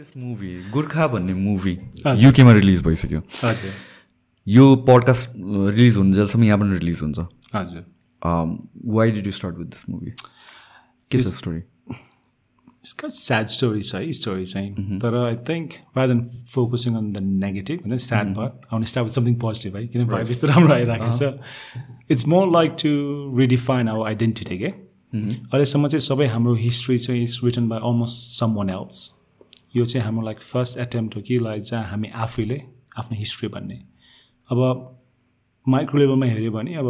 This movie Gorkha भन्ने movie. युकेमा release भइसक्यो। यो पडकास्ट रिलिज हुनु जेलसम्म यहाँ पनि रिलिज हुन्छ। हजुर। Why did you start with this movie के छ स्टोरी यसको स्याड स्टोरी छ है स्टोरी चाहिँ तर I think rather than focusing on the negative होइन स्याड पार्ट आउन स्टार्ट समथिङ पोजिटिभ है किन भाइब यस्तो राम्रो आइरहेको छ it's more like to redefine our identity के अहिलेसम्म चाहिँ सबै हाम्रो हिस्ट्री चाहिँ is written by almost someone else यो चाहिँ हाम्रो लाइक फर्स्ट एटेम्प्ट हो कि लाइक जहाँ हामी आफैले आफ्नो हिस्ट्री भन्ने। अब माइक्रो लेभलमा हेऱ्यो भने अब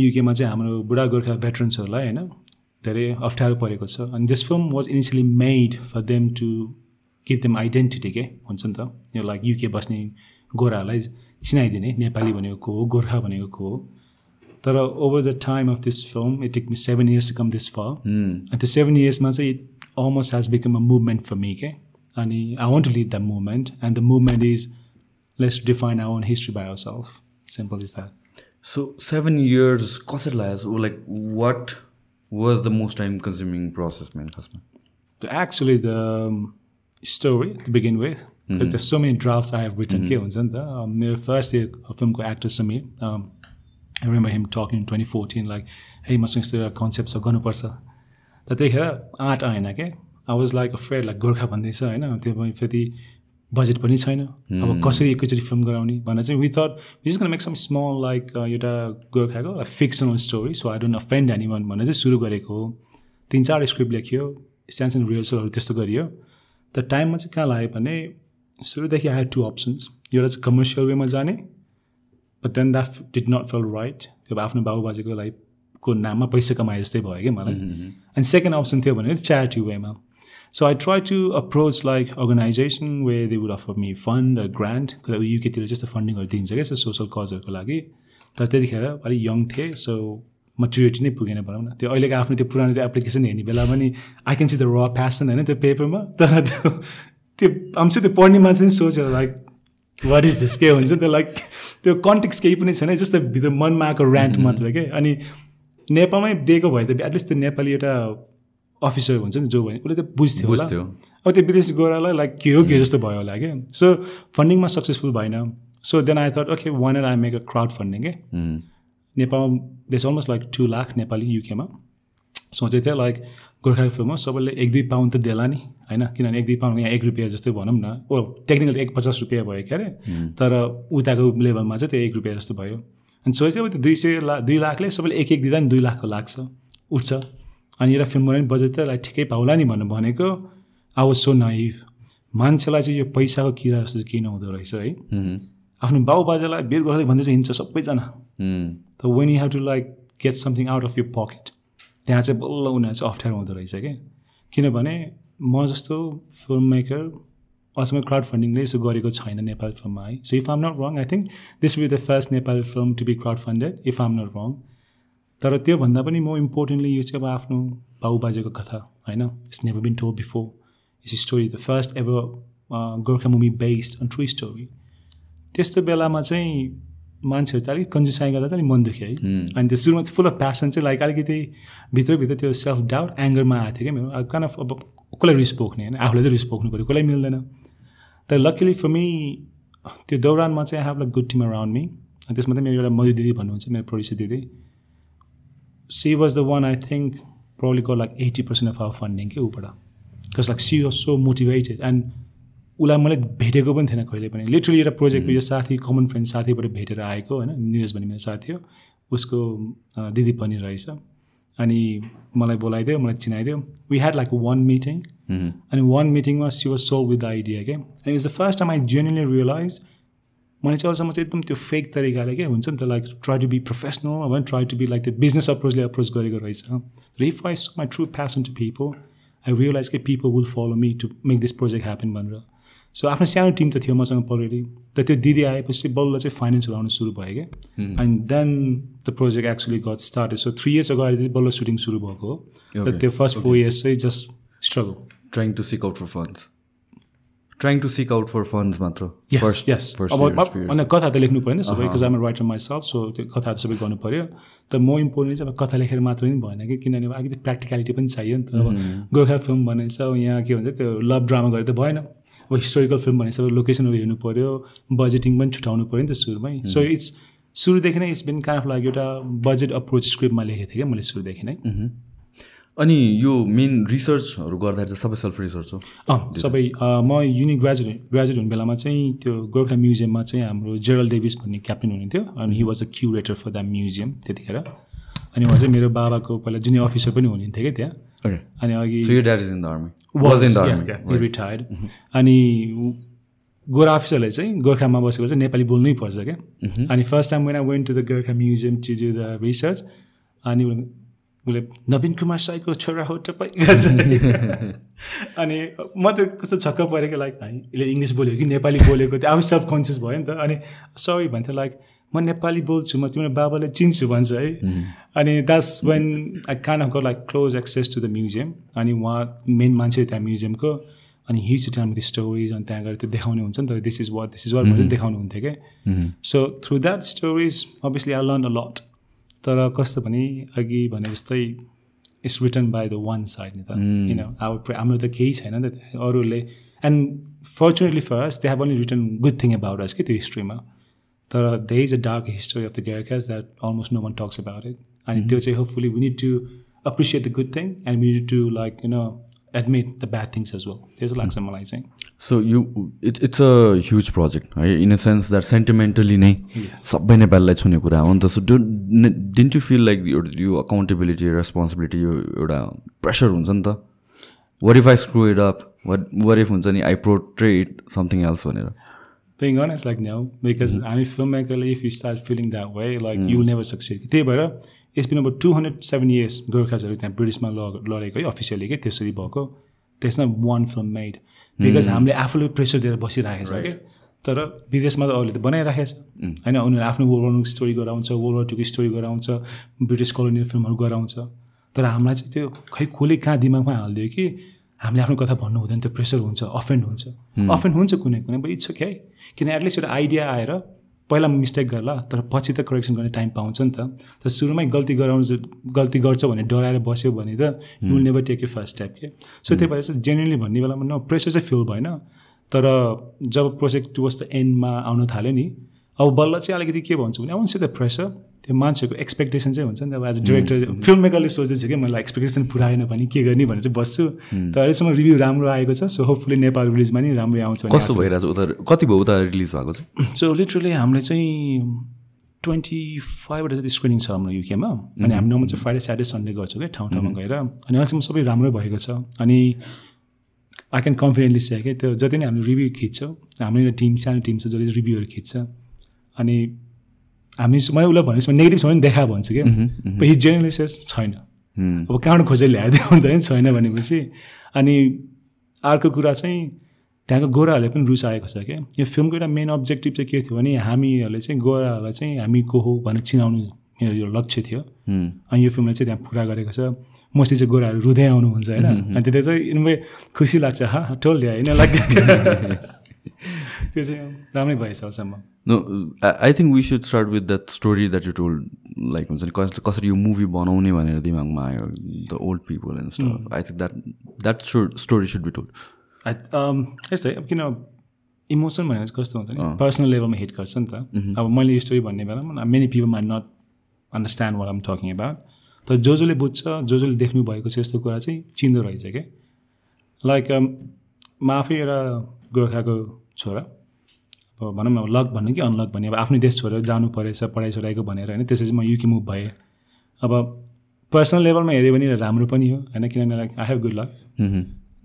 युकेमा चाहिँ हाम्रो बुढा गोर्खा भेटरन्सहरूलाई होइन धेरै अप्ठ्यारो परेको छ। अनि this film was initially made for them to give them identity के हुन्छ नि त? यो लाइक युके बस्ने गोराहरूलाई चिनाइदिने नेपाली भनेको को हो गोर्खा भनेको को हो। तर over the time of this film it take me seven years to come this far अनि त्यो सेभेन इयर्समा चाहिँ it almost has become a movement for me के? अनि I want to lead the movement and the movement is let's define our own history by our self simple is that so seven years कसरी लाग्यो like what was the most time consuming process main खासमा the um, story to begin with. Because there's so many drafts I have written. के हुन्छ नि त मेरो first year फिल्मको actor Sameer I remember him talking twenty fourteen like है मसँग यस्तो एउटा कन्सेप्ट छ गर्नुपर्छ त त्यतिखेर आँट आएन के I was like afraid like Gorkha भन्दैछ होइन? त्यो पनि फेरि बजेट पनि छैन। अब कसरी एकैचोटि फिल्म गराउने भनेर चाहिँ with we gonna make some small like एउटा गोर्खाको fictional story so I don't offend anyone भनेर चाहिँ सुरु गरेको हो। तिन चार स्क्रिप्ट लेखियो सानसानो रिहर्सलहरू त्यस्तो गरियो। त टाइममा चाहिँ कहाँ लाग्यो भने सुरुदेखि आई हेड टु अप्सन्स एउटा चाहिँ कमर्सियल वेमा जाने but then that did not feel right त्यो आफ्नो बाबुबाजेको लागि को नाममा पैसा कमाए जस्तै भयो क्या मलाई। अनि सेकेन्ड अप्सन थियो भने च्यारिटी वेमा so I try to approach like organisation way they would offer me fund grant युकेतिर जस्तो फन्डिङहरू दिन्छ क्या सो सोसल कजहरूको लागि तर त्यतिखेर अलिक यङ थिएँ सो मच्युरिटी नै पुगेन भनौँ न त्यो अहिलेको आफ्नो त्यो पुरानो त्यो एप्लिकेसन हेर्ने बेला पनि I can see the raw passion होइन त्यो पेपरमा तर त्यो त्यो आउँछ त्यो पढ्ने मान्छे पनि सोच्यो लाइक वाट इज दिस के हुन्छ त्यो लाइक त्यो कन्टेक्स केही पनि छैन जस्तो भित्र मनमा आएको ऱ्यान्ट मात्र के अनि नेपालमै दिएको भए त एटलिस्ट त्यो नेपाली एउटा अफिसर हुन्छ नि जो भयो उसले त बुझ्थ्यो बुझ्थ्यो। अब त्यो विदेशी गोरालाई लाइक के हो के जस्तो भयो होला क्या। सो फन्डिङमा सक्सेसफुल भएन। So then I thought okay one and I make a crowd funding के नेपाल देश almost like two lakh Nepali युकेमा सोचेको थिएँ लाइक गोर्खा फिल्ममा सबैले एक दुई पाउन्ड त देला नि होइन? किनभने एक दुई पाउन्ड यहाँ एक रुपियाँ जस्तै भनौँ न। ओ टेक्निकल एक पचास रुपियाँ भयो क्या अरे। तर उताको लेभलमा चाहिँ त्यो एक रुपियाँ जस्तो भयो। अनि सोचेँ अब त्यो दुई सय ला दुई लाखले सबैले एक एक दिँदा नि दुई लाखको लाग्छ। उठ्छ। अनि एउटा फिल्म बनाउने बजेट त लाइक ठिकै पाउला नि भनेर भनेको। I was so naive. मान्छेलाई चाहिँ यो पैसाको किरा जस्तो चाहिँ केही नहुँदो रहेछ है। आफ्नो बाउ बाजेलाई बेर गर्दै भन्दै चाहिँ हिँड्छ सबैजना। त when you have to like get something out of your pocket त्यहाँ चाहिँ बल्ल उनीहरू चाहिँ अप्ठ्यारो हुँदो रहेछ क्या किनभने म जस्तो फिल्म मेकर अझसम्म क्राउड फन्डिङले यसो गरेको छैन नेपाली फिल्ममा है। So if I'm not wrong I think this will the first Nepali film to be crowd funded if I'm not wrong तर त्योभन्दा पनि म इम्पोर्टेन्टली यो चाहिँ अब आफ्नो बाउ बाजेको कथा होइन? It's never been told before it's story the first ever Gorkha movie based on true story त्यस्तो बेलामा चाहिँ मान्छेहरू त अलिक कन्जुसाइ गर्दा त अलिक मन दुख्यो है। अनि त्यो सुरुमा फुल अफ प्यासन चाहिँ लाइक अलिकति भित्रभित्र त्यो सेल्फ डाउट एङ्गरमा आएको थियो क्या मेरो। कान अफ अब कसलाई रिस पोख्ने होइन? आफूलाई त रिस पोख्नु पऱ्यो कसलाई मिल्दैन। तर लकिली फर मी त्यो दौरानमा चाहिँ I have like good team around me अनि त्यसमा चाहिँ मेरो एउटा मधु दिदी भन्नुहुन्छ मेरो प्रोड्युसर दिदी। She was the one I think probably go like eighty percent of our funding के ऊबाट because like she was so motivated and उसलाई मैले भेटेको पनि थिएन कहिले पनि। लिटरली एउटा प्रोजेक्टको यो साथी कमन फ्रेन्ड साथीबाट भेटेर आएको होइन निरज भन्ने मेरो साथी हो। उसको दिदी पनि रहेछ। अनि मलाई बोलाइदियो मलाई चिनाइदियो। We had like one meeting अनि वान मिटिङमा she was solve with the idea क्या and it's the first time I genuinely realise मैले चाहिँ अहिलेसम्म चाहिँ एकदम त्यो फेक तरिकाले के हुन्छ नि त like try to be professional अब ट्राई टु बी लाइक त्यो बिजनेस अप्रोचले अप्रोच गरेको रहेछ। र if I show my true passion to people I realise कि people will follow me to make this project happen भनेर। सो आफ्नो सानो टिम त थियो मसँग अलरेडी त त्यो दिदी आएपछि बल्ल चाहिँ फाइनेन्सहरू आउनु सुरु भयो क्या and then the project actually got started so three years अगाडि चाहिँ बल्ल सुटिङ सुरु भएको हो। र त्यो फर्स्ट फोर इयर्स चाहिँ just struggle trying to seek out for funds trying to seek out for funds मात्र अब कथा त लेख्नु पऱ्यो नि सबै because I'm writer myself so त्यो कथाहरू सबै गर्नु पऱ्यो तर म इम्पोर्टेन्ट चाहिँ अब कथा लेखेर मात्रै पनि भएन कि किनभने अलिकति प्र्याक्टिकलिटी पनि चाहियो नि त अब गोर्खा फिल्म भनेछ अब यहाँ के भन्छ त्यो लभ ड्रामा गरेर त भएन अब हिस्टोरिकल फिल्म भनेपछि अब लोकेसनहरू हेर्नु पऱ्यो बजेटिङ पनि छुट्याउनु पऱ्यो नि त सुरुमै सो इट्स सुरुदेखि नै इट्स बिन अफ लागि एउटा बजेट अप्रोच स्क्रिप्टमा लेखेको थिएँ क्या मैले सुरुदेखि नै. अनि यो मेन रिसर्चहरू गर्दाखेरि चाहिँ सबै सेल्फ रिसर्च हो। अँ सबै म युनि ग्रेजुएट ग्रेजुएट हुने बेलामा चाहिँ त्यो गोर्खा म्युजियममा चाहिँ हाम्रो जेरल डेभिस भन्ने क्याप्टेन हुनुहुन्थ्यो अनि he was a curator for the museum त्यतिखेर। अनि उहाँ चाहिँ मेरो बाबाको पहिला जुनियर अफिसर पनि हुनुहुन्थ्यो क्या त्यहाँ। अनि अघि रिटायर्ड अनि गोरा अफिसरलाई चाहिँ गोर्खामा बसेको चाहिँ नेपाली बोल्नै पर्छ क्या। अनि first time when I went to the Gorkha museum to do the research अनि उसले- नवीन कुमार साईको छोरा हो तपाईँ? अनि म त कस्तो छक्क परेँ कि लाइक यसले इङ्ग्लिस बोल्यो कि नेपाली बोलेको त्यो आफू सेल्फ कन्सियस भयो नि त। अनि सरी भन्थ्यो लाइक म नेपाली बोल्छु म तिम्रो बाबालाई चिन्छु भन्छ है। अनि that's when I kind of got like close access to the museum अनि उहाँ मेन मान्छे त्यहाँ म्युजियमको अनि हिज टाइम द स्टोरिज अनि त्यहाँ गएर त्यो देखाउने हुन्छ नि त। This is what this is what भनेर देखाउनु हुन्थ्यो क्या so through that stories obviously I learn a lot तर कस्तो भने अघि भने जस्तै it's written by the one side नि त। किन अब हाम्रो त केही छैन नि त। अरूले and fortunately first they have only written good thing about us कि त्यो हिस्ट्रीमा तर there is a dark history of the Gurkhas that almost no one talks about it अनि त्यो चाहिँ hopefully we need to appreciate the good thing and we need to like you know admit the bad things as well त्यो चाहिँ लाग्छ मलाई चाहिँ। So you it's it's a huge project है in a sense that sentimentally नै सबै नेपालीलाई छुने कुरा हो नि त so don't didn't you feel like यो यो अकाउन्टेबिलिटी रेस्पोन्सिबिलिटी यो एउटा प्रेसर हुन्छ नि त what if I screw it up what what if हुन्छ नि आई प्रोट्रेट समथिङ एल्स भनेर being honest, like no, because I'm a filmmaker. If you start feeling that way, like you will never succeed. त्यही भएर it's been अब two hundred seven years गोर्खाजहरू त्यहाँ ब्रिटिसमा ल लडेको है अफिसियली के त्यसरी भएको त्यसमा वान फिल्म मेड बिकज हामीले आफूले प्रेसर दिएर बसिरहेको छ कि तर विदेशमा त अरूले त बनाइराखेको छ होइन उनीहरू आफ्नो वर्ल्ड स्टोरी गराउँछ वर्ल्ड वार टूको स्टोरी गराउँछ ब्रिटिस कोलोनियल फिल्महरू गराउँछ। तर हामीलाई चाहिँ त्यो खै कसले कहाँ दिमागमा हालिदियो कि हामीले आफ्नो कथा भन्नु हुँदैन त्यो प्रेसर हुन्छ अफेन्ड हुन्छ। अफेन्ड हुन्छ कुनै कुनै बट इट्स ओके किन एटलिस्ट एउटा आइडिया आएर पहिला मिस्टेक गर्ला तर पछि त करेक्सन गर्ने टाइम पाउँछ नि त। तर सुरुमै गल्ती गराउँछ गल्ती गर्छ भने डराएर बस्यो भने त you will never take you first step के सो त्यही भएर चाहिँ जेन्युनली भन्ने बेलामा न प्रेसर चाहिँ फिल भएन। तर जब प्रोजेक्ट टुवर्स द एन्डमा आउन थाल्यो नि अब बल्ल चाहिँ अलिकति के भन्छु भने आउनु द प्रेसर त्यो मान्छेको एक्सपेक्टेसन चाहिँ हुन्छ नि त। अब एज अ डिरेक्टर फिल्म मेकरले सोच्दैछ कि मलाई एक्सपेक्टेसन पुऱ्याएन भने के गर्ने भनेर चाहिँ बस्छु। तर अहिलेसम्म रिभ्यू राम्रो आएको छ सो होपफुली नेपाल रिलिजमा नि राम्रै आउँछ कस्तो भइरहेछ उता कति भयो उता रिलिज भएको चाहिँ? सो लिटरली हामीले चाहिँ ट्वेन्टी फाइभवटा जति स्क्रिनिङ छ हाम्रो युकेमा अनि हामी नर्मल चाहिँ फ्राइडे स्याटरडे सन्डे गर्छौँ क्या ठाउँ ठाउँमा गएर। अनि अहिलेसम्म सबै राम्रै भएको छ। अनि आई क्यान कन्फिडेन्टली से कि त्यो जति नै हामीले रिभ्यू खिच्छौँ हाम्रो एउटा टिम सानो टिम छ जसले रिभ्यूहरू खिच्छ। अनि हामी मैले उसलाई भनेपछि नेगेटिभ छ भने देखा भन्छु क्या। हि जेनरली सेस छैन। अब कहाँबाट खोजेर ल्याएर देखाउँदा नि छैन भनेपछि। अनि अर्को कुरा चाहिँ त्यहाँको गोराहरूले पनि रुचाएको छ क्या। यो फिल्मको एउटा मेन अब्जेक्टिभ चाहिँ के थियो भने हामीहरूले चाहिँ गोराहरूलाई चाहिँ हामी को हो भनेर चिनाउनु मेरो यो लक्ष्य थियो। अनि यो फिल्मले चाहिँ त्यहाँ पुरा गरेको छ। मोस्टली चाहिँ गोराहरू रुँदै आउनुहुन्छ होइन। अनि त्यता चाहिँ खुसी लाग्छ। हा टोल ल्या होइन लाइक त्यो चाहिँ राम्रै भएछ अहिलेसम्म no I think we should start with that story that you told like हुन्छ नि कस कसरी यो मुभी बनाउने भनेर दिमागमा आयो the old people and stuff I think that that should story should be told यस्तै अब किन इमोसन भनेर कस्तो हुन्छ नि पर्सनल लेभलमा हिट गर्छ नि त। अब मैले यो स्टोरी भन्ने बेलामा many people might not understand what I'm talking about तर जो जसले बुझ्छ जो जसले देख्नु भएको छ यस्तो कुरा चाहिँ चिन्दो रहेछ क्या लाइक म आफै एउटा गोर्खाको छोरा। भनौँ न लक भन्नु कि अनलक भन्ने अब आफ्नै देश छोडेर जानु परेछ पढाइ छोडाइको भनेर होइन त्यसपछि म युके मुभ भएँ। अब पर्सनल लेभलमा हेऱ्यो भने राम्रो पनि हो होइन? किनभने like I have good life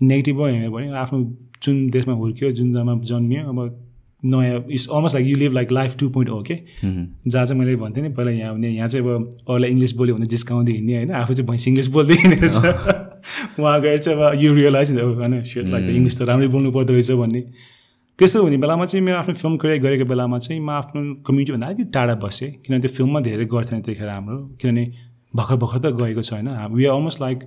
नेगेटिभमा हेऱ्यो भने आफ्नो जुन देशमा हुर्क्यो जुन जग्गामा जन्मियो अब नयाँ it's almost like you live like life two point हो कि जहाँ चाहिँ मैले भन्थेँ नि पहिला यहाँ भने यहाँ चाहिँ अब अरूलाई इङ्ग्लिस बोल्यो भने जिस्काउँदै हिँड्ने होइन? आफू चाहिँ भैँसी इङ्ग्लिस बोल्दै हिँडेको छ उहाँ गएर चाहिँ अब यु रियलाइज होइन लाइक इङ्ग्लिस त राम्रै बोल्नु पर्दो रहेछ भन्ने। त्यस्तो हुने बेलामा चाहिँ मेरो आफ्नो फिल्म क्रिएट गरेको बेलामा चाहिँ म आफ्नो कम्युनिटीभन्दा अलिकति टाढा बसेँ किनभने त्यो फिल्ममा धेरै गर्थेन त्यतिखेर हाम्रो किनभने भर्खर भर्खर त गएको छ होइन we are almost like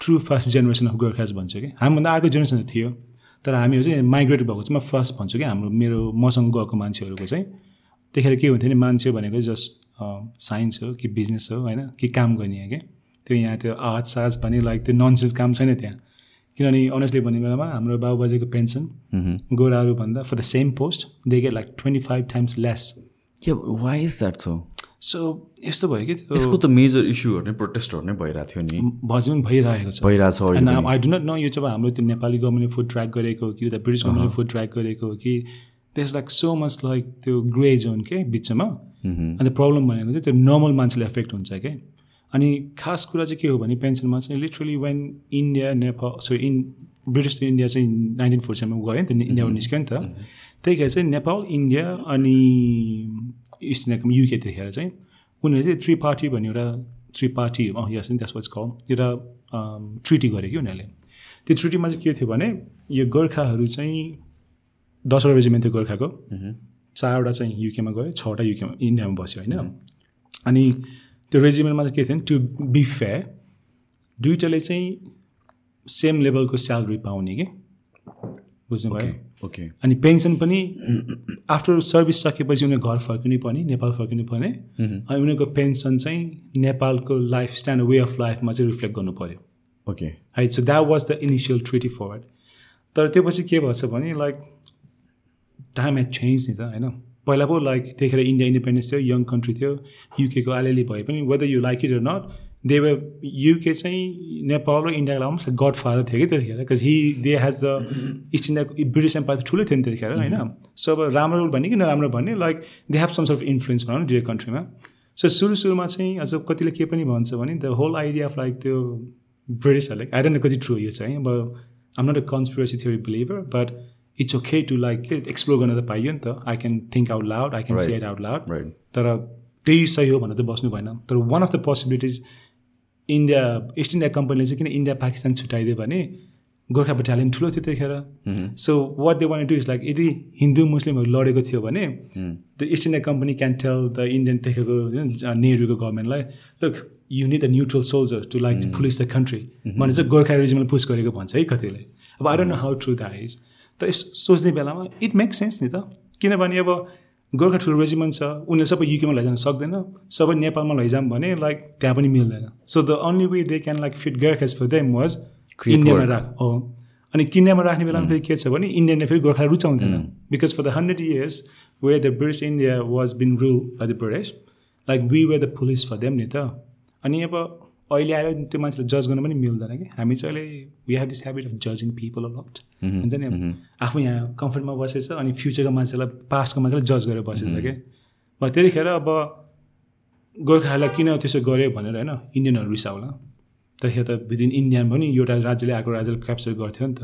true first generation of Gorkhas भन्छ कि। हामीभन्दा अर्को जेनेरेसन थियो तर हामीहरू चाहिँ माइग्रेट भएको चाहिँ म फर्स्ट भन्छु कि हाम्रो मेरो मसँग गएको मान्छेहरूको चाहिँ। त्यतिखेर के हुन्थ्यो नि मान्छे भनेको जस्ट साइन्स हो कि बिजनेस हो होइन? कि काम गर्ने हो क्या त्यो यहाँ त्यो आर्ट सार्ट्स भने लाइक त्यो ननसेन्स काम छैन त्यहाँ। किनभने अनेस्टली भन्ने बेलामा हाम्रो बाबुबाजेको पेन्सन गोराहरू भन्दा for the same post they get like twenty five times less why is that so so यस्तो भयो कि यसको त मेजर इस्युहरू नै प्रोटेस्टहरू नै भइरहेको थियो नि। भजन भइरहेको छ। भइरहेको छ आई डु नट नो यो चाहिँ हाम्रो त्यो नेपाली गभर्मेन्टले फुड ट्र्याक गरेको हो कि उता ब्रिटिस गभर्मेन्टले फुड ट्र्याक गरेको हो कि त्यस लाइक सो मच लाइक त्यो ग्रे जोन के बिचमा। अन्त प्रब्लम भनेको चाहिँ त्यो नर्मल मान्छेले एफेक्ट हुन्छ क्या अनि खास कुरा चाहिँ के हो भने पेन्सनमा चाहिँ literally when India Nepal so in British to India चाहिँ नाइन्टिन फोर्टी सेभेनमा गयो नि त इन्डियाबाट निस्क्यो नि त। त्यही चाहिँ नेपाल इन्डिया अनि इस्ट इन्डियाको युके त्यतिखेर चाहिँ उनीहरूले चाहिँ थ्री पार्टी भन्ने एउटा थ्री पार्टी यस त्यसपछि कल एउटा ट्रिटी गऱ्यो कि उनीहरूले। त्यो ट्रिटीमा चाहिँ के थियो भने यो गोर्खाहरू चाहिँ दसवटा रेजिमेन्ट थियो गोर्खाको। चारवटा चाहिँ युकेमा गयो छवटा युकेमा इन्डियामा बस्यो होइन। अनि त्यो रेजिमेन्टमा चाहिँ के थियो भने टु बी फेयर। दुइटाले चाहिँ सेम लेभलको स्यालेरी पाउने कि? बुझ्नुभयो? ओके अनि पेन्सन पनि आफ्टर सर्भिस सकेपछि उनीहरू घर फर्किनु पर्ने नेपाल फर्किनु पर्ने। अनि उनीहरूको पेन्सन चाहिँ नेपालको लाइफ स्टाइल वे अफ लाइफमा चाहिँ रिफ्लेक्ट गर्नु पऱ्यो ओके है so that was the initial treaty forward तर त्यो पछि के भएछ भने लाइक टाइम एज चेन्ज नि त होइन? पहिला पो लाइक त्यतिखेर इन्डिया इन्डिपेन्डेन्स थियो यङ कन्ट्री थियो युकेको अलिअलि भए पनि whether you like it not they were UK चाहिँ नेपाल र इन्डियाको लागि गड फादर थियो कि त्यतिखेर because he they has the East India British empire ठुलो थियो नि त्यतिखेर होइन? सो अब राम्रो भन्ने कि नराम्रो भन्ने like they have some surf influence भनौँ न डियर कन्ट्रीमा सो सुरु सुरुमा चाहिँ अझ कतिले के पनि भन्छ भने the whole idea of like त्यो ब्रिटिसहरूले आई डोन्ट नो कति ट्रु यो चाहिँ अब I'm not a conspiracy theory believer but it's okay to like explore गर्न त पाइयो नि त. I can think out loud I can say it out loud तर त्यही सही हो भनेर त बस्नु भएन. तर one of the possibilities India East India कम्पनीले चाहिँ किन इन्डिया पाकिस्तान छुट्याइदियो भने गोर्खा बटालियन ठुलो थियो त्यतिखेर। So what they want do is like यदि हिन्दू मुस्लिमहरू लडेको थियो भने the East India company can tell the Indian त्यतिखेरको नेहरूको गभर्मेन्टलाई look you need the neutral soldier to like to police the country भने चाहिँ गोर्खा रिजमले पुस गरेको भन्छ है कतिले। अब I don't know how true that is त यस सोच्ने बेलामा इट मेक्स सेन्स नि त। किनभने अब गोर्खा ठुलो रेजिमेन्ट छ उनीहरूले सबै युकेमा लैजान सक्दैन सबै नेपालमा लैजाऊँ भने लाइक त्यहाँ पनि मिल्दैन। So the only way they can like fit Gorkhas for them was इन्डियामा राख। हो अनि किन्यामा राख्ने बेलामा फेरि के छ भने इन्डियनले फेरि Gorkha रुचाउँदैन। Because for the hundred years were the British India was been rule by the British like we were the police for them नि त। अनि अब अहिले आएर त्यो मान्छेलाई जज गर्न पनि मिल्दैन कि। हामी चाहिँ अहिले we have this habit of जजिङ people a lot हुन्छ नि? आफू यहाँ कम्फर्टमा बसेछ अनि फ्युचरको मान्छेलाई पास्टको मान्छेलाई जज गरेर बसेछ क्या अब त्यतिखेर अब गोर्खाहरूलाई किन त्यसो गर्यो भनेर होइन इन्डियनहरू रिसाउला त्यतिखेर त विदिन इन्डियामा पनि एउटा राज्यले आएको राज्यले क्याप्चर गर्थ्यो नि त।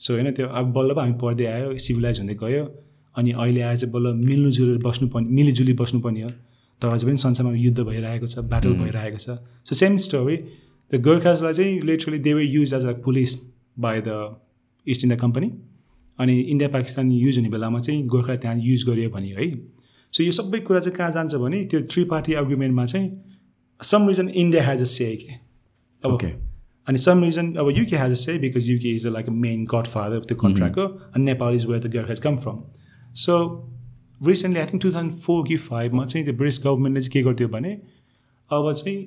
सो होइन त्यो अब बल्ल अब हामी पढ्दै आयो सिभिलाइज हुँदै गयो। अनि अहिले आएर चाहिँ बल्ल मिल्नुजुलेर बस्नुपर्ने मिलिजुली बस्नुपर्ने हो। तर अझै पनि संसारमा युद्ध भइरहेको छ ब्याटल भइरहेको छ। सो सेम स्टोरी द गोर्खाजलाई चाहिँ literally they were use as a police by the East India company अनि इन्डिया पाकिस्तान युज हुने बेलामा चाहिँ गोर्खा त्यहाँ युज गरियो भने है। सो यो सबै कुरा चाहिँ कहाँ जान्छ भने त्यो थ्री पार्टी आर्ग्युमेन्टमा चाहिँ some reason India has a say के? अब ओके अनि सम रिजन अब UK has a say because UK is like a main godfather of the कन्ट्राक्टको अनि Nepal is where the Gorkha has come from so recently I think two thousand four कि फाइभमा चाहिँ त्यो British गभर्मेन्टले चाहिँ के गर्थ्यो भने अब चाहिँ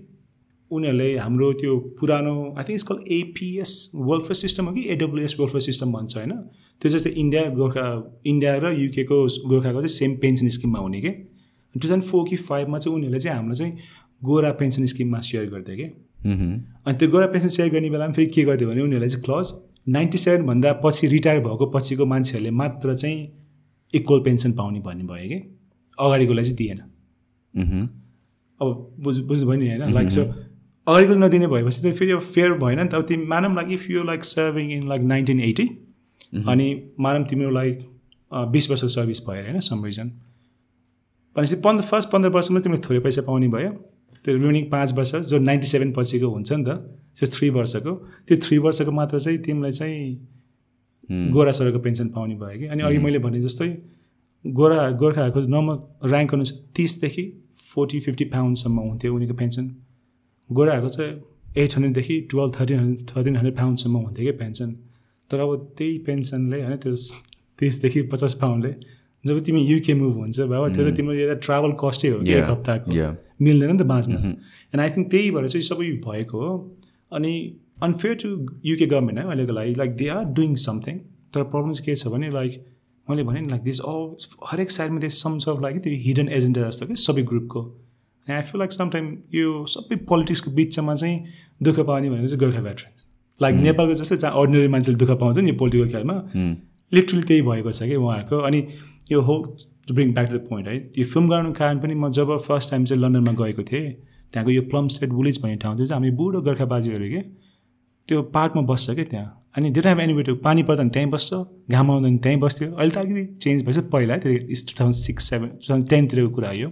उनीहरूले हाम्रो त्यो पुरानो I think call APS welfare system हो कि? एडब्लुएस वेलफेयर सिस्टम भन्छ होइन? त्यो चाहिँ इन्डिया गोर्खा इन्डिया र युकेको गोर्खाको चाहिँ सेम पेन्सन स्किममा हुने कि? टु थाउजन्ड फोर कि फाइभमा चाहिँ उनीहरूले चाहिँ हाम्रो चाहिँ गोरा पेन्सन स्किममा सेयर गर्थ्यो कि? अनि त्यो गोरा पेन्सन सेयर गर्ने बेलामा फेरि के गर्थ्यो भने उनीहरूले चाहिँ क्लज नाइन्टी सेभेनभन्दा पछि रिटायर भएको पछिको मान्छेहरूले मात्र चाहिँ इक्वल पेन्सन पाउने भन्ने भयो कि? अगाडिकोलाई चाहिँ दिएन। अब बुझ बुझ्नुभयो नि होइन? लाइक सो अगाडिको नदिने भएपछि त फेरि अब फेयर भएन नि त। अब तिमी मानौँ like if you like serving in like nineteen eighty अनि मानौँ तिम्रो लाइक बिस वर्ष सर्भिस भयो होइन सम रिजन भनेपछि पन्ध्र फर्स्ट पन्ध्र वर्षमा तिमीले थोरै पैसा पाउने भयो। त्यो रिमेनिङ पाँच वर्ष जो नाइन्टी सेभेन पछिको हुन्छ नि त त्यो थ्री वर्षको त्यो थ्री वर्षको मात्र चाहिँ तिमीलाई चाहिँ गोरा सरको पेन्सन पाउने भयो कि। अनि अघि मैले भने जस्तै गोरा गोर्खाहरूको नर्मल ऱ्याङ्क अनुसार तिसदेखि फोर्टी फिफ्टी पाउन्डसम्म हुन्थ्यो उनीको पेन्सन। गोराहरूको चाहिँ eight हन्ड्रेडदेखि twelve thirteen hundred thirteen hundred पाउन्डसम्म हुन्थ्यो कि पेन्सन। तर अब त्यही पेन्सनले होइन त्यो तिसदेखि पचास पाउन्डले जब तिमी युके मुभ हुन्छ बाबा त्यो त तिम्रो एउटा ट्राभल कस्टै हो कि एक हप्ताको. मिल्दैन नि त बाँच्न। एन्ड आई थिङ्क त्यही भएर चाहिँ सबै भएको हो। अनि अनफेयर टु युके गभर्मेन्ट है अहिलेको लागि like they are doing something तर प्रब्लम चाहिँ के छ भने लाइक मैले भने नि लाइक दिस अल हरेक साइडमा दिस सम अफ लाइक त्यो हिडन एजेन्डा जस्तो कि। सबै ग्रुपको आई फिल लाइक समटाइम यो सबै पोलिटिक्सको बिचमा चाहिँ दुःख पाउने भनेको चाहिँ गोर्खा भेटरेन्स लाइक नेपालको जस्तै जहाँ अर्डिनरी मान्छेले दुःख पाउँछ नि यो पोलिटिकल खेलमा लिटरली त्यही भएको छ कि उहाँहरूको। अनि यो हो to bring back to the point है यो फिल्म गर्नुको कारण पनि म जब फर्स्ट टाइम चाहिँ लन्डनमा गएको थिएँ त्यहाँको यो प्लम स्टेट विलेज भन्ने ठाउँ थियो चाहिँ हामी बुढो गोर्खा बाजेहरू के? त्यो पार्कमा बस्छ क्या त्यहाँ? अनि धेरै टाइम एनिमेट पानी पर्दा पनि त्यहीँ बस्छ घाम आउँदा पनि त्यहीँ बस्थ्यो। अहिले त अलिकति चेन्ज भएछ पहिला त्यो two thousand six seven two thousand टेनतिरको कुरा हो यो।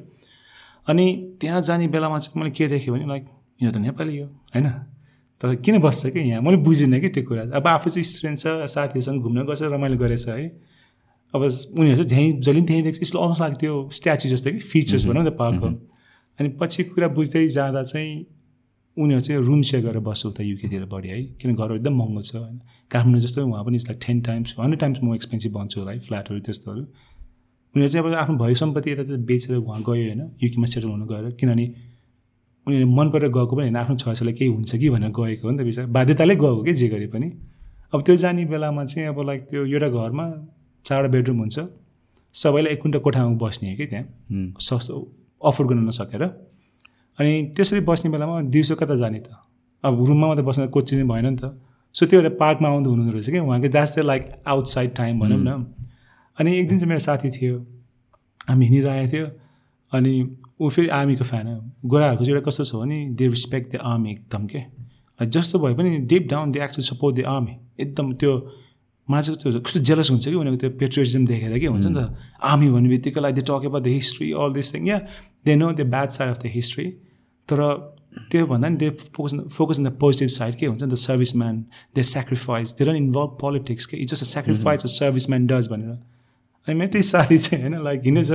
अनि त्यहाँ जाने बेलामा चाहिँ मैले के देखेँ भने लाइक यो त नेपाली हो होइन? तर किन बस्छ कि यहाँ? मैले बुझिनँ कि त्यो कुरा। अब आफू चाहिँ स्टुडेन्ट छ साथीहरूसँग घुम्न गएछ रमाइलो गरेछ है। अब उनीहरू चाहिँ त्यहीँ जहिले पनि त्यहीँ देख्छ। यस्तो आउनु लाग्यो त्यो स्ट्याचु जस्तो कि फिचर्स भनौँ न पार्कको। अनि पछि कुरा बुझ्दै जाँदा चाहिँ उनीहरू चाहिँ रुम सेयर गरेर बस्छ उता युकेतिर बढी है? किन घरहरू एकदम महँगो छ होइन? काठमाडौँ जस्तो उहाँ पनि like ten times hundred times म एक्सपेन्सिभ भन्छु होला है? फ्ल्याटहरू त्यस्तोहरू। उनीहरू चाहिँ अब आफ्नो भएको सम्पत्ति यता बेचेर उहाँ गयो होइन? युकेमा सेटल हुनु गएर किनभने उनीहरू मन परेर गएको पनि होइन। आफ्नो छोराछोरीलाई केही हुन्छ कि भनेर गएको हो नि त बिचरा। बाध्यताले गएको कि जे गरे पनि? अब त्यो जाने बेलामा चाहिँ अब लाइक त्यो एउटा घरमा चारवटा बेडरुम हुन्छ। सबैलाई एक कुन्टा कोठामा बस्ने कि त्यहाँ। सस्तो अफोर्ड गर्न नसकेर। अनि त्यसरी बस्ने बेलामा दिउँसो कता जाने त? अब रुममा मात्रै बस्न कोचिने भएन नि त। सो त्यो भएर पार्कमा आउँदो हुनुहुँदो रहेछ कि उहाँको that's the like outside time भनौँ न। अनि एक दिन चाहिँ मेरो साथी थियो। हामी हिँडिरहेको थियो। अनि ऊ फेरि आर्मीको फ्यान हो। गोराहरूको चाहिँ एउटा कस्तो छ भने दे रिस्पेक्ट द आर्मी एकदम के? जस्तो भए पनि deep down they actually support the army एकदम त्यो चाहिँ त्यो कस्तो जेलस हुन्छ कि उनीहरूको त्यो पेट्रियटिजम देखेर के हुन्छ नि त? आर्मी भन्ने बित्तिकै like they talk about the history all this thing yeah they know the bad side of the history तर त्यो भन्दा नि they focus focus in the positive side के हुन्छ नि त service man they sacrifice they don't involve politics के it's just a sacrifice a service man does भनेर। अनि मेरो त्यही साथी चाहिँ होइन लाइक हिँडेछ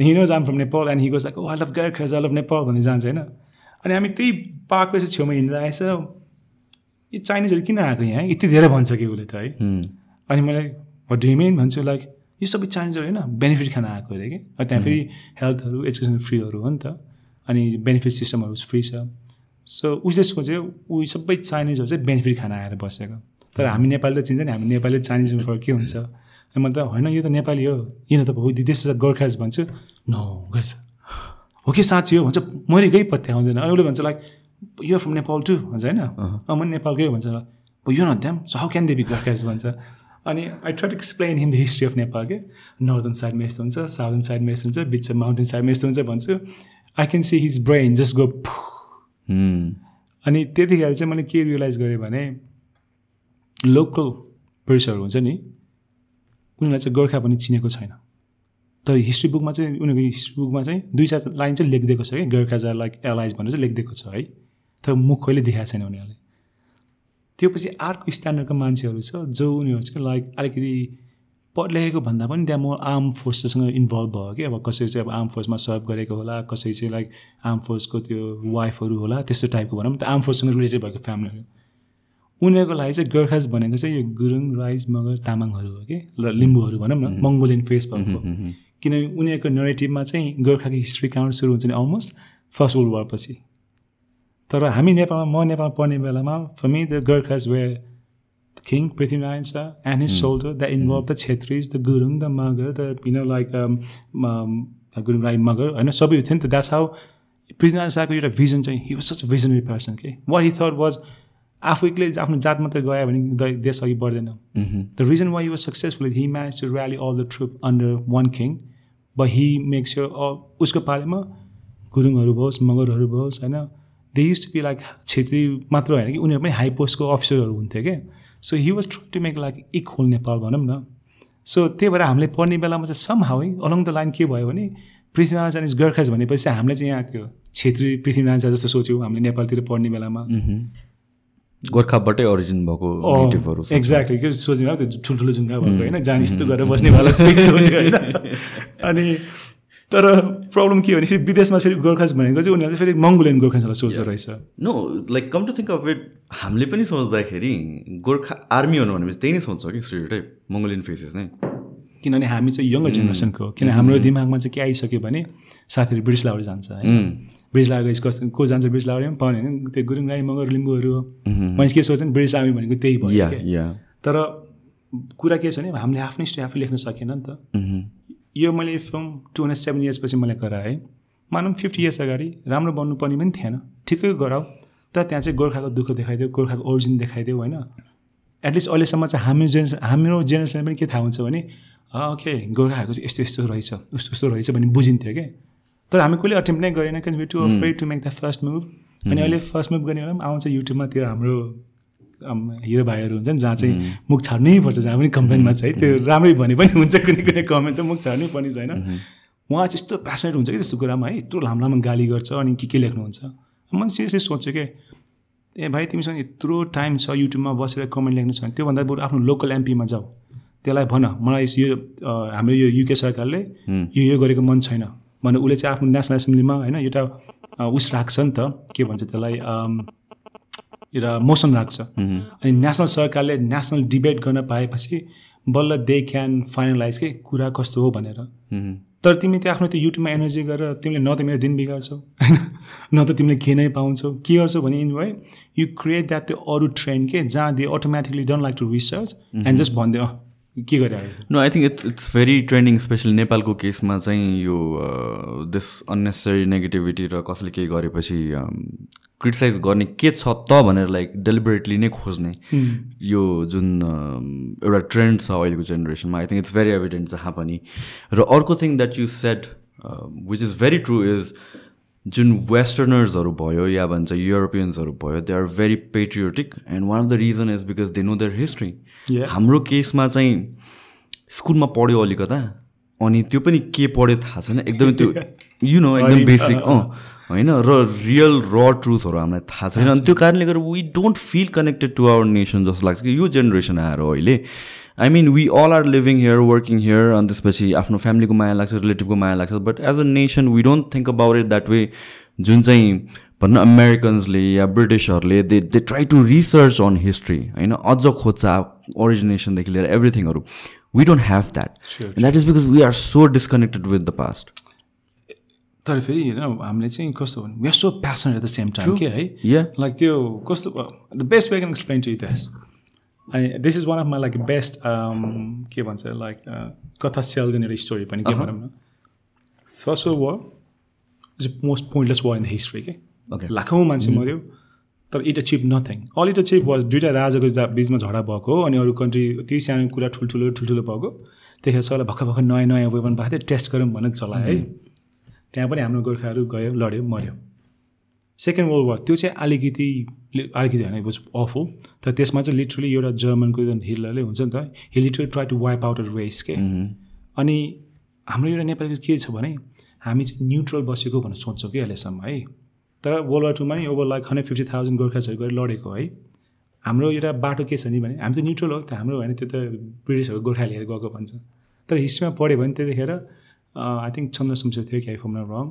हिँडोज I'm from Nepal and he goes like oh I love गैर आई लभ नेपाल भन्ने जान्छ होइन। अनि हामी त्यही पार्कको चाहिँ छेउमा हिँडिरहेछ यो चाइनिजहरू किन आएको यहाँ? यति धेरै भन्छ कि उसले त है। अनि मलाई ढिमेन भन्छु लाइक यो सबै चाइनिजहरू होइन बेनिफिट खान आएको अरे कि? त्यहाँ फेरि हेल्थहरू एजुकेसन फ्रीहरू हो नि त। अनि बेनिफिट सिस्टमहरू फ्री छ। सो उसले चाहिँ ऊ सबै चाइनिजहरू चाहिँ बेनिफिट खान आएर बसेको। तर हामी नेपाली त चिन्छ नि हामी नेपाली चाइनिजमा फरक के हुन्छ? मैले त होइन यो त नेपाली हो। यिनीहरू त दिस गोर्खाज भन्छु। नो गर्छ। हो कि साँच्ची हो भन्छ मैले केही पत्ते आउँदैन अनि उसले भन्छ लाइक यो फ्रम नेपाल टु भन्छ होइन? म नेपालकै हो भन्छ। यो न damn so how can they be Gorkhas? भन्छ। अनि I try to explain him the history of Nepal के? नर्थन साइडमा यस्तो हुन्छ साउदर्न साइडमा यस्तो हुन्छ बिच माउन्टेन साइडमा यस्तो हुन्छ भन्छु। I can see his brain just go अनि त्यतिखेर चाहिँ मैले के रियलाइज गरेँ भने लोकल पर्सहरू हुन्छ नि उनीहरूलाई चाहिँ गोर्खा पनि चिनेको छैन। तर हिस्ट्री बुकमा चाहिँ उनीहरूको हिस्ट्री बुकमा चाहिँ दुई चार लाइन चाहिँ लेखिदिएको छ कि गोर्खा जा लाइक एलाइज भनेर चाहिँ लेखिदिएको छ है। तर मुख कहिले देखाएको छैन उनीहरूले। त्यो पछि अर्को स्ट्यान्डर्डको मान्छेहरू छ जो उनीहरू चाहिँ लाइक अलिकति लेखेको भन्दा पनि त्यहाँ म आर्म फोर्सेससँग इन्भल्भ भयो कि। अब कसै चाहिँ अब आर्म फोर्समा सर्भ गरेको होला कसै चाहिँ लाइक आर्म फोर्सको त्यो वाइफहरू होला त्यस्तो टाइपको भनौँ। त्यो आर्म फोर्ससँग रिलेटेड भएको फ्यामिलीहरू। उनीहरूको लागि चाहिँ गोर्खाज भनेको चाहिँ यो गुरुङ राइज मगर तामाङहरू हो कि। ल लिम्बूहरू भनौँ न मङ्गोलियन फेस भएको। किनभने उनीहरूको नेटिभमा चाहिँ गोर्खाको हिस्ट्री काउन्ट सुरु हुन्छ नि अलमोस्ट फर्स्ट वर्ल्ड वारपछि तर हामी नेपालमा म नेपालमा पढ्ने बेलामा for me the Gorkhas were king Prithvinarayan Shah and his soldier the involve the Chhetris the Gurung the Magar the you know like Gurung Rai Magar होइन सबै थियो नि त द्याट्स हाउ पृथ्वीनारायण शाहको एउटा भिजन चाहिँ he was such visionary person के what he thought was आफू एक्लै आफ्नो जात मात्रै गयो भने देश अघि बढ्दैन the reason why was successful he manage to rally all the troop under one king but he makes यो उसको पालिमा गुरुङहरू होस् मगरहरू होस् होइन they use to be like Chhetri मात्र होइन कि उनीहरू पनि हाई पोस्टको अफिसरहरू हुन्थ्यो क्या so he was try to make like equal Nepal भनौँ न। सो त्यही भएर हामीले पढ्ने बेलामा चाहिँ सम हाउ है अलङ द लाइन के भयो भने पृथ्वीनारायण इज गोर्खाज भनेपछि हामीले चाहिँ यहाँ त्यो छेत्री पृथ्वीनारायण जस्तो सोच्यौँ हामीले नेपालतिर पढ्ने बेलामा। गोर्खाबाटै ओरिजिन भएको एक्ज्याक्टली के सोच्ने त्यो ठुल्ठुलो झुङ्गा भएको होइन जहाँ यस्तो गरेर बस्नेवाला सोच्यो होइन। अनि तर प्रब्लम के हो भने फेरि विदेशमा फेरि गोर्खाज भनेको चाहिँ उनीहरूले फेरि मङ्गोलियन गोर्खाजलाई सोच्दो रहेछ। No like come to think of it हामीले पनि सोच्दाखेरि गोर्खा आर्मी हुनु भनेपछि त्यही नै सोच्छौँ कि स्टुडियो टाइप मङ्गोलियन फेसेस नै। किनभने हामी चाहिँ यङ्गर जेनेरेसनको किन हाम्रो दिमागमा चाहिँ के आइसक्यो भने साथीहरू ब्रिटिस लाउरे जान्छ होइन। ब्रिटिस लाउरे कस्तो को जान्छ ब्रिटिस लाउरे पनि पाउने होइन। त्यो गुरुङ राई मगर लिम्बूहरू मान्छे के सोच्छ नि ब्रिटिस आर्मी भनेको त्यही भयो तर कुरा के छ भने हामीले आफ्नो स्टोरी आफै लेख्न सकेन नि त। यो मैले फिल्म टु हन्ड्रेड सेभेन इयर्सपछि मैले गराएँ मानौँ फिफ्टी इयर्स अगाडि राम्रो बन्नु पर्ने पनि थिएन। ठिकै गराऊ। तर त्यहाँ चाहिँ गोर्खाको दुःख देखाइदियो गोर्खाको ओरिजिन देखाइदियो होइन? एटलिस्ट अहिलेसम्म चाहिँ हाम्रो जेनेरेसन हाम्रो जेनेरेसनले पनि के थाहा हुन्छ भने ओके गोर्खाहरूको चाहिँ यस्तो यस्तो रहेछ उस्तो उस्तो रहेछ भन्ने बुझिन्थ्यो क्या तर हामी कहिले अटेम्प नै गरेन किन we too afraid to make the first move अनि अहिले फर्स्ट मुभ गर्ने बेला पनि आउँछ युट्युबमा त्यो हाम्रो हिरो भाइहरू हुन्छ नि जहाँ चाहिँ मुख छाड्नै पर्छ जहाँ पनि कम्प्लेनमा चाहिँ त्यो राम्रै भने पनि हुन्छ कुनै कुनै कमेन्ट त मुख छाड्नै पर्ने छैन। उहाँ चाहिँ यस्तो प्यासनेट हुन्छ कि त्यस्तो कुरामा है यत्रो लामो लामो गाली गर्छ अनि के के लेख्नुहुन्छ। मैले सिरियसली सोच्छु कि ए भाइ तिमीसँग यत्रो टाइम छ युट्युबमा बसेर कमेन्ट लेख्नु छ भने त्योभन्दा बरु आफ्नो लोकल एमपीमा जाऊ। त्यसलाई भन मलाई यो हाम्रो यो युके सरकारले यो यो गरेको मन छैन। भने उसले चाहिँ आफ्नो नेसनल एसेम्ब्लीमा होइन एउटा उस राख्छ नि त। के भन्छ त्यसलाई एउटा मोसन राख्छ अनि नेसनल सरकारले नेसनल डिबेट गर्न पाएपछि बल्ल दे क्यान फाइनलाइज के कुरा कस्तो हो भनेर। तर तिमी त्यो आफ्नो त्यो युट्युबमा एनर्जी गरेर तिमीले न त मेरो दिन बिगार्छौ होइन? न त तिमीले के नै पाउँछौ के गर्छौ भने in way you create that त्यो अरू ट्रेन्ड के जहाँ they automatically don't like to research and just भनिदियो अँ के गरे no I think it's it's very trending specially नेपालको केसमा चाहिँ यो दिस अन्नेसरी नेगेटिभिटी र कसैले केही गरेपछि क्रिटिसाइज गर्ने के छ त भनेर लाइक डेलिबरेटली नै खोज्ने यो जुन um, एउटा ट्रेन्ड छ अहिलेको जेनेरेसनमा I think it's very evident जहाँ पनि। र अर्को thing that you set which is very true is जुन वेस्टर्नर्सहरू भयो या भन्छ युरोपियन्सहरू भयो they are very patriotic and one of the reason is because they know their history. हाम्रो केसमा चाहिँ स्कुलमा पढ्यो अलिकता अनि त्यो पनि के पढ्यो थाहा छैन। एकदमै त्यो यु नो एकदम बेसिक अँ होइन र रियल र ट्रुथहरू हामीलाई थाहा छैन। अनि त्यो कारणले गर्दा we don't feel connected to our nation जस्तो लाग्छ कि यो जेनेरेसन आएर अहिले। I mean we all are living here working here अनि त्यसपछि आफ्नो फ्यामिलीको माया लाग्छ रिलेटिभको माया लाग्छ but as a nation we don't think about it that way जुन चाहिँ भन्न अमेरिकन्सले या ब्रिटिसहरूले they they try to research on history होइन? अझ खोज्छ ओरिजिनेसनदेखि लिएर एभ्रिथिङहरू we don't have that that is because we are so disconnected with the past तर फेरि होइन हामीले चाहिँ कस्तो भन्नु? We are so passion at the same time के है? लाइक त्यो कस्तो the best way can explain to this अनि this is one of my like best के भन्छ लाइक कथा सेल गर्ने एउटा स्टोरी पनि के भनौँ न। First world war is most pointless war in the history के. लाखौँ मान्छे मऱ्यो तर it achieve nothing all it achieve was दुइटा राजाको बिचमा झगडा भएको हो अनि अरू कन्ट्री त्यही सानो कुरा ठुल्ठुलो ठुल्ठुलो भएको। त्यतिखेर सबैलाई भर्खर भर्खर नयाँ नयाँ वेपन भएको थियो टेस्ट गरौँ भनेर चलायो है। त्यहाँ पनि हाम्रो गोर्खाहरू गयो लड्यो मऱ्यो। सेकेन्ड वर्ल्ड वार त्यो चाहिँ अलिकति अलिकति होइन वाज अफुल तर त्यसमा चाहिँ लिटरली एउटा जर्मनको जुन हिटलरले हुन्छ नि त he literally try to wipe out a race के अनि हाम्रो एउटा नेपालीको के छ भने हामी चाहिँ न्युट्रल बसेको भनेर सोच्छौँ कि अहिलेसम्म है? तर वर्ल्ड वार टूमा नि over like hundred fifty thousand गोर्खाजहरू गएर लडेको है? हाम्रो एउटा बाटो के छ नि भने हामी त न्युट्रल हो त हाम्रो होइन त्यो त ब्रिटिसहरू गोर्खा लिएर गएको भन्छ। तर हिस्ट्रीमा पढ्यो भने त्यतिखेर आई थिङ्क चन्द्र शमशेर थियो कि firm wrong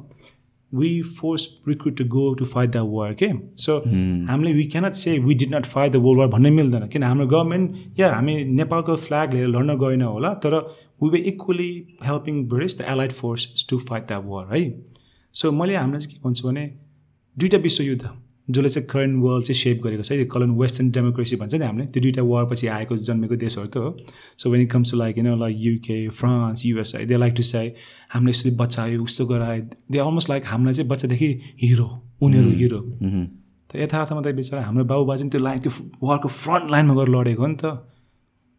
we force recruit to go to fight the war के सो हामीले we cannot say we did not fight the world war भन्नै मिल्दैन. किन हाम्रो गभर्मेन्ट या हामी नेपालको फ्ल्याग लिएर लड्न गएन होला तर we were equally helping British the allied forces to fight the war है सो मैले हामीलाई चाहिँ के भन्छु भने दुईवटा विश्वयुद्ध जसले चाहिँ करेन्ट वर्ल्ड चाहिँ सेप गरेको छ यो कलन वेस्टर्न डेमोक्रेसी भन्छ नि हामीले त्यो दुइटा वार पछि आएको जन्मेको देशहरू त हो। So when it comes to like you like UK France USA they like to say हामीले यसरी बचायो उस्तो गरायो। दे अलमोस्ट लाइक हामीलाई चाहिँ बच्चादेखि हिरो उनीहरू हिरो त यथार्थमा त बिचरा हाम्रो बाबुबाजे त्यो लाइन त्यो वारको फ्रन्ट लाइनमा गएर लडेको हो नि त।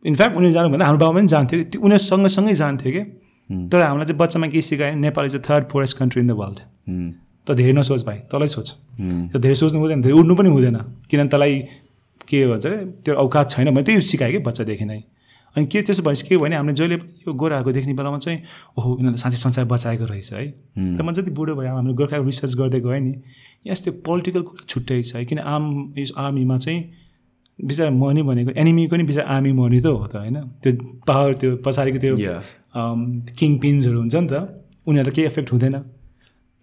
इनफ्याक्ट उनीहरू जानुभन्दा हाम्रो बाबा पनि जान्थ्यो। त्यो उनीहरू सँगसँगै जान्थ्यो कि? तर हामीलाई चाहिँ बच्चामा के सिकायो। Nepal is the third poorest country in the world त धेरै नसोच भाइ तँलाई सोच। त धेरै सोच्नु हुँदैन धेरै उड्नु पनि हुँदैन। किनभने तँलाई के भन्छ अरे त्यो औकात छैन भने त्यही सिकायो कि बच्चादेखि नै। अनि के त्यसो भएपछि के भने हामीले जहिले पनि यो गोराहरूको देख्ने बेलामा चाहिँ ओहो यिनीहरूले साँच्चै संसार बचाएको रहेछ है। तर म जति बुढो भयो हाम्रो गोर्खाको रिसर्च गर्दै गएँ नि यस त्यो पोलिटिकल कुरा छुट्टै छ है। किन आर्म यस आर्मीमा चाहिँ बिचरा मर्ने भनेको एनिमीको नि बिचरा आर्मी मर्ने त हो त होइन? त्यो पावर त्यो पछाडिको त्यो. किङ पिन्सहरू हुन्छ नि त उनीहरूलाई केही इफेक्ट हुँदैन।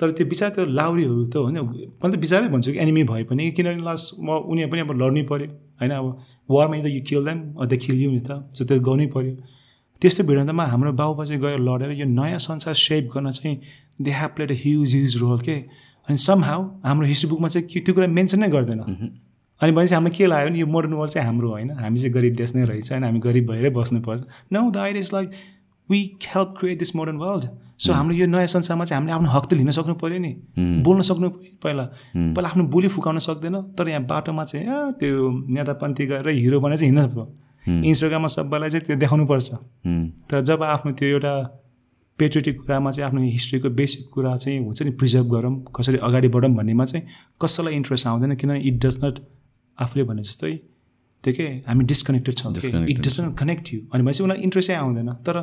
तर त्यो बिचरा त्यो लाउरीहरू त होइन। मैले त बिचारै भन्छु कि एनिमी भए पनि किनभने लास्ट म उनीहरू पनि अब लड्नै पऱ्यो होइन अब वारमा त यु किल देम अझ खिलियो नि त सो त्यो गर्नै पऱ्यो त्यस्तो भिडन्तमा हाम्रो बाबुबाजे गएर लडेर यो नयाँ संसार सेप गर्न चाहिँ they have played a huge huge role के अनि सम हाउ हाम्रो हिस्ट्री बुकमा चाहिँ त्यो कुरा मेन्सन नै गर्दैन। अनि भनेपछि हामीलाई के लाग्यो भने यो मोडर्न वर्ल्ड चाहिँ हाम्रो होइन? हामी चाहिँ गरिब देश नै रहेछ होइन? हामी गरिब भएरै बस्नुपर्छ। न the idea is like we help create this modern world so हाम्रो यो नयाँ संसारमा चाहिँ हामीले आफ्नो हक त लिन सक्नु पऱ्यो नि। बोल्न सक्नु पहिला। पहिला आफ्नो बोली फुकाउन सक्दैन तर यहाँ बाटोमा चाहिँ त्यो नेतापन्थी गएर हिरो बनाएर चाहिँ हिँड्न इन्स्टाग्राममा सबैलाई चाहिँ त्यो देखाउनुपर्छ तर जब आफ्नो त्यो एउटा पेट्रियोटिक कुरामा चाहिँ आफ्नो हिस्ट्रीको बेसिक कुरा चाहिँ हुन्छ नि प्रिजर्भ गरौँ कसरी अगाडि बढौँ भन्नेमा चाहिँ कसैलाई इन्ट्रेस्ट आउँदैन किन इट डज नट आफूले भने जस्तै त्यो के हामी डिस्कनेक्टेड छौँ it does not connect you अनि भनेपछि उनीलाई इन्ट्रेस्टै आउँदैन। तर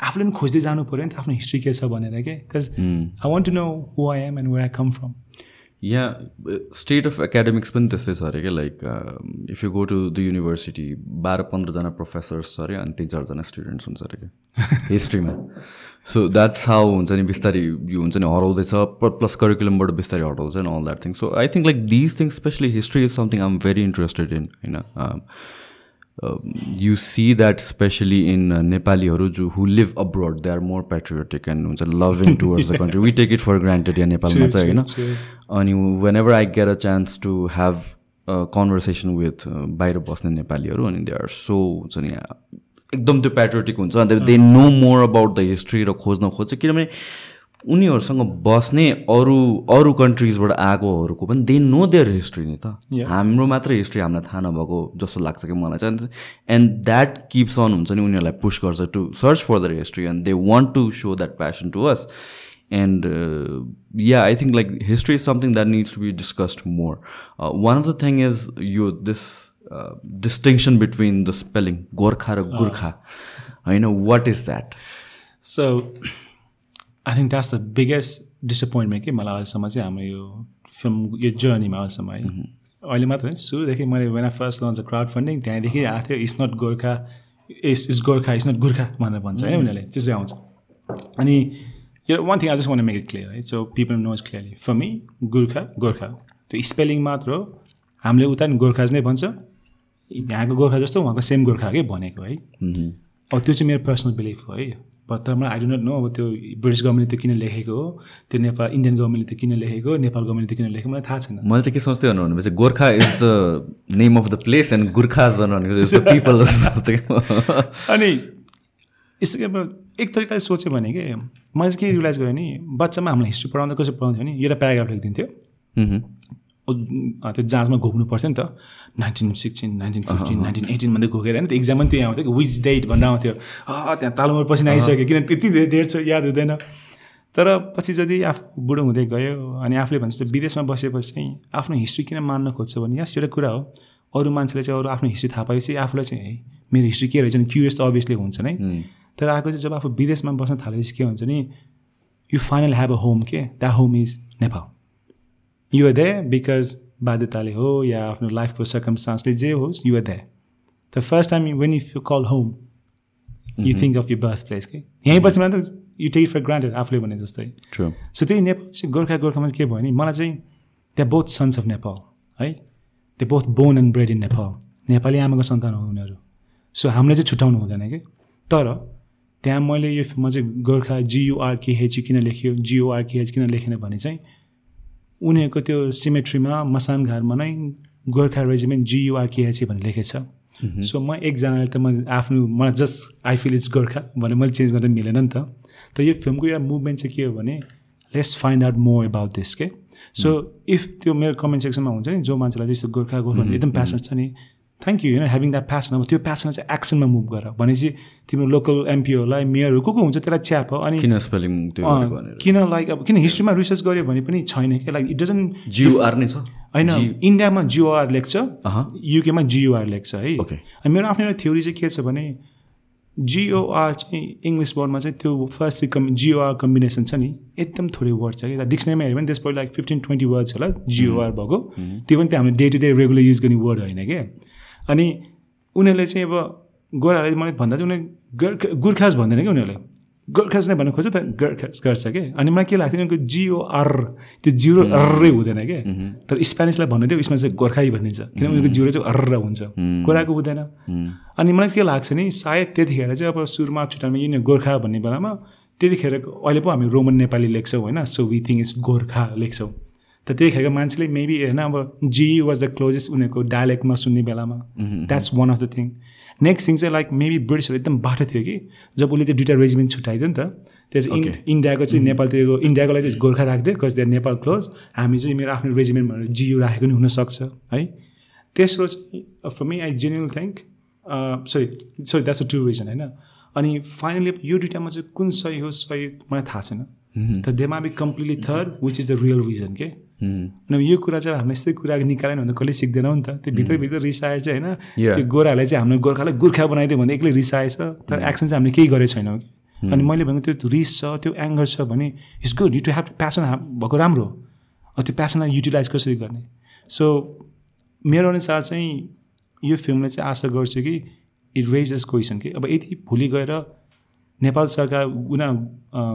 आफूले पनि खोज्दै जानु पऱ्यो नि त आफ्नो हिस्ट्री के छ भनेर के? Because I want to know who I am and where I come from यहाँ स्टेट अफ एकाडेमिक्स पनि त्यस्तै छ अरे क्या like if you go to the university बाह्र पन्ध्रजना प्रोफेसर्स छ अरे अनि तिन चारजना स्टुडेन्ट्स हुन्छ अरे क्या हिस्ट्रीमा सो द्याट्स हाउ हुन्छ नि बिस्तारै यो हुन्छ नि हराउँदैछ प्लस करिकुलमबाट बिस्तारै हटाउँछ नि all that thing so I think like these things especially history is something I am very interested in होइन you see that especially in नेपालीहरू जो who live abroad they are more patriotic and हुन्छ loving towards the country we take it for granted यहाँ नेपालमा चाहिँ होइन अनि whenever I get a chance to have conversation with बाहिर बस्ने नेपालीहरू अनि दे आर सो हुन्छ नि एकदम त्यो पेट्रियोटिक हुन्छ अन्त they know more about the history र खोज्न खोज्छ किनभने उनीहरूसँग बस्ने अरू अरू कन्ट्रिजबाट आएकोहरूको पनि दे नो देयर हिस्ट्री नि त। हाम्रो मात्रै हिस्ट्री हामीलाई थाहा नभएको जस्तो लाग्छ कि मलाई चाहिँ। एन्ड द्याट किप्स अन हुन्छ नि उनीहरूलाई पुस गर्छ to search for their history and they want to show that passion to us and yeah I think like history is something that needs to be discussed more one of the thing is यो this distinction between the spelling Gorkha र गोर्खा होइन what is that so I think that's the biggest disappointment कि मलाई अहिलेसम्म चाहिँ हाम्रो यो film यो जर्नीमा अहिलेसम्म है। अहिले मात्र होइन सुरुदेखि मैले when I first launch crowd funding त्यहाँदेखि आएको थियो it's not Gorkha it's is Gorkha it's not Gorkha भनेर भन्छ है उनीहरूले त्यसै आउँछ। अनि यो one thing I just want make it clear है so people knows clearly for me Gorkha Gorkha त्यो स्पेलिङ मात्र हो। हामीले उता नि गोर्खाज नै भन्छ। यहाँको गोर्खा जस्तो उहाँको सेम गोर्खाकै भनेको है। अब त्यो चाहिँ मेरो पर्सनल बिलिफ हो है मलाई आई डो नट नो अब त्यो ब्रिटिस गभर्मेन्टले त्यो किन लेखेको हो? त्यो नेपाल इन्डियन गभर्मेन्टले त्यो किन लेखेको नेपाल गभर्मेन्टले त्यो किन लेखेको मलाई थाहा छैन। मैले चाहिँ के सोच्दै हुनु भनेपछि Gorkha is the name of the place and Gorkha people अनि अब एक तरिकाले सोच्यो भने कि मैले चाहिँ के रियलाइज गरेँ नि बच्चामा हामीलाई हिस्ट्री पढाउँदा कसरी पढाउँथ्यो भने एउटा प्याराग्राफ लेखिदिन्थ्यो। त्यो जाँचमा घोक्नु पर्थ्यो नि त। Nineteen sixteen nineteen fifteen nineteen eighteen भन्दै घोकेर होइन त इक्जाम पनि त्यही आउँथ्यो विच डेट भनेर आउँथ्यो। त्यहाँ तालुमा पछि आइसक्यो किन त्यति डेट छ याद हुँदैन। तर पछि जति आफू बुढो हुँदै गयो अनि आफूले भन्छ विदेशमा बसेपछि चाहिँ आफ्नो हिस्ट्री किन मान्न खोज्छ भने यस एउटा कुरा हो। अरू मान्छेले चाहिँ अरू आफ्नो हिस्ट्री थाहा पाएपछि आफूलाई चाहिँ है मेरो हिस्ट्री के रहेछ? नि क्युरियस त अभियसली हुन्छ नै। तर आएको चाहिँ जब आफू विदेशमा बस्न थालेपछि के हुन्छ नि you final have a home के? That home is Nepal you're there because बाध्यताले हो या आफ्नो लाइफको सर्कमस्टान्सले जे होस् you're there the first time when if you call home you think of you birth place के यहीँ पछि मात्र यु टेक फर ग्रान्टेड आफूले भने जस्तै सो त्यही नेपाल चाहिँ गोर्खा गोर्खामा चाहिँ के भयो नि मलाई चाहिँ द्या बोथ सन्स अफ नेपाल है they both born and bred in Nepal Nepali आमाको सन्तान हो उनीहरू सो हामीले चाहिँ छुट्याउनु हुँदैन कि तर त्यहाँ मैले यो फिल्ममा चाहिँ गोर्खा जियुआरकेहेची किन लेख्यो जिओआरकेएच किन लेखेन भने चाहिँ उनीहरूको त्यो सिमेट्रीमा मसान घरमा नै गोर्खा रेजिमेन्ट जियुआरकेएची भनेर लेखेको छ सो म एकजनाले त म आफ्नो मलाई just I feel it's Gorkha भनेर मैले चेन्ज गर्दा मिलेन नि त। तर यो फिल्मको एउटा मुभमेन्ट चाहिँ के हो भने let's find out more about this के सो इफ त्यो मेरो कमेन्ट सेक्सनमा हुन्छ नि जो मान्छेलाई यस्तो गोर्खा गोर्खा एकदम प्यासनेट छ नि थ्याङ्क यू होइन ह्याभिङ द्याट प्यासन अब त्यो प्यासनलाई चाहिँ एक्सनमा मुभ गर। भनेपछि तिम्रो लोकल एमपीहरूलाई मेयरहरू को को हुन्छ त्यसलाई च्याप अनि किन स्पेलिङ किन लाइक अब किन हिस्ट्रीमा रिसर्च गऱ्यो भने पनि छैन कि लाइक इट डजन जियुआर नै छ? होइन इन्डियामा जिओआर लेख्छ युकेमा जियुआर लेख्छ है। अनि मेरो आफ्नो एउटा थ्योरी चाहिँ के छ भने जिओआर चाहिँ इङ्ग्लिस वर्डमा चाहिँ त्यो फर्स्ट कम् जिओआर कम्बिनेसन छ नि एकदम थोरै वर्ड छ कि। डिक्सनरीमा हेऱ्यो भने त्यसपछि लाइक फिफ्टिन ट्वेन्टी वर्ड्स होला जिओआर भएको। त्यो पनि त्यो हामीले day to day regular use गर्ने वर्ड होइन क्या। अनि उनीहरूले चाहिँ अब गोराहरूले मलाई भन्दा चाहिँ उनीहरूले गोर्खाज भन्दैन कि उनीहरूले? गोर्खास नै भन्नु खोज्छ त गोर्खास गर्छ कि? अनि मलाई के लाग्थ्यो उनीहरूको जिओआर त्यो जिरो अर्रै हुँदैन कि? तर स्पेनिसलाई भन्नु थियो यसमा चाहिँ गोर्खै भनिदिन्छ किनभने उनीहरूको जिरो चाहिँ अर्र हुन्छ। गोराको हुँदैन। अनि मलाई के लाग्छ नि सायद त्यतिखेर चाहिँ अब सुरुमा छुट्टामा यिनीहरू गोर्खा भन्ने बेलामा त्यतिखेर अहिले पो हामी रोमन नेपाली लेख्छौँ होइन so we thing is Gorkha लेख्छौँ। त त्यतिखेरको मान्छेले मेबी होइन अब जी वाज द क्लोजेस्ट उनीहरूको डायलेक्टमा सुन्ने बेलामा। That's one of the thing next thing चाहिँ लाइक मेबी ब्रिटिसहरू एकदम बाटो थियो कि जब उसले त्यो दुइटा रेजिमेन्ट छुट्याइदियो नि त त्यो चाहिँ इन्- इन्डियाको चाहिँ नेपालतिरको इन्डियाको लागि चाहिँ गोर्खा राखिदियो कस द्याट नेपाल क्लोज हामी चाहिँ मेरो आफ्नो रेजिमेन्ट भनेर जियो राखेको नि हुनसक्छ है। तेस्रो चाहिँ for me I genuine think sorry sorry that's a to reason होइन। अनि फाइनली यो दुइटामा चाहिँ कुन सही हो सही मलाई थाहा छैन। तर they maybe completely third which is the real reason के अनि यो कुरा चाहिँ हामीले यस्तै कुरा निकालेन भने कहिले सिक्दैनौँ नि त? त्यो भित्रभित्र रिसाए चाहिँ होइन. त्यो गोराहरूलाई चाहिँ हामीले गोर्खालाई गोर्खा बनाइदियो भने एक्लै रिसाएछ। तर एक्सन चाहिँ हामीले केही गरेको छैनौँ कि? अनि मैले भनेको त्यो रिस छ त्यो एङ्गर छ भने it's good you to have passion भएको राम्रो अब त्यो प्यासनलाई युटिलाइज कसरी गर्ने? सो मेरो अनुसार चाहिँ यो फिल्मले चाहिँ आशा गर्छु कि इट रेजेस क्वेसन कि अब यदि भोलि गएर नेपाल सरकार उना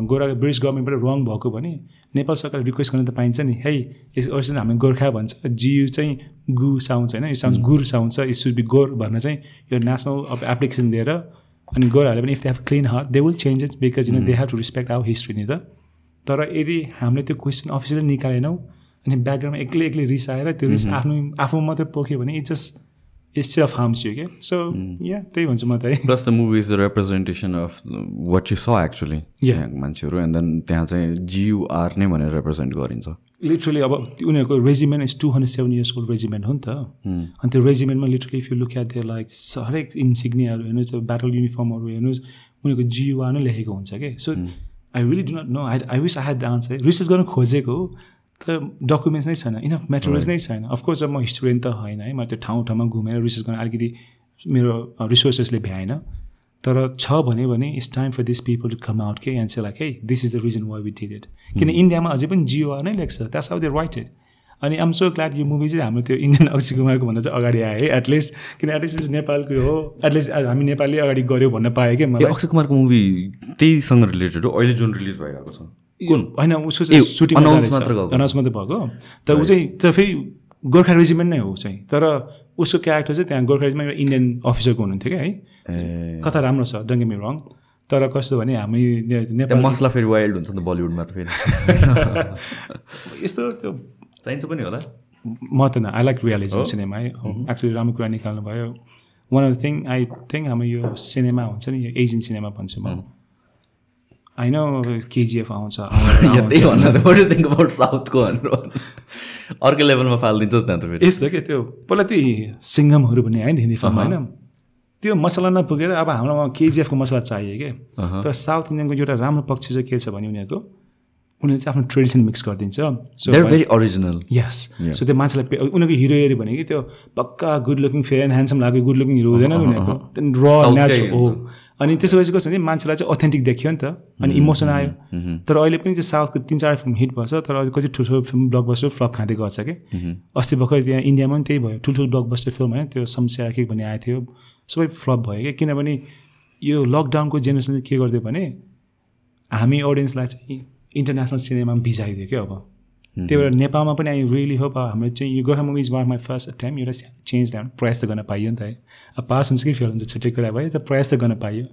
गोरा ब्रिटिस गभर्मेन्टबाट रङ भएको भने नेपाल सरकार रिक्वेस्ट गर्न त पाइन्छ नि। है यस अर्सन हामी गोर्खा भन्छ। जियु चाहिँ गु साउन्ड होइन यो साउन्ड गुर साउन्ड छ। इट सुड बी गोर भनेर चाहिँ यो नेसनल अब एप्लिकेसन दिएर अनि गोराहरूले पनि if they have clean heart they will change it because you know they have to respect our history नि त। तर यदि हामीले त्यो क्वेसन अफिसियली निकालेनौँ अनि ब्याकग्राउन्डमा एक्लै एक्लै रिसाएर त्यो रिस आफ्नो आफू मात्रै पोख्यो भने it just it's of harms you क्या सो या त्यही भन्छु म त है। Plus the movie is the representation of what you saw actually. त्यहाँको मान्छेहरू एन्ड देन त्यहाँ चाहिँ जियुआर नै भनेर रिप्रेजेन्ट गरिन्छ। लिटरली अब उनीहरूको regiment is two hundred seven years old regiment हो नि त। अनि त्यो रेजिमेन्टमा literally if you look at there like हरेक इन्सिग्नियाहरू हेर्नुहोस् त्यो ब्याटल युनिफर्महरू हेर्नुहोस् उनीहरूको जियुआ नै लेखेको हुन्छ कि so I really do not know I I wish I had the answer research गर्न खोजेको हो। तर डकुमेन्ट्स नै छैन इनफ मेटेरियल्स नै छैन. अफकोर्स अब म हिस्टोरियन त होइन है म त्यो ठाउँ ठाउँमा घुमेर रिसर्च गर्न अलिकति मेरो रिसोर्सेसले भ्याएन। तर छ भने भने it's time for this people to come out के एन्ड से लाइक है this is the reason why we did it किन इन्डियामा अझै पनि जिओआर नै लेख्छ that's how they write it अनि आम सो ग्ल्याड यो मुभी चाहिँ हाम्रो त्यो इन्डियन अक्षय कुमारको भन्दा चाहिँ अगाडि आयो है एटलिस्ट किन एटलिस्ट इज नेपालको हो। एटलिस्ट हामी नेपालले अगाडि गऱ्यो भन्न पाएँ ए मलाई। अक्षय कुमारको मुभी त्यहीसँग रिलेटेड हो अहिले जुन रिलिज भइरहेको छ। कुन? होइन उसको चाहिँ सुटिङ। अनाउन्स मात्रै भएको। तर ऊ चाहिँ तर फेरि गोर्खा रेजिमेन्ट नै हो चाहिँ। तर उसको क्यारेक्टर चाहिँ त्यहाँ गोर्खा रेजिमेन्ट एउटा इन्डियन अफिसरको हुनुहुन्थ्यो क्या है। कथा राम्रो छ डङ्गे मे रङ तर कस्तो भने हामी नेपाल मसला फेरि वाइल्ड हुन्छ नि त बलिउडमा त फेरि। यस्तो त्यो चाहिन्छ पनि होला। म त न आई लाइक रियालिजम सिनेमा है। एक्चुली राम्रो कुरा निकाल्नु भयो one of the thing I think हाम्रो यो सिनेमा हुन्छ नि यो एजियन सिनेमा भन्छु म। होइन केजिएफ आउँछ या त्यही भन्दा वाट थिङ्क अबाउट साउथको भनेर अर्कै लेभलमा फालिदिन्छ त्यहाँ त फेरि। यस्तो के त्यो पहिला त्यही सिङ्गमहरू भन्ने आयो नि हिन्दी फिल्म होइन? त्यो मसला नपुगेर अब हाम्रोमा केजिएफको मसला चाहियो कि? तर साउथ इन्डियनको एउटा राम्रो पक्ष चाहिँ के छ भने उनीहरूको उनीहरूले चाहिँ आफ्नो ट्रेडिसन मिक्स गरिदिन्छ। So very original yes so त्यो मान्छेलाई उनीहरूको हिरो हेऱ्यो भने कि त्यो पक्का good looking fair and handsome लाग्यो गुड लुकिङ हिरो हुँदैन उनीहरूको। र South कै नेचुरल हो अनि त्यसपछि कस्तो भने मान्छेलाई चाहिँ अथेन्टिक देखियो नि त। अनि इमोसन आयो। तर अहिले पनि चाहिँ साउथको तिन चार फिल्म हिट भएछ। तर अहिले कति ठुल्ठुलो फिल्म ब्लकबस्टर फ्लप खाँदै गर्छ कि। अस्ति भर्खर त्यहाँ इन्डियामा पनि त्यही भयो। ठुल्ठुलो ब्लकबस्टर फिल्म होइन। त्यो समस्या के भन्ने आएको थियो। सबै फ्लप भयो कि। किनभने यो लकडाउनको जेनेरेसनले के गरिदियो भने हामी अडियन्सलाई चाहिँ इन्टरनेसनल सिनेमामा भिजाइदियो क्या अब। त्यही भएर नेपालमा पनि आई रियली होप हाम्रो चाहिँ यो Gorkha movies one my first time एउटा चेन्ज ल्याउनु प्रयास त गर्न पाइयो नि त है। अब पास हुन्छ कि फेल हुन्छ छुट्टै कुरा भयो तर प्रयास त गर्न पाइयो।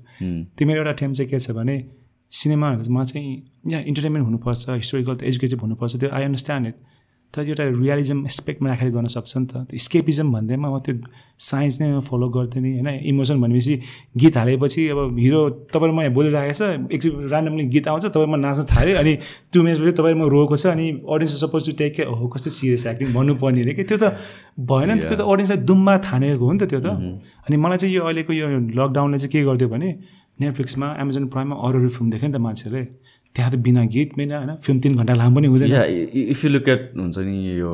त्यो मेरो एउटा टेम चाहिँ के छ भने सिनेमाहरूमा चाहिँ यहाँ इन्टरटेनमेन्ट हुनुपर्छ हिस्टोरिकल त एजुकेटिभ हुनुपर्छ त्यो आई अन्डरस्ट्यान्ड इट तर एउटा रियलिजम एस्पेक्टमा राखेर गर्न सक्छ नि त। त्यो स्केपिजम भन्दैमा म त्यो साइन्स नै फलो गर्दैन होइन इमोसन भनेपछि गीत हालेपछि अब हिरो तपाईँले म यहाँ बोलिरहेको छ एकछिन ऱ्यान्डमली गीत आउँछ तपाईँमा नाच्न थाल्यो अनि टु मिनट्सपछि तपाईँ म रोएको छ अनि अडियन्स सपोज टु टेक के हो कस्तो सिरियस एक्टिङ भन्नुपर्ने अरे कि? त्यो त भएन नि त त्यो त अडियन्सलाई दुम्बा थानेको हो नि त त्यो त। अनि मलाई चाहिँ यो अहिलेको यो लकडाउनले चाहिँ के गरिदियो भने नेटफ्लिक्समा एमाजोन प्राइममा अरू फिल्म देख्यो नि त मान्छेले। त्यहाँ त बिना गीत बिना होइन फिल्म तिन घन्टा लामो पनि हुँदैन। इफ यु लुक एट हुन्छ नि यो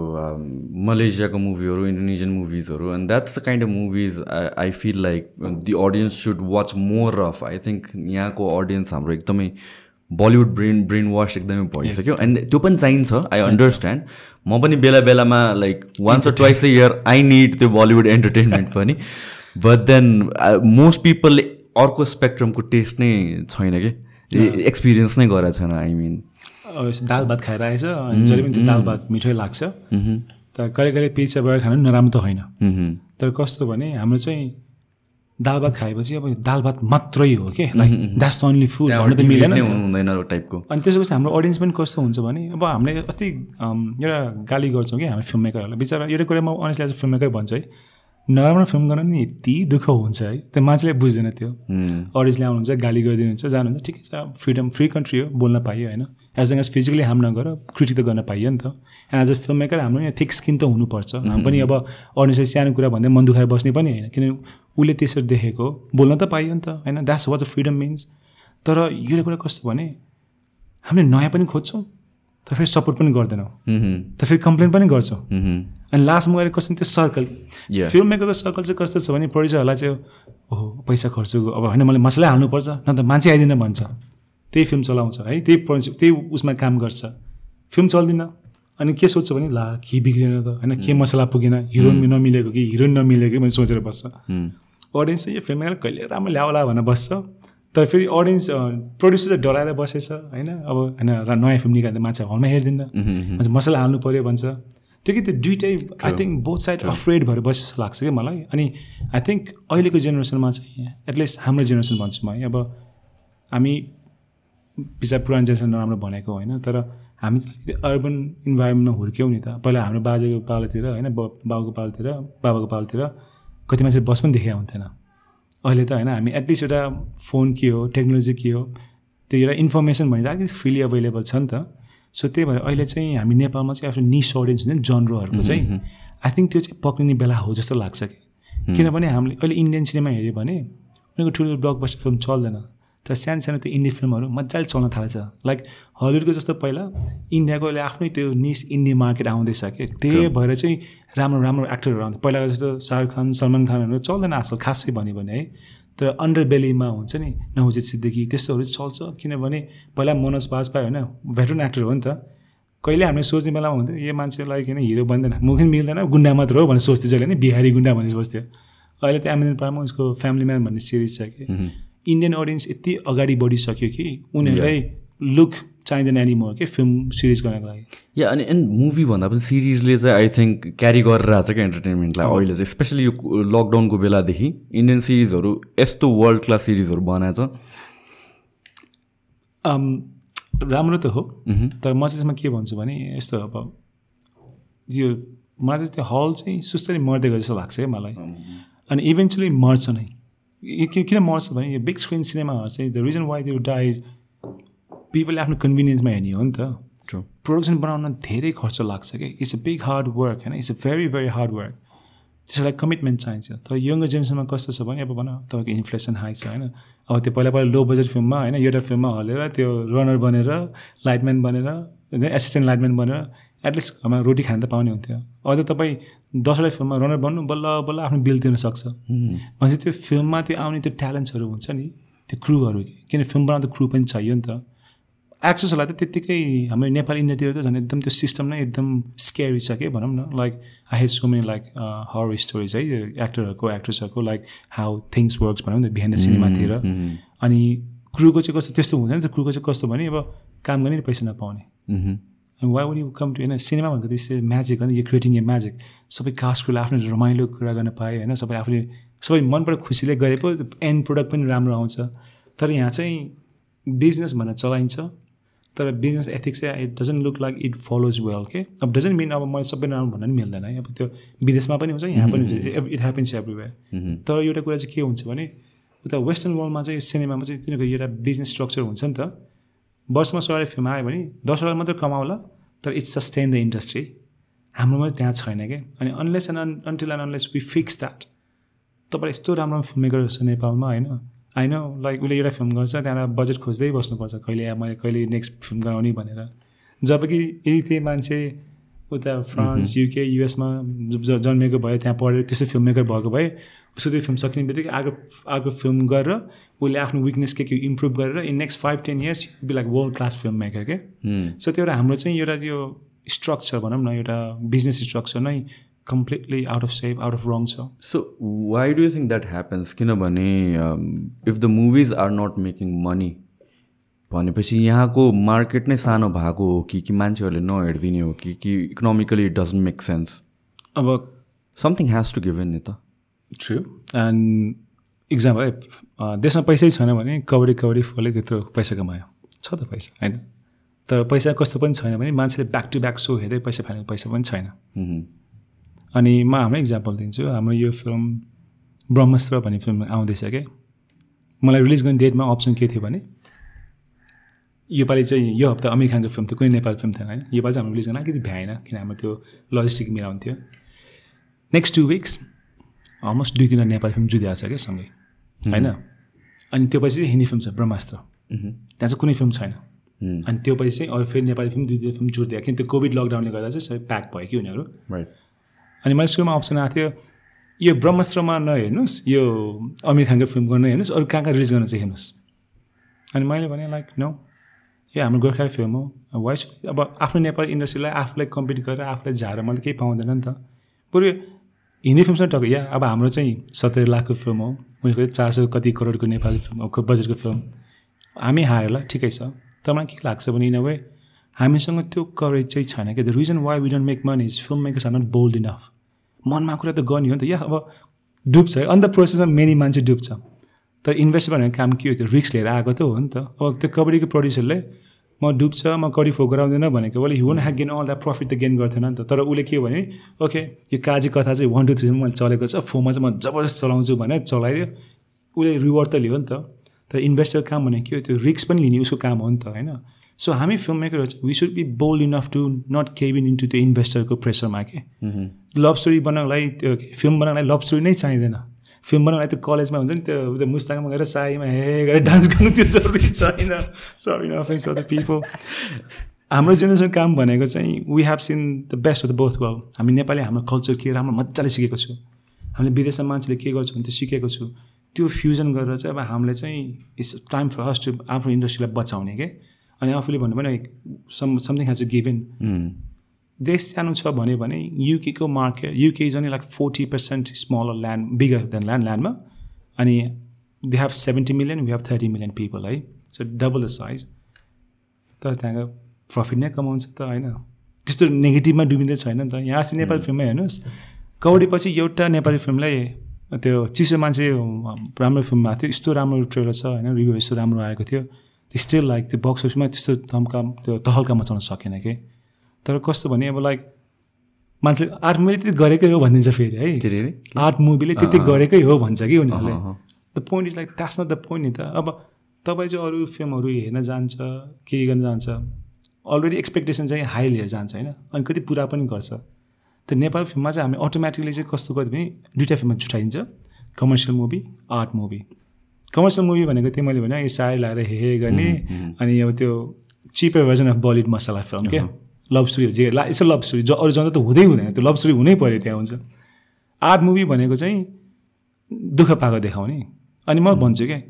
मलेसियाको मुभीहरू Indonesian मुभिजहरू and that's the kind of movies I feel like the audience should watch more of I think यहाँको अडियन्स हाम्रो एकदमै बलिउड ब्रेन ब्रेन वास एकदमै भइसक्यो. एन्ड त्यो पनि चाहिन्छ आई अन्डरस्ट्यान्ड म पनि बेला बेलामा like once or twice a year I need त्यो बलिउड एन्टरटेनमेन्ट पनि. बट देन मोस्ट पिपलले अर्को स्पेक्ट्रमको टेस्ट नै छैन कि? एक्सपिरियन्स नै गरेको छैन आई मिन दाल भात खाएर आएछ अनि जहिले पनि त्यो दाल भात मिठै लाग्छ। तर कहिले कहिले पिज्जा बर्गर खानु नराम्रो त होइन। तर कस्तो भने हाम्रो चाहिँ दाल भात खाएपछि अब दाल भात मात्रै हो कि? लाइक द्याट्स ओन्ली फुड भन्नु त मिलेन। हुँदैन टाइपको अनि त्यसपछि हाम्रो अडियन्स पनि कस्तो हुन्छ भने अब हामीले अम, एउटा गाली गर्छौँ कि हामी फिल्म मेकरहरूलाई बिचरा एउटा कुरा म अनेस्टली एज फिल्म मेकर भन्छु है नराम्रो फिल्म गर्न नि यति दुःख हुन्छ है। त्यो मान्छेले बुझ्दैन त्यो। अडियन्सले आउनुहुन्छ गाली गरिदिनुहुन्छ जानुहुन्छ। ठिकै छ फ्रिडम फ्री कन्ट्री हो बोल्न पाइयो होइन। As long as physically harm नगर क्रिटिक त गर्न पाइयो नि त। And as a film maker हाम्रो यहाँ थिक स्किन त हुनुपर्छ। हामी पनि अब अडियन्सले सानो कुरा भन्दै मन दुखाएर बस्ने पनि होइन। किनभने उसले त्यसरी देखेको बोल्न त पाइयो नि त होइन। That's what a freedom means तर यो कुरा कस्तो भने हामीले नयाँ पनि खोज्छौँ। तर फेरि सपोर्ट पनि गर्दैनौँ। त फेरि कम्प्लेन पनि गर्छौँ। अनि लास्टमा गएर कस्तो त्यो सर्कल. फिल्म मेकरको सर्कल चाहिँ कस्तो छ भने प्रड्युसरहरूलाई चाहिँ ओहो पैसा खर्च अब होइन मैले मसलै हाल्नुपर्छ न त मान्छे आइदिन भन्छ। त्यही फिल्म चलाउँछ है त्यही प्रड्युस त्यही उसमा काम गर्छ। फिल्म चल्दिनँ। अनि के सोध्छ भने ला के बिग्रेन त? होइन के मसला पुगेन? हिरोइन नमिलेको कि हिरोइन नमिलेको कि? मैले सोचेर बस्छ। अडियन्स चाहिँ यो फिल्म मेकर कहिले राम्रो ल्याउला भनेर बस्छ। तर फेरि अडियन्स प्रड्युसर चाहिँ डराएर बसेछ होइन? अब होइन र नयाँ फिल्म निकाल्दा मान्छे हलमा हेरिदिन्न मान्छे मसला हाल्नु पऱ्यो भन्छ। त्यो कि त्यो दुइटै I think both side afraid भएर बसे जस्तो लाग्छ कि मलाई। अनि आई थिङ्क अहिलेको जेनेरेसनमा चाहिँ एटलिस्ट हाम्रो जेनेरेसन भन्छु म है। अब हामी बिचा पुरानो जेनेरेसन नराम्रो भनेको होइन तर हामी चाहिँ अर्बन इन्भाइरोमेन्टमा हुर्क्यौँ नि त। पहिला हाम्रो बाजेको पालोतिर होइन ब- बाउको पालोतिर बाबाको पालोतिर कति मान्छे बस पनि देखेको हुन्थेन। अहिले त होइन हामी एटलिस्ट एउटा फोन के हो टेक्नोलोजी के हो त्यो एउटा इन्फर्मेसन भने त अलिकति फ्रिली अभाइलेबल छ नि त। सो त्यही भएर अहिले चाहिँ हामी नेपालमा चाहिँ आफ्नो निस अडियन्स हुन्छ नि जनरोहरूको चाहिँ आई थिङ्क त्यो चाहिँ पक्रिने बेला हो जस्तो लाग्छ कि। किनभने हामीले अहिले इन्डियन सिनेमा हेऱ्यो भने उनीहरूको ठुलो ब्लक बस्टर फिल्म चल्दैन। तर सानो सानो त्यो इन्डी फिल्महरू मजाले चल्न थालेछ। लाइक हलिउडको जस्तो पहिला इन्डियाको अहिले आफ्नै त्यो निस इन्डी मार्केट आउँदैछ कि। त्यही भएर चाहिँ राम्रो राम्रो एक्टरहरू आउँछ। पहिलाको जस्तो शाहरुख खान सलमान खानहरू चल्दैन आजकल खासै भन्यो भने है। तर अन्डर बेलीमा हुन्छ नि नवजित सिद्दिकी त्यस्तोहरू चल्छ। किनभने पहिला मनोज बाजपेयी होइन भेटरन एक्टर हो नि त। कहिले हामीले सोच्ने बेलामा हुन्थ्यो यो मान्छेलाई किन हिरो बन्दैन। मुखै मिल्दैन गुन्डा मात्र हो भनेर सोच्थ्यो जहिले नि बिहारी गुन्डा भनेर सोच्थ्यो। अहिले त एमाजोन प्राइममा उसको फ्यामिली म्यान भन्ने सिरिज छ कि। इन्डियन अडियन्स यति अगाडि बढिसक्यो कि उनीहरूलाई लुक चाहिँदैन एनिमोर के फिल्म सिरिज गर्नको लागि। या अनि एन्ड मुभी भन्दा पनि सिरिजले चाहिँ आई थिङ्क क्यारी गरेर आएको छ क्या इन्टरटेनमेन्टलाई अहिले चाहिँ स्पेसली यो लकडाउनको बेलादेखि। इन्डियन सिरिजहरू यस्तो वर्ल्ड क्लास सिरिजहरू बनाएछ। अम, राम्रो त हो। तर म चाहिँ यसमा के भन्छु भने यस्तो अब यो मलाई चाहिँ त्यो हल चाहिँ सुस्तरी मर्दै गयो जस्तो लाग्छ है मलाई। अनि इभेन्चुली मर्छ नै। यो किन किन मर्छ भने यो बिग स्क्रिन सिनेमाहरू चाहिँ द रिजन वाइ त्यो डाइज पिपलले आफ्नो कन्भिनियन्समा हेर्ने हो नि त. प्रोडक्सन बनाउन धेरै खर्च लाग्छ कि? It's a big hard work होइन? It's a very very hard work त्यसको लागि कमिटमेन्ट चाहिन्छ। तर यङ्गर जेनेरेसनमा कस्तो छ भने अब भन तपाईँको इन्फ्लेसन हाई छ होइन? अब त्यो पहिला पहिला लो बजेट फिल्ममा होइन? एउटा फिल्ममा हलेर त्यो रनर बनेर लाइटम्यान बनेर एसिस्टेन्ट लाइटम्यान बनेर एटलिस्ट घरमा रोटी खान त पाउने हुन्थ्यो। त तपाईँ दसवटा फिल्ममा रनर बन्नु बल्ल बल्ल आफ्नो बिल तिर्न सक्छ। भनेपछि त्यो फिल्ममा त्यो आउने त्यो ट्यालेन्ट्सहरू हुन्छ नि त्यो क्रुहरू किन फिल्म बनाउँदा क्रु पनि चाहियो नि त। एक्ट्रेसहरूलाई त त्यत्तिकै हाम्रो नेपाली इन्डियातिर त झन् एकदम त्यो सिस्टम नै एकदम स्केरी छ कि भनौँ न। Like I has so many like her stories है एक्टरहरूको एक्ट्रेसहरूको लाइक हाउ थिङ्स वर्क्स भनौँ न बिहान द सिनेमातिर अनि क्रुको चाहिँ कस्तो त्यस्तो हुँदैन त्यो क्रुको चाहिँ कस्तो भने अब काम गर्ने पैसा नपाउने। अनि why would you come to होइन सिनेमा भनेको त यसरी म्याजिक होइन यो क्रिएटिङ ए म्याजिक सबै कास्टकोले आफ्नो रमाइलो कुरा गर्न पाए होइन? सबै आफूले सबै मनबाट खुसीले गरे पो एन्ड प्रोडक्ट पनि राम्रो आउँछ। तर यहाँ चाहिँ बिजनेस भनेर चलाइन्छ। तर बिजनेस एथिक्स चाहिँ it doesn't look like it follows well के अब डजन्ट मिन अब मैले सबै राम्रो भन्न पनि मिल्दैन है? अब त्यो विदेशमा पनि हुन्छ यहाँ पनि हुन्छ। इट ह्यापन्स एभ्रिवेयर तर एउटा कुरा चाहिँ के हुन्छ भने उता वेस्टर्न वर्ल्डमा चाहिँ सिनेमामा चाहिँ तिनीहरूको एउटा बिजनेस स्ट्रक्चर हुन्छ नि त। वर्षमा सय फिल्म आयो भने दस हजार मात्रै कमाउला तर इट्स सस्टेन द इन्डस्ट्री हाम्रोमा त्यहाँ छैन क्या अनि unless and until and unless we fix that तपाईँ यस्तो राम्रो फिल्म मेकर छ नेपालमा होइन? होइन लाइक उसले एउटा फिल्म गर्छ त्यहाँबाट बजेट खोज्दै बस्नुपर्छ कहिले मैले कहिले नेक्स्ट फिल्म गराउने भनेर। जब कि यदि त्यही मान्छे उता फ्रान्स युके युएसमा जन्मेको भए त्यहाँ पढेर त्यस्तो फिल्म मेकर भएको भए उसको त्यो फिल्म सकिने बित्तिकै अर्को अर्को फिल्म गरेर उसले आफ्नो विकनेस के के इम्प्रुभ गरेर in next five ten years be like world class film maker के सो त्यो एउटा हाम्रो चाहिँ एउटा त्यो स्ट्रक्चर भनौँ न एउटा बिजनेस स्ट्रक्चर नै completely out of shape out of wrong छ। So why do you think that happens किनभने if the movies are not making money भनेपछि यहाँको मार्केट नै सानो भएको हो कि कि मान्छेहरूले नहेरिदिने हो कि कि economically it doesn't make sense अब समथिङ ह्याज टु गिभन नि त। ट्रु एन्ड इक्जाम्पल है देशमा पैसै छैन भने कबड्डी कबड्डी फुटबलले त्यत्रो पैसा कमायो। छ त पैसा होइन? तर पैसा कस्तो पनि छैन भने मान्छेले ब्याक टु ब्याक सो हेर्दै पैसा फाल्ने पैसा पनि छैन। अनि म हाम्रो इक्जाम्पल दिन्छु हाम्रो यो फिल्म ब्रह्मस्त्र भन्ने फिल्म आउँदैछ क्या मलाई रिलिज गर्ने डेटमा अप्सन के थियो भने योपालि चाहिँ यो हप्ता अमिर खानको फिल्म थियो कुनै नेपाली फिल्म थिएन होइन? योपालि चाहिँ हाम्रो रिलिज गर्न अलिकति भ्याएन किन हाम्रो त्यो लजिस्टिक मिलाउँथ्यो नेक्स्ट टु विक्स अलमोस्ट दुई तिनवटा नेपाली फिल्म जुदिएको छ क्या सँगै? होइन अनि त्यो पछि चाहिँ हिन्दी फिल्म छ ब्रह्मास्त्र। त्यहाँ चाहिँ कुनै फिल्म छैन। हुँ। अनि त्यो पछि चाहिँ अरू फेरि नेपाली फिल्म दुई दुई फिल्म जुट्दियो किन त्यो कोभिड लकडाउनले गर्दा चाहिँ सबै प्याक भयो कि उनीहरू। अनि मैले सुरुमा अप्सन आएको थियो यो ब्रह्मास्त्रमा नहेर्नुहोस् यो अमिर खानको फिल्म गर्न हेर्नुहोस् अरू कहाँ कहाँ रिलिज गर्न चाहिँ हेर्नुहोस्। अनि मैले भने लाइक नो यो हाम्रो गोर्खा फिल्म हो। वाइ अब आफ्नो नेपाली इन्डस्ट्रीलाई आफूलाई कम्पिट गरेर आफूलाई झारेर मैले केही पाउँदैन नि त। बरु हिन्दी फिल्मसँग टक्क या अब हाम्रो चाहिँ सत्तरी लाखको फिल्म हो। उनीहरूको चाहिँ चार सय कति करोडको नेपाली फिल्म बजेटको फिल्म। हामी हारेला ठिकै छ। तर मलाई के लाग्छ भने इन वे हामीसँग त्यो करेज चाहिँ छैन क्या। The reason why we don't make money is film makers are not bold enough मनमा कुरा त गर्ने हो नि त। या अब डुब्छ है। अन्त प्रोसेसमा मेनी मान्छे डुब्छ। तर इन्भेस्ट भनेको काम के हो? त्यो रिक्स लिएर आएको त हो नि त। अब त्यो कबड्डीको प्रड्युसरले म डुब्छ म कडी फोक गराउँदैन भनेको मैले he won't have gain all that profit त गेन गर्थेन नि त। तर उसले के भने ओके यो काजी कथा चाहिँ वान टू थ्रीमा मैले चलेको छ फोनमा चाहिँ म जबरजस्त चलाउँछु भनेर चलाइदियो। उसले रिवार्ड त लियो नि त। तर इन्भेस्टर काम भनेको के हो त्यो रिक्स पनि लिने उसको काम हो नि त होइन? सो हामी फिल्म मेकरहरू चाहिँ we should be bold enough to not cave in into त्यो इन्भेस्टरको प्रेसरमा के लभ स्टोरी बनाउनलाई त्यो फिल्म बनाउनलाई लभ स्टोरी नै चाहिँदैन। फिल्म बनाउनलाई त्यो कलेजमा हुन्छ नि त्यो त्यो मुस्ताङमा गएर साईमा हे गरेर डान्स गर्नु त्यो जरुरी छैन। Sorry no offence of the people हाम्रो जेनेरेसन काम भनेको चाहिँ we have seen the best of the both world हामी नेपाली हाम्रो कल्चर के राम्रो मजाले सिकेको छु। हामीले विदेशमा मान्छेले के गर्छ भने त्यो सिकेको छु। त्यो फ्युजन गरेर चाहिँ अब हामीले चाहिँ it's time for us to आफ्नो इन्डस्ट्रीलाई बचाउने के अनि आफूले भन्नु भने some something has to given देश सानो छ भन्यो भने युकेको market UK is like forty percent smaller land bigger than land ल्यान्डमा अनि they have seventy million we have thirty million people है सो डबल द साइज तर त्यहाँको प्रफिट नै कमाउँछ त होइन? त्यस्तो नेगेटिभमा डुबिँदै छैन नि त? यहाँ अस्ति नेपाली फिल्ममै हेर्नुहोस्। कौडी पछि एउटा नेपाली फिल्मलाई त्यो चिसो मान्छे राम्रो फिल्म थियो यस्तो राम्रो ट्रेलर छ होइन? रिभ्यू यस्तो राम्रो आएको थियो। स्टिल लाइक त्यो बक्स अफिसमा त्यस्तो धम्का त्यो तहल्का मचाउन सकेन कि? तर कस्तो भने अब लाइक मान्छेले आर्ट मुभीले त्यति गरेकै हो भनिदिन्छ फेरि? है। आर्ट मुभीले त्यति गरेकै हो भन्छ कि उनीहरूले। The point is like that's not the point नि त। अब तपाईँ चाहिँ अरू फिल्महरू हेर्न जान्छ के गर्न जान्छ अलरेडी एक्सपेक्टेसन चाहिँ हाई लिएर जान्छ होइन? अनि कति पुरा पनि गर्छ। त्यो नेपाल फिल्ममा चाहिँ हामी अटोमेटिकली चाहिँ कस्तो गर्यो भने दुइटा फिल्ममा छुट्याइन्छ। Commercial movie art movie commercial movie भनेको त्यही मैले भने यो साडी लगाएर हे हे गर्ने। अनि अब त्यो cheaper version of Bollywood masala film क्या लभ स्टोरी जे ला यसो लभ स्टोरी जो अरू जन्त त हुँदै हुँदैन त्यो लभ स्टोरी हुनै पऱ्यो त्यहाँ हुन्छ। आर्ट मुभी भनेको चाहिँ दुःख पाएको देखाउने। अनि म भन्छु क्या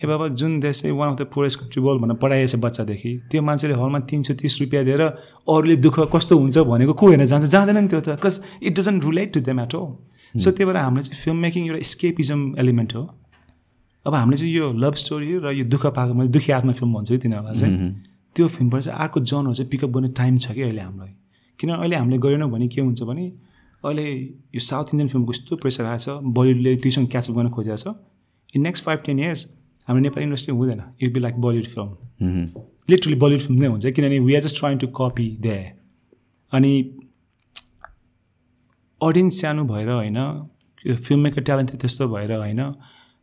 ए बाबा जुन देश चाहिँ one of the poorest country world भनेर पढाइएछ बच्चादेखि त्यो मान्छेले हलमा तिन सय तिस रुपियाँ दिएर अरूले दुःख कस्तो हुन्छ भनेको को हेर्न जान्छ? जाँदैन नि त्यो त। Cause it doesn't relate to them at all so त्यही भएर हामीले चाहिँ फिल्म मेकिङ एउटा स्केपिजम एलिमेन्ट हो। अब हामीले चाहिँ यो लभ स्टोरी र यो दुःख पाएको मैले दुःखी आत्मा फिल्म भन्छु है तिनीहरूलाई चाहिँ। त्यो फिल्मबाट चाहिँ अर्को जनहरू चाहिँ पिकअप गर्ने टाइम छ कि अहिले हामीलाई। किनभने अहिले हामीले गरेनौँ भने के हुन्छ भने अहिले यो साउथ इन्डियन फिल्मको यस्तो प्रेसर आएको छ बलिउडले त्योसँग क्याचअप गर्न खोजेको छ। In next five ten years हाम्रो नेपाली इन्डस्ट्री हुँदैन। It be like Bollywood film literally Bollywood film नै हुन्छ किनभने we are just trying to copy they अनि अडियन्स सानो भएर होइन फिल्म मेकर ट्यालेन्ट त्यस्तो भएर होइन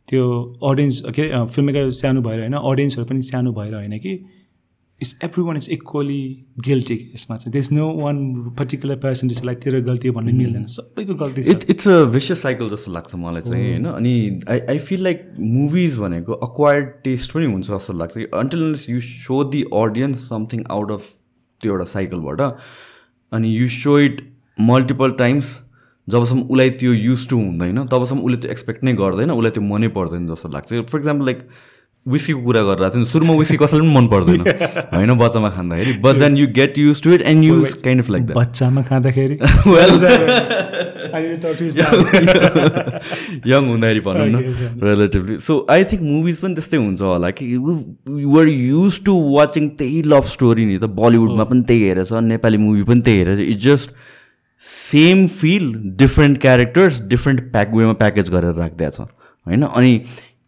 त्यो अडियन्स के फिल्म मेकर सानो भएर होइन अडियन्सहरू पनि सानो भएर होइन कि it's every one is equally guilty यसमा चाहिँ there's no one particular person is like तेरो गल्ती भन्ने मिल्दैन। सबैको गल्ती छ। It it's a vicious cycle जस्तो लाग्छ मलाई चाहिँ होइन? अनि I I feel like movies भनेको अक्वायर्ड टेस्ट पनि हुन्छ जस्तो लाग्छ। कि until you show the audience something out of त्यो एउटा साइकलबाट अनि you show it multiple times जबसम्म उसलाई त्यो युज टु हुँदैन तबसम्म उसले त्यो एक्सपेक्ट नै गर्दैन उसलाई त्यो मनै पर्दैन जस्तो लाग्छ। फर इक्जाम्पल लाइक विस्कीको कुरा गरिरहेको थियो सुरुमा विस्की कसैलाई पनि मन पर्दैन। होइन बच्चामा खाँदाखेरि। But then you get used to it and you kind of like that बच्चामा खाँदाखेरि? यङ हुँदाखेरि भनौँ न relatively so I think movies पनि त्यस्तै हुन्छ होला कि युआर युज टु वाचिङ त्यही लभ स्टोरी नि त। बलिउडमा पनि त्यही हेरेछ नेपाली मुभी पनि त्यही हेरेछ। It's just same feel different characters different pack वेमा प्याकेज गरेर राखिदिएछ। होइन अनि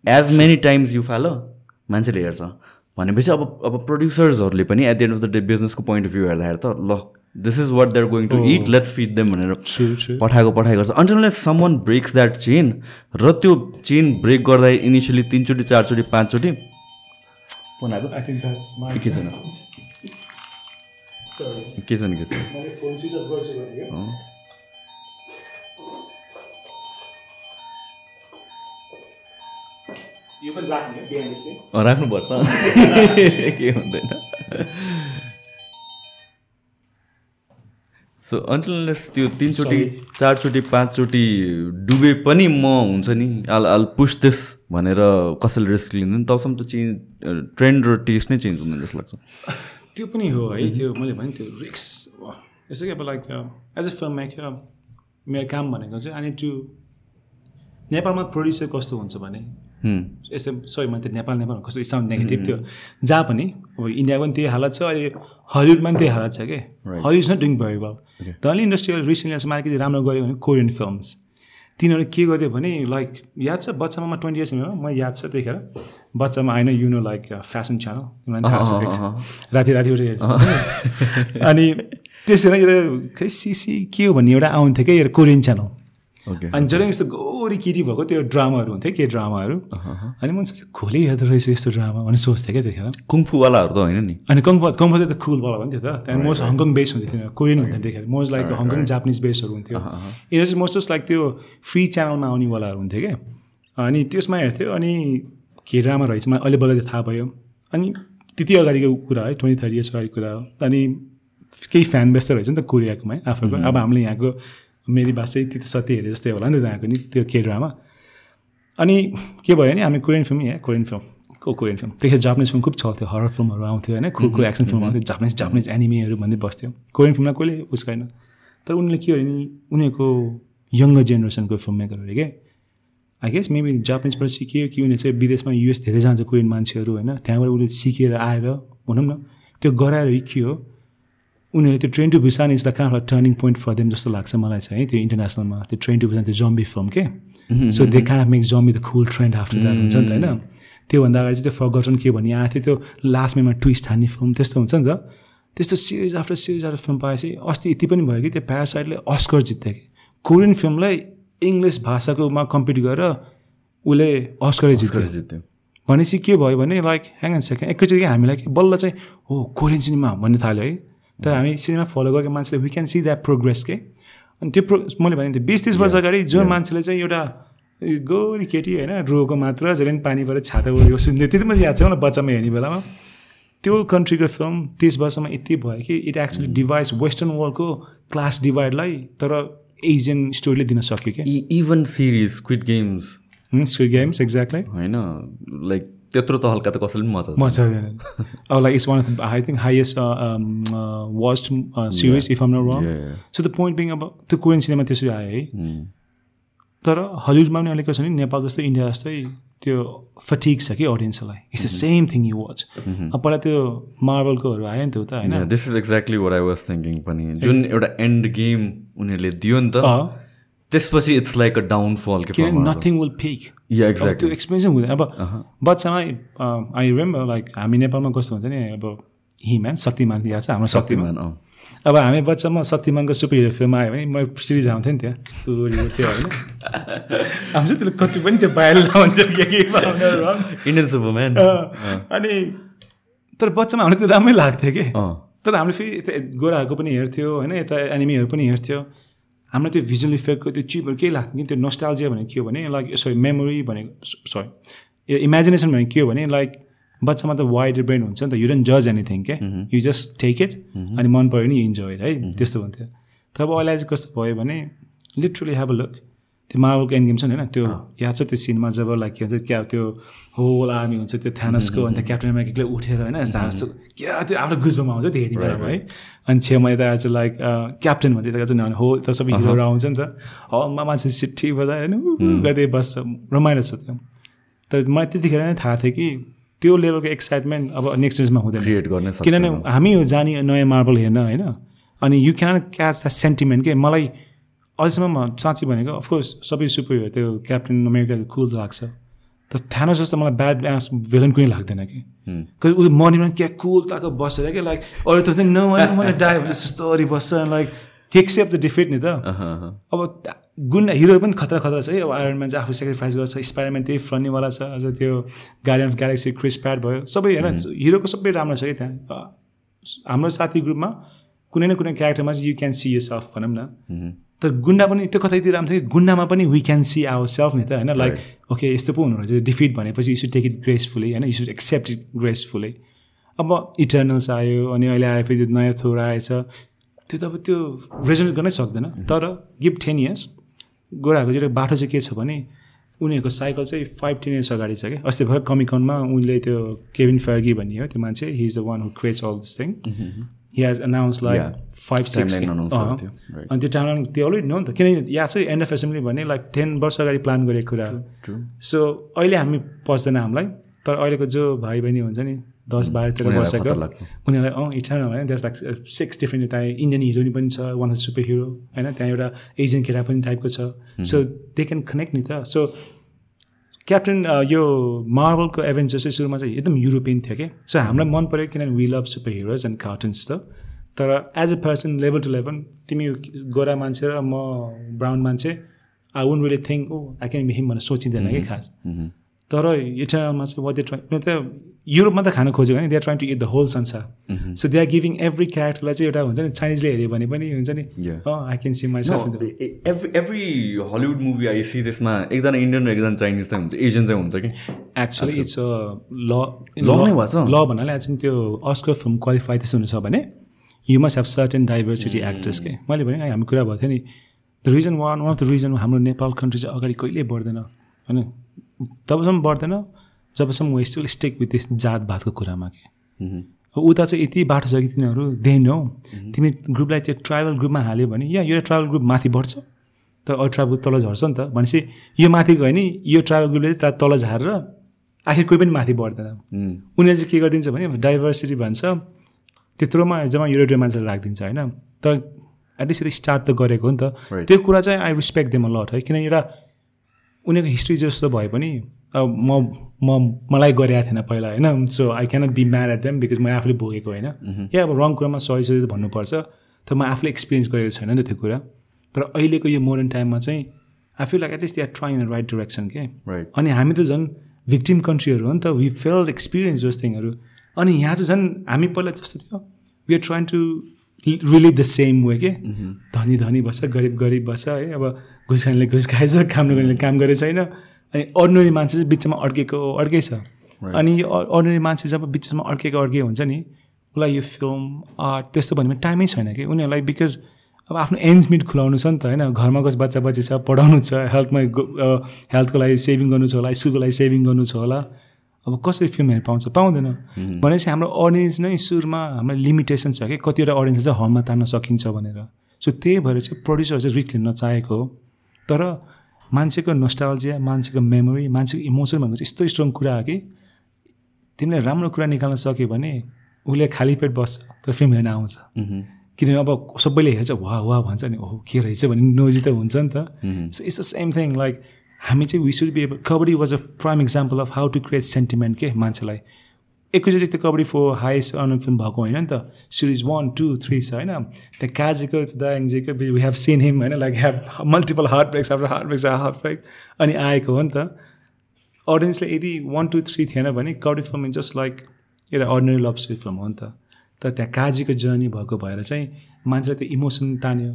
as many times you follow मान्छेले हेर्छ। भनेपछि अब अब प्रड्युसर्सहरूले पनि at the end of the day बिजनेसको पोइन्ट अफ भ्यू हेर्दाखेरि त ल this is what they're going to it let's feed them भनेर पठाएको पठाएको छ until like someone breaks that chain र त्यो चेन ब्रेक गर्दा इनिसियली तिनचोटि चारचोटि पाँचचोटि फोन आएको? के छैन? के छैन के छैन? अँ। अँ, राख्नुपर्छ। के हुँदैन। सो अन्टिलनेस त्यो तिनचोटि चारचोटि पाँचचोटि डुबे पनि म हुन्छ नि आल आल पुस दिस भनेर कसैले रिस्क लिँदैन। तबसम्म त चेन्ज ट्रेन्ड र टेस्ट नै चेन्ज हुँदैन जस्तो लाग्छ। त्यो पनि हो है त्यो मैले भने त्यो रिक्स यसो कि अब like as a film maker मेरो काम भनेको चाहिँ अनि टु नेपालमा प्रड्युसर कस्तो हुन्छ भने सरी मैले त्यो नेपाल नेपाल कस्तो साउन्ड नेगेटिभ थियो। जहाँ पनि अब इन्डिया पनि त्यही हालत छ अहिले हलिउडमा पनि त्यही हालत छ कि? Hollywood not doing very well. The only industry recently market राम्रो गऱ्यो भने कोरियन फिल्म्स। तिनीहरू के गर्यो भने लाइक याद छ बच्चामा म ट्वेन्टी इयर्स म याद छ त्यतिखेर बच्चामा आएन you know like fashion channel. राति राति अनि त्यसरी खै सिसी के हो भन्ने एउटा आउँथ्यो क्या कोरियन च्यानल अनि जहिले यस्तो गोरी केटी भएको त्यो ड्रामाहरू हुन्थ्यो के ड्रामाहरू? अनि म सोचेँ खोले हेर्दो रहेछ यस्तो ड्रामा भनेर सोच्थेँ क्या त्यतिखेर। कुङफुवालाहरू त होइन नि। अनि कम्फर्ट कम्फर्ट त कुल वाला भन्थ्यो त। त्यहाँदेखि मोस्ट हङकङ बेस हुन्थ्यो तिनीहरू कोरियन हुन्थ्यो त्यतिखेर। Most like Hong Kong Japanese बेसहरू हुन्थ्यो। यिनीहरू चाहिँ मोस्ट जस्ट लाइक त्यो फ्री च्यानलमा आउनेवालाहरू हुन्थ्यो क्या। अनि त्यसमा हेर्थ्यो अनि के ड्रामा रहेछ? मलाई अहिले बल्ल थाहा भयो। अनि त्यति अगाडिको कुरा है ट्वेन्टी थर्टी इयर्स अगाडिको कुरा हो। अनि केही फ्यान बेस त रहेछ नि त कोरियाकोमा है आफूको। अब हामीले यहाँको मेरी बास चाहिँ त्यति सत्य हेरे जस्तै होला नि त यहाँको नि त्यो के ड्रामा अनि के भयो भने हामी कोरियन फिल्म यहाँ कोरियन फिल्म को कोरियन फिल्म? त्यतिखेर जापानिज फिल्म खुब चल्थ्यो हरर फिल्महरू आउँथ्यो होइन खुबको एक्सन फिल्म आउँथ्यो जापानिज जापानिज एनिमीहरू भन्दै बस्थ्यो। कोरियन फिल्ममा कहिले उस छैन तर उनीहरूले के हो भने उनीहरूको यङ्गर जेनेरेसनको फिल्म मेकरहरू के? आई गेस मेबी जापानिजबाट सिक्यो कि उनीहरू चाहिँ विदेशमा युएस धेरै जान्छ कोरियन मान्छेहरू होइन त्यहाँबाट उसले सिकेर आएर भनौँ न त्यो गराएर के हो उनीहरू त्यो train to Busan is the kind of turning point for them जस्तो लाग्छ मलाई चाहिँ है त्यो इन्टरनेसनलमा त्यो ट्रेन टु भुसान त्यो जम्बी फिल्म के? So they kind make zombie the cool trend after that हुन्छ नि त होइन? त्योभन्दा अगाडि चाहिँ त्यो फर्गटन के भन्ने आएको थियो त्यो लास्टमा ट्विस्ट हान्ने फिल्म त्यस्तो हुन्छ नि त। त्यस्तो series after series after film पाएपछि अस्ति यति पनि भयो कि त्यो प्यारासाइडले अस्कर जित्यो कि? कोरियन फिल्मलाई इङ्ग्लिस भाषाकोमा कम्पिट गरेर उसले अस्करै जित्यो। जित्यो। भनेपछि के भयो भने लाइक ह्याङ एन्ड सेकेन्ड एकैचोटि हामीलाई कि बल्ल चाहिँ हो कोरियन सिनेमा भन्ने थाल्यो है। तर हामी सिनेमा फलो गरेको मान्छेले we can see that progress के अनि त्यो प्रो मैले भने बिस तिस वर्ष अगाडि जो मान्छेले चाहिँ एउटा गोरी केटी होइन रोको मात्र जहिले पनि पानीबाट छाता उडेको सुन्थ्यो त्यति मात्रै याद छ मलाई बच्चामा हेर्ने बेलामा। त्यो कन्ट्रीको फिल्म तिस वर्षमा यति भयो कि इट एक्चुली डिभाइस वेस्टर्न वर्ल्डको क्लास डिभाइडलाई तर एजियन स्टोरीले दिन सक्यो क्या even series quit games Squid Games exactly होइन लाइक त्यत्रो त हल्का त कसैले पनि मजा मजा अब like it's one of the I think highest watched series if I'm not wrong. So the point being अब त्यो कोरियन सिनेमा त्यसरी आयो है। Hmm. तर हलिउडमा पनि अलिक छ नि नेपाल जस्तै इन्डिया जस्तै त्यो फटिक छ कि अडियन्सलाई it's the same thing you watch अब पहिला त्यो मार्बलकोहरू आयो नि त उता होइन? This is exactly what I was thinking पनि। जुन एउटा एन्ड गेम उनीहरूले दियो नि त त्यसपछि इट्स लाइक अ डाउनफल किनभने नथिङ विल पिक या अब एक्ज्याक्टली त्यो एक्सपिरियन्स हुँदैन अब बच्चामा आई रिमेम्बर लाइक हामी नेपालमा कस्तो हुन्छ नि अब हिम्यान शक्तिमान याद छ हाम्रो शक्तिमान। अब हामी बच्चामा शक्तिमानको सुपर हिरो फिल्म आयो भने म सिरिज आउँथ्यो नि त्यहाँ यस्तो रियल थियो होइन। आउँछ त्यसले कति पनि त्यो बाहिर wrong। इन्डियन सुपरम्यान अनि तर बच्चामा हामीले त्यो राम्रै लाग्थ्यो कि। तर हामीले फेरि यता गोराहरूको पनि हेर्थ्यो होइन यता एनिमीहरू पनि हेर्थ्यो। हाम्रो त्यो भिजुअल इफेक्टको त्यो चिपहरू केही लाग्थ्यो कि? त्यो नोस्टालजिया भनेको के हो भने लाइक सरी मेमोरी भनेको सरी यो इमेजिनेसन भनेको के हो भने लाइक बच्चामा त वाइड ब्रेन हुन्छ नि त यु डोन्ट जज एनिथिङ के यु जस्ट टेक इट अनि मन पऱ्यो भने इन्जोय है? त्यस्तो हुन्थ्यो। तर अब अहिले चाहिँ कस्तो भयो भने लिटरली हेभ अ लुक त्यो मार्बलको एन्ड गेम छ नि होइन त्यो याद छ त्यो सिनमा जब लाइक के भन्छ क्या त्यो होल आर्मी हुन्छ त्यो थ्यानसको अन्त क्याप्टन अमेरिकाले उठेर होइन क्या त्यो आफ्नो गुजबमा आउँछ त्यो हेर्ने बेलामा है। अनि छेउमा यता चाहिँ लाइक क्याप्टन भन्छ यता चाहिँ हो त सबै हिरोहरू आउँछ नि त। हलमा मान्छे सिट्ठी बजाएर होइन गर्दै बस्छ रमाइलो छ त्यो। तर मलाई त्यतिखेर नै थाहा थियो कि त्यो लेभलको एक्साइटमेन्ट अब नेक्स्ट डेजमा हुँदैन। क्रिएट गर्ने किनभने हामी हो जाने नयाँ मार्बल हेर्न होइन। अनि you can catch the sentiment के? मलाई अहिलेसम्म साँच्ची भनेको अफकोर्स सबै सुपर हिरो त्यो क्याप्टेन अमेरिका कुल लाग्छ। तर थ्यानोस जस्तो मलाई ब्याड भिलन कुनै लाग्दैन कि। ऊ मर्निङमा क्या कुल ताको बसेर क्या लाइक अरू त न मलाई डायो भने जस्तो बस्छ लाइक एक्सेप्ट द डिफिट नि त। अब गुन्डा हिरो पनि खतरा खतरा छ है। अब आयरन म्यान चाहिँ आफू सेक्रिफाइस गर्छ स्पाइडरम्यान त्यही फ्रन्नीवाला छ अझ त्यो Guardian of Galaxy Chris Pratt भयो। सबै होइन हिरोको सबै राम्रो छ कि त्यहाँ। हाम्रो साथी ग्रुपमा कुनै न कुनै क्यारेक्टरमा चाहिँ you can see yourself भनौँ न। तर गुन्डा पनि त्यो कता यति राम्रो थियो कि गुन्डामा पनि we can see our self नि त होइन? लाइक ओके यस्तो पो हुनु रहेछ डिफिट भनेपछि you should take it gracefully होइन? You should accept it gracefully अब इटर्नल्स आयो अनि अहिले आयो फेरि नयाँ थोर आएछ। त्यो त अब त्यो रेजनेट गर्नै सक्दैन। तर गिभ टेन इयर्स गोराहरूको चाहिँ बाटो चाहिँ के छ भने उनीहरूको साइकल चाहिँ फाइभ टेन इयर्स अगाडि छ क्या अस्ति भएर कमिकनमा उनले त्यो केभिन फर्गी भन्ने हो त्यो मान्छे he is the one who creates all this thing he has announce like five six अनि त्यो टाइममा त्यो अलरेडी नो नि त। किनकि यहाँ चाहिँ एन्ड अफ एसेम्ब्ली भने लाइक टेन वर्ष अगाडि प्लान गरेको कुरा सो अहिले हामी पस्दैन हामीलाई तर अहिलेको जो भाइ बहिनी हुन्छ नि दस बाह्र तेह्र वर्षको उनीहरूलाई अँ इच्छा होइन त्यस लाइक सिक्स डिफ्रेन्ट यता इन्डियन हिरोनी पनि छ वान सुपर हिरो होइन? त्यहाँ एउटा एजियन केटा पनि टाइपको छ। सो दे क्यान कनेक्ट नि त। सो क्याप्टेन यो मार्बलको एभेन्जर्स चाहिँ सुरुमा चाहिँ एकदम युरोपियन थियो कि? सो हामीलाई मन पऱ्यो किनभने we love superheroes and cartoons त। तर as a person level to level तिमी गोरा मान्छे र म ब्राउन मान्छे I won't really think oh I can him भनेर सोचिँदैन कि खास। तर इटरमा चाहिँ वाट दे ट्राई त युरोपमा त खानु खोज्यो भने they are trying to eat the whole संसार। So they are giving every क्यारेक्टरलाई चाहिँ एउटा हुन्छ नि चाइनिजले हेऱ्यो भने पनि हुन्छ नि I can see my every every Hollywood movie I see त्यसमा एकजना इन्डियन र एकजना चाइनिज चाहिँ हुन्छ एसियन चाहिँ हुन्छ कि? एक्चुली इट्स अ ल ल नै ल भन्नाले एक्चुली त्यो अस्कर फिल्म क्वालिफाई त्यस्तो हुनु छ भने you must have certain diversity actors के? मैले भने हामी कुरा भएको थियो नि। The reason one one of the reason हाम्रो नेपाल कन्ट्री चाहिँ अगाडि कहिल्यै बढ्दैन होइन? तबसम्म बढ्दैन जबसम्म स्टिल स्टेक विथ दिस जात भातको कुरामा के। उता चाहिँ यति बाटो छ कि तिनीहरू देन हो तिमी ग्रुपलाई त्यो ट्राइबल ग्रुपमा हाल्यो भने या यो ट्राइबल ग्रुप माथि बढ्छ। तर अरू ट्राइबल तल झर्छ नि त। भनेपछि यो माथि गयो भने यो ट्राइबल ग्रुपले चाहिँ तल झारेर आखिर कोही पनि माथि बढ्दैन। उनीहरूले चाहिँ के गरिदिन्छ भने डाइभर्सिटी भन्छ। त्यत्रोमा जम्मा युरोपियन मान्छेलाई राखिदिन्छ होइन? तर एटलिस्ट यो स्टार्ट त गरेको हो नि त। त्यो कुरा चाहिँ आई रिस्पेक्ट देम लट है। किन एउटा उनीहरूको हिस्ट्री जस्तो भए पनि अब म म मलाई गरेको थिएन पहिला होइन? So I cannot be mad at them because मैले आफूले भोगेको होइन? या अब रङ कुरामा सरी सरी भन्नुपर्छ तर म आफूले एक्सपिरियन्स गरेको छैन नि त त्यो कुरा। तर अहिलेको यो मोडर्न टाइममा चाहिँ I feel like at least are trying in right direction के अनि हामी त झन् भिक्टिम कन्ट्रीहरू हो नि त वी फेल एक्सपिरियन्स जोस थिङहरू अनि यहाँ चाहिँ झन् हामी पहिला जस्तो थियो we are trying to relive the same way के धनी धनी बस्छ गरिब गरिब बस्छ है? अब घुस खानेले घुस खाएछ काम नगर्नेले काम गरेको छैन अनि अर्डिनरी मान्छे चाहिँ बिचमा अड्केको अड्कै छ। अनि यो अर्डिनरी मान्छे जब बिचमा अड्केको अड्के हुन्छ नि उसलाई यो फिल्म आर्ट त्यस्तो भन्ने टाइमै छैन कि। उनीहरूलाई बिकज अब आफ्नो एन्ज मिट खुलाउनु छ नि त होइन? घरमा कस बच्चा बच्ची छ पढाउनु छ हेल्थमा हेल्थको लागि सेभिङ गर्नु छ होला स्कुलको लागि सेभिङ गर्नु छ होला। अब कसरी फिल्म हेर्नु पाउँछ? पाउँदैन। भनेपछि हाम्रो अडियन्स नै सुरुमा हाम्रो लिमिटेसन छ कि कतिवटा अडियन्स चाहिँ हलमा तान्न सकिन्छ भनेर। सो त्यही भएर चाहिँ प्रड्युसर चाहिँ रिच लिन नचाहेको हो। तर मान्छेको नोस्टालजिया मान्छेको मेमोरी मान्छेको इमोसन भनेको चाहिँ यस्तो स्ट्रङ कुरा हो कि तिमीले राम्रो कुरा निकाल्न सक्यो भने उसले खाली पेट बस्छ तर फिल्म हेर्न आउँछ। किनभने अब सबैले हेर्छ वा वा भन्छ नि ओहो के रहेछ? भने नोजी त हुन्छ नि त। So it's the same thing like हामी चाहिँ we should be able Kabaddi was a prime example of how to create sentiment के मान्छेलाई। एकैचोटि त्यो Kabaddi four highest earn film भएको होइन नि त। सिरिज वान टू थ्री छ होइन। त्यहाँ काजीको दाङजीको वी हेभ सिन हिम होइन like have multiple heart breaks after heart breaks heart break अनि आएको हो नि त। अडियन्सले यदि वान टू थ्री थिएन भने kabaddi film is just like एउटा अर्डिनरी लभ स्टोरी फिल्म हो नि त। तर त्यहाँ काजीको जर्नी भएको भएर चाहिँ मान्छेलाई त्यो इमोसन तान्यो।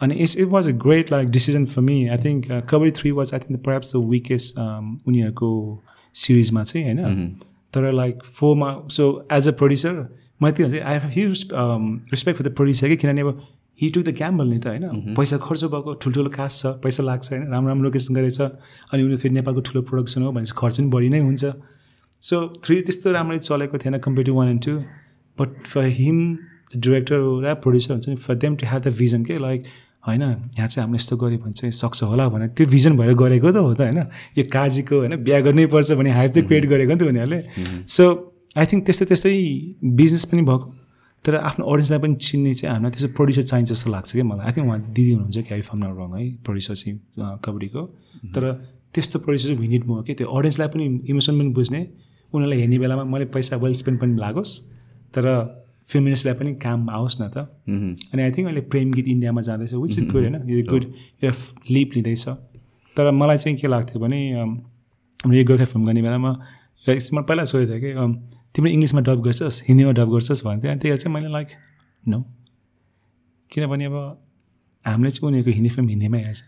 अनि it's it was a great like decision for me I think Kabaddi three was I think perhaps the weakest उनीहरूको सिरिजमा चाहिँ होइन? तर लाइक फोरमा सो एज अ प्रड्युसर मैले त्यो भन्छ I have huge respect for the producer कि किनभने अब हि टु द ग्याम्बल नि त होइन पैसा खर्च भएको ठुल्ठुलो कास्ट छ पैसा लाग्छ होइन राम्रो राम्रो लोकेसन गरेछ अनि उनीहरू फेरि नेपालको ठुलो प्रोडक्सन हो भनेपछि खर्च पनि बढी नै हुन्छ सो थ्री त्यस्तो राम्ररी चलेको थिएन compare to one and two but for him director र प्रड्युसर हुन्छ नि for them to have the vision के लाइक होइन? यहाँ चाहिँ हामीले यस्तो गऱ्यो भने चाहिँ सक्छ होला भनेर त्यो भिजन भएर गरेको त हो त होइन? यो काजीको होइन बिहा गर्नै पर्छ भने हाइप चाहिँ क्रिएट गरेको नि त उनीहरूले। सो आई थिङ्क त्यस्तै त्यस्तै बिजनेस पनि भएको। तर आफ्नो अडियन्सलाई पनि चिन्ने चाहिँ हामीलाई त्यस्तो प्रड्युसर चाहिन्छ जस्तो लाग्छ कि मलाई। आई थिङ्क उहाँ दिदी हुनुहुन्छ कि आई फार्म रङ है प्रड्युसर चाहिँ कबड्डीको। तर त्यस्तो प्रड्युसर चाहिँ भिनिट म कि त्यो अडियन्सलाई पनि इमोसन पनि बुझ्ने। उनीहरूलाई हेर्ने बेलामा मैले पैसा वेल स्पेन्ड पनि लागोस्। तर फिल्म इन्डस्ट्रीलाई पनि काम आओस् न त। अनि आई थिङ्क अहिले प्रेम गीत इन्डियामा जाँदैछ विच इज गुड होइन? यो गुड यो लिप लिँदैछ। तर मलाई चाहिँ के लाग्थ्यो भने हाम्रो यो गोर्खा फिल्म गर्ने बेलामा मैले पहिला सोधेको थिएँ कि तिम्रो इङ्ग्लिसमा डब गर्छस् हिन्दीमा डब गर्छस् भन्थ्यो। अनि त्यही चाहिँ मैले लाइक नो किनभने अब हामीले चाहिँ उनीहरूको हिन्दी फिल्म हिन्दीमै हेर्छ।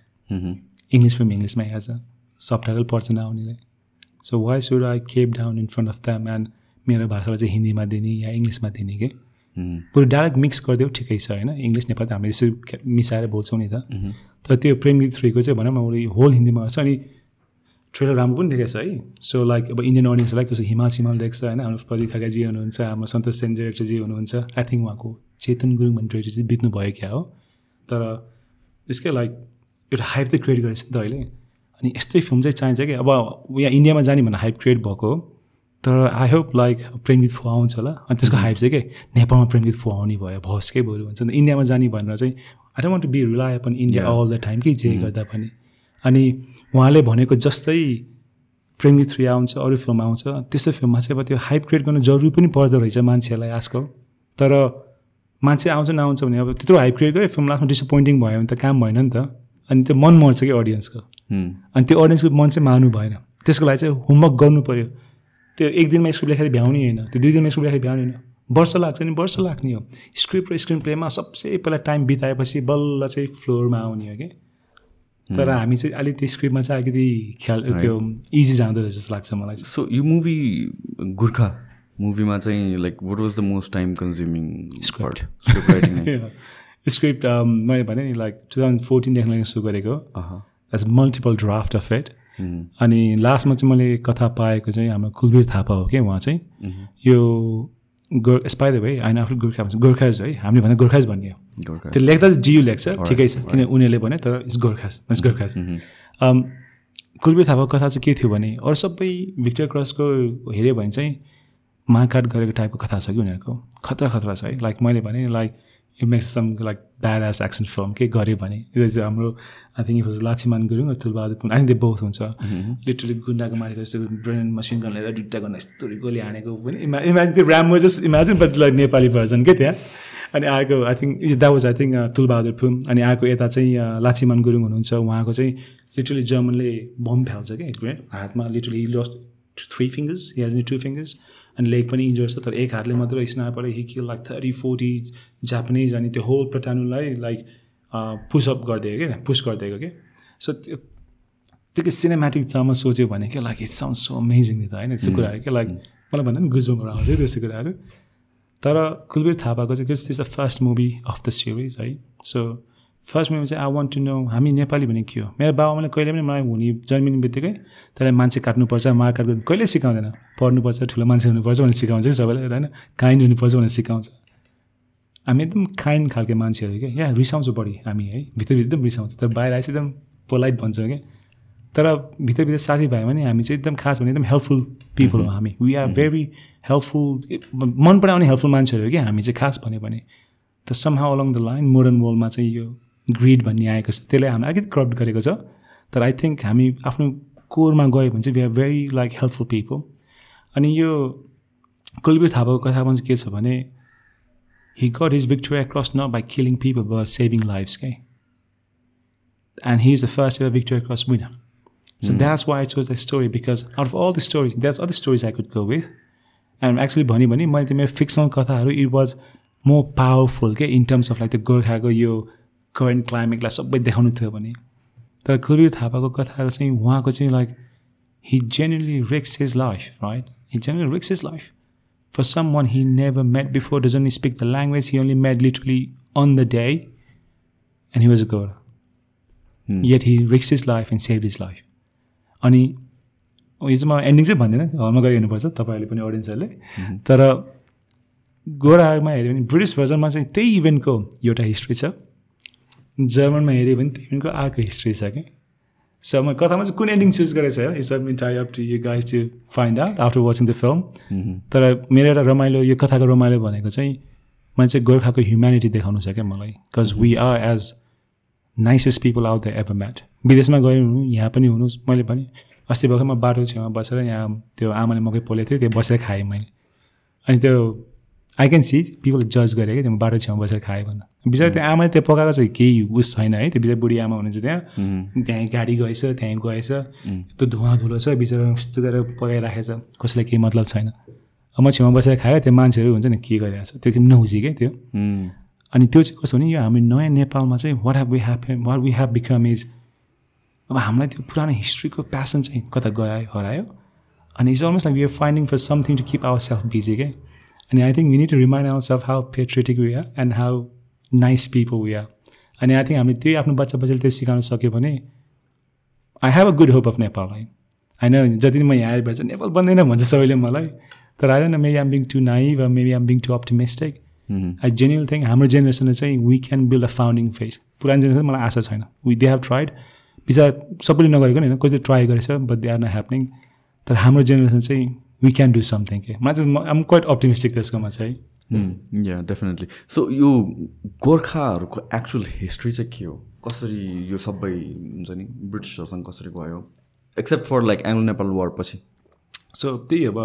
इङ्ग्लिस फिल्म इङ्ग्लिसमै हेर्छ। सब टाइटल पढ्छ नआउनेलाई so why should I keep down in front of the man मेरो भाषालाई चाहिँ हिन्दीमा दिने या इङ्ग्लिसमा दिने कि? बरु डाइरेक्ट मिक्स गरिदेऊ ठिकै छ होइन? इङ्ग्लिस नेपाली त हामीले यसरी मिसाएर बोल्छौँ नि त। तर त्यो प्रेम गीत थ्रीको चाहिँ भनौँ न उसले होल हिन्दीमा गर्छ अनि ट्रेलर राम्रो पनि देखेको छ है। सो लाइक अब इन्डियन अडियन्सलाई कसो हिमाल सिमाल देख्छ होइन? हाम्रो प्रदीप खड्काजी हुनुहुन्छ हाम्रो सन्तोष सेन डिरेक्टरजी हुनुहुन्छ। आई थिङ्क उहाँको चेतन गुरुङ भन्ने डिरेक्टर चाहिँ बित्नु भयो क्या हो। तर यसकै लाइक एउटा हाइप चाहिँ क्रिएट गरेको छ नि त अहिले। अनि यस्तै फिल्म चाहिँ चाहिन्छ कि अब यहाँ इन्डियामा जाने भनेर हाइप क्रिएट भएको हो। तर आई होप लाइक प्रेमगीत फु आउँछ होला। अनि त्यसको हाइप चाहिँ के? नेपालमा प्रेमगीत फु आउने भयो भस के बरु हुन्छ नि। इन्डियामा जाने भनेर चाहिँ I don't want to be rely upon India all the time कि जे गर्दा पनि। अनि उहाँले भनेको जस्तै प्रेमगीत थ्री आउँछ अरू फिल्म आउँछ त्यस्तो फिल्ममा चाहिँ अब त्यो हाइप क्रिएट गर्नु जरुरी पनि पर्दो रहेछ मान्छेहरूलाई आजकल। तर मान्छे आउँछ नआउँछ भने अब त्यत्रो हाइप क्रिएट गऱ्यो फिल्म आफ्नो डिसपोइन्टिङ भयो भने त काम भएन नि त। अनि त्यो मन मर्छ कि अडियन्सको अनि त्यो अडियन्सको मन चाहिँ मार्नु भएन। त्यसको लागि चाहिँ होमवर्क गर्नु पऱ्यो त्यो एक दिनमा स्क्रिप्ट लेखेर भ्याउने होइन त्यो दुई दिनमा स्क्रिप्ट लेखेर भ्याउने होइन। वर्ष लाग्छ नि वर्ष लाग्ने हो। स्क्रिप्ट र स्क्रिन प्लेमा सबसे पहिला टाइम बिताएपछि बल्ल चाहिँ फ्लोरमा आउने हो कि। तर हामी चाहिँ अलिक त्यो स्क्रिप्टमा चाहिँ अलिकति ख्याल त्यो इजी जाँदो रहेछ जस्तो लाग्छ मलाई सो यो मुभी गोर्खा मुभीमा चाहिँ like what was the most time consuming script script मैले भने नि लाइक टु थाउजन्ड फोर्टिनदेखि सुरु गरेको that's multiple draft of it अनि लास्टमा चाहिँ मैले कथा पाएको चाहिँ हाम्रो कुलवीर थापा हो कि उहाँ चाहिँ। यो गोर् स्पाइद भाइ होइन आफ्नो गोर्खा भन्छ। गोर्खाज है हामीले भने गोर्खाज भन्ने हो। त्यो लेख्दा चाहिँ डियु लेख्छ ठिकै छ किन उनीहरूले भने तर इट्स गोर्खाज इट्स गोर्खाज। कुलवीर थापाको कथा चाहिँ के थियो भने अरू सबै भिक्टर क्रसको हेऱ्यो भने चाहिँ मारकाट गरेको टाइपको कथा छ कि उनीहरूको? खतरा खतरा छ है। लाइक मैले भने like you makes some like badass action film के गऱ्यो भने। यो चाहिँ हाम्रो I think if Lachhiman Gurung Tulbahadur I think they both हुन्छ। लिटरली गुन्डाको मारेको यस्तो ब्रेन मसिन गन लिएर दुइटा गर्न यस्तो गोली हानेको पनि इमा इमाजिन त्यो राम्रो just imagine but like Nepali version के त्यहाँ? अनि आएको I think that was I think Tulbahadur film अनि आएको यता चाहिँ लाछिमान गुरुङ हुनुहुन्छ उहाँको चाहिँ लिटरली जर्मनले बम फ्याल्छ क्या हातमा literally lost three fingers has two fingers अनि लेग पनि इन्जोर छ तर एक हातले मात्र sniper he kill like thirty forty Japanese अनि त्यो होल प्लटानुलाई लाइक पुसअप गरिदिएको क्या पुस गरिदिएको क्या। सो त्यो त्यो के सिनेमेटिक जम्मा सोच्यो भने क्या like it sound so amazing नि त होइन? त्यस्तो कुराहरू क्या लाइक मलाई भन्दा पनि गुजबमहरू आउँछ त्यस्तो कुराहरू। तर कुलवीर थापाको चाहिँ के is the first movie of the series है सो फर्स्ट मुभी चाहिँ आई वान्ट टु नो हामी नेपाली भने के हो? मेरो बाबामाले कहिले पनि मलाई हुने जन्मिने बित्तिकै त्यसलाई मान्छे काट्नुपर्छ मार काट कहिले सिकाउँदैन। पढ्नुपर्छ ठुलो मान्छे हुनुपर्छ भनेर सिकाउँछ कि सबैलाई होइन? काइन्ड हुनुपर्छ भनेर सिकाउँछ। हामी एकदम काइन्ड खालको मान्छेहरू क्या यहाँ रिसाउँछ बढी हामी है? भित्रभित्र एकदम रिसाउँछ। तर बाहिर आएपछि एकदम पोलाइट भन्छौँ क्या तर भित्रभित्र साथीभाइ पनि हामी चाहिँ एकदम खास भने एकदम हेल्पफुल पिपल हो हामी। वी आर भेरी हेल्पफुल मन पराउने हेल्पफुल मान्छेहरू हो कि? हामी चाहिँ खास भन्यो भने त somehow along the line modern वर्ल्डमा चाहिँ यो ग्रिड भन्ने आएको छ त्यसले हामीलाई अलिकति करप्ट गरेको छ तर आई थिङ्क हामी आफ्नो कोरमा गयो भने चाहिँ we are very like helpful people अनि यो कुलवीर थापाको कथामा चाहिँ के छ भने he got his victory across not by killing people but saving lives okay and he's the first ever victory cross winner so mm. that's why i chose that story because out of all the stories there's other stories i could go with and actually भन्यो भने मैले त्यो मेरो fictional कथाहरू it was more powerful के in terms of like त्यो गोर्खाको यो करेन्ट क्लाइमेटलाई सबै देखाउनु थियो भने तर कुलवीर थापाको कथाको चाहिँ उहाँको चाहिँ like he genuinely risks his life right he genuinely risks his life for someone he never met before, doesn't speak the language, he only met literally on the day, and he was a गोरा yet he risks his life and save his life अनि यो चाहिँ म ending चाहिँ भन्दिनँ हलमा गएर हेर्नुपर्छ तपाईँहरूले पनि अडियन्सहरूले तर गोरामा हेऱ्यो भने ब्रिटिस भर्जनमा चाहिँ त्यही इभेन्टको एउटा हिस्ट्री छ। जर्मनमा हेऱ्यो भने इभेन्टको अर्को हिस्ट्री छ कि? सो म कथामा चाहिँ कुन एन्डिङ चुज गरेको छ it's mean tie up to you guys to find out after watching the film तर मेरो एउटा रमाइलो यो कथाको रमाइलो भनेको चाहिँ मैले चाहिँ गोर्खाको ह्युम्यानिटी देखाउनु छ क्या मलाई। Because we are as nicest people out the ever met विदेशमा गयो हुनु यहाँ पनि हुनुहोस् मैले भने अस्ति भर्खर म बाटो छेउमा बसेर यहाँ त्यो आमाले मकै पोलेको थियो त्यो बसेर खाएँ मैले। अनि त्यो आई क्यान सी पिपल जज गरेँ कि त्यो बाटो छेउमा बसेर खाएँ भन्दा। बिचरा त्यो आमाले त्यो पकाएको चाहिँ केही उस छैन है त्यो बिचरा बुढी आमा हुनुहुन्छ त्यहाँ। त्यहीँ गाडी गएछ त्यहीँ गएछ। यस्तो धुवा धुलो छ बिचरा यस्तो गरेर पकाइराखेछ कसैलाई केही मतलब छैन। अब म छेउमा बसेर खायो त्यो मान्छेहरू हुन्छ नि के गरिरहेको छ त्यो नहुजी क्या त्यो? अनि त्यो चाहिँ कस्तो भने यो हामी नयाँ नेपालमा चाहिँ what have we have what we have become is अब हामीलाई त्यो पुरानो हिस्ट्रीको प्यासन चाहिँ कता गरायो हरायो? अनि it's almost like we are finding for something to keep our self busy क्या अनि I think we need to remind our self how patriotic we are and how nice people we are अनि I think हामीले त्यही आफ्नो बच्चा बच्चाले त्यो सिकाउन सक्यो भने I have a good hope of Nepal है होइन जति म यहाँ आएर चाहिँ नेपाल बन्दैन भन्छ सबैले मलाई। तर आएर न maybe I'm being too naive maybe I'm being too optimistic I genuinely think हाम्रो जेनेरेसनले चाहिँ we can build a founding phase पुरानो जेनेरेसन मलाई आशा छैन। वी दे हेभ ट्राइड बिचरा सबैले नगरेको नि होइन कसैले ट्राई गरेछ but they are not happening तर हाम्रो जेनेरेसन चाहिँ वी क्यान डु समथिङ के मलाई चाहिँ आम क्वाइट अप्टिमिस्टिक त्यसकोमा चाहिँ या डेफिनेटली सो यो गोर्खाहरूको एक्चुअल हिस्ट्री चाहिँ के हो? कसरी यो सबै हुन्छ नि ब्रिटिसहरूसँग कसरी भयो? Except for like Anglo Nepal war पछि। सो त्यही अब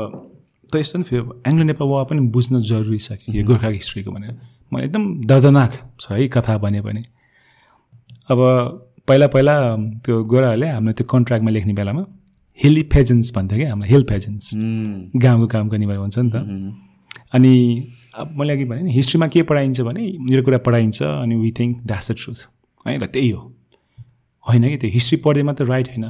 त यस्तो नि फेरि एङ्ग्लो नेपाल वार पनि बुझ्न जरुरी छ कि यो गोर्खाको हिस्ट्रीको भनेर मलाई एकदम दर्दनाक छ है कथा भने पनि। अब पहिला पहिला त्यो गोराहरूले हाम्रो त्यो कन्ट्र्याक्टमा लेख्ने बेलामा हिली फेजेन्स भन्थ्यो क्या हाम्रो हिल फेजेन्स गाउँको काम गर्ने भएर हुन्छ नि त। अनि अब मैले अघि भने नि हिस्ट्रीमा के पढाइन्छ भने यो कुरा पढाइन्छ अनि we think that's the truth है ल त्यही हो। होइन कि त्यो हिस्ट्री पढ्दै मात्र राइट होइन।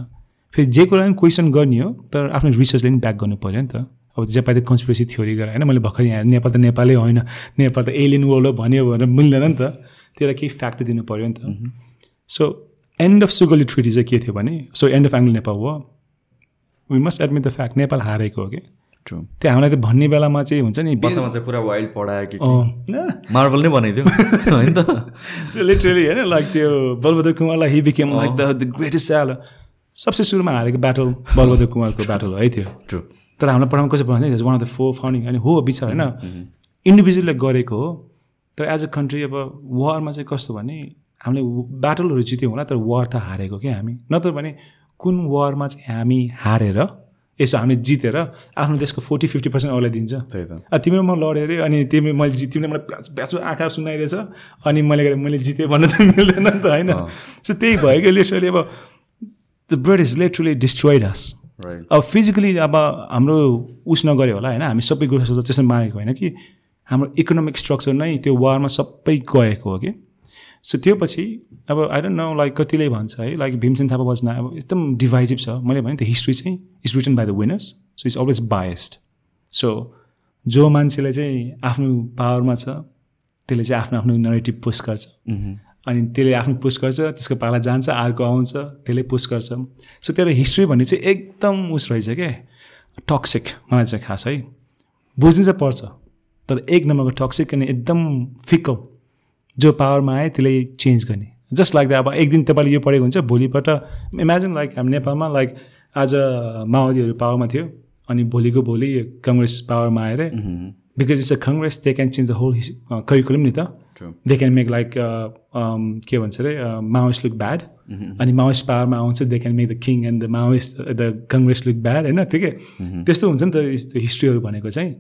फेरि जे कुरा पनि क्वेसन गर्ने हो तर आफ्नो रिसर्चले पनि ब्याक गर्नु पऱ्यो नि त। अब जे पाइ त कन्सपिरेसी थ्योरी गरेर होइन मैले भर्खर यहाँ नेपाल त नेपालै होइन नेपाल त एलियन वर्ल्ड हो भन्यो भनेर मिल्दैन नि त। त्यसलाई केही फ्याक्ट दिनु पऱ्यो नि त। So end of Sugauli treaty चाहिँ के थियो भने so end of Anglo Nepal हो we must admit the fact Nepal हारेको हो कि? ट्रु त्यो हामीलाई त भन्ने बेलामा चाहिँ हुन्छ नि बच्चामा चाहिँ पुरा वाइल्ड पढायो कि मार्बल नै बनाइदियो। होइन? त सो लिटरली होइन लाइक त्यो Balbahadur कुमारलाई he became like the the greatest स्याल सबसे सुरुमा हारेको ब्याटल बलबहादुर कुमारको ब्याटल है त्यो। ट्रु तर हाम्रो पढाउनु कसै भन्दै one of the four founding अनि हो बिच होइन। इन्डिभिजुअलले गरेको हो। तर एज अ कन्ट्री अब वारमा चाहिँ कस्तो भने हामीले ब्याटलहरू जित्यौँ होला तर वार त हारेको क्या हामी। नत्र भने कुन वारमा चाहिँ हामी हारेर यसो हामीले जितेर आफ्नो देशको फोर्टी फिफ्टी पर्सेन्ट अरूलाई दिन्छ? त्यही त। तिम्रो म लडेँ अरे अनि तिमी मैले जित तिमीले मलाई प्याच प्याचो आँखा सुनाइदिएछ अनि मैले मैले जितेँ भन्नु त मिल्दैन नि त होइन? सो त्यही भएको लिटरली अब the British literally destroyed right अब फिजिकली अब हाम्रो उस नगऱ्यो होला होइन? हामी सबै सोच्छ त्यसमा मागेको होइन कि हाम्रो इकोनोमिक स्ट्रक्चर नै त्यो वारमा सबै गएको हो कि? सो त्यो पछि अब आई डोन्ट नो लाइक कतिले भन्छ है लाइक भीमसेन थापा बजना अब एकदम डिभाइजिभ छ। मैले भने त्यो हिस्ट्री चाहिँ is written by the winners so it's always biased so जो मान्छेले चाहिँ आफ्नो पावरमा छ त्यसले चाहिँ आफ्नो आफ्नो नरेटिभ पुस्ट गर्छ। अनि त्यसले आफ्नो पुस्ट गर्छ त्यसको पाला जान्छ अर्को आउँछ त्यसले पुस्ट गर्छ। सो त्यसलाई हिस्ट्री भन्ने चाहिँ एकदम उस रहेछ क्या टक्सिक मलाई चाहिँ खास है। बुझ्नु चाहिँ पर्छ तर एक नम्बरको टक्सिक अनि एकदम फिकल जो पावरमा आयो त्यसले चेन्ज गर्ने। जस्ट लाइक द अब एक दिन तपाईँले यो पढेको हुन्छ भोलिपल्ट इमेजिन लाइक हामी नेपालमा लाइक आज माओवादीहरू पावरमा थियो अनि भोलिको भोलि कङ्ग्रेस पावरमा आएर because it's a Congress they can change the whole curriculum नि त. दे क्यान मेक लाइक के भन्छ अरे माओइस्ट लुक ब्याड अनि माओइस्ट पावरमा आउँछ they can make the king and the Maoist the Congress look bad होइन ठिकै? त्यस्तो हुन्छ नि त यस्तो हिस्ट्रीहरू भनेको चाहिँ।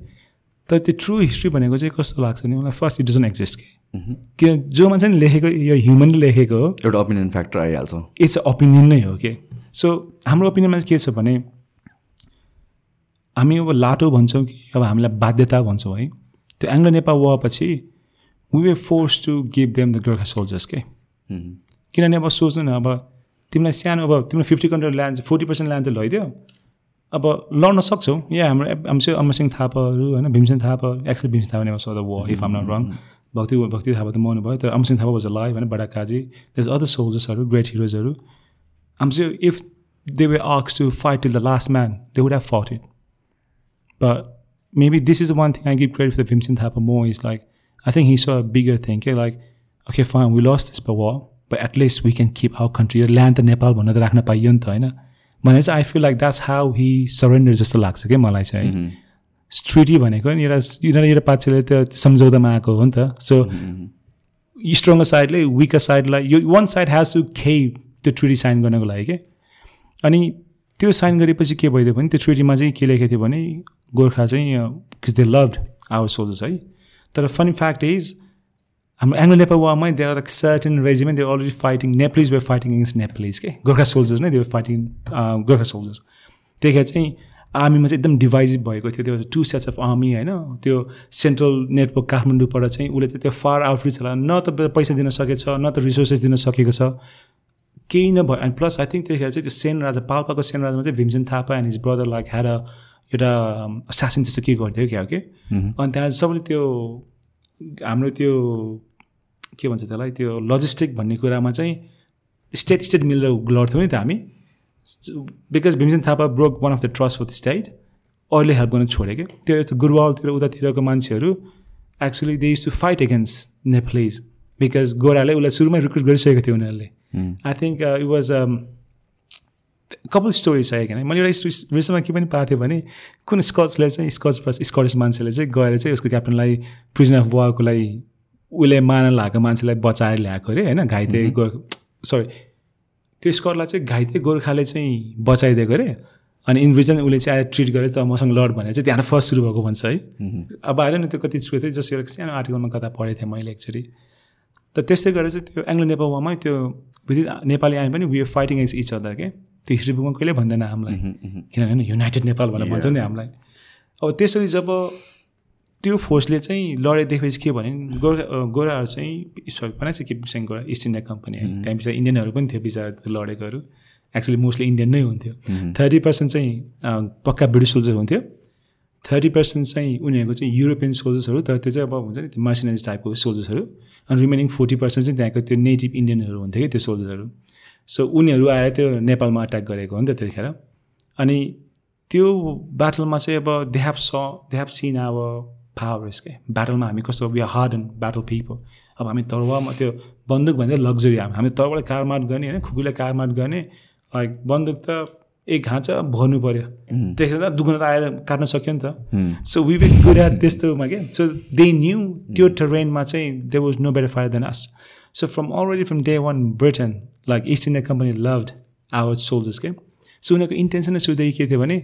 तर त्यो ट्रु हिस्ट्री भनेको चाहिँ कस्तो लाग्छ नि मलाई फर्स्ट इट डजन्ट एक्जिस्ट कि? किन जो मान्छे नि लेखेको यो ह्युमनले लेखेको हो एउटा ओपिनियन फ्याक्टर आइहाल्छ। इट्स ओपिनियन नै हो कि? सो हाम्रो ओपिनियनमा चाहिँ के छ भने हामी अब लाटो भन्छौँ कि अब हामीलाई बाध्यता भन्छौँ है। त्यो Anglo Nepal वापछि we were force to give them the Gorkha soldiers के? किनभने अब सोच्नु न अब तिमीलाई सानो अब तिमीलाई fifty country land forty percent land चाहिँ लैदियो अब लड्न सक्छौ। या हाम्रो हाम्रो अमरसिंह थापाहरू होइन Bhimsen Thapa actually Bhimsen Thapa never the war if I'm not wrong Bhakti Bhakti Thapa त मर्नु भयो तर अमसिङ थापा वाज लाइभ होइन बडा काजी। देस अदर सोल्जर्सहरू ग्रेट हिरोजहरू चाहिँ if they were आक्स to fight till the last man they would have fought it this is the one thing I give credit for Vincent Thapa more is like I think he saw a bigger thing. Okay, like okay, fine, we lost this war, but at least we can keep our country. Land त नेपाल भनेर राख्न पाइयो नि त होइन भनेर चाहिँ I feel like that's how he surrender जस्तो लाग्छ क्या मलाई चाहिँ है। ट्रिटी भनेको नि एउटा यिनीहरू एउटा पाक्षले त सम्झौतामा आएको हो नि त। सो स्ट्रङ्गर साइडले विकर साइडलाई यो वान साइड हेज टु खे त्यो ट्रिटी साइन गर्नको लागि के? अनि त्यो साइन गरेपछि के भइदियो भने त्यो ट्रिटीमा चाहिँ के लेखेको थियो भने गोर्खा चाहिँ किस दे लभड आवर सोल्जर्स है। तर फनी फ्याक्ट इज हाम्रो Anglo Nepal वारमै they are certain regiment they already fighting Nepalese were fighting against Nepalese के गोर्खा सोल्जर्स नै दे फाइटिङ गोर्खा सोल्जर्स त्यतिखेर चाहिँ आर्मीमा चाहिँ एकदम डिभाइजिभ भएको थियो। त्यो टु सेट्स अफ आर्मी होइन? त्यो सेन्ट्रल नेटवर्क काठमाडौँबाट चाहिँ उसले चाहिँ त्यो फार आउटरिच होला। न त पैसा दिन सकेको छ न त रिसोर्सेस दिन सकेको छ। केही नभयो एन्ड प्लस आई थिङ्क त्यतिखेर चाहिँ त्यो सेन राजा पाल्पाको सेन राजामा चाहिँ Bhimsen Thapa and his brother like had a एउटा शासन त्यस्तो के गरिदियो क्या हो कि अनि त्यहाँ सबैले त्यो हाम्रो त्यो के भन्छ त्यसलाई त्यो लजिस्टिक भन्ने कुरामा चाहिँ स्टेट स्टेट मिलेर लड्थ्यौँ नि त हामी। Because Bhimsen Thapa broke one of the trust for the state अहिले हेल्प गर्न छोड्यो क्या। त्यो यस्तो गुरुवालतिर उतातिरको मान्छेहरू actually they use to fight against Nepalese because गोराले उसलाई सुरुमै रिक्रुट गरिसकेको थियो उनीहरूले। आई थिङ्क इट वाज कपाल स्टोरी छ होइन मैले एउटा विषयमा के पनि पाएको थिएँ भने कुन स्कचले चाहिँ स्कच स्कटिस मान्छेले चाहिँ गएर चाहिँ उसको क्याप्टनलाई प्रिजन अफ वारको लागि उसले मान लगाएको मान्छेलाई बचाएर ल्याएको अरे होइन? घाइते सरी त्यो स्कटलाई चाहिँ घाइते गोर्खाले चाहिँ बचाइदिएको अरे। अनि इन रिजन उसले चाहिँ आएर ट्रिट गरेर त मसँग लड भनेर चाहिँ त्यहाँ फर्स्ट सुरु भएको भन्छ है। अब आएर नि त्यो कति थियो जस्तो एउटा सानो आर्टिकलमा कता पढेको थिएँ मैले एक्चुली त त्यस्तै गरेर चाहिँ त्यो एङ्ग्लो नेपाल वामै त्यो विदिन नेपाली आयो पनि we are fighting against each other के? त्यो हिस्ट्री बुकमा कहिले भन्दैन हामीलाई। किनभने युनाइटेड नेपाल भनेर भन्छ नि हामीलाई। अब त्यसरी जब त्यो फोर्सले चाहिँ लडे देखेपछि के भने गोर्खा गोराहरू चाहिँ ईश्वर बनाएको छ के बिसँग गोरा इस्ट इन्डिया कम्पनी त्यहाँ बिचरा इन्डियनहरू पनि थियो बिचरा लडेकोहरू एक्चुली मोस्टली इन्डियन नै हुन्थ्यो। थर्टी पर्सेन्ट चाहिँ पक्का ब्रिटिस सोल्जर हुन्थ्यो। थर्टी पर्सेन्ट चाहिँ उनीहरूको चाहिँ युरोपियन सोल्जर्सहरू तर त्यो चाहिँ अब हुन्छ नि त्यो मर्सिनरिज टाइपको सोल्जर्सहरू अनि रिमेनिङ फोर्टी पर्सेन्ट चाहिँ त्यहाँको त्यो नेटिभ इन्डियनहरू हुन्थ्यो कि त्यो सोल्जरहरू सो उनीहरू आएर त्यो नेपालमा अट्याक गरेको हो नि त त्यतिखेर। अनि त्यो ब्याटलमा चाहिँ अब दे हेभ स दे हेभ सिन अब पावर्स के ब्याटलमा हामी कस्तो we are hard and battle people अब हामी तरुवामा त्यो बन्दुक भन्दा लग्जरी हामी। हामी तरुवालाई कारमाट गर्ने होइन खुकुले कारमाट गर्ने। लाइक बन्दुक त एक घाँचा भर्नु पऱ्यो त्यसो त दुख्न त आएर काट्न सक्यो नि त। सो वी वेक एट त्यस्तोमा क्या सो दे न्यू त्यो ट्रेनमा चाहिँ they was no better fire than us so from already from day one Britain like East India Company loved our soldiers के सो उनीहरूको इन्टेन्सन सुधै के थियो भने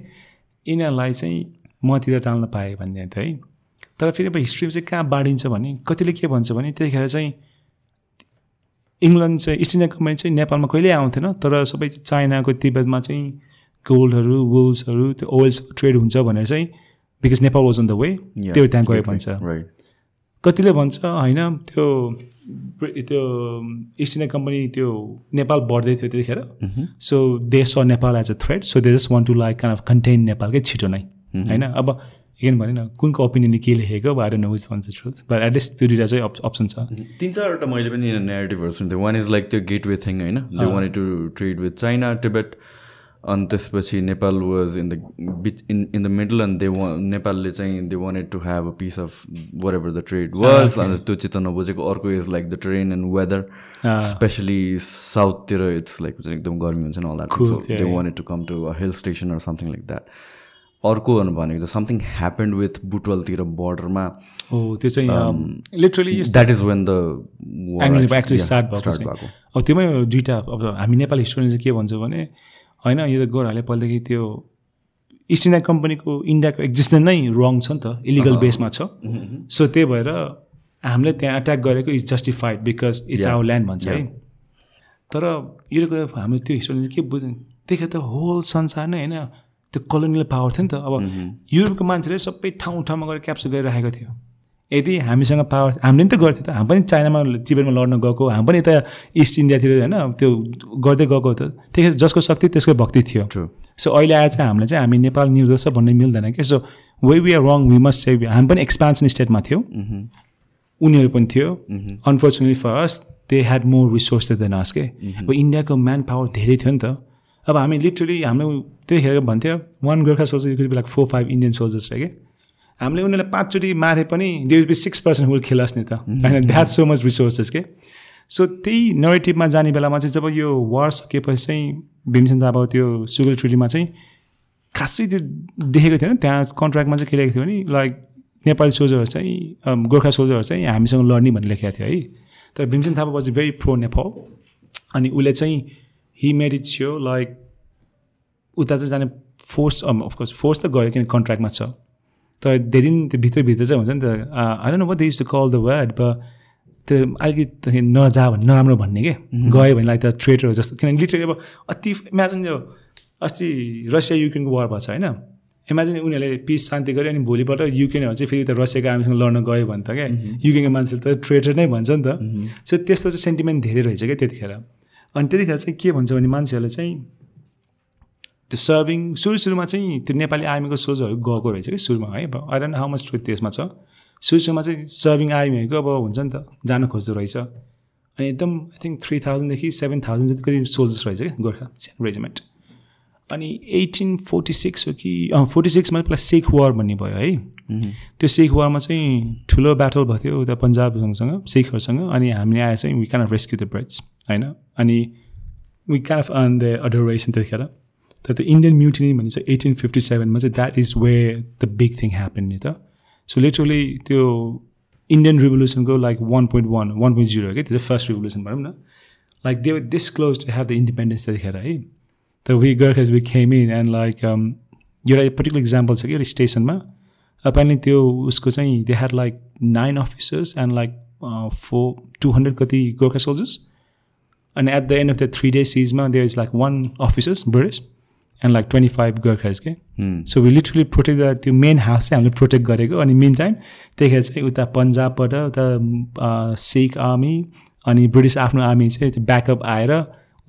यिनीहरूलाई चाहिँ मतिर टाल्न पाएँ भन्ने थियो है। तर फेरि अब हिस्ट्रीमा चाहिँ कहाँ बाँडिन्छ भने कतिले के भन्छ भने त्यतिखेर चाहिँ इङ्ल्यान्ड चाहिँ इस्ट इन्डिया कम्पनी चाहिँ नेपालमा कहिल्यै आउँथेन तर सबै चाइनाको तिब्बतमा चाहिँ गोल्डहरू वुल्सहरू त्यो ओइल्स ट्रेड हुन्छ भनेर चाहिँ because Nepal was on the way त्यो त्यहाँ गयो भन्छ। कतिले भन्छ होइन त्यो त्यो इस्ट इन्डिया कम्पनी त्यो नेपाल बढ्दै थियो त्यतिखेर। So they saw Nepal as a threat so they just want to like kind of contain नेपालकै छिटो नै होइन। अब इगेन भने न कुनको ओपिनियनले के लेखेको अब आएर विच भन्छ ट्रुथ बट एटलिस्ट त्यो दुइटा चाहिँ अप्सन छ। तिन चारवटा मैले पनि नेगेटिभहरू सुन्थेँ। वान इज लाइक त्यो गेटवे थिङ होइन? They want to trade with China Tibet अनि त्यसपछि Nepal was in the beach in in the middle and they वा नेपालले चाहिँ they wanted to have a piece of whatever the trade was अन्त त्यो चित्त नबुझेको। अर्को is like the train and weather especially साउथतिर it's like एकदम गर्मी हुन्छ नि होला they wanted to come to hill station or something like that अर्को भनेको त समथिङ ह्यापन्ड विथ बुटवलतिर बोर्डरमा हो त्यो चाहिँ literally that is when the actually start भएको अब त्योमै दुइटा अब हामी नेपाली हिस्टोरियन चाहिँ के भन्छ भने होइन यो त गोराहरूले पहिलेदेखि त्यो इस्ट इन्डिया कम्पनीको इन्डियाको एक्जिस्टेन्स नै रङ छ नि त इलिगल बेसमा छ। सो त्यही भएर हामीले त्यहाँ एट्याक गरेको is justified because it's our land भन्छ है। तर यो कुरा हामीले त्यो हिस्टोरियन के बुझ्दैन? त्यतिखेर त होल संसार नै होइन त्यो कोलोनियल पावर थियो नि त अब युरोपको मान्छेले सबै ठाउँ ठाउँमा गएर क्याप्चर गरिराखेको थियो। यदि हामीसँग पावर हामीले पनि त गर्थ्यो त हामी पनि चाइनामा तिब्बतमा लड्न गएको हामी पनि यता इस्ट इन्डियातिर होइन त्यो गर्दै गएको त। त्यतिखेर जसको शक्ति त्यसको भक्ति थियो। सो अहिले आएर चाहिँ हामीले चाहिँ हामी नेपाल निर्दोष भन्ने मिल्दैन क्या so we we are wrong we must चाहिँ हामी पनि एक्सपान्सन स्टेटमा थियौँ। उनीहरू पनि थियो। Unfortunately for us they had more resource than us के? अब इन्डियाको म्यान पावर धेरै थियो नि त। अब हामी लिटरली हाम्रो त्यतिखेर भन्थ्यो one Gorkha soldier like four five Indian soldiers क्या हामीले उनीहरूलाई पाँचचोटि मारे पनि they be six percent will खेलास् नि त होइन द्याट सो मच रिसोर्सेस के सो त्यही नेगेटिभमा जाने बेलामा चाहिँ जब यो वार सकेपछि चाहिँ भीमसेन थापा त्यो सुगल ट्रिटीमा चाहिँ खासै त्यो देखेको थिएन। त्यहाँ कन्ट्र्याक्टमा चाहिँ के लेखेको थियो भने लाइक नेपाली सोल्जरहरू चाहिँ गोर्खा सोल्जरहरू चाहिँ हामीसँग लड्ने भनेर लेखेको थियो है। तर Bhimsen Thapa was very pro Nepal अनि उसले चाहिँ he made it so like उता चाहिँ जाने फोर्स अफकोर्स फोर्स त गयो किन कन्ट्र्याक्टमा छ? तर धेरै त्यो भित्रभित्र चाहिँ हुन्छ नि त I know they to call the word ब त्यो अलिकति नजा भन्ने नराम्रो भन्ने के? गयो भने लाइक त ट्रेडर जस्तो किनभने लिटरली अब अति इमेजिन यो अस्ति रसिया युक्रेनको वार भएको छ होइन? इमेजिन उनीहरूले पिस शान्ति गर्यो अनि भोलिपल्ट युक्रेनहरू चाहिँ फेरि त रसियाको आर्मीसँग लड्न गयो भने त क्या युक्रेनको मान्छेले त ट्रेडर नै भन्छ नि त। सो त्यस्तो चाहिँ सेन्टिमेन्ट धेरै रहेछ क्या त्यतिखेर? अनि त्यतिखेर चाहिँ के भन्छ भने मान्छेहरूले चाहिँ त्यो सर्भिङ सुरु सुरुमा चाहिँ त्यो नेपाली आर्मीको सोजहरू गएको रहेछ कि सुरुमा है? I don't how much truth त्यसमा छ। सुरु सुरुमा चाहिँ सर्भिङ आर्मीहरूको अब हुन्छ नि त जान खोज्दो रहेछ। अनि एकदम आई थिङ्क थ्री थाउजन्डदेखि सेभेन थाउजन्ड जति कति सोल्जर्स रहेछ क्या गोर्खा रेजिमेन्ट अनि एटिन फोर्टी सिक्स हो कि फोर्टी सिक्समा प्लस सिख वार भन्ने भयो है। त्यो सिख वारमा चाहिँ ठुलो ब्याटल भएको थियो उता पन्जाबसँगसँग सिखहरूसँग अनि हामीले आएर चाहिँ we can of rescue the Brits होइन? अनि we can of earn the adoration त्यतिखेर। तर त्यो इन्डियन म्युटिनी भन्ने चाहिँ एटिन फिफ्टी सेभेनमा चाहिँ that is where the big thing happen नि त। सो लिटरली त्यो Indian रिभोल्युसनको like one point one one point zero क्या त्यो चाहिँ फर्स्ट रिभोल्युसन भनौँ न। Like they this close to have the independence त्यतिखेर है? तर we Gurkhas we came in and like एउटा पर्टिकुलर इक्जाम्पल छ कि एउटा स्टेसनमा पनि त्यो उसको चाहिँ they had like nine officers and like four two hundred कति गोर्खा सोल्जर्स अनि at the end of the three day सिजमा there is like one officers British and like twenty five Gorkhas के सो वी लिटरली प्रोटेक्ट त्यो main house चाहिँ हामीले protect गरेको। अनि main time त्यतिखेर चाहिँ उता पन्जाबबाट उता सिख आर्मी अनि ब्रिटिस आफ्नो आर्मी चाहिँ त्यो ब्याकअप आएर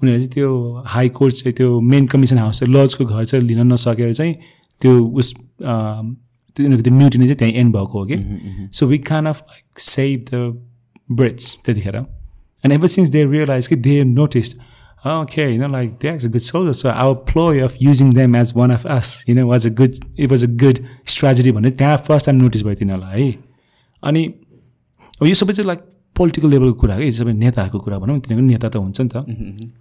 उनीहरूले चाहिँ त्यो हाई कोर्ट चाहिँ त्यो मेन कमिसन हाउस चाहिँ लजको घर चाहिँ लिन नसकेर चाहिँ त्यो उस उनीहरूको त्यो म्युटिनी चाहिँ त्यहीँ एन्ड भएको हो कि? So we kind of like save the Brits त्यतिखेर। And ever since they realize कि they noticed okay, you know, like they're a good soldier. So our ploy of using them as one of us, you know, was a good, it was a good strategy भन्ने त्यहाँ first time notice भयो तिनीहरूलाई। है अनि अब यो सबै चाहिँ लाइक पोलिटिकल लेभलको कुरा है सबै नेताहरूको कुरा भनौँ तिनीहरूको नेता त हुन्छ नि त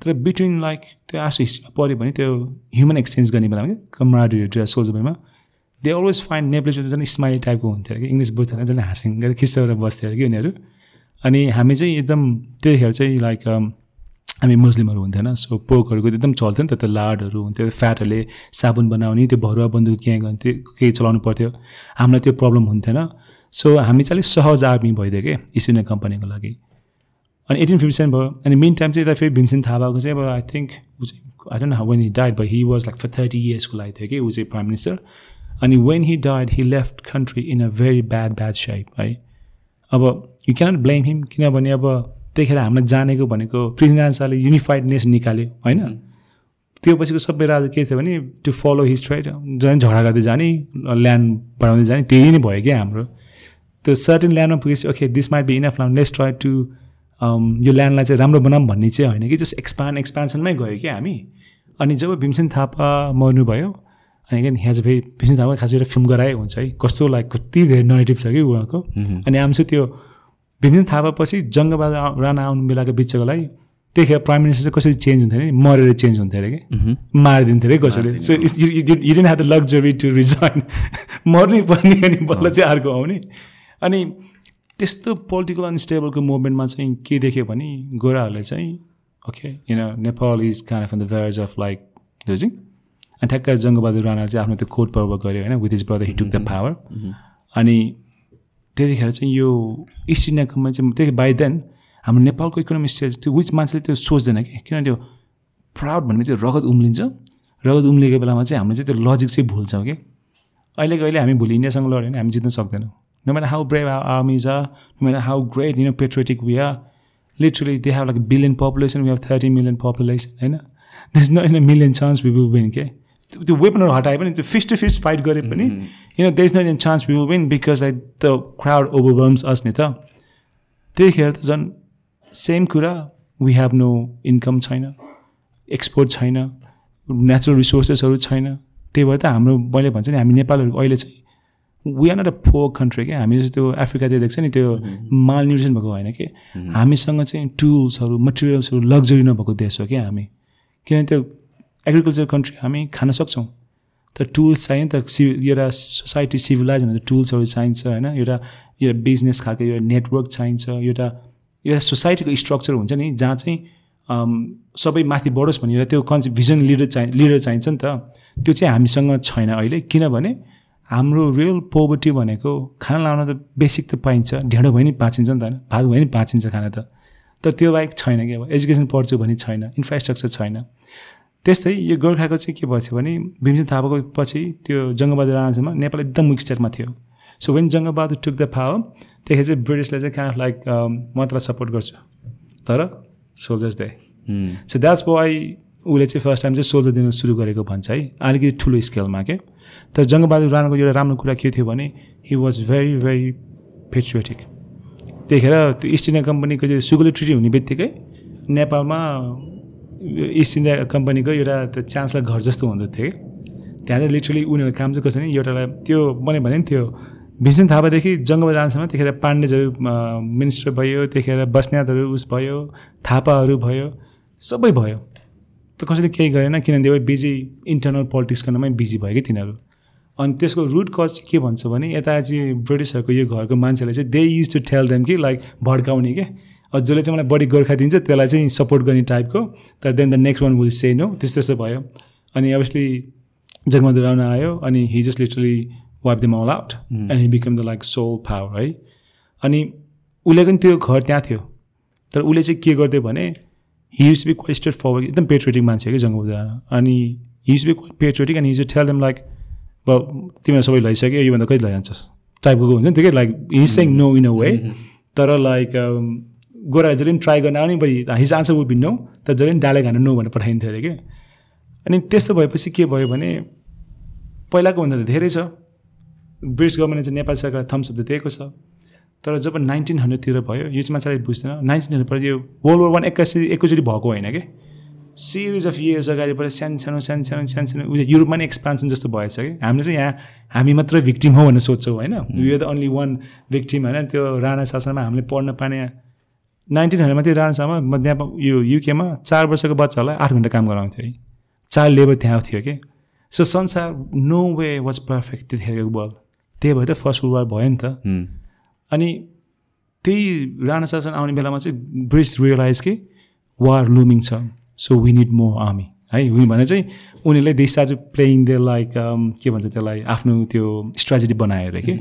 तर बिट्विन लाइक त्यो आर्ट्स हिस्ट्रीमा पऱ्यो भने त्यो ह्युमन एक्सचेन्ज गर्ने बेलामा क्या कमराडीहरू सोल्जरमा दे अलवेज फाइन्ड नेप्लेज झन् स्माइली टाइपको हुन्थ्यो अरे कि। इङ्ग्लिस बुझ्दैन झन् हाँसिङ गरेर खिस्साएर बस्थ्यो अरे कि उनीहरू। अनि हामी चाहिँ एकदम त्यतिखेर चाहिँ लाइक हामी मुस्लिमहरू हुन्थेन। सो पोकहरूको एकदम चल्थ्यो नि त त्यो लाडहरू हुन्थ्यो फ्याटहरूले साबुन बनाउने त्यो भरुवा बन्दुक के गन्थ्यो केही चलाउनु पर्थ्यो। हामीलाई त्यो प्रब्लम हुन्थेन। सो हामी चाहिँ अलिक सहज आर्मी भइदियो कि इस्ट इन्डियन कम्पनीको लागि। अनि एटिन फिफ्टी सेभेन भयो। अनि मेन टाइम चाहिँ यता फेरि भीमसेन थापाको चाहिँ अब आई थिङ्क ऊ चाहिँ I don't know when he died भयो he was like for thirty इयर्सको लागि थियो कि ऊ चाहिँ प्राइम मिनिस्टर अनि when he died he left country in a very bad bad shape है अब यु क्यानट ब्लेम हिम किनभने अब त्यतिखेर हामीलाई जानेको भनेको पृथ्वीनारायण शाहले युनिफाइड नेसन निकाल्यो होइन? त्यो पछिको सबै राजा के थियो भने टु फलो हिज ट्राइड झन् झगडा गर्दै जाने ल्यान्ड बढाउँदै जाने त्यही नै भयो क्या हाम्रो। त्यो सर्टेन ल्यान्डमा पुगेपछि okay this might be enough land let's try to यो ल्यान्डलाई चाहिँ राम्रो बनाऊँ भन्ने चाहिँ होइन कि जस्ट एक्सपान्ड एक्सपान्सनमै गयो क्या हामी। अनि जब भीमसेन थापा मर्नुभयो अनि क्या यहाँ चाहिँ फेरि भीमसेन थापा खास गरेर फिल्म गराए हुन्छ है। कस्तो लाइक कति धेरै नेगेटिभ छ कि उहाँको। अनि हामी चाहिँ त्यो भीमसेन थापापछि जङ्गबहादुर राणा आउनु बेलाको बिचको लागि त्यतिखेर प्राइम मिनिस्टर चाहिँ कसरी चेन्ज हुन्थ्यो अरे? मरेर चेन्ज हुन्थ्यो अरे कि? मारिदिन्थ्यो अरे कसैले। So you didn't have the luxury to resign मर्नै पर्ने अनि बल्ल चाहिँ अर्को आउने। अनि त्यस्तो पोलिटिकल अनस्टेबलको मुभमेन्टमा चाहिँ के देख्यो भने गोराहरूले चाहिँ ओके किन Nepal is kind of the verge of like losing अनि ठ्याक्क जङ्गबहादुर राणा चाहिँ आफ्नो त्यो कोट पर्व गऱ्यो होइन with his brother he took the power अनि त्यतिखेर चाहिँ यो इस्ट इन्डियाकोमा चाहिँ त्यही बाई देन हाम्रो नेपालको इकोनोमिक स्टेज त्यो विच मान्छेले त्यो सोच्दैन कि? किनभने त्यो प्राउड भन्ने त्यो रगत उम्लिन्छ। रगत उम्लिएको बेलामा चाहिँ हामीले चाहिँ त्यो लजिक चाहिँ भुल्छौँ कि? अहिलेको अहिले हामी भोलि इन्डियासँग लड्यो भने हामी जित्न सक्दैनौँ। No matter how brave armies are no matter how great you know patriotic we are literally they have like billion population we have thirty million population होइन दस न in a million chance we will win के त्यो वेपनहरू हटाए पनि त्यो fist to fist fight गरे पनि you know there's no in chance we will win because like the crowd overwhelms us नि त त्यतिखेर त झन् सेम कुरा वी हेभ नो इन्कम छैन एक्सपोर्ट छैन नेचुरल रिसोर्सेसहरू छैन त्यही भएर त हाम्रो मैले भन्छ नि हामी नेपालहरू अहिले चाहिँ we are not a poor country क्या हामी जस्तो त्यो अफ्रिकातिर देख्छ नि त्यो माल न्युट्रिसन भएको होइन कि हामीसँग चाहिँ टुल्सहरू मटेरियल्सहरू लग्जरी नभएको देश हो क्या हामी। किनभने त्यो एग्रिकल्चर कन्ट्री हामी खान सक्छौँ। तर टुल्स चाहियो नि त सि एउटा सोसाइटी सिभिलाइज भनेर टुल्सहरू चाहिन्छ होइन? एउटा एउटा बिजनेस खालको एउटा नेटवर्क चाहिन्छ एउटा एउटा सोसाइटीको स्ट्रक्चर हुन्छ नि जहाँ चाहिँ सबै माथि बढोस् भनेर त्यो कन्सेप्ट भिजन लिडर चाहिँ लिडर चाहिन्छ नि त। त्यो चाहिँ हामीसँग छैन अहिले। किनभने हाम्रो रियल पोभर्टी भनेको खाना लाउन त बेसिक त पाइन्छ ढेँडो भयो नि बाँचिन्छ नि त होइन भात भयो नि बाँचिन्छ खाना त। तर त्यो बाहेक छैन कि अब? एजुकेसन पढ्छु भने छैन इन्फ्रास्ट्रक्चर छैन। त्यस्तै यो गोर्खाको चाहिँ के भएछ भने भीमसेन थापाको पछि त्यो जङ्गबहादुर राणासम्म नेपाल एकदम विक स्टेटमा थियो। So when Jung Bahadur took the power त्यतिखेर चाहिँ ब्रिटिसले चाहिँ कहाँ लाइक म तँलाई सपोर्ट गर्छु। तर soldiers they so that's why उसले चाहिँ फर्स्ट टाइम चाहिँ सोल्जर दिन सुरु गरेको भन्छ है। अलिकति ठुलो स्केलमा के? तर जङ्गबहादुर राणाको एउटा राम्रो कुरा के थियो भने he was very very patriotic त्यतिखेर त्यो इस्ट इन्डिया कम्पनीको त्यो सुगुली ट्रिटी हुने बित्तिकै नेपालमा इस्ट इन्डिया कम्पनीको एउटा त्यो चान्सलर घर जस्तो हुँदो थियो त्यहाँ चाहिँ लिटरली उनीहरूको काम चाहिँ कसो भने एउटालाई त्यो मैले भने नि त्यो भीमसेन थापादेखि जङ्गबहादुर राणासम्म त्यतिखेर पाण्डेजहरू मिनिस्टर भयो त्यतिखेर बस्नेतहरू उस भयो थापाहरू भयो सबै भयो। त कसैले केही गरेन किनभने त्यो बिजी इन्टरनल पोलिटिक्स गर्नमै बिजी भयो कि तिनीहरू। अनि त्यसको रुट कज चाहिँ के भन्छ भने यता चाहिँ ब्रिटिसहरूको यो घरको मान्छेलाई चाहिँ they use to tell them कि लाइक भड्काउने के? अब जसले चाहिँ मलाई बढी गोर्खा दिन्छ त्यसलाई चाहिँ सपोर्ट गर्ने टाइपको तर then the next one will say no त्यस्तो त्यस्तो भयो। अनि अभियसली जगबहादुर राणा आयो अनि he just literally wipe them all out and he become the like sole power है। अनि उसले पनि त्यो घर त्यहाँ थियो। तर उसले चाहिँ के गर्थ्यो भने use be quite straight forward एकदम पेट्रोटिक मान्छे कि जङ्गबहादुर राणा अनि he use be quite patriotic and he's tell them like ब तिमीहरू सबै लैसक्यो योभन्दा कहिले लैजान्छस् टाइपको हुन्छ नि त्यो कि like he's saying no in a way तर लाइक गोरा जसले पनि ट्राई गर्न आउने बढी his answer would be no तर जसले पनि डाले खानु नो भनेर पठाइन्थ्यो अरे कि अनि त्यस्तो भएपछि के भयो भने पहिलाको भन्दा त धेरै छ। ब्रिटिस गभर्मेन्टले चाहिँ नेपाल सरकार थम्सअप त दिएको छ। तर जब नाइन्टिन हन्ड्रेडतिर भयो यो चाहिँ मान्छेलाई बुझ्दैन। नाइन्टिन हन्ड्रेडबाट यो वर्ल्ड वार वान एक्कासी एकैचोटि भएको होइन कि? सिरिज अफ इयर्स अगाडिबाट सानो सानो सानो सानो सानो सानो उयो युरोपमा नै एक्सपान्सन जस्तो भएछ कि? हामीले चाहिँ यहाँ हामी मात्रै भिक्टिम हो भनेर सोध्छौँ होइन? यो द ओन्ली वान भिक्टिम होइन? त्यो राणा शासनमा हामीले पढ्न पाने नाइन्टिन हन्ड्रेडमा त्यो राणा शासनमा त्यहाँ यो युकेमा चार वर्षको बच्चाहरूलाई आठ घन्टा काम गराउँथ्यो है। चाइल्ड लेबर त्यहाँ थियो कि? सो संसार नो वे वाज पर्फेक्ट त्यतिखेरको वर्ल्ड त्यही भएर त फर्स्ट वर्ल्ड वार भयो नि त। अनि त्यही राणा शासन आउने बेलामा चाहिँ ब्रिटिस रियलाइज कि वार लुमिङ छ। So we need more army है वी भने चाहिँ उनीहरूले they start playing the like के भन्छ त्यसलाई आफ्नो त्यो स्ट्राटेजी बनायो अरे कि।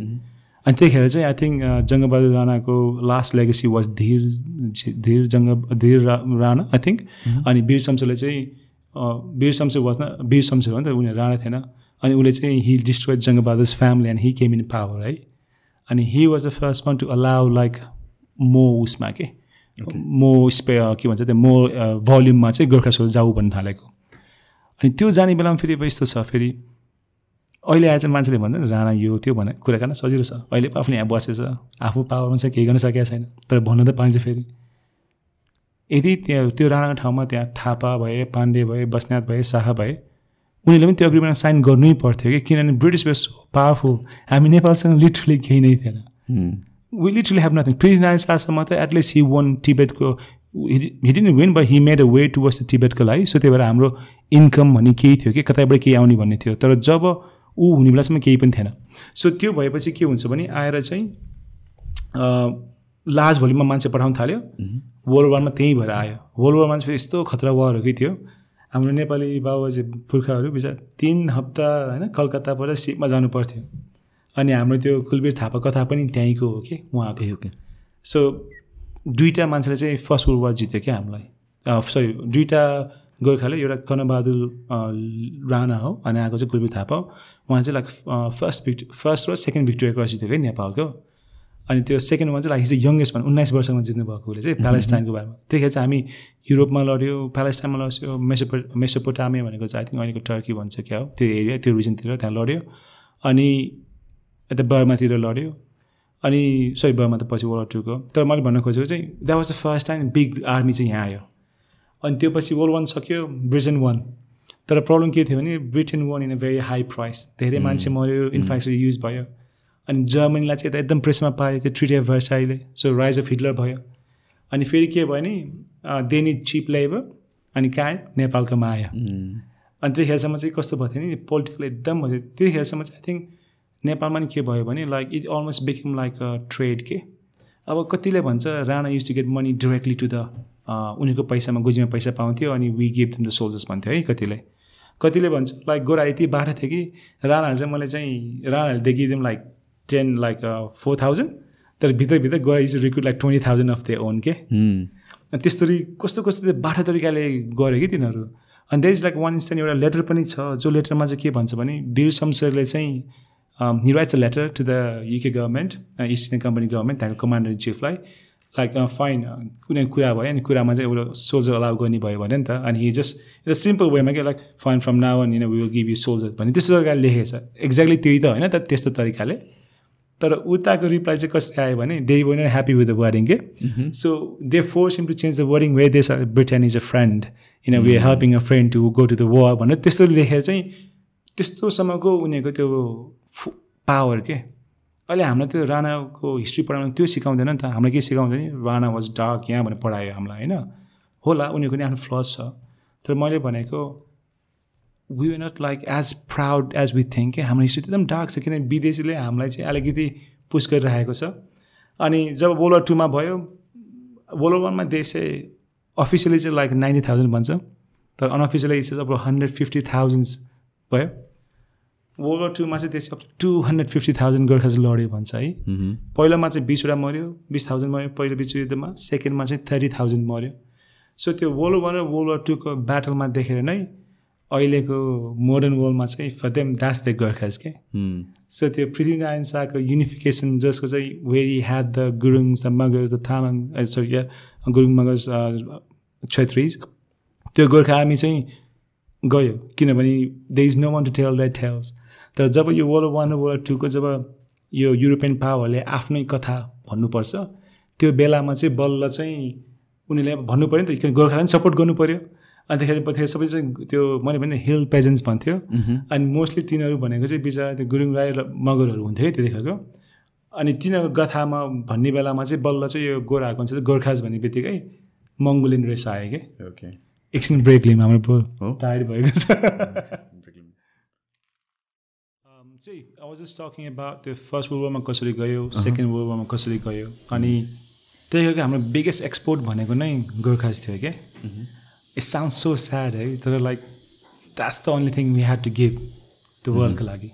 अनि त्यतिखेर चाहिँ आई थिङ्क जङ्गबहादुर राणाको last legacy was Dhir Dhir Jung Dhir Rana I think अनि वीर शमशेरले चाहिँ वीर शमशेर वाज न वीर शमशेर हो नि त उनीहरू राणा थिएन। अनि उसले चाहिँ he destroy Jung Bahadur family and he came in power है अनि he was the first one to allow like मो उसमा के मो स्पे के भन्छ त्यो मो भल्युममा चाहिँ गोर्खा सोल जाऊ भन्नु थालेको। अनि त्यो जाने बेलामा फेरि अब यस्तो छ फेरि अहिले आएर चाहिँ मान्छेले भन्छ नि राणा यो त्यो भने कुरा गर्न सजिलो छ। अहिले पो आफूले यहाँ बसेछ। आफू पावरमा चाहिँ केही गर्न सकेको छैन। तर भन्न त पाइन्छ फेरि। यदि त्यहाँ त्यो राणाको ठाउँमा त्यहाँ थापा भए पाण्डे भए बस्नेत भए शाह भए उनीहरूले पनि त्यो एग्रिमेन्ट साइन गर्नै पर्थ्यो कि? किनभने ब्रिटिस वेज पावरफुल। हामी नेपालसँग लिटरली केही नै थिएन। वी लिटरली हेभ नथिङ प्रिज नारायण शाहसम्म त at least he won टिबेटको hidden win but he made a way to worse the टिबेटको लागि सो त्यही भएर हाम्रो इन्कम भन्ने केही थियो कि? कतैबाट केही आउने भन्ने थियो। तर जब ऊ हुने बेलासम्म केही पनि थिएन। सो त्यो भएपछि के हुन्छ भने आएर चाहिँ लार्ज भोल्युममा मान्छे पठाउन थाल्यो। वर्ल्ड वारमा त्यहीँ भएर आयो। वर्ल्ड वारमा चाहिँ यस्तो खतरा वारहरूकै थियो। हाम्रो नेपाली बाबुबाजे पुर्खाहरू बिचरा तिन हप्ता होइन कलकत्ताबाट सिपमा जानु पर्थ्यो। अनि हाम्रो त्यो कुलवीर थापा कथा पनि त्यहीँको हो कि उहाँको ओके सो दुईवटा मान्छेले चाहिँ फर्स्ट वर्ल्ड वार जित्यो क्या हामीलाई। सरी दुईवटा गोर्खाले एउटा कर्णबहादुर राणा हो अनि आएको चाहिँ कुलवीर थापा हो। उहाँ चाहिँ लाइक फर्स्ट भिक्ट फर्स्ट र सेकेन्ड भिक्टोरिया क्रस जित्यो कि नेपालको। अनि त्यो सेकेन्ड वान चाहिँ लाइक हिज यङ्गेस्ट वान उन्नाइस वर्षमा जित्नु भएको उसले चाहिँ प्यालेस्टाइनको बारेमा। त्यतिखेर चाहिँ हामी युरोपमा लड्यो प्यालेस्टाइनमा लड्यो मेसोपो मेसोपोटामिया भनेको चाहिँ आई थिङ्क अहिलेको टर्की भन्छ क्या हो त्यो एरिया त्यो रिजनतिर त्यहाँ लड्यो। अनि यता बर्मातिर लड्यो। अनि सरी बर्मा त पछि वर्ल्ड टूको तर मैले भन्न खोजेको चाहिँ that was the first time big army चाहिँ यहाँ आयो। अनि त्यो पछि वर्ल्ड वान सक्यो ब्रिटेन वान तर प्रब्लम के थियो भने Britain won in a very high price धेरै मान्छे मऱ्यो इन्फ्रास्ट्रक्चर युज भयो। अनि जर्मनीलाई चाहिँ यता एकदम प्रेसमा पायो त्यो ट्रिटी अफ भर्साइले सो राइज अफ हिटलर भयो। अनि फेरि के भयो नि देनी चिप लेबर अनि कहाँ आयो नेपालकोमा आयो अनि त्यतिखेरसम्म चाहिँ कस्तो भएको थियो नि पोलिटिकल एकदम भयो। त्यतिखेरसम्म चाहिँ आई थिङ्क नेपालमा नि के भयो भने like it almost become like a trade के? अब कतिले भन्छ Rana use to get money directly to the उनीहरूको पैसामा गोजीमा पैसा पाउँथ्यो अनि we give them the soldiers भन्थ्यो है कतिले। कतिले भन्छ लाइक गोरा यति बाटो थियो कि राणाहरू चाहिँ मलाई चाहिँ राणाहरूले देखिदिउँ like ten like four thousand तर भित्रभित्र गोरा use recruit like twenty thousand of their own के अनि त्यस्तरी कस्तो कस्तो बाटो तरिकाले गऱ्यो कि तिनीहरू? अनि that is like one instant एउटा लेटर पनि छ जो लेटरमा चाहिँ के भन्छ भने वीर शमशेरले चाहिँ he writes a letter to the UK government East Indian company government त्यहाँको कमान्डर इन चिफलाई लाइक फाइन कुनै कुरा भयो अनि कुरामा चाहिँ एउटा सोल्जर अलाउ गर्ने भयो भने नि त अनि हि जस्ट एउटा सिम्पल वेमा के like fine from now on you will give you soldier भन्ने त्यस्तो तरिकाले लेखेको छ एक्ज्याक्टली त्यही त होइन त त्यस्तो तरिकाले। तर उताको रिप्लाई चाहिँ कस्तो आयो भने they were not happy with the wording के so they force them to change the wording way this Britain is a friend in a way helping a friend to go to the war भनेर त्यस्तो लेखेर चाहिँ त्यस्तोसम्मको उनीहरूको त्यो power के? अहिले हामीलाई त्यो राणाको हिस्ट्री पढाउनु त्यो सिकाउँदैन नि त। हामीलाई के सिकाउँदैन राणा वाज डार्क यहाँ भनेर पढायो हामीलाई होइन? होला उनीहरूको नि आफ्नो फ्लज छ। तर मैले भनेको we were not like as proud as we think के हाम्रो हिस्ट्री एकदम डार्क छ किनभने विदेशीले हामीलाई चाहिँ अलिकति पुस गरिरहेको छ। अनि जब वर्ल्ड वार टूमा भयो वर्ल्ड वारमा देश चाहिँ अफिसियली चाहिँ लाइक नाइन्टी थाउजन्ड भन्छ। तर अनअफिसियली चाहिँ अब हन्ड्रेड फिफ्टी थाउजन्ड भयो। वर्ल्ड वार टूमा चाहिँ त्यसै अब two hundred fifty thousand Gurkha चाहिँ लड्यो भन्छ है। पहिलोमा चाहिँ बिसवटा मऱ्यो बिस थाउजन्ड मऱ्यो पहिलो विश्वयुद्धमा सेकेन्डमा चाहिँ थर्टी थाउजन्ड मऱ्यो सो त्यो वर्ल्ड वान र वर्ल्ड वार टूको ब्याटलमा देखेर नै अहिलेको मोडर्न वर्ल्डमा चाहिँ फदेम दास द गोर्खाज के? सो त्यो पृथ्वीनारायण शाहको युनिफिकेसन जसको चाहिँ very had the Gurung the Magars the Tamang sorry या गुरुङ मगर्स छेत्रिज त्यो गोर्खा आर्मी चाहिँ गयो। किनभने they is no one to tell that tells तर जब यो वर्ल्ड वान वर्ल्ड टूको जब यो युरोपियन पावरले आफ्नै कथा भन्नुपर्छ त्यो बेलामा चाहिँ बल्ल चाहिँ उनीहरूले भन्नु पऱ्यो नि त। गोर्खालाई पनि सपोर्ट गर्नु पऱ्यो अन्तखेरि पछाडि सबै चाहिँ त्यो मैले भने हिल पेजेन्ट्स भन्थ्यो। अनि मोस्टली तिनीहरू भनेको चाहिँ बिचरा त्यो गुरुङ राई र मगरहरू हुन्थ्यो है त्यतिखेरको। अनि तिनीहरूको गथामा भन्ने बेलामा चाहिँ बल्ल चाहिँ यो गोरा आएको हुन्छ गोर्खाज भन्ने बित्तिकै मङ्गोलियन रेस आयो कि। ओके एकछिन ब्रेक लिम हाम्रो टायर्ड भएको छ। चाहिँ I was just talking about त्यो फर्स्ट वर्ल्ड वारमा कसरी गयो सेकेन्ड वर्ल्ड वारमा कसरी गयो। अनि त्यही हाम्रो बिगेस्ट एक्सपोर्ट भनेको नै गोर्खाज थियो क्या इट साउन्ड सो स्याड है तर like that's the only thing we had to give त्यो वर्ल्डको लागि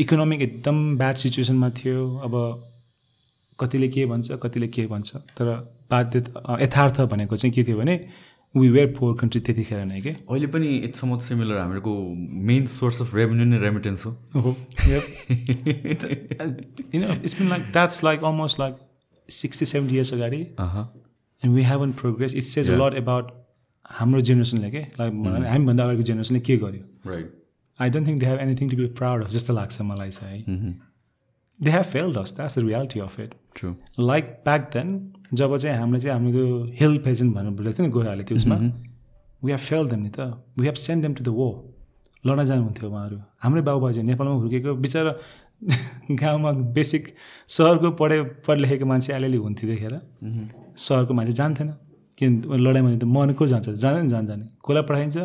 इकोनोमिक एकदम ब्याड सिचुएसनमा थियो। अब कतिले के भन्छ कतिले के भन्छ। तर बाध्य यथार्थ भनेको चाहिँ के थियो भने वी वेयर पोर कन्ट्री त्यतिखेर नै के? अहिले पनि इट्स समथ सिमिलर हामीहरूको मेन सोर्स अफ रेभेन्यू नै रेमिटेन्स हो। Oh, yep. you know, it's been like that's like almost like 60, 70 years ago, अह and we haven't progressed. हाम्रो जेनेरेसनले के? लाइक हामीभन्दा अगाडिको जेनेरेसनले के गर्यो? Right I don't think they have anything to be proud of जस्तो लाग्छ मलाई चाहिँ है। They have failed us that's the reality of it true like back then जब चाहिँ हामीले चाहिँ हाम्रो हिल पेजेन्ट भन्नु बोलेको थियो नि गोराहरूले त्यो उसमा वी हेभ फेल देम नि त। We have send them to the war लड्न जानुहुन्थ्यो उहाँहरू। हाम्रै बाबुबाजे नेपालमा हुर्केको बिचरा गाउँमा बेसिक सहरको पढे पढ लेखेको मान्छे अलिअलि हुन्थ्यो त्यतिखेर सहरको मान्छे जान्थेन। किन लडाइँमा त मन को जान्छ जाँदैन जान्दैन कसलाई पठाइन्छ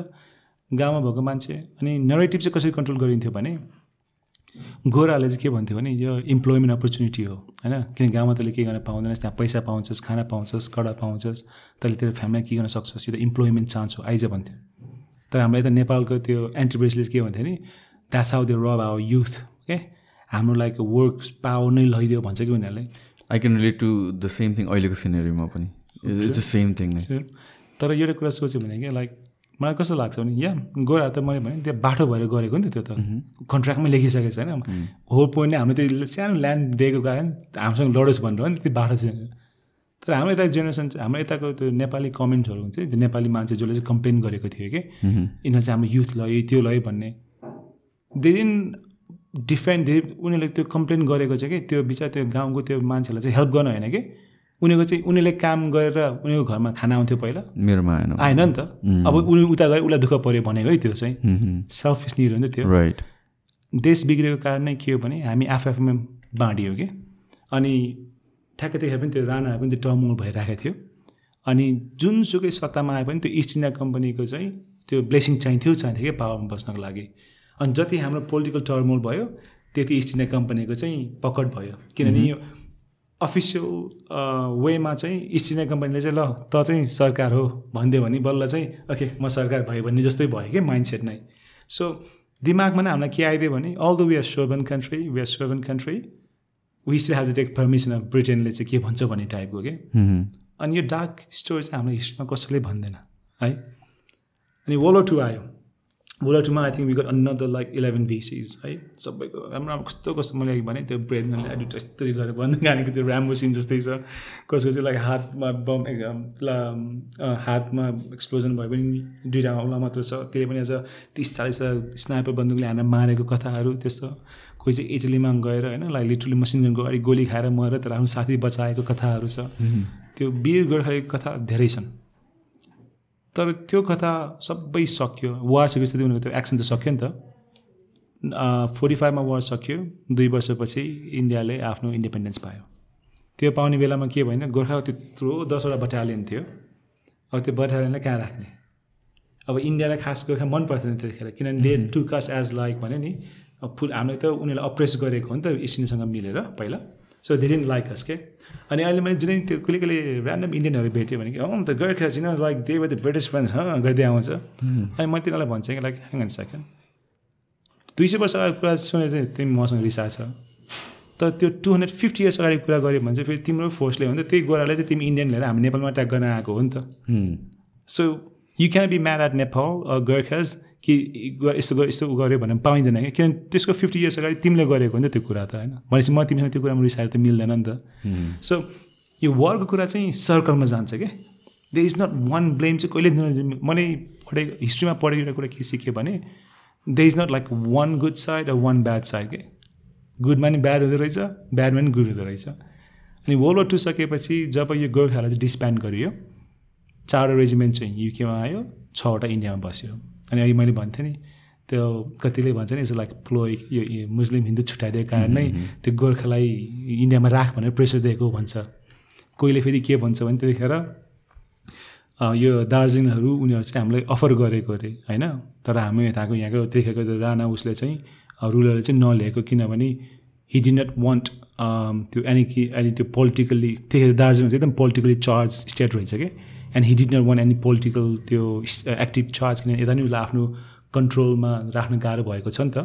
गाउँमा भएको मान्छे। अनि नरेटिभ चाहिँ कसरी कन्ट्रोल गरिन्थ्यो भने गोराहरूले चाहिँ के भन्थ्यो भने यो इम्प्लोइमेन्ट अपर्च्युनिटी हो होइन? किन गाउँमा तैँले के गर्न पाउँदैनस् त्यहाँ पैसा पाउँछस् खाना पाउँछस् कडा पाउँछस् तैँले तेरो फ्यामिलीलाई के गर्न सक्छस्? यो त इम्प्लोइमेन्ट चान्स हो आइज भन्थ्यो। तर हाम्रो यता नेपालको त्यो एन्टरप्राइजले के भन्थ्यो नि that's how they rob our youth के हाम्रो लाइक वर्क पावर नै लैदियो भन्छ कि उनीहरूले? I can relate to the same thing अहिलेको सिनेरीमा पनि। इट्स द सेम थिङ तर एउटा कुरा सोच्यो भने कि लाइक मलाई कस्तो लाग्छ भने या गोरा त मैले भने त्यो बाटो भएर गरेको नि त त्यो त। कन्ट्र्याक्टमै लेखिसकेको छ होइन होल पोइन्ट नै हाम्रो त्यो सानो ल्यान्ड दिएको कारण हामीसँग लडोस् भनेर नि त्यो बाटो चाहिँ तर हाम्रो यता जेनेरेसन चाहिँ हाम्रो यताको त्यो नेपाली कमेन्टहरू हुन्छ नि त्यो नेपाली मान्छे जसले चाहिँ कम्प्लेन गरेको थियो कि यिनीहरू चाहिँ हाम्रो युथ लयो त्यो लयो भन्ने। दे दिन डिफेन्ड धेरै उनीहरूले त्यो कम्प्लेन गरेको चाहिँ कि त्यो बिचरा त्यो गाउँको त्यो मान्छेलाई चाहिँ हेल्प गर्न होइन कि। उनीहरूको चाहिँ उनीहरूले काम गरेर उनीहरूको घरमा खाना आउँथ्यो पहिला। मेरोमा आएन। आएन नि त। अब उनी उता गएर उसलाई दुःख पऱ्यो भनेको है त्यो चाहिँ। सेल्फिस निड हो नि त त्यो राइट देश बिग्रेको कारण नै के हो भने हामी आफू आफूमा बाँडियो कि। अनि ठ्याक्कै त्यतिखेर पनि त्यो राणाहरूको पनि त्यो टर्मोल भइरहेको थियो। अनि जुनसुकै सत्तामा आए पनि त्यो इस्ट इन्डिया कम्पनीको चाहिँ त्यो ब्लेसिङ चाहिन्थ्यो चाहिन्थ्यो कि पावरमा बस्नको लागि। अनि जति हाम्रो पोलिटिकल टर्मोल भयो त्यति इस्ट इन्डिया कम्पनीको चाहिँ पकड भयो। किनभने यो अफिसियल वेमा चाहिँ इस्ट इन्डिया कम्पनीले चाहिँ ल त चाहिँ सरकार हो भनिदियो भने बल्ल चाहिँ ओके म सरकार भयो भन्ने जस्तै भयो कि माइन्ड सेट नै। सो दिमागमा नै हामीलाई के आइदियो भने all the we are sovereign country we are sovereign country we still have to take permission of ब्रिटेनले चाहिँ के भन्छ भन्ने टाइपको के। अनि यो डार्क स्टोरी चाहिँ हाम्रो हिस्ट्रीमा कसैले भन्दैन है? अनि वर्ल्ड टू आयो। World टूमा I think we got another like eleven VCs है सबैको राम्रो राम्रो कस्तो कस्तो मैले भने त्यो ब्रेडनले एडिट यस्तै गरेर भन्दै गानेको त्यो ऱ्याम्बो सिन जस्तै छ। कसको चाहिँ लाइक हातमा बम ल हातमा एक्सप्लोजन भयो भने दुइटा औला मात्र छ। त्यसले पनि आज तिस चालिस स्नाइपर बन्दुकले हानेर मारेको कथाहरू त्यस्तो। कोही चाहिँ इटलीमा गएर होइन लाइक लिटरली मसिन गनको अगाडि गोली खाएर मरेर तर आफ्नो साथी बचाएको कथाहरू छ। त्यो वीर गोर्खालीको कथा धेरै छन्। तर त्यो कथा सबै सक्यो। वार सकेपछि उनीहरूको त्यो एक्सन त सक्यो नि त। फोर्टी फाइभमा वार सक्यो। दुई वर्षपछि इन्डियाले आफ्नो इन्डिपेन्डेन्स पायो। त्यो पाउने बेलामा के भएन गोर्खाको त्यत्रो दसवटा बटालियन थियो। अब त्यो बटालियनलाई कहाँ राख्ने? अब इन्डियालाई खास गोर्खा मन पर्थेन त्यतिखेर। किनभने due to caste as like भने नि फुल हामीले त उनीहरूलाई अप्रेस गरेको हो नि त इस्टिनसँग मिलेर पहिला। सो धेरै लाइक अस के अनि अहिले मैले जुनै त्यो कहिले कहिले ऱ्यान्डम इन्डियनहरू भेट्यो भने कि अँ त गोर्खा छिन like they the British friends हँ गर्दै आउँछ। अनि मैले तिनीहरूलाई भन्छ कि लाइक ह्याङ एन्ड सेकेन्ड दुई सय वर्ष अगाडि कुरा सुनेर चाहिँ तिमी मसँग रिसाएको छ। तर त्यो टु हन्ड्रेड फिफ्टी इयर्स अगाडि कुरा गऱ्यो भने चाहिँ फेरि तिम्रो फोर्सले हो नि त। त्यही गोरालाई चाहिँ तिमी इन्डियन लिएर हामी नेपालमा ट्याक गर्न आएको हो नि त। So you can be mad at Nepal Gurkhas कि यस्तो यस्तो गऱ्यो भने पाइँदैन। क्या किनभने त्यसको फिफ्टी इयर्स अगाडि तिमीले गरेको हो नि त त्यो कुरा त होइन? भनेपछि म तिमीसँग त्यो कुरामा रिसाएर त मिल्दैन नि त। सो यो वरको कुरा चाहिँ सर्कलमा जान्छ क्या there is not one blame चाहिँ कहिले मैले पढेको हिस्ट्रीमा पढेको कुरा के सिकेँ भने there is not like one good side र वान ब्याड साइड के? गुडमा नि ब्याड हुँदो रहेछ ब्याडमा नि गुड हुँदो रहेछ। अनि वर्ल्ड वार टू सकेपछि जब यो गोर्खालाई चाहिँ डिस्प्यान्ड गरियो चारवटा रेजिमेन्ट चाहिँ युकेमा आयो छवटा इन्डियामा बस्यो। अनि अघि मैले भन्थेँ नि त्यो कतिले भन्छ नि यसो लाइक प्लोइ यो मुस्लिम हिन्दू छुट्याइदिएको कारण नै त्यो गोर्खालाई इन्डियामा राख भनेर प्रेसर दिएको भन्छ। कोहीले फेरि के भन्छ भने त्यतिखेर यो दार्जिलिङहरू उनीहरू चाहिँ हामीलाई अफर गरेको अरे होइन? तर हामी यताको यहाँको त्यतिखेरको राणा उसले चाहिँ रुलरले चाहिँ नलिएको किनभने हि डि नट वान्ट त्यो एनी कि एनी त्यो पोलिटिकल्ली त्यतिखेर दार्जिलिङ चाहिँ एकदम पोलिटिकली चार्ज स्टेट रहेछ कि? And he did not want any political त्यो एक्टिभ चार्ज किनभने यता नि उसलाई आफ्नो कन्ट्रोलमा राख्न गाह्रो भएको छ नि त।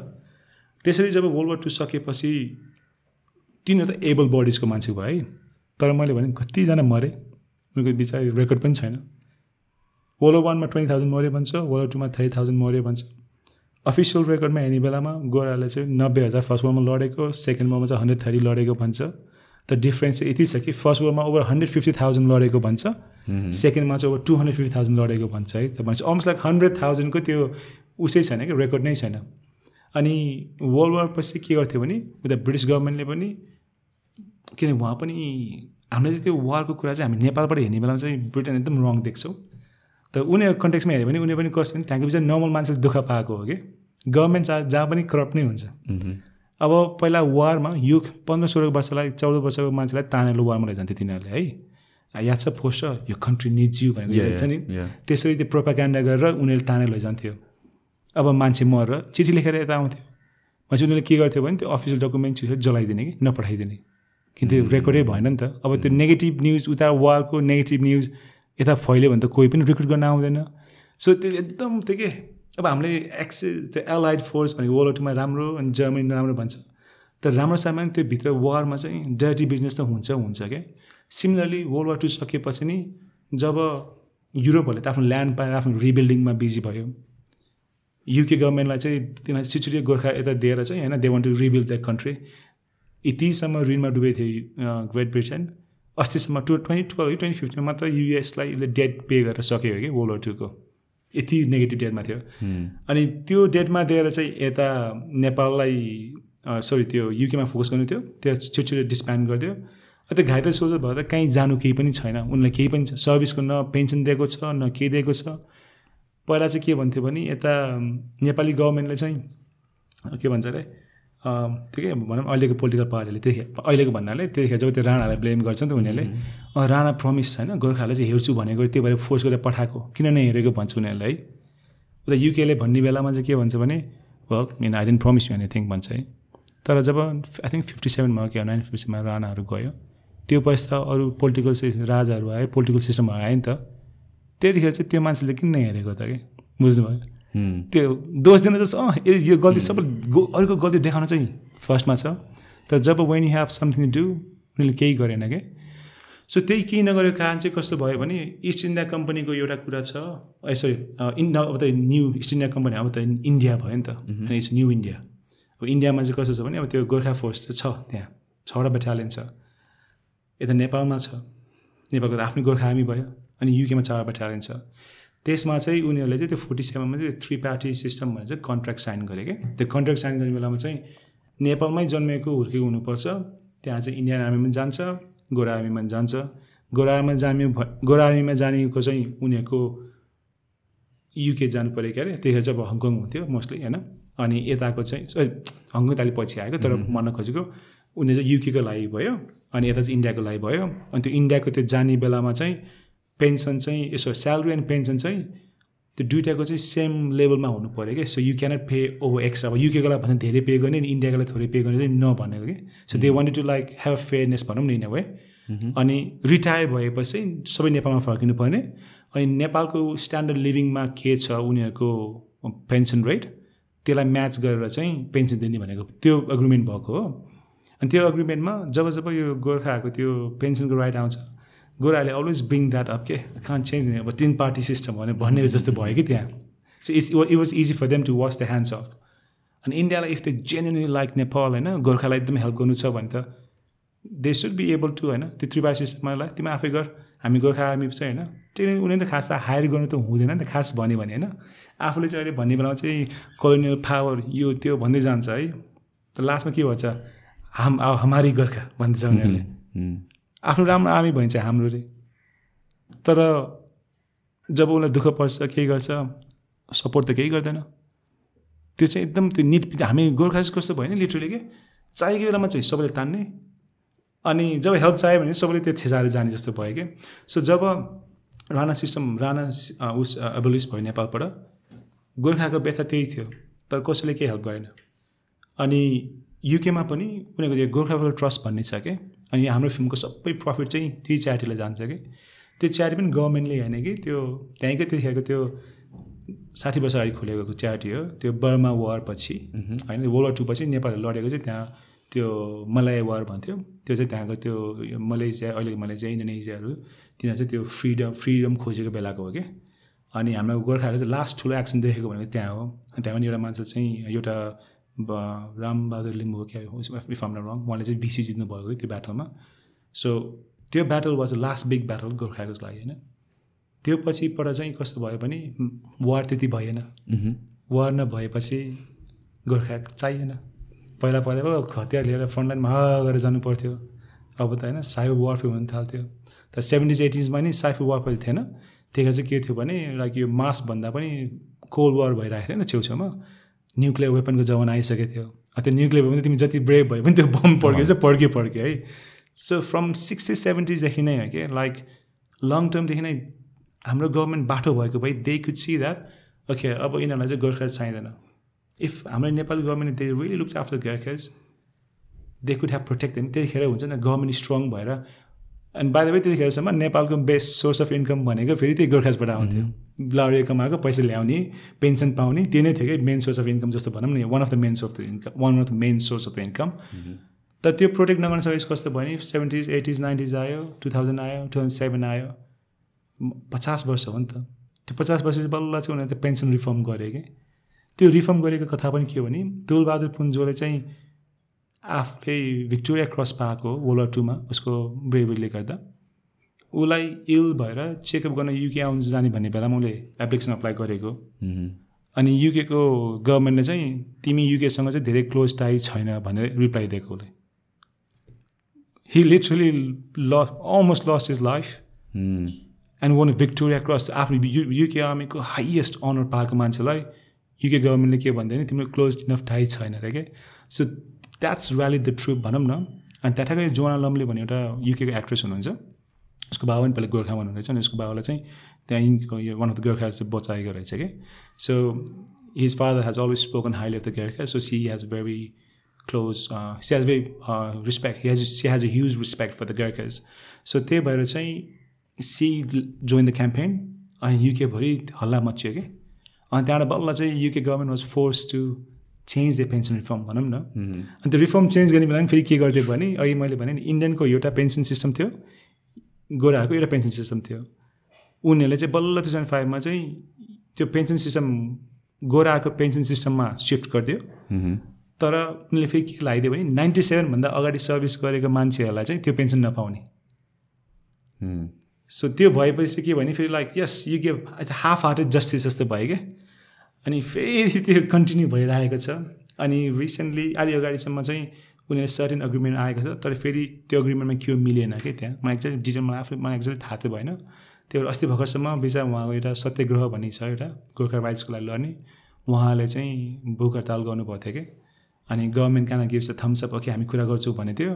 त्यसरी जब वर्ल्ड वार टू सकेपछि तिनीहरू त एबल बडिजको मान्छे भयो है। तर मैले भने कतिजना मरे उनीहरूको बिचरा रेकर्ड पनि छैन। वर्ल्ड वार वानमा ट्वेन्टी थाउजन्ड मऱ्यो भन्छ वर्ल्ड वार टूमा थर्टी थाउजन्ड मऱ्यो भन्छ। अफिसियल रेकर्डमा हेर्ने बेलामा गोराले चाहिँ नब्बे हजार फर्स्ट वारमा लडेको सेकेन्ड वारमा चाहिँ हन्ड्रेड थर्टी लडेको भन्छ। त डिफ्रेन्स चाहिँ यति छ कि फर्स्ट वारमा ओभर हन्ड्रेड फिफ्टी थाउजन्ड लडेको भन्छ। सेकेन्डमा चाहिँ over two hundred fifty thousand लडेको भन्छ है। त भन्छ अलमोस्ट लाइक हन्ड्रेड थाउजन्डको त्यो उसै छैन कि रेकर्ड नै छैन। अनि वर्ल्ड वार पछि के गर्थ्यो भने उता ब्रिटिस गभर्मेन्टले पनि किन उहाँ पनि हामीले चाहिँ त्यो वारको कुरा चाहिँ हामी नेपालबाट हेर्ने बेलामा चाहिँ ब्रिटेन एकदम रङ देख्छौँ। त उनीहरूको कन्टेक्समा हेऱ्यो भने उनीहरू पनि कस्तो त्यहाँको बिचरा नर्मल मान्छेले दुःख पाएको हो कि। गभर्मेन्ट जहाँ जहाँ पनि करप्ट नै हुन्छ। अब पहिला वारमा यो पन्ध्र सोह्र वर्षलाई चौध वर्षको मान्छेलाई तानेर वारमा लैजान्थ्यो तिनीहरूले है? याद छ पोस्ट यो कन्ट्री निड्स यु भनेर नि। त्यसरी त्यो प्रोपागान्डा गरेर उनीहरूले तानेर लैजान्थ्यो। अब मान्छे मरेर चिठी लेखेर यता आउँथ्यो। मान्छे उनीहरूले के गर्थ्यो भने त्यो अफिसियल डकुमेन्ट चिठी जलाइदिने कि नपठाइदिने। किन त्यो रेकर्डै भएन नि त। अब त्यो नेगेटिभ न्युज उता वारको नेगेटिभ न्युज यता फैल्यो भने त कोही पनि रिक्रुट गर्न आउँदैन। सो त्यो एकदम त्यो के? अब हामीले एक्सेस त्यो एलाइड फोर्स भनेको वर्ल्ड टूमा राम्रो अनि जर्मनी राम्रो भन्छ। तर राम्रो सामान त्यो भित्र वारमा चाहिँ डर्टी बिजनेस त हुन्छ हुन्छ क्या सिमिलरली वर्ल्ड वार टू सकेपछि नि जब युरोपहरूले त आफ्नो ल्यान्ड पाएर आफ्नो रिबिल्डिङमा बिजी भयो युके गभर्मेन्टलाई चाहिँ तिनीहरूले छिचुरी गोर्खा यता दिएर चाहिँ होइन they want to rebuild the country यतिसम्म ऋणमा डुबेको थियो ग्रेट ब्रिटेन अस्तिसम्म टु ट्वेन्टी टुवेल्भ ट्वेन्टी फिफ्टिनमा मात्र युएसलाई यसले डेट पे गरेर सक्यो कि वर्ल्ड वार टूको यति नेगेटिभ डेटमा थियो। अनि त्यो डेटमा दिएर चाहिँ यता नेपाललाई सरी त्यो युकेमा फोकस गर्नु थियो। त्यो छिटो डिस्प्यान्ड गरिदियो। त्यो घाइते सोच भयो त कहीँ जानु केही पनि छैन। उनलाई केही पनि सर्भिसको न पेन्सन दिएको छ न केही दिएको छ। पहिला चाहिँ के भन्थ्यो भने यता नेपाली गभर्मेन्टले चाहिँ के भन्छ अरे? त्यो के भनौँ अहिलेको पोलिटिकल पार्टीले त्यतिखेर अहिलेको भन्नाले त्यतिखेर जब त्यो राणालाई ब्लेम गर्छ नि त उनीहरूले। राणा प्रमिस छैन। गोर्खालाई चाहिँ हेर्छु भनेको त्यो भएर फोर्स गरेर पठाएको। किन नै हेरेको भन्छ उनीहरूलाई। है उता युकेले भन्ने बेलामा चाहिँ के भन्छ भने work mean I don't promise you anything भन्छ है। तर जब आई थिङ्क फिफ्टी सेभेनमा कि नाइन फिफ्टी सेभेनमा राणाहरू गयो त्यो पैसा अरू पोलिटिकल राजाहरू आयो पोलिटिकल सिस्टमहरू आयो नि त। त्यतिखेर चाहिँ त्यो मान्छेले किन हेरेको त कि? बुझ्नुभयो? त्यो दोष दिन चाहिँ यो गल्ती सबै अरूको गल्ती देखाउन चाहिँ फर्स्टमा छ। तर जब when you have something do उनीहरूले केही गरेन क्या सो त्यही केही नगरेको कारण चाहिँ कस्तो भयो भने इस्ट इन्डिया कम्पनीको एउटा कुरा छ। सरी इन्डिया अब त न्यू इस्ट इन्डिया कम्पनी अब त इन्डिया भयो नि त। इट्स न्यू इन्डिया अब इन्डियामा चाहिँ कस्तो छ भने अब त्यो गोर्खा फोर्स चाहिँ छ त्यहाँ। छवटा बेटालियन छ। यता नेपालमा छ। नेपालको त आफ्नै गोर्खा आर्मी भयो। अनि युकेमा चार बेटालियन छ। त्यसमा चाहिँ उनीहरूले चाहिँ त्यो फोर्टी सेभेनमा चाहिँ थ्री पार्टी सिस्टम भनेर चाहिँ कन्ट्र्याक्ट साइन गरे क्या त्यो कन्ट्र्याक्ट साइन गर्ने बेलामा चाहिँ नेपालमै जन्मेको हुर्केको हुनुपर्छ त्यहाँ चाहिँ इन्डियन आर्मीमा जान्छ गोरा आर्मीमा जान्छ। गोरा आर्मीमा जाने गोरा आर्मीमा जानेको चाहिँ उनीहरूको युके जानु पऱ्यो क्या अरे? त्यतिखेर चाहिँ अब हङकङ हुन्थ्यो मोस्टली होइन? अनि यताको चाहिँ हङकङ त अलिक पछि आएको तर भन्न खोजेको उनीहरू चाहिँ युकेको लागि भयो अनि यता चाहिँ इन्डियाको लागि भयो। अनि त्यो इन्डियाको त्यो जाने बेलामा चाहिँ पेन्सन चाहिँ यसो स्यालेरी एन्ड पेन्सन चाहिँ त्यो दुइटाको चाहिँ सेम लेभलमा हुनु पऱ्यो कि? So you cannot pay over extra अब युकेको लागि भने धेरै पे गर्ने अनि इन्डियाको लागि थोरै पे गर्ने चाहिँ नभनेको कि? So they wanted to like have fairness भनौँ न इन वे अनि रिटायर भएपछि सबै नेपालमा फर्किनु पर्ने। अनि नेपालको स्ट्यान्डर्ड लिभिङमा के छ उनीहरूको पेन्सन रेट त्यसलाई म्याच गरेर चाहिँ पेन्सन दिने भनेको त्यो एग्रिमेन्ट भएको हो। अनि त्यो एग्रिमेन्टमा जब जब यो गोर्खाहरूको त्यो पेन्सनको राइट आउँछ गोराले अलवेज ब्रिङ द्याट अप के? कान चेन्ज अब तिन पार्टी सिस्टम भने भन्ने जस्तो भयो कि त्यहाँ। So it's it was easy for them to wash the hands off अनि इन्डियालाई if they genuinely like Nepal होइन गोर्खालाई एकदम हेल्प गर्नु छ भने त they should be able to होइन त्यो त्रिपाठी सिस्टमलाई तिमी आफै गर हामी गोर्खा आर्मी चाहिँ होइन त्यो उनीहरूले त खास हायर गर्नु त हुँदैन नि त खास भन्यो भने होइन। आफूले चाहिँ अहिले भन्ने बेलामा चाहिँ कोलोनियल पावर यो त्यो भन्दै जान्छ है। त लास्टमा के भन्छ? हाम हमारी गोर्खा भन्छ उनीहरूले। आफ्नो राम्रो आर्मी भइन्छ हाम्रो रे तर जब उसलाई दुःख पर्छ केही गर्छ सपोर्ट त केही गर्दैन। त्यो चाहिँ एकदम त्यो निट हामी गोर्खा चाहिँ कस्तो भयो नि लिटरली के? चाहिएको बेलामा चाहिँ सबैले तान्ने। अनि जब हेल्प चाहियो भने सबैले त्यो थेसाएर जाने जस्तो भयो कि? सो जब राणा सिस्टम राणा उस एबोलिस भयो नेपालबाट गोर्खाको व्यथा त्यही थियो। तर कसैले केही हेल्प गरेन। अनि युकेमा पनि उनीहरूको गोर्खाफल ट्रस्ट भन्ने छ कि? अनि हाम्रो फिल्मको सबै प्रफिट चाहिँ त्यही च्यारिटीलाई जान्छ कि। त्यो च्यारिटी पनि गभर्मेन्टले होइन कि त्यो त्यहीँकै त्यतिखेरको त्यो साठी वर्ष अगाडि खोलेको च्यारिटी हो त्यो बर्मा वार पछि होइन वर्ल्ड वार टू पछि नेपालले लडेको चाहिँ त्यहाँ त्यो मलाय वार भन्थ्यो। त्यो चाहिँ त्यहाँको त्यो मलेसिया अहिलेको मलेसिया इन्डोनेसियाहरू तिनीहरू चाहिँ त्यो फ्रिडम फ्रिडम खोजेको बेलाको हो कि। अनि हाम्रो गोर्खाहरू चाहिँ लास्ट ठुलो एक्सन देखेको भनेको त्यहाँ हो। त्यहाँ पनि एउटा मान्छे चाहिँ एउटा रामबहादुर लिम्बू हो क्या इफ आम रङ उहाँले चाहिँ बिसी जित्नु भएको त्यो ब्याटलमा सो त्यो battle was the last big battle गोर्खाको लागि होइन? त्यो पछिबाट चाहिँ कस्तो भयो भने वार त्यति भएन। वार नभएपछि गोर्खा चाहिएन। पहिला पहिला पो हतियार लिएर फ्रन्टलाइनमा ह गरेर जानु पर्थ्यो अब त होइन साइबर वारफेयर हुन थाल्थ्यो। तर सेभेन्टिज एटिजमा नि साइबर वारफेयर थिएन। त्यही चाहिँ के थियो भने लाइक यो मासभन्दा पनि कोल्ड वार भइरहेको थियो नि छेउछाउमा। न्युक्लियर वेपनको जमाना आइसकेको थियो। त्यो न्युक्लियर वेपन तिमी जति ब्रेभ भयो भने त्यो बम पड्क्यो चाहिँ पड्क्यो पड्क्यो है। सो फ्रम सिक्सटी सेभेन्टिजदेखि नै हो कि लाइक लङ टर्मदेखि नै हाम्रो गभर्मेन्ट बाटो भएको भए they could see that okay अब यिनीहरूलाई चाहिँ गोर्खा चाहिँदैन। इफ हाम्रो Nepali government they really look after Gurkhas they could have protect them त्यतिखेर हुन्छ नि गभर्मेन्ट स्ट्रङ भएर अनि बाहिर वे त्यतिखेरसम्म नेपालको बेस्ट सोर्स अफ इन्कम भनेको फेरि त्यही गोर्खाजबाट आउँथ्यो। ब्लाउरी कमाएको पैसा ल्याउने पेन्सन पाउने त्यो नै थियो कि मेन सोर्स अफ इन्कम जस्तो भनौँ न one of the main source of the income one of the main source of the income तर त्यो प्रोटेक्ट नगर्न सकेपछि कस्तो भयो नि सेभेन्टिज एटिज नाइन्टिज आयो टु थाउजन्ड आयो टु थाउजन्ड सेभेन आयो। पचास वर्ष हो नि त। त्यो पचास वर्ष बल्ल चाहिँ उनीहरूले पेन्सन रिफर्म गरे कि। त्यो रिफर्म गरेको कथा पनि के हो भने तुलबहादुर पुन्जोले चाहिँ आफूले भिक्टोरिया क्रस पाएको वर्ल्ड वार टूमा उसको ब्रेभरीले गर्दा उसलाई इल भएर चेकअप गर्न युके आउनु जाने भन्ने बेलामा उसले एप्लिकेसन अप्लाई गरेको। अनि युकेको गभर्मेन्टले चाहिँ तिमी युकेसँग चाहिँ धेरै क्लोज टाई छैन भनेर रिप्लाई दिएको उसले। He literally lost almost lost his life. And won Victoria cross आफ्नो युके आर्मीको हाइएस्ट अनर पाएको मान्छेलाई युके गभर्मेन्टले के भन्दैन तिम्रो क्लोज इनफ टाई छैन अरे के? So that's really the troop भनौँ न। अनि त्यहाँकै जोना लम्ले भन्ने एउटा युकेको एक्ट्रेस हुनुहुन्छ। उसको बाबा पनि पहिला गोर्खामा हुनुहुँदैछ अनि उसको बाबालाई चाहिँ त्यहाँ यो वान अफ द गोर्खा चाहिँ बचाएको रहेछ कि। So his father has always spoken highly of the Gorkha so she has very close she has very respect has she has a huge respect for the Gorkhas so त्यही भएर चाहिँ C join the campaign अनि युकेभरि हल्ला मच्यो कि। अनि त्यहाँबाट बल्ल चाहिँ UK government was force to change the pension reform भनौँ न। अनि त्यो रिफर्म चेन्ज गर्ने बेला पनि फेरि के गरिदियो भने अघि मैले भने नि इन्डियनको एउटा पेन्सन सिस्टम थियो गोराहरूको एउटा पेन्सन सिस्टम थियो। उनीहरूले चाहिँ बल्ल टु थाउजन्ड फाइभमा चाहिँ त्यो पेन्सन सिस्टम गोराहरूको पेन्सन सिस्टममा सिफ्ट गरिदियो. तर उनले फेरि के लगाइदियो भने नाइन्टी सेभेनभन्दा अगाडि सर्भिस गरेको मान्छेहरूलाई चाहिँ त्यो पेन्सन नपाउने. सो त्यो भएपछि के भने फेरि like yes you gave half hearted justice जस्तो भयो क्या। अनि फेरि त्यो कन्टिन्यू भइरहेको छ। अनि रिसेन्टली अलि अगाडिसम्म चाहिँ उनीहरू सर्टेन अग्रिमेन्ट आएको छ तर फेरि त्यो अग्रिमेन्टमा के मिलेन कि त्यहाँ। मलाई एक्ज्याक्ट डिटेल मलाई आफै मलाई एक्ज्याक्ट थाहा चाहिँ भएन। त्यो अस्ति भर्खरसम्म बिचरा उहाँको एउटा सत्यग्रह भन्ने छ एउटा गोर्खा राइट्सको लागि लड्ने। उहाँले चाहिँ भोक हडताल गर्नुभएको थियो कि। अनि गभर्मेन्ट कान गिभ्स अ थम्सअप ओके हामी कुरा गर्छौँ भने थियो।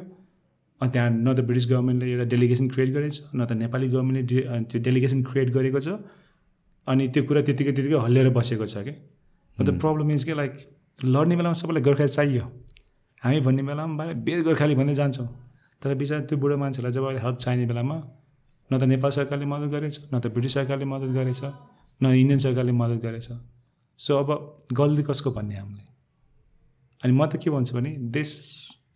अनि त्यहाँ न त ब्रिटिस गभर्मेन्टले एउटा डेलिगेसन क्रिएट गरेको छ न त नेपाली गभर्मेन्टले त्यो डेलिगेसन क्रिएट गरेको छ। अनि त्यो कुरा त्यतिकै त्यतिकै हल्लिएर बसेको छ कि? द प्रब्लम इज के लाइक लड्ने बेलामा सबैलाई गोर्खा चाहियो। हामी भन्ने बेलामा भाइ बेर गोर्खाली भन्दै जान्छौँ। तर बिचरा त्यो बुढो मान्छेलाई जब अहिले हेल्प चाहिने बेलामा न त नेपाल सरकारले मद्दत गरेछ न त ब्रिटिस सरकारले मद्दत गरेछ न इन्डियन सरकारले मद्दत गरेछ। सो अब गल्ती कसको भन्ने हामीले? अनि म त के भन्छु भने देश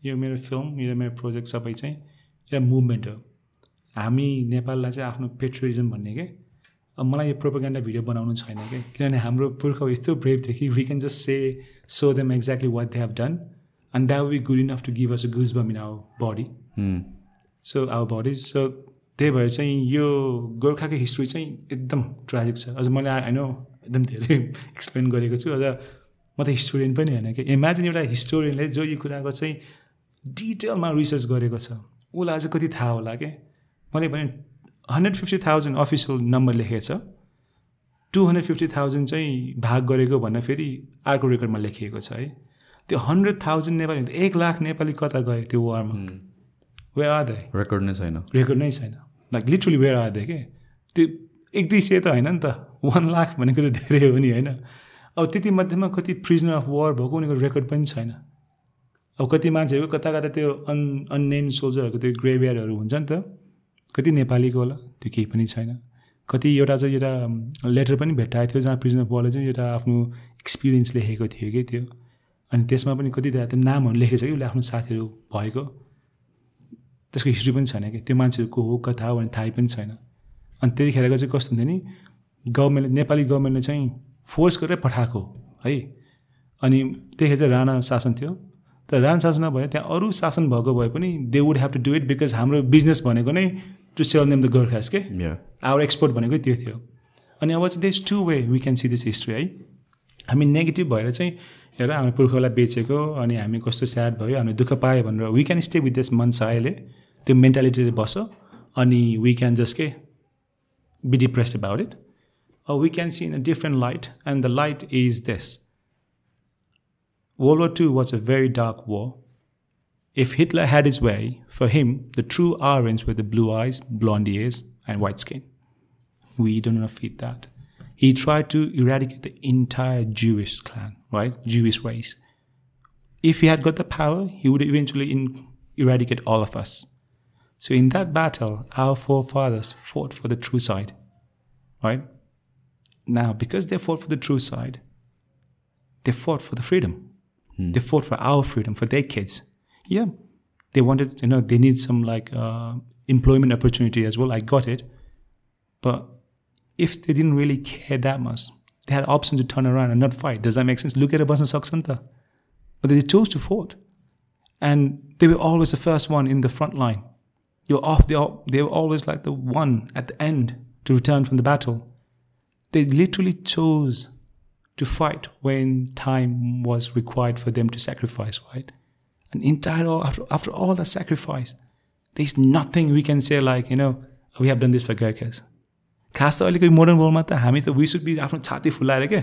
यो मेरो फिल्म यो मेरो प्रोजेक्ट सबै चाहिँ एउटा मुभमेन्ट हो। हामी नेपाललाई चाहिँ आफ्नो पेट्रोरिजम भन्ने के अब मलाई यो प्रोपोगेन्डा भिडियो बनाउनु छैन कि? किनभने हाम्रो पुर्खा यस्तो ब्रेभ थियो कि we can just say so them exactly what they have done and that be good enough to give us a goose bump in our body. So our bodies so त्यही भएर चाहिँ यो गोर्खाको हिस्ट्री चाहिँ एकदम tragic छ। अझ मैले होइन एकदम धेरै एक्सप्लेन गरेको छु। अझ म त हिस्टोरियन पनि होइन कि? इमेजिन एउटा हिस्टोरियनले जो यो कुराको चाहिँ डिटेलमा रिसर्च गरेको छ। उसलाई अझ कति थाहा होला कि? मैले भने hundred fifty thousand official number लेखेको छ टु हन्ड्रेड फिफ्टी थाउजन्ड चाहिँ भाग गरेको भन्दा फेरि अर्को रेकर्डमा लेखिएको छ है। त्यो हन्ड्रेड थाउजन्ड नेपाली एक लाख नेपाली कता गयो त्यो वारमा? वे आर दे रेकर्ड नै छैन। रेकर्ड नै छैन। Like literally where are they के? त्यो एक दुई सय त होइन नि त। वान लाख भनेको त धेरै हो नि होइन? अब त्यति मध्येमा कति प्रिजनर अफ वार भएको उनीहरूको रेकर्ड पनि छैन। अब कति मान्छेहरूको कता कता त्यो अन अननेम सोल्जरहरूको त्यो ग्रेभयार्डहरू हुन्छ नि त। कति नेपालीको होला? त्यो केही पनि छैन। कति एउटा चाहिँ एउटा लेटर पनि भेट्टाएको थियो जहाँ प्रिजनर वारले चाहिँ एउटा आफ्नो एक्सपिरियन्स लेखेको थियो कि त्यो। अनि त्यसमा पनि कति त्यो नामहरू लेखेको छ कि उसले आफ्नो साथीहरू भएको। त्यसको हिस्ट्री पनि छैन कि। त्यो मान्छेहरू को हो कथा हो भने थाहै पनि छैन। अनि त्यतिखेरको चाहिँ कस्तो हुन्थ्यो नि गभर्मेन्टले नेपाली गभर्मेन्टले चाहिँ फोर्स गरेर पठाएको है अनि त्यतिखेर चाहिँ राणा शासन थियो। तर राणा शासन नभए त्यहाँ अरू शासन भएको भए पनि they would have to do it because हाम्रो बिजनेस भनेको नै to sell name the Gorkhas के आवर एक्सपोर्ट भनेकै त्यो थियो। अनि अब चाहिँ there's two way we can see this history है। हामी नेगेटिभ भएर चाहिँ हेर हाम्रो पुर्खालाई बेचेको अनि हामी कस्तो स्याड भयो हामी दुःख पायो भनेर we can stay with this अहिले त्यो मेन्टालिटीले बस अनि वी क्यान जस्ट के be depressed about it we can see in a different light and the light is this World War II was a very dark war. If Hitler had his way, for him, the true Aryans were the blue eyes, blonde ears, and white skin. We do not fit that. He tried to eradicate the entire Jewish clan, right? Jewish race. If he had got the power, he would eventually in- eradicate all of us. So in that battle, our forefathers fought for the true side, right? Now, because they fought for the true side, they fought for the freedom. Hmm. They fought for our freedom, for their kids. Yeah, they wanted, you know, they need some like uh, employment opportunity as well. I got it, but if they didn't really care that much, they had option to turn around and not fight. Does that make sense? Look at a Boston Soxanta. But they chose to fight. And they were always the first one in the front line. Were, off, they, they were always like the one at the end to return from the battle. They literally chose to fight when time was required for them to sacrifice, right? And entire after after all that sacrifice, there's nothing we can say like, you know, we have done this for Gurkhas. खास त अहिलेको modern वर्ल्डमा त हामी त we should be आफ्नो छाती फुलाएर के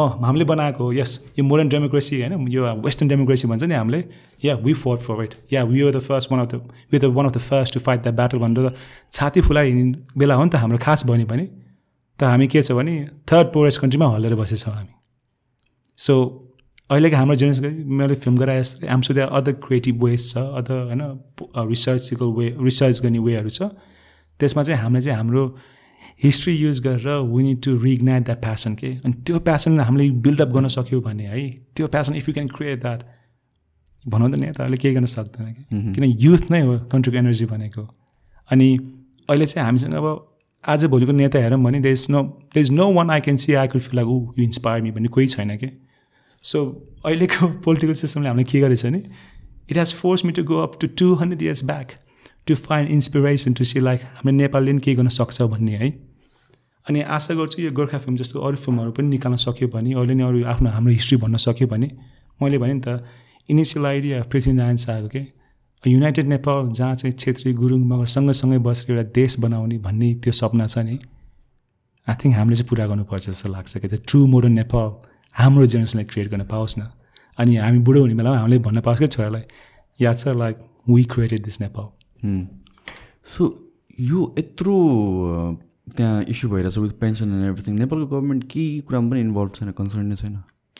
अँ हामीले बनाएको हो यस यो मोडर्न डेमोक्रेसी होइन यो वेस्टर्न डेमोक्रेसी भन्छ नि हामीले yeah we fought for it yeah we are the first one of the we the one of the first to fight the battle भनेर छाती फुलाएर हिँड्ने बेला हो नि त हाम्रो खास भन्यो भने त हामी के छ भने थर्ड पोरेस्ट कन्ट्रीमा हल्लेर बसेछौँ हामी सो अहिलेको हाम्रो जेनेरेसन मैले फिल्म गराए जस्तै आम so that other creative ways छ अदर होइन रिसर्चिकल वे रिसर्च गर्ने वेहरू छ। त्यसमा चाहिँ हामीले चाहिँ हाम्रो हिस्ट्री युज गरेर we need to reignite that passion के अनि त्यो प्यासन हामीले बिल्डअप गर्न सक्यौँ भने है त्यो passion if you can create that भनौँ त नेताहरूले केही गर्न सक्दैन कि किन युथ नै हो कन्ट्रीको एनर्जी भनेको। अनि अहिले चाहिँ हामीसँग अब आज भोलिको नेता हेरौँ भने there is no there is no one I can see I could feel like ऊ यु इन्सपायर मी भन्ने कोही छैन कि सो अहिलेको पोलिटिकल सिस्टमले हामीलाई के गरेछ भने it has force me to go up to two hundred years back to find inspiration to see like हाम्रो नेपालले पनि केही गर्न सक्छ भन्ने है। अनि आशा गर्छु यो गोर्खा फिल्म जस्तो अरू फिल्महरू पनि निकाल्न सक्यो भने अरूले नै अरू आफ्नो हाम्रो हिस्ट्री भन्न सक्यो भने मैले भने नि त इनिसियल आइडिया पृथ्वीनारायण शाहको के युनाइटेड नेपाल जहाँ चाहिँ छेत्री गुरुङ मगर सँगसँगै बसेर एउटा देश बनाउने भन्ने त्यो सपना छ नि। आई थिङ्क हामीले चाहिँ पुरा गर्नुपर्छ जस्तो लाग्छ कि त ट्रु मोडर्न नेपाल हाम्रो जेनेरेसनलाई क्रिएट गर्न पाओस् न। अनि हामी बुढो हुने बेलामा हामीले भन्न पाओस् कि छोरालाई याद छ like we created this Nepal so यो यत्रो त्यहाँ इस्यु भइरहेछ विथ पेन्सन एन्ड एभ्रिथिङ नेपालको गभर्मेन्ट केही कुरामा पनि इन्भल्भ छैन कन्सर्न नै छैन?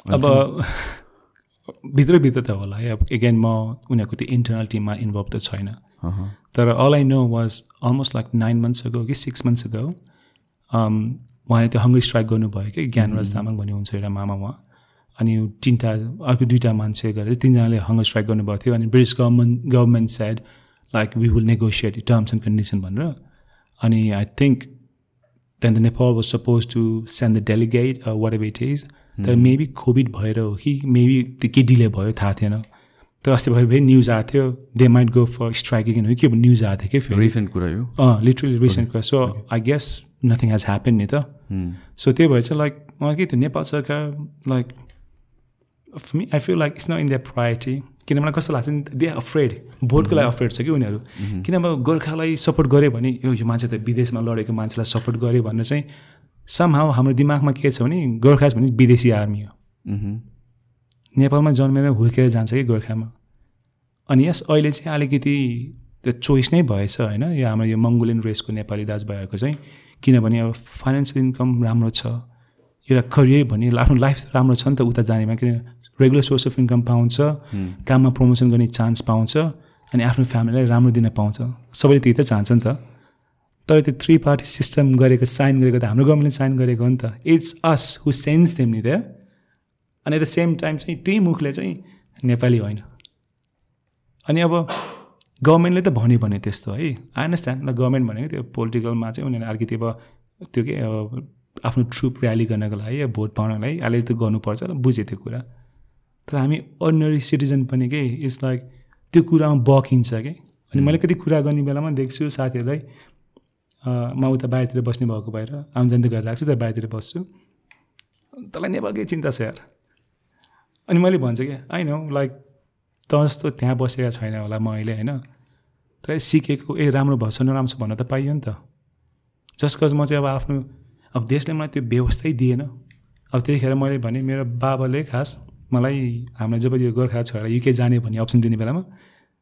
अब भित्रभित्र त होला है। अब एगेन म उनीहरूको त्यो इन्टरनल टिममा इन्भल्भ त छैन। तर all I know was almost like nine months ago कि सिक्स मन्थ्स अगो उहाँले त्यो हङ्ग्री स्ट्राइक गर्नुभयो कि ज्ञानराज तामाङ भन्ने हुन्छ एउटा मामा उहाँ। अनि तिनवटा अर्को दुइटा मान्छे गरेर तिनजनाले हङ्गर स्ट्राइक गर्नुभएको थियो। अनि British government government side like we will negotiate terms and condition भनेर। अनि I think then the Nepal was suppose to send the delegate whatever it is तर मेबी कोभिड भएर हो कि मेबी त्यो के डिले भयो थाहा थिएन। तर अस्ति भएर फेरि न्युज आएको थियो they might go for striking हो के न्युज आएको थियो कि फेरि। रिसेन्ट कुरा अँ लिटरली रिसेन्ट कुरा। So I guess nothing has happen नि त सो त्यही भएर चाहिँ लाइक मलाई के त्यो नेपाल सरकार like me I feel like it's not in the priority किन मलाई कस्तो लाग्छ नि दे अफ्रेड भोटको लागि अफ्रेड छ कि उनीहरू? किन अब गोर्खालाई सपोर्ट गऱ्यो भने यो यो मान्छे त विदेशमा लडेको मान्छेलाई सपोर्ट गऱ्यो भनेर चाहिँ सम हाउ हाम्रो दिमागमा के छ भने गोर्खास भने विदेशी आर्मी हो। मह्म। नेपालमा जन्मेर हुर्केर जान्छ कि गोर्खामा? अनि यस अहिले चाहिँ अलिकति त्यो चोइस नै भएछ होइन? यो हाम्रो यो मङ्गोलियन रेसको नेपाली दाजुभाइहरूको चाहिँ। किनभने अब फाइनेन्सियल इन्कम राम्रो छ। एउटा करियर भने आफ्नो लाइफ राम्रो छ नि त उता जानेमा किन रेगुलर सोर्स अफ इन्कम पाउँछ काममा प्रमोसन गर्ने चान्स पाउँछ अनि आफ्नो फ्यामिलीलाई राम्रो दिन पाउँछ। सबैले त्यही त चाहन्छ नि त। तर त्यो थ्री पार्टी सिस्टम गरेको साइन गरेको त हाम्रो गभर्मेन्टले साइन गरेको हो नि त। It's us who sends them नि त। अनि एट द सेम टाइम चाहिँ त्यही मुखले चाहिँ नेपाली होइन। अनि अब गभर्मेन्टले त भन्यो भने त्यस्तो है। आई अन्डरस्ट्यान्ड ल गभर्मेन्ट भनेको त्यो पोलिटिकलमा चाहिँ उनीहरूले अलिकति अब त्यो के अब आफ्नो ट्रुप ऱ्याली गर्नको लागि या भोट पाउनको लागि अलिकति गर्नुपर्छ ल बुझेँ त्यो कुरा। तर हामी अर्डिनरी सिटिजन पनि के इट्स लाइक त्यो कुरामा बकिन्छ कि। अनि मैले कति कुरा गर्ने बेलामा देख्छु साथीहरूलाई म उता बाहिरतिर बस्ने भएको भएर आउनु त गएर लाग्छु तर बाहिरतिर बस्छु। तँलाई नेपालकै चिन्ता छ यार? अनि मैले भन्छु क्या होइन लाइक त जस्तो त्यहाँ बसेका छैन होला म अहिले होइन? तर सिकेको ए राम्रो भएछ नराम्रो छ भन्न त पाइयो नि त। जस्ट कज म चाहिँ अब आफ्नो अब देशले मलाई त्यो व्यवस्थै दिएन। अब त्यतिखेर मैले भने मेरो बाबाले खास मलाई हामीलाई जब यो गोर्खा छोरा युके जाने भन्ने अप्सन दिने बेलामा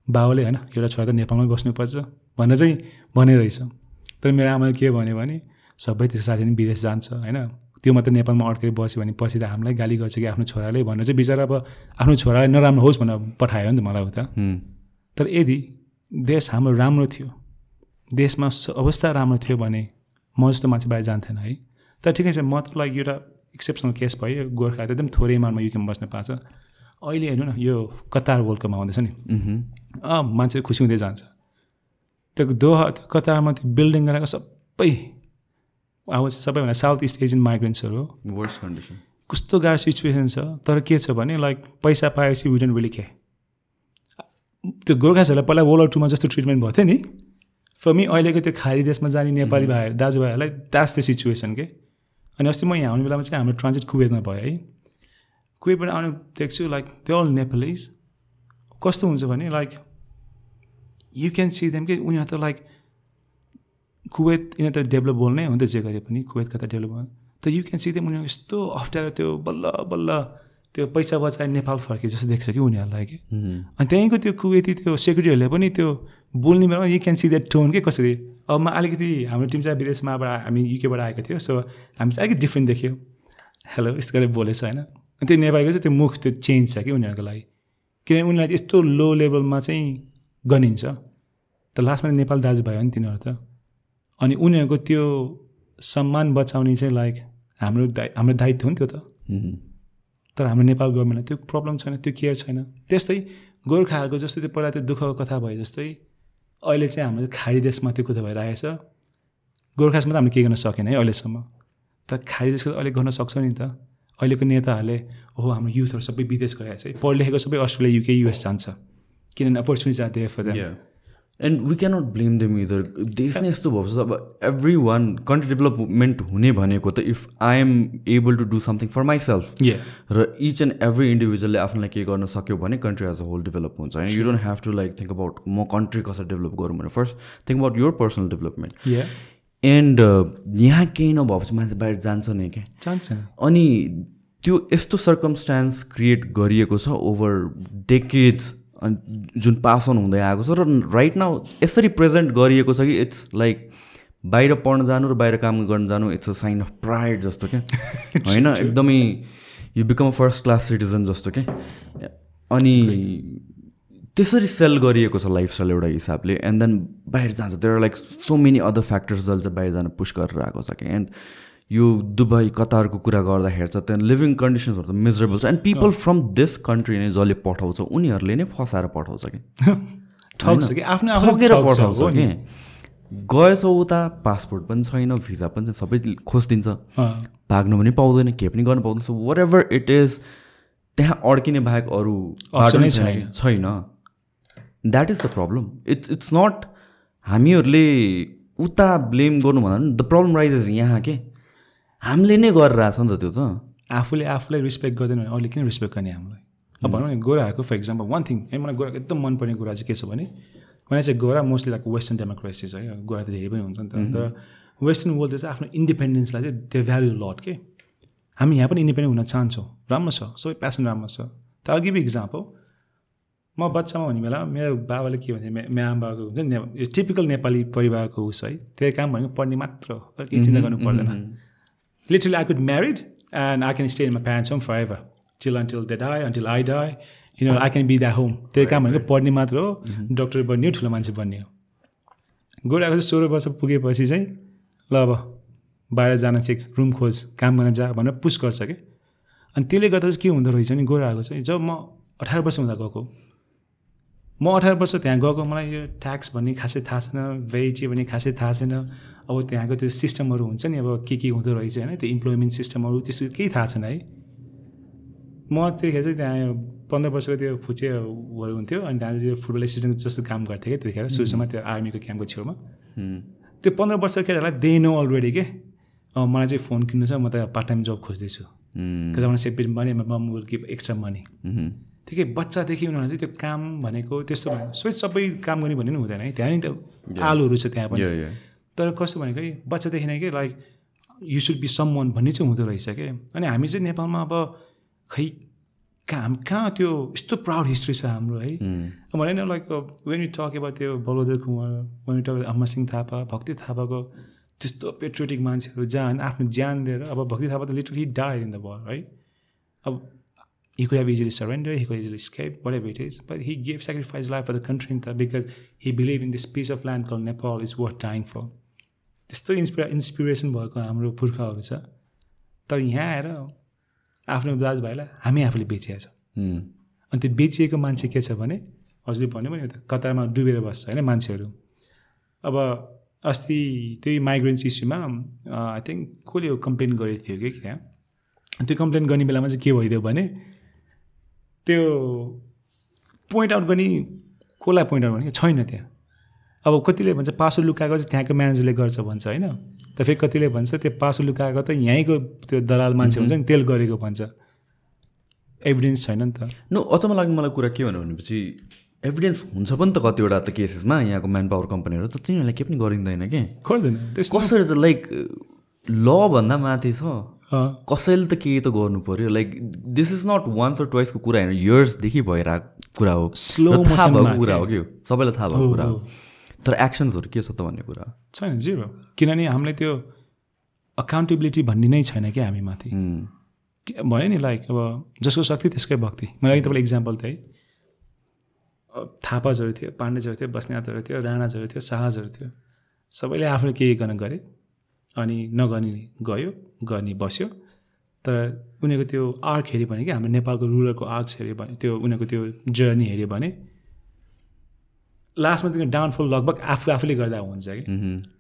बाबाले होइन एउटा छोरा त नेपालमै बस्नुपर्छ भनेर चाहिँ भने रहेछ तर मेरो आमाले के भन्यो भने सबै त्यो साथी पनि विदेश जान्छ होइन? त्यो मात्रै नेपालमा अड्केर बस्यो भने पछि त हामीलाई गाली गर्छ कि आफ्नो छोराले भनेर चाहिँ बिचरा अब आफ्नो छोरालाई नराम्रो होस् भनेर पठायो नि त मलाई उता। तर यदि देश हाम्रो राम्रो थियो देशमा अवस्था राम्रो थियो भने म जस्तो मान्छे बाहिर जान्थेन है। तर ठिकै छ म त लाइक एउटा एक्सेप्सनल केस भयो गोर्खा त एकदम थोरै इमानमा युकेमा बस्न पाएको छ। अहिले हेर्नु न यो कतार वर्ल्ड कपमा आउँदैछ नि। अँ मान्छे खुसी हुँदै जान्छ। त्यो दोहा कतारमा त्यो बिल्डिङ गराएको सबै अब सबैभन्दा साउथ इस्ट एसियन माइग्रेन्ट्सहरू हो वर्स कन्डिसन कस्तो गाह्रो सिचुएसन छ? तर के छ भने लाइक पैसा पाएपछि विडन वेली के त्यो गोर्खाहरूलाई पहिला वर्ल्ड वार टूमा जस्तो ट्रिटमेन्ट भएको थियो नि। फर मी अहिलेको त्यो खाडी देशमा जाने नेपाली भाइ दाजुभाइहरूलाई द्याट्स द सिचुएसन के अनि अस्ति म यहाँ आउने बेलामा चाहिँ हाम्रो ट्रान्जिट कुवेतमा भयो है। कुवेतबाट आउने देख्छु लाइक त्यो अल नेपालिज कस्तो हुन्छ भने like you can see them कि उनीहरू त लाइक कुवेत यिनीहरू त डेभलप बोल्नै हो नि त जे गरे पनि कुवेतका त डेभलप त यु क्यान सी देम उनीहरू यस्तो अप्ठ्यारो त्यो बल्ल बल्ल त्यो पैसा बचाएर नेपाल फर्के जस्तो देख्छ कि उनीहरूलाई कि? अनि त्यहीँको त्यो कुवेती त्यो सेक्युरिटीहरूले पनि त्यो बोल्ने बेलामा you can see that tone के कसरी? अब म अलिकति हाम्रो टिम चाहिँ विदेशमाबाट हामी युकेबाट आएको थियो सो हामी चाहिँ अलिकति डिफ्रेन्ट देख्यो। हेलो यस्तो गरेर बोलेछ होइन। अनि त्यो नेपालीको चाहिँ त्यो मुख त्यो चेन्ज छ कि उनीहरूको लागि। किनभने उनीहरूलाई यस्तो लो लेभलमा चाहिँ गनिन्छ। त लास्टमा नेपाल दाजुभाइ हो नि तिनीहरू त। अनि उनीहरूको त्यो सम्मान बचाउने चाहिँ लाइक हाम्रो दाइ हाम्रो दायित्व हो नि त्यो त। तर हाम्रो नेपाल गभर्मेन्टलाई त्यो प्रब्लम छैन त्यो केयर छैन। त्यस्तै गोर्खाहरूको जस्तो त्यो पहिला त्यो दुःखको कथा भयो जस्तै अहिले चाहिँ हाम्रो खाडी देशमा त्यो कुरा भइरहेको छ गोर्खासम्म त हामीले केही गर्न सकेन है अहिलेसम्म। त खाडी देशको अलिक गर्न सक्छौँ नि त। अहिलेको नेताहरूले ओहो हाम्रो युथहरू सबै विदेश गइरहेको छ पढ लेखेको सबै अस्ट्रेलिया युके युएस जान्छ। किनभने अपर्च्युनिटी जाँदै for and we cannot blame them either देश नै यस्तो भएको छ अब एभ्री वान कन्ट्री डेभलपमेन्ट हुने भनेको त if I am able to do something for myself. र इच एन्ड एभ्री इन्डिभिजुअलले आफूलाई के गर्न सक्यो भने country as a whole develop हुन्छ होइन you don't have to like think about म कन्ट्री कसरी डेभलप गरौँ भने first think about your personal development and यहाँ केही नभएपछि मान्छे बाहिर जान्छ नै क्या चाहन्छ अनि त्यो यस्तो सर्कमस्टान्स क्रिएट गरिएको छ ओभर डेकेड्स अनि जुन पास अन हुँदै आएको छ र राइट नाउ यसरी प्रेजेन्ट गरिएको छ कि इट्स लाइक बाहिर पढ्न जानु र बाहिर काम गर्न जानु it's a sign of pride जस्तो क्या? होइन एकदमै you become a first class citizen जस्तो क्या? अनि त्यसरी सेल गरिएको छ लाइफस्टाइल एउटा हिसाबले एन्ड देन बाहिर जान्छ। There like so many other factors जसले चाहिँ बाहिर जान पुस गरेर आएको छ कि? एन्ड यो दुबई कतारको कुरा गर्दाखेरि चाहिँ त्यहाँ लिभिङ कन्डिसन्सहरू त मिजरेबल छ. And people from this country नै जसले पठाउँछ उनीहरूले नै फसाएर पठाउँछ कि? ठगेर पठाउँछ। कि? गएछौ उता पासपोर्ट पनि छैन भिजा पनि छैन सबै खोजिदिन्छ। भाग्नु पनि पाउँदैन के पनि गर्न पाउँदैन। So whatever it is त्यहाँ अड्किने बाहेक अरू बाटो नै छैन। That is the problem it's it's not हामीहरूले उता ब्लेम गर्नु भन्दा पनि द प्रब्लम राइजेस यहाँ के? हामीले नै गरेर आएको छ नि त त्यो त। आफूले आफूलाई रिस्पेक्ट गर्दैन भने अरूले किन रिस्पेक्ट गर्ने हामीलाई। अब भनौँ न गोराहरूको फर इक्जाम्पल वान थिङ है मलाई गोराको एकदम मनपर्ने कुरा चाहिँ के छ भने मलाई चाहिँ गोरा मोस्टली लाइक वेस्टर्न डेमोक्रेसिज है गोरा त धेरै पनि हुन्छ नि त। तर वेस्टर्न वर्ल्डले चाहिँ आफ्नो इन्डिपेन्डेन्सलाई चाहिँ त्यो भ्याल्यु लट के? हामी यहाँ पनि इन्डिपेन्डेन्ट हुन चाहन्छौँ। राम्रो छ सबै प्यासन राम्रो छ। तर अघि इक्जाम्पल म बच्चामा हुने बेला मेरो बाबाले के भन्थ्यो मे मेरो आमाबाको हुन्छ नि यो टिपिकल नेपाली परिवारको उस है त्यो काम भनेको पढ्ने मात्र केही चिन्ता गर्नु पर्दैन। Literally I could married and I can stay in my parents' home forever till until they die, until I die. You know, I can be their home. त्यही काम भनेको पढ्ने मात्र हो डक्टर बन्ने हो ठुलो मान्छे बन्ने हो। गोराको चाहिँ सोह्र वर्ष पुगेपछि चाहिँ ल अब बाहिर जान चाहिँ रुम खोज काम गर्न जा भनेर पुस गर्छ कि? अनि त्यसले गर्दा चाहिँ के हुँदो रहेछ नि गोराहरूको चाहिँ जब म अठार वर्ष हुँदा गएको म अठार वर्ष त्यहाँ गएको मलाई यो ट्याक्स भन्ने खासै थाहा छैन भेइटी भन्ने खासै थाहा छैन। अब त्यहाँको त्यो सिस्टमहरू हुन्छ नि अब के के हुँदो रहेछ होइन त्यो इम्प्लोइमेन्ट सिस्टमहरू त्यस्तो केही थाहा छैन है। म त्यतिखेर चाहिँ त्यहाँ पन्ध्र वर्षको त्यो फुचेहरू हुन्थ्यो अनि त्यहाँ चाहिँ फुटबल एसिस्टेन्ट जस्तो काम गर्थेँ कि त्यतिखेर सुरुसम्म त्यो आर्मीको क्याम्पको छेउमा। त्यो पन्ध्र वर्षको केटालाई दे नो अलरेडी के। अब मलाई चाहिँ फोन किन्नु छ म त पार्ट टाइम जब खोज्दैछु money, my mom will give extra money. ठिकै बच्चादेखि उनीहरूलाई चाहिँ त्यो काम भनेको त्यस्तो सबै सबै काम गर्ने भन्ने पनि हुँदैन है। त्यहाँ नि त आलुहरू छ त्यहाँ पनि. तर कस्तो भनेको है बच्चादेखि नै कि like you should be someone भन्ने चाहिँ हुँदो रहेछ क्या अनि हामी चाहिँ नेपालमा अब खै कहाँ हाम- कहाँ त्यो यस्तो प्राउड हिस्ट्री छ हाम्रो है भने न लाइक वेन यु टक अब त्यो Balbhadra Kunwar when you talk Amar Singh Thapa भक्ति थापाको त्यस्तो पेट्रोटिक मान्छेहरू जहाँ आफ्नो ज्यान दिएर अब भक्ति थापा त literally died in the war है अब he could have easily surrendered, he could easily escape, whatever it is. But he gave sacrificed life for the country in that because he believed in this piece of land called Nepal is worth dying for. त्यस्तो इन्सपिरा inspiration भएको हाम्रो पुर्खाहरू छ। तर यहाँ आएर आफ्नो दाजुभाइलाई हामी आफूले बेचिएको छ. अनि त्यो बेचिएको मान्छे के छ भने हजुरले भन्यो भने कतारमा डुबेर बस्छ होइन मान्छेहरू। अब अस्ति त्यही माइग्रेन्स इस्युमा आई थिङ्क कसले कम्प्लेन गरेको थियो कि त्यहाँ त्यो कम्प्लेन गर्ने बेलामा चाहिँ के भइदियो भने त्यो पोइन्ट आउट गर्ने कसलाई पोइन्ट आउट गर्ने? छैन त्यहाँ। अब कतिले भन्छ पासो लुकाएको चाहिँ त्यहाँको म्यानेजरले गर्छ भन्छ होइन? त फेरि कतिले भन्छ त्यो पासो लुकाएको त यहीँको त्यो दलाल मान्छे हुन्छ नि त्यसले गरेको भन्छ। एभिडेन्स छैन नि त। नो अचम्म लाग्ने मलाई कुरा के भन्यो भनेपछि एभिडेन्स हुन्छ पनि त कतिवटा त केसेसमा यहाँको म्यान पावर कम्पनीहरू त तिनीहरूलाई केही पनि गरिँदैन कि? गर्दैन। कसरी त लाइक लभन्दा माथि छ। कसैले त केही त गर्नु पऱ्यो like this is not once or ट्वाइसको कुरा होइन इयर्सदेखि भइरहेको कुरा हो। र थाहा भएको कुरा? हो कि सबैलाई थाहा भएको कुरा हो। तर एक्सन्सहरू के छ त भन्ने कुरा? छैन जिरो किनभने हामीलाई त्यो अकाउन्टेबिलिटी भन्ने नै छैन क्या हामी माथि। भने नि लाइक अब जसको शक्ति त्यसकै भक्ति। मैले अघि तपाईँलाई इक्जाम्पल थिएँ है थापाजहरू थियो पाण्डेजहरू थियो बस्नेतहरू थियो राणाजहरू थियो शाहजहरू थियो। सबैले आफ्नो केही गर्न गरे? अनि नगर्ने गयो गर्ने बस्यो। तर उनीहरूको त्यो आर्क हेऱ्यो भने कि हाम्रो नेपालको रुरलको आर्क्स हेऱ्यो भने त्यो उनीहरूको त्यो जर्नी हेऱ्यो भने लास्टमा त्यो डाउनफल लगभग आफू आफूले गर्दा हुन्छ कि?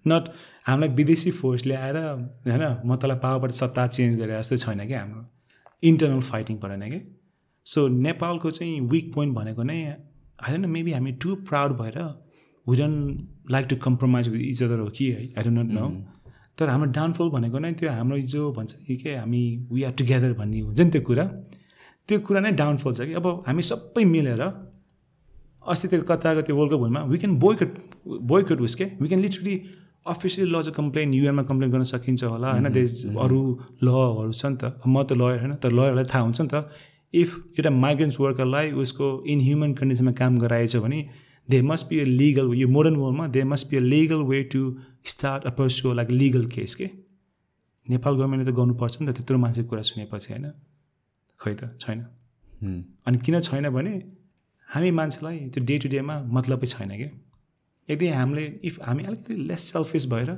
नट हामीलाई विदेशी फोर्सले आएर होइन म तँलाई पावरबाट सत्ता चेन्ज गरे जस्तो छैन क्या हाम्रो। इन्टरनल फाइटिङ परेन कि? सो नेपालको चाहिँ विक पोइन्ट भनेको नै होइन मेबी हामी टु प्राउड भएर we don't like to compromise with each other हो कि? है आई डोन्ट नो तर हाम्रो डाउनफल भनेको नै त्यो हाम्रो जो भन्छ नि के हामी वी आर टुगेदर भन्ने हुन्छ नि त्यो कुरा। त्यो कुरा नै डाउनफल छ कि? अब हामी सबै मिलेर अस्ति त्यो कताको त्यो वर्ल्ड कपहरूमा वी क्यान बोयकट बोयकट उस के वी क्यान लिटरली अफिसियल ल चाहिँ कम्प्लेन युएनमा कम्प्लेन गर्न सकिन्छ होला होइन? देश अरू लहरू छ नि त। म त लयर होइन? तर लयरलाई थाहा हुन्छ नि त इफ एउटा माइग्रेन्ट्स वर्करलाई उसको इनह्युमन कन्डिसनमा काम गराएछ भने they must be a legal यो मोडर्न वर्ल्डमा they must be a legal way to start a like legal case के नेपाल गभर्मेन्टले त गर्नुपर्छ नि त त्यत्रो मान्छेको कुरा सुनेपछि होइन? खै त? छैन। उम्, अनि किन छैन भने हामी मान्छेलाई त्यो डे टु डेमा मतलबै छैन क्या यदि हामीले इफ हामी अलिकति लेस सेल्फिस भएर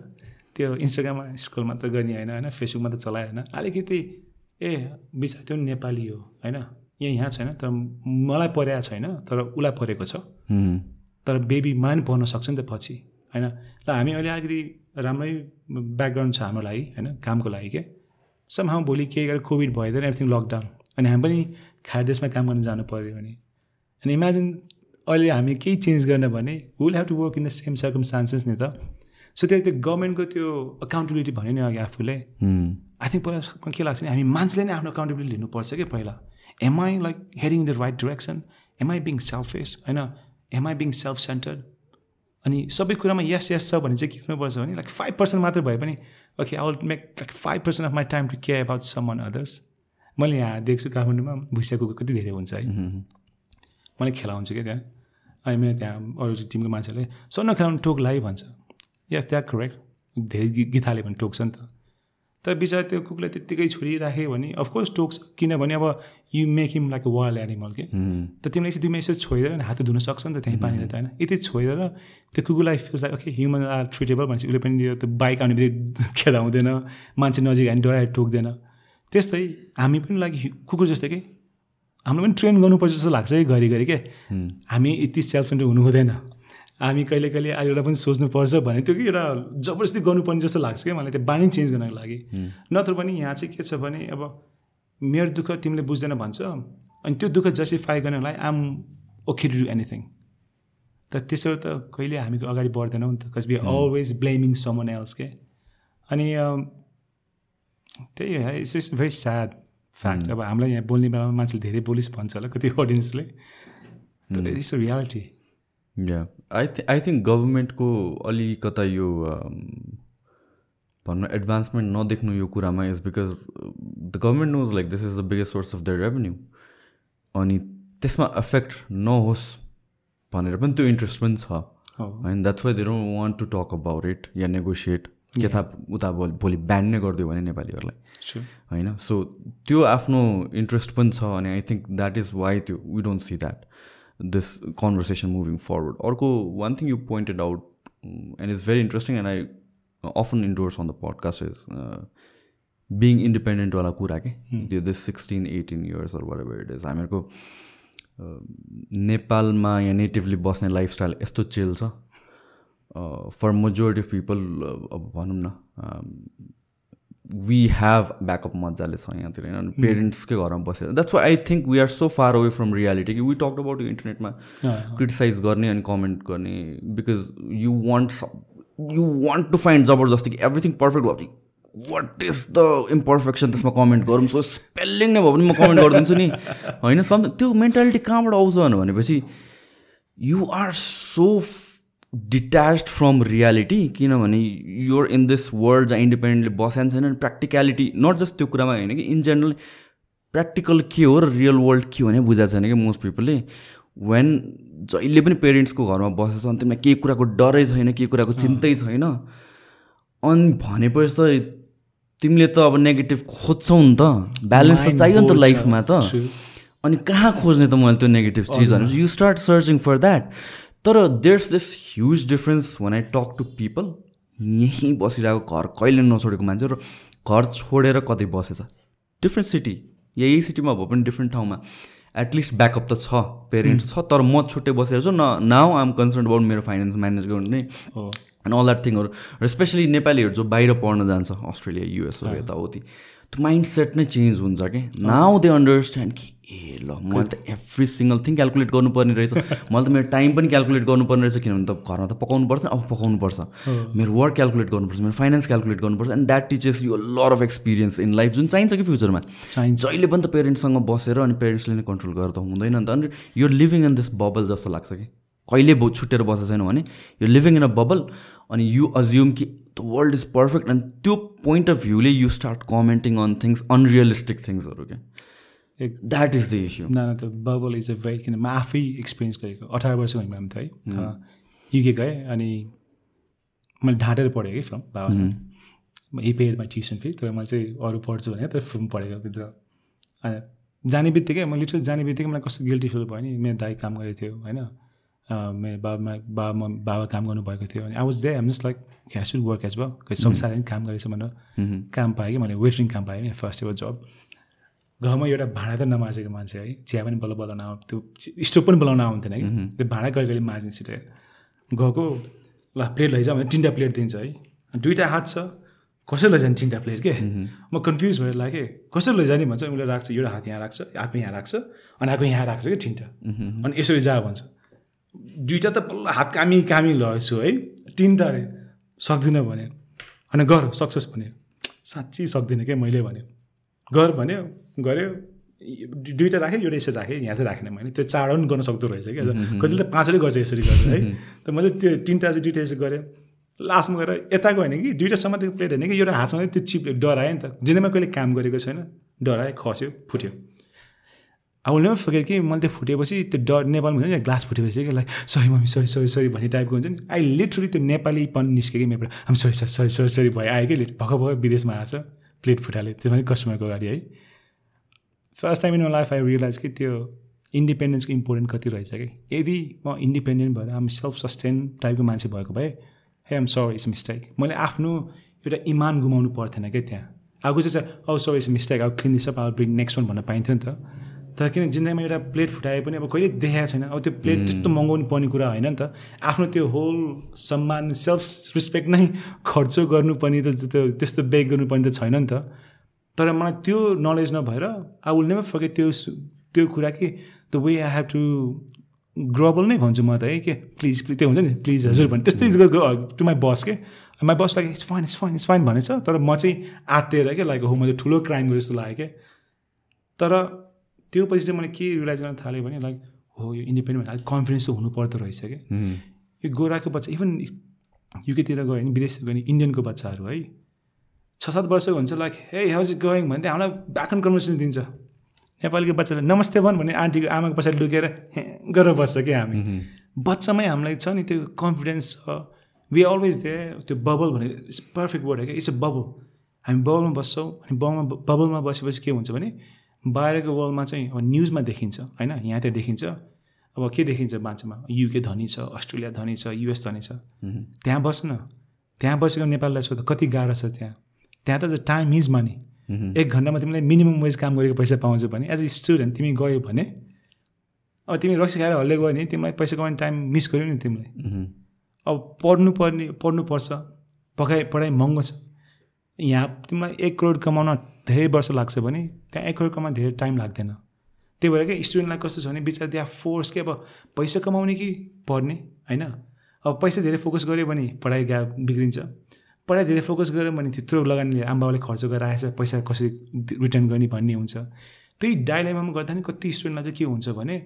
त्यो इन्स्टाग्राममा स्कुलमा त गर्ने होइन होइन फेसबुकमा त चलायो होइन अलिकति ए बिचरा त्यो पनि नेपाली हो होइन यहाँ यहाँ छैन तर मलाई परेको छैन तर उसलाई परेको छ। तर बेबी मलाई पनि पढ्न सक्छ नि त पछि होइन ल हामी अहिले अलिकति राम्रै ब्याकग्राउन्ड छ हाम्रो लागि होइन कामको लागि के? सम हाउ भोलि केही गरेर कोभिड भइदिएर एभ्रिथिङ लकडाउन अनि हामी पनि देशमा काम गर्न जानु पऱ्यो भने। अनि इमेजिन अहिले हामी केही चेन्ज गर्न भने will have to work in the same circumstances नि त. सो त्यो त्यो गभर्मेन्टको त्यो अकाउन्टेबिलिटी भन्यो नि अघि आफूले। आई थिङ्क पहिला के लाग्छ नि हामी मान्छेले नै आफ्नो अकाउन्टेबिलिटी लिनुपर्छ कि पहिला? Am I like heading the right direction am I being selfish होइन? Am I being self centered अनि सबै कुरामा यस यस छ भने चाहिँ के हुनुपर्छ भने लाइक फाइभ पर्सेन्ट मात्र भए पनि okay I will make like five percent of my time to care about someone others मैले यहाँ देख्छु काठमाडौँमा कुकुर कति धेरै हुन्छ है। उम्, मैले खेलाउँछु क्या त्यहाँ अनि मेरो त्यहाँ अरू टिमको मान्छेहरूले सन्न खेलाउनु टोक्ला है भन्छ। या त्यहाँ करेक्ट धेरै गि गीत हाल्यो भने टोक्छ नि त। तर बिचरा त्यो कुकुरलाई त्यत्तिकै छोडिराख्यो भने अफकोर्स टोक्छ। किनभने अब you make him like wild animal के? त तिमीले दुई यसो छोइदिएर हात धुन सक्छ नि त त्यहीँ पानीले त होइन? यति छोइदिएर त्यो कुकुरलाई feels like okay human are treatable भनेपछि उसले पनि यो त्यो बाइक आउने बित्तिकै खेदाउँदैन। मान्छे नजिक हामी डराएर टोक्दैन। त्यस्तै हामी पनि लागि कुकुर जस्तै के? हाम्रो पनि ट्रेन गर्नुपर्छ जस्तो लाग्छ है घरिघरि के? हामी यति सेल्फ सेन्टर हुनु हुँदैन। हामी कहिले कहिले अहिले एउटा पनि सोच्नुपर्छ भने त्यो कि एउटा जबरजस्ती गर्नुपर्ने जस्तो लाग्छ क्या मलाई त्यो बानी चेन्ज गर्नको लागि। नत्र पनि यहाँ चाहिँ के छ भने अब मेरो दुःख तिमीले बुझ्दैन भन्छ। अनि त्यो दुःख जस्टिफाई गर्नलाई um okay to do anything तर त्यसो त कहिले हामी अगाडि बढ्दैनौँ नि त। Cause be always blaming someone के? अनि त्यही हो it's it's very sad fact अब हामीलाई यहाँ बोल्ने बेलामा मान्छेले धेरै बोलिस भन्छ होला कति अडियन्सले तर it's a reality yeah I थि आई थिङ्क गभर्मेन्टको अलिकता यो um, भनौँ एडभान्समेन्ट नदेख्नु यो कुरामा is because the government knows like this is the biggest source of the revenue अनि त्यसमा एफेक्ट नहोस् भनेर पनि त्यो इन्ट्रेस्ट पनि छ। होइन that's why they don't want to talk about it yeah negotiate थाहा उता भोलि भोलि ब्यान नै गरिदियो भने नेपालीहरूलाई. होइन? सो त्यो आफ्नो इन्ट्रेस्ट पनि छ अनि I think that is why त्यो we don't see that this conversation moving forward अर्को one thing you pointed out and is very interesting and I often endorse on the podcast is being इन्डिपेन्डेन्टवाला कुरा के त्यो this sixteen eighteen years or what it is हामीहरूको uh, नेपालमा यहाँ नेटिभली बस्ने lifestyle यस्तो चिल छ। फर मेजोरिटी अफ पिपल अब भनौँ न um, वी हेभ ब्याकअप मजाले छ यहाँतिर होइन? पेरेन्ट्सकै घरमा बसेर। That's why I think we are so far away from reality कि वी टक अबाउट इन्टरनेटमा क्रिटिसाइज गर्ने अनि कमेन्ट गर्ने। Because you want you want to find जबरजस्ती कि एभ्रिथिङ पर्फेक्ट भयो वाट इज द इम्पर्फेक्सन त्यसमा कमेन्ट गरौँ। सो स्पेलिङ नै भयो भने म कमेन्ट गरिदिन्छु नि। होइन सम त्यो मेन्टालिटी कहाँबाट आउँछ भनेपछि you are so detach from reality किनभने युर इन दिस वर्ल्ड जहाँ इन्डिपेन्डेन्टली बस्यान छैन प्र्याक्टिक्यालिटी नट जस्ट त्यो कुरामा होइन कि इन जेनरल प्र्याक्टिकल के हो र रियल वर्ल्ड के हो भने बुझाएको छैन कि मोस्ट पिपलले वेन जहिले पनि पेरेन्ट्सको घरमा बसेछ अनि तिमीलाई केही कुराको डरै छैन केही कुराको चिन्तै छैन अनि भनेपछि त तिमीले त अब नेगेटिभ खोज्छौ नि त ब्यालेन्स त चाहियो नि त लाइफमा त अनि कहाँ खोज्ने त मैले त्यो नेगेटिभ चिज भनेपछि you start searching for that तर there's this huge difference when I talk to people यहीँ बसिरहेको घर कहिले नछोडेको मान्छे र घर छोडेर कतै बसेछ। डिफ्रेन्ट सिटी यही सिटीमा भए पनि डिफ्रेन्ट ठाउँमा एटलिस्ट ब्याकअप त छ पेरेन्ट्स छ तर म छुट्टै बसेर छु न नाउ आम कन्सर्न अबाउट मेरो फाइनेन्स म्यानेज गर्ने अनि अल द्याट थिङहरू र स्पेसली नेपालीहरू जो बाहिर पढ्न जान्छ अस्ट्रेलिया युएसहरू यताउति। त्यो माइन्ड सेट नै चेन्ज हुन्छ कि। नाउ दे अन्डरस्ट्यान्ड कि ए ल मैले त एभ्री सिङ्गल थिङ क्यालकुलेट गर्नुपर्ने रहेछ। मैले त मेरो टाइम पनि क्यालकुलेट गर्नुपर्ने रहेछ किनभने त घरमा त पकाउनु पर्छ अब पकाउनु पर्छ मेरो वर्क क्यालकुलेट गर्नुपर्छ मेरो फाइनेन्स क्यालकुलेट गर्नुपर्छ and that teaches you lot of experience in life जुन चाहिन्छ कि फ्युचरमा चाहिन्छ। जहिले पनि त पेरेन्ट्ससँग बसेर अनि पेरेन्ट्सले नै कन्ट्रोल गरेर त हुँदैन नि त। अनि यो लिभिङ इन दिस बबल जस्तो लाग्छ कि। कहिले छुट्टेर बसेको छैन भने यो लिभिङ इन अ बबल अनि यु अज्युम कि द वर्ल्ड इज पर्फेक्ट अनि त्यो point of भ्यूले you start commenting on things unrealistic थिङ्सहरू क्या। द्याट इज द इस्यु न त्यो बबल इज अ भेरी किन म आफै एक्सपिरियन्स गरेको। अठार वर्ष भएँ हामी त है युके गएँ अनि मैले ढाँटेर पढेँ कि फिल्म बाबा he paid my tuition fee तर मैले चाहिँ अरू पढ्छु भने त्यो फिल्म पढेको भित्र। अनि जाने बित्तिकै मैले लिटरली जाने बित्तिकै मलाई कस्तो गिल्टी फिल भयो नि मेरो दाई काम गरेको थियो होइन। मेरो बाबामा बाबा बाबा काम गर्नुभएको थियो। अनि I was they am just like to work as भयो संसार काम गरेछ भनेर काम पाएँ कि मैले वेटरिङ काम पाएँ फर्स्ट एभर जब घरमा एउटा भाँडा त नमाजेको मान्छे है चिया पनि बल्ल बल्ल नआउ त्यो स्टोभ पनि बोलाउन आउँथेन कि त्यो भाँडा कहिले कहिले माझ्ने छिटो गएको ल प्लेट लैजा भने तिनवटा प्लेट दिन्छ है। दुइटा हात छ कसरी लैजाने तिनवटा प्लेट के? म कन्फ्युज भएर लाग्यो कसरी लैजाने भन्छ? उसले राख्छ एउटा हात यहाँ राख्छ अर्को यहाँ राख्छ अनि अर्को यहाँ राख्छ कि तिनवटा। अनि यसरी जा भन्छ। दुइटा त बल्ल हात कामी कामी लगेछु है। तिनवटा अरे सक्दिनँ भने अनि गर सक्सेस भने साँच्ची सक्दिनँ क्या मैले भने गर भन्यो। गऱ्यो। दुइटा राखेँ एउटा यसरी राखेँ यहाँ चाहिँ राखेन मैले। त्यो चारवटा पनि गर्न सक्दो रहेछ क्या। कतिले त पाँचवटै गर्छ यसरी गरेर है। त मैले त्यो तिनवटा चाहिँ दुइटा यसरी गरेँ। लास्टमा गएर यताको होइन कि दुइटा समातेको प्लेट होइन कि एउटा हातमा त्यो चिप डरायो नि त। जिन्दगीमा कहिले काम गरेको छैन। डरायो खस्यो फुट्यो। अब उसले पनि फर्केर कि मैले त्यो फुटेपछि त्यो डर नेपालमा हुन्छ नि ग्लास फुटेपछि कि like sorry mummy sorry sorry sorry भन्ने टाइपको हुन्छ नि। आई लिटरली त्यो नेपाली पन निस्क्यो कि मेरोबाट हामी sorry sorry sorry sorry sorry भयो आयो कि। भर्खर भर्खर विदेशमा आएको छ प्लेट फुटाले। त्यो पनि कस्टमरको अगाडि है। First time in my life I realize कि त्यो इन्डिपेन्डेन्सको इम्पोर्टेन्ट कति रहेछ कि। यदि म इन्डिपेन्डेन्ट भएर आम सेल्फ सस्टेन टाइपको मान्छे भएको भए हे एम सर इट्स मिस्टेक मैले आफ्नो एउटा इमान गुमाउनु पर्थेन क्या त्यहाँ। आएको चाहिँ औ सर इट्स मिस्टेक अब क्लिन दिस अप अब ब्रिङ नेक्स्ट वान भन्न पाइन्थ्यो नि त। तर किन जिन्दगीमा एउटा प्लेट फुटाए पनि अब कहिले देखाएको छैन। अब त्यो प्लेट त्यस्तो मगाउनु पर्ने कुरा होइन नि त। आफ्नो त्यो होल सम्मान सेल्फ रिस्पेक्ट नै खर्च गर्नुपर्ने त त्यो त्यस्तो बेग गर्नुपर्ने त छैन नि त। तर मलाई त्यो नलेज नभएर आई विल नेभर फर्केट त्यो त्यो कुरा कि the way I have to global नै भन्छु म त है के प्लिज प्लिज त्यो हुन्छ नि प्लिज हजुर भने त्यस्तै टु माई बस के। My boss like it's fine it's fine it's fine भनेछ तर म चाहिँ आत्तिएर क्या लाइक हो मैले ठुलो क्राइम गरेँ जस्तो लाग्यो क्या तर त्यो पछि चाहिँ मैले के रियलाइज गर्न थालेँ भने लाइक हो यो इन्डिपेन्डेन्ट अलिक कन्फिडेन्स त हुनुपर्दो रहेछ कि। यो गोराको बच्चा इभन युकेतिर गयो भने विदेशतिर गयो भने इन्डियनको बच्चाहरू है छ सात वर्षको हुन्छ like hey how's it going भने हामीलाई ब्याकन कन्भर्सेसन दिन्छ। नेपालीको बच्चालाई नमस्ते भन् भने आन्टीको आमाको पछाडि लुकेर गरेर बस्छ क्या हामी? बच्चामै हामीलाई छ नि त्यो कन्फिडेन्स छ वी अलवेज दे त्यो बबल भने इट्स पर्फेक्ट वर्ड हो क्या इट्स अ बबल हामी बबलमा बस्छौँ अनि बबलमा बबलमा बसेपछि के हुन्छ भने बाहिरको वर्ल्डमा चाहिँ अब न्युजमा देखिन्छ होइन? यहाँ त्यहाँ देखिन्छ। अब के देखिन्छ मान्छेमा? युके धनी छ अस्ट्रेलिया धनी छ युएस धनी छ। त्यहाँ बस्न। त्यहाँ बसेको नेपाललाई सोध्दा कति गाह्रो छ त्यहाँ? त्यहाँ त टाइम इज मनी एक घन्टामा तिमीले मिनिमम वेज काम गरेको पैसा पाउँछ भने एज अ स्टुडेन्ट तिमी गयो भने अब तिमी रक्सी खाएर हल्ले गयो भने तिमीलाई पैसा कमाउने टाइम मिस गर्यो नि तिमीले अब पढ्नु पर्ने पढ्नु पर्छ पकाइ पढाइ महँगो छ। यहाँ तिमीलाई एक करोड कमाउन धेरै वर्ष लाग्छ भने त्यहाँ एक करोड कमाउन धेरै टाइम लाग्दैन। त्यही भएर क्या स्टुडेन्टलाई कस्तो छ भने बिचरा त्यहाँ फोर्स के अब पैसा कमाउने कि पढ्ने होइन? अब पैसा धेरै फोकस गऱ्यो भने पढाइ गा बिग्रिन्छ। पढाइ धेरै फोकस गऱ्यो भने त्यत्रो लगानीले आमाबाले खर्च गरेर आएछ पैसा कसरी रिटर्न गर्ने भन्ने हुन्छ। त्यही डाइलेमामा गर्दा नि कति स्टुडेन्टलाई चाहिँ के हुन्छ भने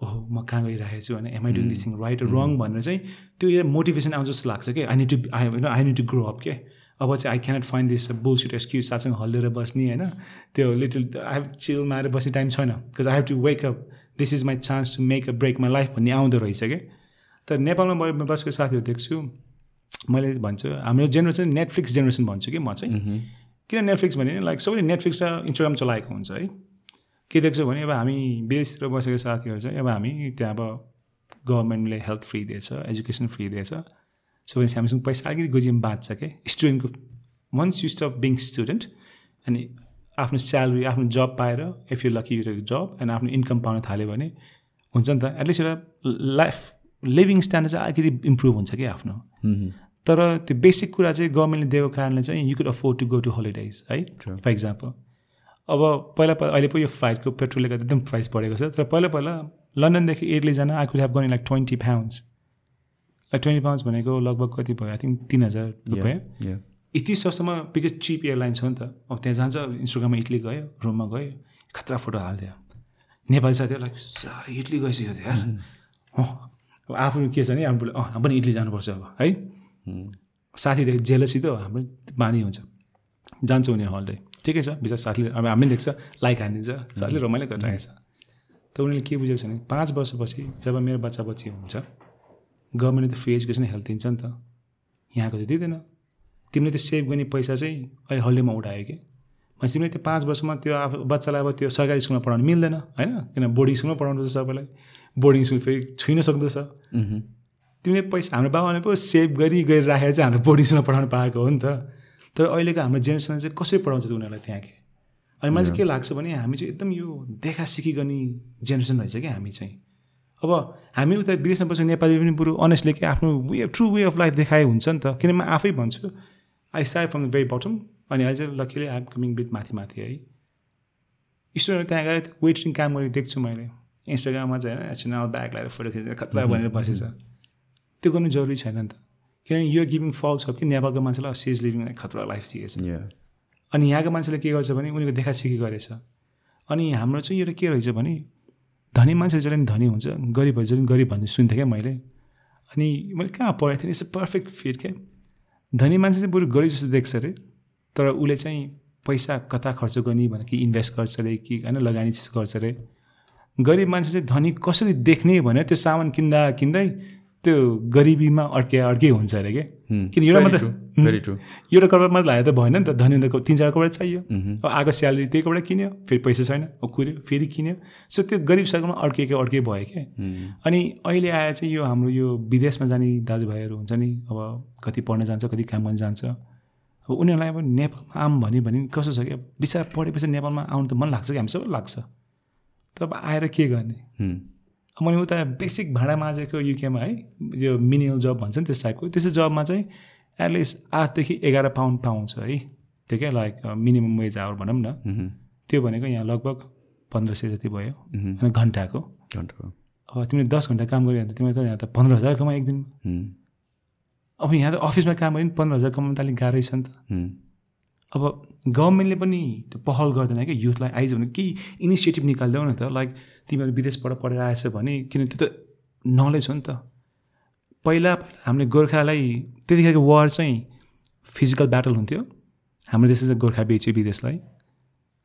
ओहो म कहाँ गइरहेको छु? होइन am I doing this thing right wrong भनेर चाहिँ त्यो मोटिभेसन आउँछ जस्तो लाग्छ कि आई निड टु आई होइन I need to grow up के अब चाहिँ I cannot find this bullshit excuse साथसँग हल्लेर बस्ने होइन। त्यो लिटल आई हेभ चिल मारेर बस्ने टाइम छैन। Because I have to wake up this is my chance to make a break my life भन्ने आउँदो रहेछ क्या। तर नेपालमा बसेको साथीहरू देख्छु मैले भन्छु हाम्रो जेनेरेसन नेटफ्लिक्स जेनेरेसन भन्छु कि म चाहिँ। किन नेटफ्लिक्स भने लाइक सबैले नेटफ्लिक्स र इन्स्टाग्राम चलाएको हुन्छ है। के देख्छु भने अब हामी विदेशतिर बसेको साथीहरू चाहिँ अब हामी त्यहाँ अब गभर्मेन्टले हेल्थ फ्री दिएछ एजुकेसन फ्री दिएछ। सो भने हामीसँग पैसा अलिकति गोजीमा बाँच्छ क्या स्टुडेन्टको once you stop being student अनि आफ्नो स्यालेरी आफ्नो जब पाएर if you lucky you job and आफ्नो इन्कम पाउन थाल्यो भने हुन्छ नि त एटलिस्ट एउटा लाइफ लिभिङ स्ट्यान्डर्ड चाहिँ अलिकति इम्प्रुभ हुन्छ कि आफ्नो। तर त्यो बेसिक कुरा चाहिँ गभर्मेन्टले दिएको कारणले चाहिँ you could afford to go to holidays है? फर इक्जाम्पल अब पहिला पहिला अहिले पो यो फ्लाइटको पेट्रोलले गर्दा एकदम प्राइस बढेको छ। तर पहिला पहिला लन्डनदेखि इटली जान I could have gone like twenty pounds like twenty pounds भनेको लगभग कति भयो? आई थिङ्क तिन हजार रुपियाँ। यति सस्तोमा बिकज चिप एयरलाइन्स हो नि त। अब त्यहाँ जान्छ इन्स्टाग्राममा इटली गयो रुममा गयो खतरा फोटो हालिदियो। नेपाली साथीहरू लाइक साह्रै इटली गइसक्यो थियो यार। अब आफ्नो के छ भने हाम्रो अँ पनि इटली जानुपर्छ अब है? साथीदेखि जेलसी त हाम्रो बानी हुन्छ। जान्छ उनीहरू हल्डे ठिकै छ बिचरा साथीले अब हामी देख्छ लाइक हानिदिन्छ साथीले रमाइलो गरिरहेको छ। त उनीहरूले के बुझेको छ भने पाँच वर्षपछि जब मेरो बच्चा बच्ची हुन्छ गभर्मेन्टले त फ्री एजुकेसन हेल्थ दिन्छ नि त। यहाँको त दिँदैन। तिमीले त्यो सेभ गर्ने पैसा चाहिँ अहिले हल्डेमा उठायो कि? भने तिमीले त्यो पाँच वर्षमा त्यो आफू बच्चालाई अब त्यो सरकारी स्कुलमा पढाउनु मिल्दैन होइन? किन बोर्डिङ स्कुलमा पढाउनु पर्छ सबैलाई। बोर्डिङ स्कुल फेरि छुइन सक्दछ। तिमीले पैसा हाम्रो बाबाले पो सेभ गरी गरी राखेर चाहिँ हाम्रो बोर्डिङ स्कुलमा पढाउनु पाएको हो नि त। तर अहिलेको हाम्रो जेनेरेसन चाहिँ कसरी पढाउँछ त उनीहरूलाई त्यहाँ के अनि मलाई चाहिँ के लाग्छ भने हामी चाहिँ एकदम यो देखा सिकी गर्ने जेनेरेसन रहेछ क्या हामी चाहिँ। अब हामी उता विदेशमा बसेको नेपाली पनि बरु अनेस्टली के आफ्नो way true way of life देखाए हुन्छ नि त। किन म आफै भन्छु I say from the very bottom अनि अहिले चाहिँ लकीले आइम कमिङ विथ माथि माथि है। स्टुडेन्ट त्यहाँ गएर वेटरिङ काम गरेको देख्छु मैले। इन्स्टाग्राममा चाहिँ होइन एचएनएल ब्याग लगाएर फोटो खिचेर खतरा भनेर बसेछ। त्यो गर्नु जरुरी छैन नि त। किनभने यो गिभिङ फल छ कि नेपालको मान्छेलाई सिज लिभिङ खतरा लाइफ दिएछ। अनि यहाँको मान्छेले के गर्छ भने उनीहरूको देखासिखी गरेछ। अनि हाम्रो चाहिँ एउटा के रहेछ भने धनी मान्छे जहिले पनि धनी हुन्छ गरिबहरू जहिले गरिब भन्ने सुन्थेँ क्या मैले। अनि मैले कहाँ पढेको थिएँ इट्स अ पर्फेक्ट फिट क्या। धनी मान्छे चाहिँ बरु गरिब जस्तो देख्छ अरे तर उसले चाहिँ पैसा कता खर्च गर्ने भने कि इन्भेस्ट गर्छ अरे कि होइन लगानी गर्छ अरे। गरिब मान्छे चाहिँ धनी कसरी देख्ने भने त्यो सामान किन्दा किन्दै त्यो गरिबीमा अड्के अड्के हुन्छ अरे क्या किन एउटा मात्रै एउटा कपडा मात्रै लगायो त भएन नि त धनी त तिन चार कपडा चाहियो। अब आएको स्यालेरी त्यही कपडा किन्यो फेरि पैसा छैन अब कुर्यो फेरि किन्यो। सो त्यो गरिब सर्कलमा अड्केको अड्के भयो क्या अनि अहिले आएर चाहिँ यो हाम्रो यो विदेशमा जाने दाजुभाइहरू हुन्छ नि अब कति पढ्न जान्छ कति काम गर्न जान्छ। अब उनीहरूलाई अब नेपालमा आऊँ भने भने कस्तो छ कि? बिचरा पढेपछि नेपालमा आउनु त मन लाग्छ कि? हामी सबै लाग्छ। अब आएर के गर्ने? मैले उता बेसिक भाडा माझेको युकेमा है यो मिनिमल जब भन्छ नि त्यस टाइपको त्यस्तो जबमा चाहिँ एटलिस्ट आठदेखि एघार पाउन्ड पाउँछ है। त्यो क्या लाइक मिनिमम वेज आवर भनौँ न। त्यो भनेको यहाँ लगभग पन्ध्र सय जति भयो अनि घन्टाको। घन्टाको। अब तिमीले दस घन्टा काम गऱ्यो भने त तिमीले त यहाँ त पन्ध्र हजार कमा एक दिनमा अब यहाँ त अफिसमा काम गऱ्यो भने पन्ध्र हजार कमाउनु त अलिक गाह्रै छ नि त। अब गभर्मेन्टले पनि त्यो पहल गर्दैन क्या युथलाई आइज भने केही इनिसिएटिभ निकालिदेऊ न त। लाइक तिमीहरू विदेशबाट पढेर आएछ भने किन त्यो त नलेज हो नि त। पहिला पहिला हामीले गोर्खालाई त्यतिखेरको वार चाहिँ फिजिकल ब्याटल हुन्थ्यो। हाम्रो देशले चाहिँ गोर्खा बेच्यो विदेशलाई।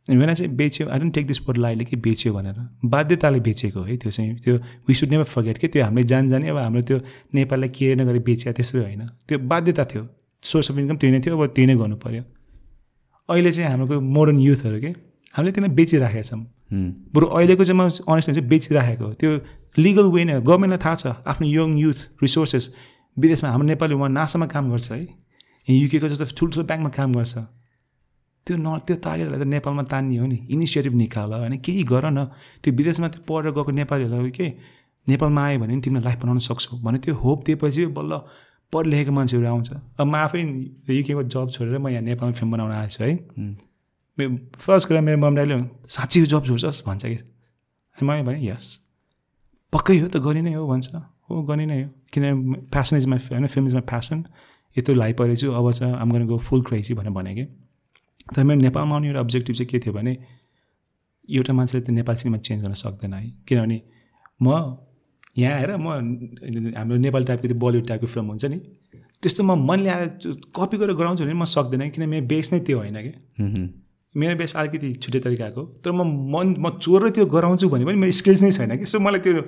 अनि चाहिँ बेच्यो I don't take this poorly कि बेच्यो भनेर। बाध्यताले बेचेको है त्यो चाहिँ। त्यो वी सुड नेभर फर्गेट कि त्यो हामीले जान जाने अब हाम्रो त्यो नेपाललाई केयर नगरी बेच्यो त्यसो होइन। त्यो बाध्यता थियो। सोर्स अफ इन्कम त्यही नै थियो अब त्यही नै गर्नु पऱ्यो अहिले चाहिँ हाम्रो मोडर्न युथहरू के हामीले त्यसलाई बेचिराखेका छौँ। बरु अहिलेको चाहिँ म अनेस्ट चाहिँ बेचिराखेको त्यो लिगल वे नै गभर्मेन्टलाई थाहा छ आफ्नो यङ युथ रिसोर्सेस विदेशमा हाम्रो नेपाली उहाँ नासामा काम गर्छ है। युकेको जस्तो ठुल्ठुलो ब्याङ्कमा काम गर्छ। त्यो न त्यो तागेरलाई त नेपालमा तान्ने हो नि। इनिसिएटिभ निकाल होइन केही गर न। त्यो विदेशमा त्यो पढेर गएको नेपालीहरूलाई के नेपालमा आयो भने तिमीले लाइफ बनाउन सक्छौ। भने त्यो होप दिएपछि बल्ल पढ लेखेको मान्छेहरू आउँछ। अब म आफै युकेको जब छोडेर म यहाँ नेपालमा फिल्म बनाउन आएको छु है मेरो फर्स्ट कुरा मेरो मम ड्याडीले साँच्ची जब छोड्छस् भन्छ कि। अनि मैले भने यस। पक्कै हो त गरि नै हो भन्छ। हो गरि नै हो। किनभने प्यासन इज माई होइन फिल्म इज माई प्यासन यत्रो लाइ परेको छु अब चाहिँ आम गर्न गो फुल क्रेजी भनेर भने कि। तर मेरो नेपालमा आउने एउटा अब्जेक्टिभ चाहिँ के थियो भने एउटा मान्छेले त नेपाली सिनेमा चेन्ज गर्न सक्दैन है। किनभने म यहाँ आएर म हाम्रो नेपाली टाइपको त्यो बलिउड टाइपको फिल्म हुन्छ नि त्यस्तो म मन ल्याएर कपी गरेर गराउँछु भने म सक्दैन किन मेरो बेस नै त्यो होइन कि। मेरो बेस अलिकति छुट्टै तरिकाको तर म मन म चोर त्यो गराउँछु भने पनि मेरो स्किल्स नै छैन कि। सो मलाई त्यो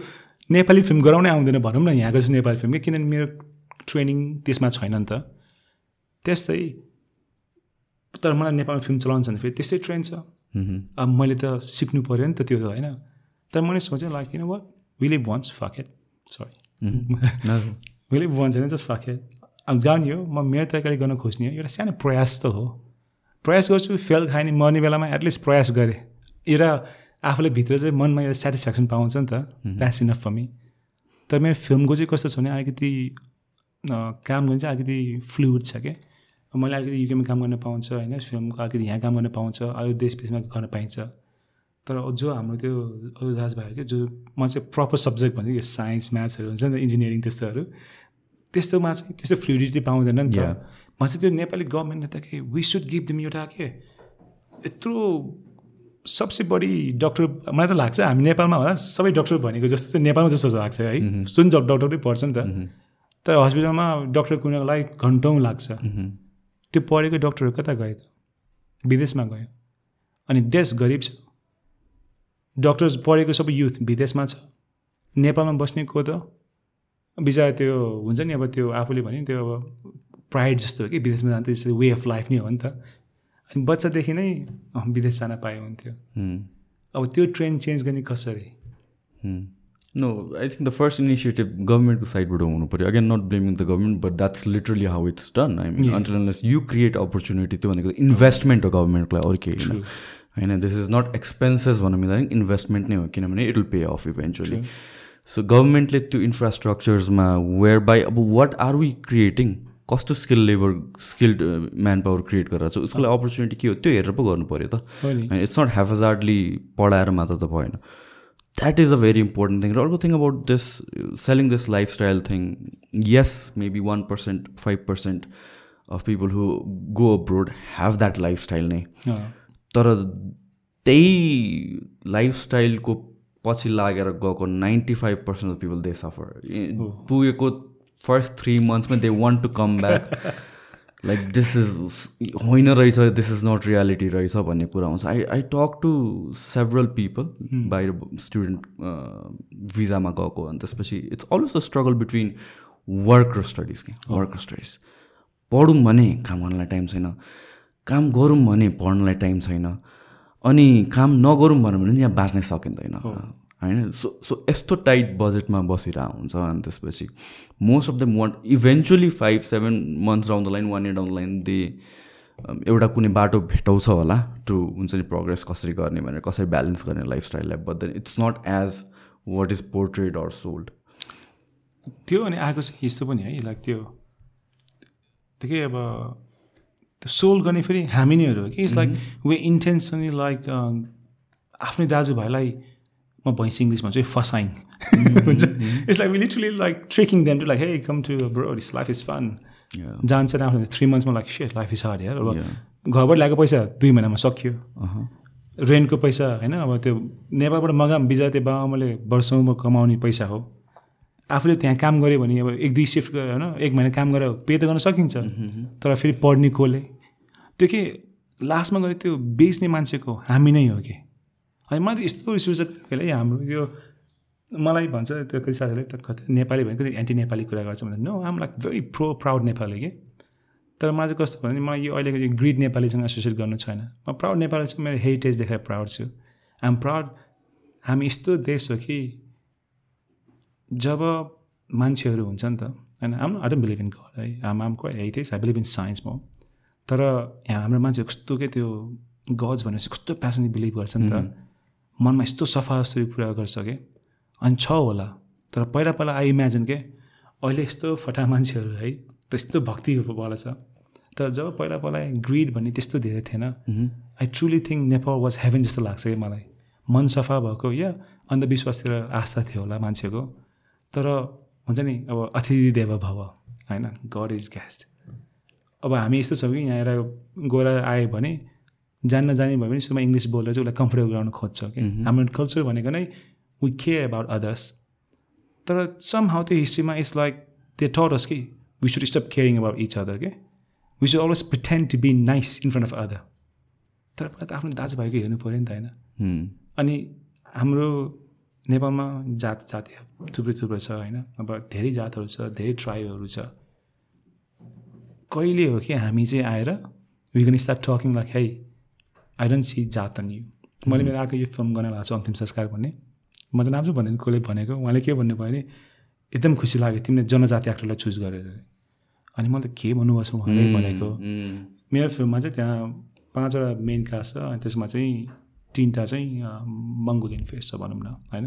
नेपाली फिल्म गराउनै आउँदैन भनौँ न यहाँको चाहिँ नेपाली फिल्म कि किनभने मेरो ट्रेनिङ त्यसमा छैन नि त। त्यस्तै तर मलाई नेपालमा फिल्म चलाउँछ भने फेरि त्यस्तै ट्रेन छ। अब मैले त सिक्नु पऱ्यो नि त त्यो त होइन। तर मैले सोचेँ लाइक किन वाट विले भन्छ फकेट सरी विले भन्छ होइन जस्ट फकेट अब जाने हो म मेरो तरिकाले गर्न खोज्ने हो एउटा सानो प्रयास त हो प्रयास गर्छु फेल खाने मर्ने बेलामा एटलिस्ट प्रयास गरेँ एउटा आफूले भित्र चाहिँ मनमा एउटा सेटिस्फ्याक्सन पाउँछ नि त द्याट्स इनफ फर मी तर मेरो फिल्मको चाहिँ कस्तो छ भने अलिकति काम गर्नु चाहिँ अलिकति फ्लुइड छ क्या मैले अलिकति युकेमा काम गर्न पाउँछ होइन फिल्मको अलिकति यहाँ काम गर्न पाउँछ अरू देश विदेशमा गर्न पाइन्छ तर जो हाम्रो त्यो अरू क्या जो म चाहिँ प्रपर सब्जेक्ट भन्छ साइन्स म्याथ्सहरू हुन्छ नि त इन्जिनियरिङ त्यस्तोहरू त्यस्तोमा चाहिँ त्यस्तो फ्लुइडिटी पाउँदैन नि त। म चाहिँ त्यो नेपाली गभर्मेन्टले त के वी सुड गिभ दिम एउटा के यत्रो सबसे बढी डक्टर मलाई त लाग्छ हामी नेपालमा होला सबै डक्टर भनेको जस्तो चाहिँ नेपालमा जस्तो लाग्छ है। जुन जब डक्टरै पढ्छ नि त। तर हस्पिटलमा डक्टर कुर्नको लागि घन्टौँ लाग्छ। त्यो पढेको डक्टरहरू कता गयो त? विदेशमा गयो। अनि देश गरिब छ। डक्टर पढेको सबै युथ विदेशमा छ। नेपालमा बस्ने को त बिचरा त्यो हुन्छ नि अब त्यो आफूले भने त्यो अब प्राइड जस्तो हो कि विदेशमा जान्छ त्यसरी वे अफ लाइफ नै हो नि त। अनि बच्चादेखि नै विदेश जान पाए हुन्थ्यो अब त्यो ट्रेन चेन्ज गर्ने कसरी? No I think the first initiative गभर्मेन्टको साइडबाट हुनु पऱ्यो again not blaming the government but that's literally how it's done I mean unless you create opportunity त्यो भनेको इन्भेस्टमेन्ट हो गभर्मेन्टको लागि अरू केही होइन दिस इज नट एक्सपेन्सेस भनौँ मिल्दाखेरि इन्भेस्टमेन्ट नै हो किनभने it will pay off eventually so गभर्मेन्टले त्यो इन्फ्रास्ट्रक्चर्समा वेयर बाई अब वाट आर वी क्रिएटिङ कस्तो skill labour skilled man power create गरेर छ उसको लागि अपर्च्युनिटी के हो? त्यो हेरेर पो गर्नु पऱ्यो त। इट्स नट हेफजार्डली पढाएर मात्र त भएन। That is a very important thing र अर्को thing about this selling this lifestyle thing yes maybe one percent five percent of people who go abroad have that lifestyle नै। तर त्यही लाइफस्टाइलको पछि लागेर गएको ninety five percent of people they suffer पुगेको first three मन्थ्समा they want to come back like this is होइन रहेछ दिस इज नट रियालिटी रहेछ भन्ने कुरा आउँछ I I talk to several people बाहिर स्टुडेन्ट भिजामा गएको अनि त्यसपछि it's always a struggle between work र स्टडिज कि? वर्क र स्टडिज पढौँ भने काम गर्नलाई टाइम छैन। काम गरौँ भने पढ्नलाई टाइम छैन। अनि काम नगरौँ भन्यो भने यहाँ बाँच्नै सकिँदैन। होइन? सो सो यस्तो टाइट बजेटमा बसिरहेको हुन्छ अनि त्यसपछि most of them want eventually five seven months down the line one year down the line they एउटा कुनै बाटो भेटाउँछ होला टु हुन्छ नि प्रोग्रेस कसरी गर्ने भनेर कसरी ब्यालेन्स गर्ने लाइफस्टाइललाई but then it's not as what is portrayed or sold त्यो अनि आएको चाहिँ यस्तो पनि है लाइक त्यो त्यो के अब त्यो सोल्ड गर्ने फेरि हामी नैहरू हो कि? It's like we intentionally like आफ्नै दाजुभाइलाई म भैँसी इङ्ग्लिस भन्छु फसाइङ हुन्छ। It's like literally like tricking them to like hey come to bro it's life is fun जान्छ आफ्नो three मन्थ्समा like set life is hard यार अब घरबाट ल्याएको पैसा दुई महिनामा सक्यो। रेन्टको पैसा होइन? अब त्यो नेपालबाट मगाम बिजा त्यो बाबाआमाले वर्षौँमा कमाउने पैसा हो। आफूले त्यहाँ काम गऱ्यो भने अब एक दुई सिफ्ट गरेर होइन एक महिना काम गरेर पे त गर्न सकिन्छ। तर फेरि पढ्ने कसले त्यो के लास्टमा गएर त्यो बेच्ने मान्छेको हामी नै हो कि? अनि मलाई त यस्तो रिस उठ्छ कहिले हाम्रो यो मलाई भन्छ त्यो कति साथीहरूले त कति नेपाली भनेको एन्टी नेपाली कुरा गर्छ भने no um like very pro proud Nepali कि। तर मलाई चाहिँ कस्तो भने मलाई यो अहिलेको यो ग्रिड नेपालीसँग एसोसिएट गर्नु छैन। म प्राउड नेपाली छु मेरो हेरिटेज देखाएर प्राउड छु। आम प्राउड हामी यस्तो देश हो कि जब मान्छेहरू हुन्छ नि त होइन आम I don't believe in God है। Um I'm quite heritage I believe in science म तर यहाँ हाम्रो मान्छे कस्तो के त्यो गज भनेपछि कस्तो प्यासनली बिलिभ गर्छ नि त। मनमा यस्तो सफा जस्तो कुरा गर्छ कि। अनि छ होला। तर पहिला पहिला आई इमेजिन के अहिले यस्तो फटा मान्छेहरू है त्यस्तो भक्ति वाला छ। तर जब पहिला पहिला ग्रिड भन्ने त्यस्तो धेरै थिएन I truly think Nepal was heaven जस्तो लाग्छ कि मलाई। मन सफा भएको या अन्धविश्वासतिर आस्था थियो होला मान्छेको। तर हुन्छ नि अब अतिथि देव भव होइन? गड इज गेस्ट अब हामी यस्तो छौँ कि यहाँ आएर गएर आयो भने जान्न जाने भयो भने सुरुमा इङ्ग्लिस बोलेर चाहिँ उसलाई कम्फर्टेबल गराउन खोज्छ कि हाम्रो कल्चर भनेको नै वी केयर एबाउट अदर्स तर सम हाउ त्यो हिस्ट्रीमा इट्स लाइक दे टट कि we should stop caring about each other के we should always pretend to be nice in front of other तर पहिला त आफ्नो दाजुभाइको हेर्नु पऱ्यो नि त होइन? अनि हाम्रो नेपालमा जात जातीय थुप्रै थुप्रै छ होइन। अब धेरै जातहरू छ धेरै ट्राइबहरू छ। कहिले हो कि हामी चाहिँ आएर we can start talking like है आई डोन्ट सी जात अन यु। मैले मेरो अर्को यो फिल्म गर्न लाग्छु अन्तिम संस्कार भन्ने। म चाहिँ नाम्छु भन्दैन कसले भनेको। उहाँले के भन्नुभयो भने एकदम खुसी लाग्यो तिमीले जनजाति एक्टरलाई चुज गरेर। अनि मैले त के भन्नुभएको छ उहाँले भनेको। मेरो फिल्ममा चाहिँ त्यहाँ पाँचवटा मेन कास्ट छ अनि त्यसमा चाहिँ तिनवटा चाहिँ मङ्गोलियन फेस छ भनौँ न होइन?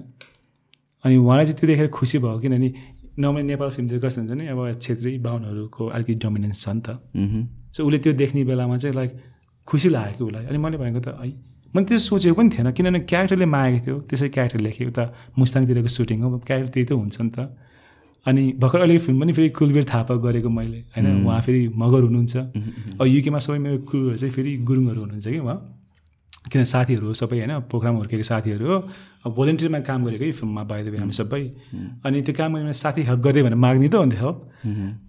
अनि उहाँलाई चाहिँ त्यो देखेर खुसी भयो किनभने नर्मली नेपाल फिल्मतिर कस्तो हुन्छ नि अब छेत्री बाहुनहरूको अलिकति डोमिनेन्स छ नि त। सो उसले त्यो देख्ने बेलामा चाहिँ लाइक खुसी लाग्यो कि उसलाई। अनि मैले भनेको त है? मैले त्यो सोचेको पनि थिएन किनभने क्यारेक्टरले मागेको थियो त्यसै क्यारेक्टर लेखेको त मुस्ताङतिरको सुटिङ हो क्यारेक्टर त्यही त हुन्छ नि त। अनि भर्खर अहिले फिल्म पनि फेरि कुलवीर थापा गरेको मैले होइन? उहाँ फेरि मगर हुनुहुन्छ। अब युकेमा सबै मेरो क्रुहरू चाहिँ फेरि गुरुङहरू हुनुहुन्छ कि उहाँ? किन साथीहरू हो? सबै होइन प्रोग्राम हुर्केको साथीहरू हो। अब भोलिन्टियरमा काम गरेको यो फिल्ममा बाहिर हामी सबै। अनि त्यो काम गर्ने साथी हेल्प गर्दै भनेर माग्ने त अन्त हेल्प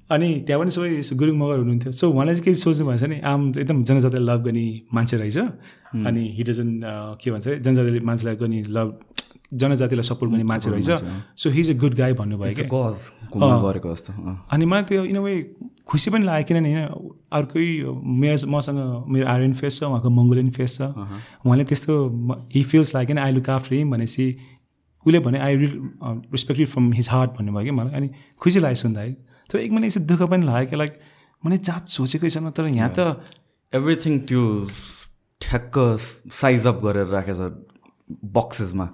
अनि त्यहाँ पनि सबै गुरुङ मगर हुनुहुन्थ्यो। सो उहाँलाई चाहिँ के सोच्नु भएछ नि आम एकदम जनजातिलाई लभ गर्ने मान्छे रहेछ। अनि हिडजन के भन्छ जनजातिले मान्छेलाई गर्ने लभ जनजातिलाई सपोर्ट गर्ने मान्छे रहेछ। So he. Is a. Good guy जस्तो अनि मलाई त्यो इन वे खुसी पनि लाग्यो किनभने अर्कै मेरो मसँग मेरो आर्यन फेस छ उहाँको मङ्गोलियन फेस छ। उहाँले त्यस्तो हि फिल्स लाग्यो किन आई लुक आफ्टर हिम भनेपछि उसले भने I real respected from his heart भन्नुभयो कि मलाई। अनि खुसी लाग्यो सुन्दाखेरि तर एक महिना दुःख पनि लाग्यो कि लाइक मैले जात सोचेकै छैन तर यहाँ त एभ्रिथिङ त्यो ठ्याक्क साइज अप गरेर राखेछ बक्सेसमा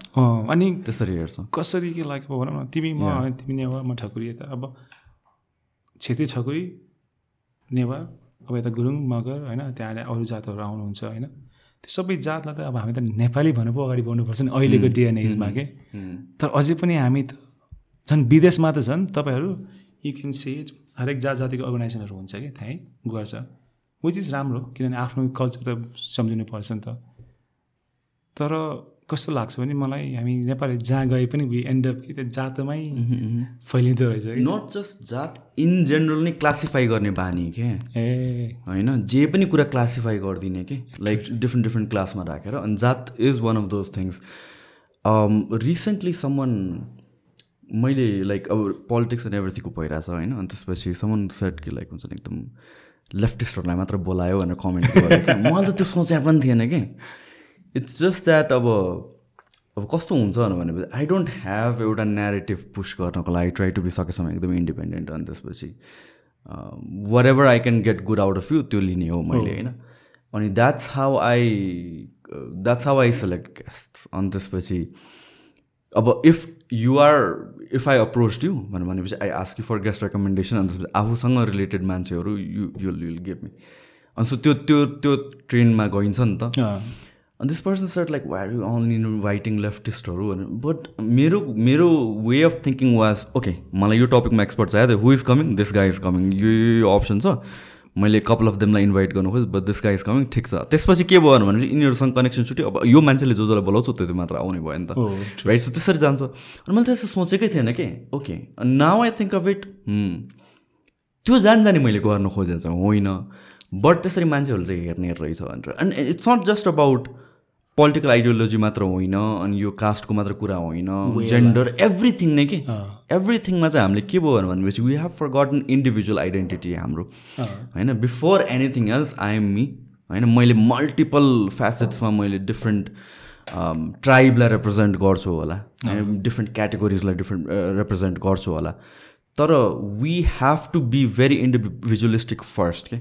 अनि त्यसरी हेर्छ। कसरी के लाग्यो भनौँ न तिमी म तिमी नेवार म ठकुरी यता। अब छेत्री ठकुरी नेवार। अब यता गुरुङ मगर होइन त्यहाँ अरू जातहरू आउनुहुन्छ होइन। त्यो सबै जातलाई त अब हामी त नेपाली भनेर पो अगाडि बढ्नुपर्छ नि अहिलेको डिएनएजमा के? तर अझै पनि हामी त झन् विदेशमा त झन् तपाईँहरू यु क्यान सी इट हरेक जात जातिको अर्गनाइजेसनहरू हुन्छ कि? त्यहीँ गर्छ। विच इज राम्रो किनभने आफ्नो कल्चर त सम्झिनु पर्छ नि त। तर कस्तो लाग्छ भने मलाई हामी नेपाली जहाँ गए पनि वी एन्ड अप कि त्यो जातमै फैलिँदो रहेछ नट जस्ट जात इन जेनरल नै क्लासिफाई गर्ने बानी के? ए। होइन? जे पनि कुरा क्लासिफाई गरिदिने कि? लाइक डिफ्रेन्ट डिफ्रेन्ट क्लासमा राखेर। अनि जात is one of those things recently समन मैले लाइक अब पोलिटिक्स एन्ड एभ्रिथिङको भइरहेछ होइन? अनि त्यसपछि समन सेट कि लाइक हुन्छ नि एकदम लेफ्टिस्टहरूलाई मात्र बोलायो भनेर कमेन्ट गरेँ मैले त त्यो सोचे पनि थिएन कि? इट्स जस्ट द्याट अब अब कस्तो हुन्छ भनेपछि आई डोन्ट ह्याभ एउटा नेरेटिभ पुस गर्नको लागि ट्राई टु बी सकेसम्म एकदम इन्डिपेन्डेन्ट अनि त्यसपछि whatever I can get good out of you त्यो लिने हो मैले होइन? अनि that's how I that's how I select अनि त्यसपछि अब if you're if I approach you भनेर भनेपछि I ask you for guest recommendation अनि त्यसपछि आफूसँग रिलेटेड मान्छेहरू you you'll you'll give me अनि सो त्यो त्यो त्यो ट्रेनमा गइन्छ नि त। अनि this person set like where you only writing लेफ्टिस्टहरू भनेर बट मेरो मेरो way of thinking was okay मलाई यो टपिकमा एक्सपर्ट चाहियो who is coming this guy is coming यो यो अप्सन छ. मैले कपाल अफ देमलाई इन्भाइट गर्नु खोज but this guy is coming ठिक छ. त्यसपछि के भयो भने यिनीहरूसँग कनेक्सन छुट्यो। अब यो मान्छेले जो जसलाई बोलाउँछु त्यो मात्र आउने भयो नि त। राइट सो त्यसरी जान्छ। अनि मैले त्यस्तो सोचेकै थिएन कि? Okay now I think of it त्यो जान जाने मैले गर्न खोजेको छ होइन। बट त्यसरी मान्छेहरू चाहिँ हेर्ने रहेछ भनेर। And it's not just about political ideology मात्र होइन अनि यो कास्टको मात्र कुरा होइन जेन्डर एभ्रिथिङ नै कि? एभ्रिथिङमा चाहिँ हामीले के भयो भनेपछि we have forgotten individual identity हाम्रो होइन before anything else I am me होइन मैले मल्टिपल फेसेट्समा मैले डिफ्रेन्ट ट्राइबलाई रिप्रेजेन्ट गर्छु होला। डिफ्रेन्ट क्याटेगोरिजलाई डिफ्रेन्ट रिप्रेजेन्ट गर्छु होला। तर we have to be very individualistic first के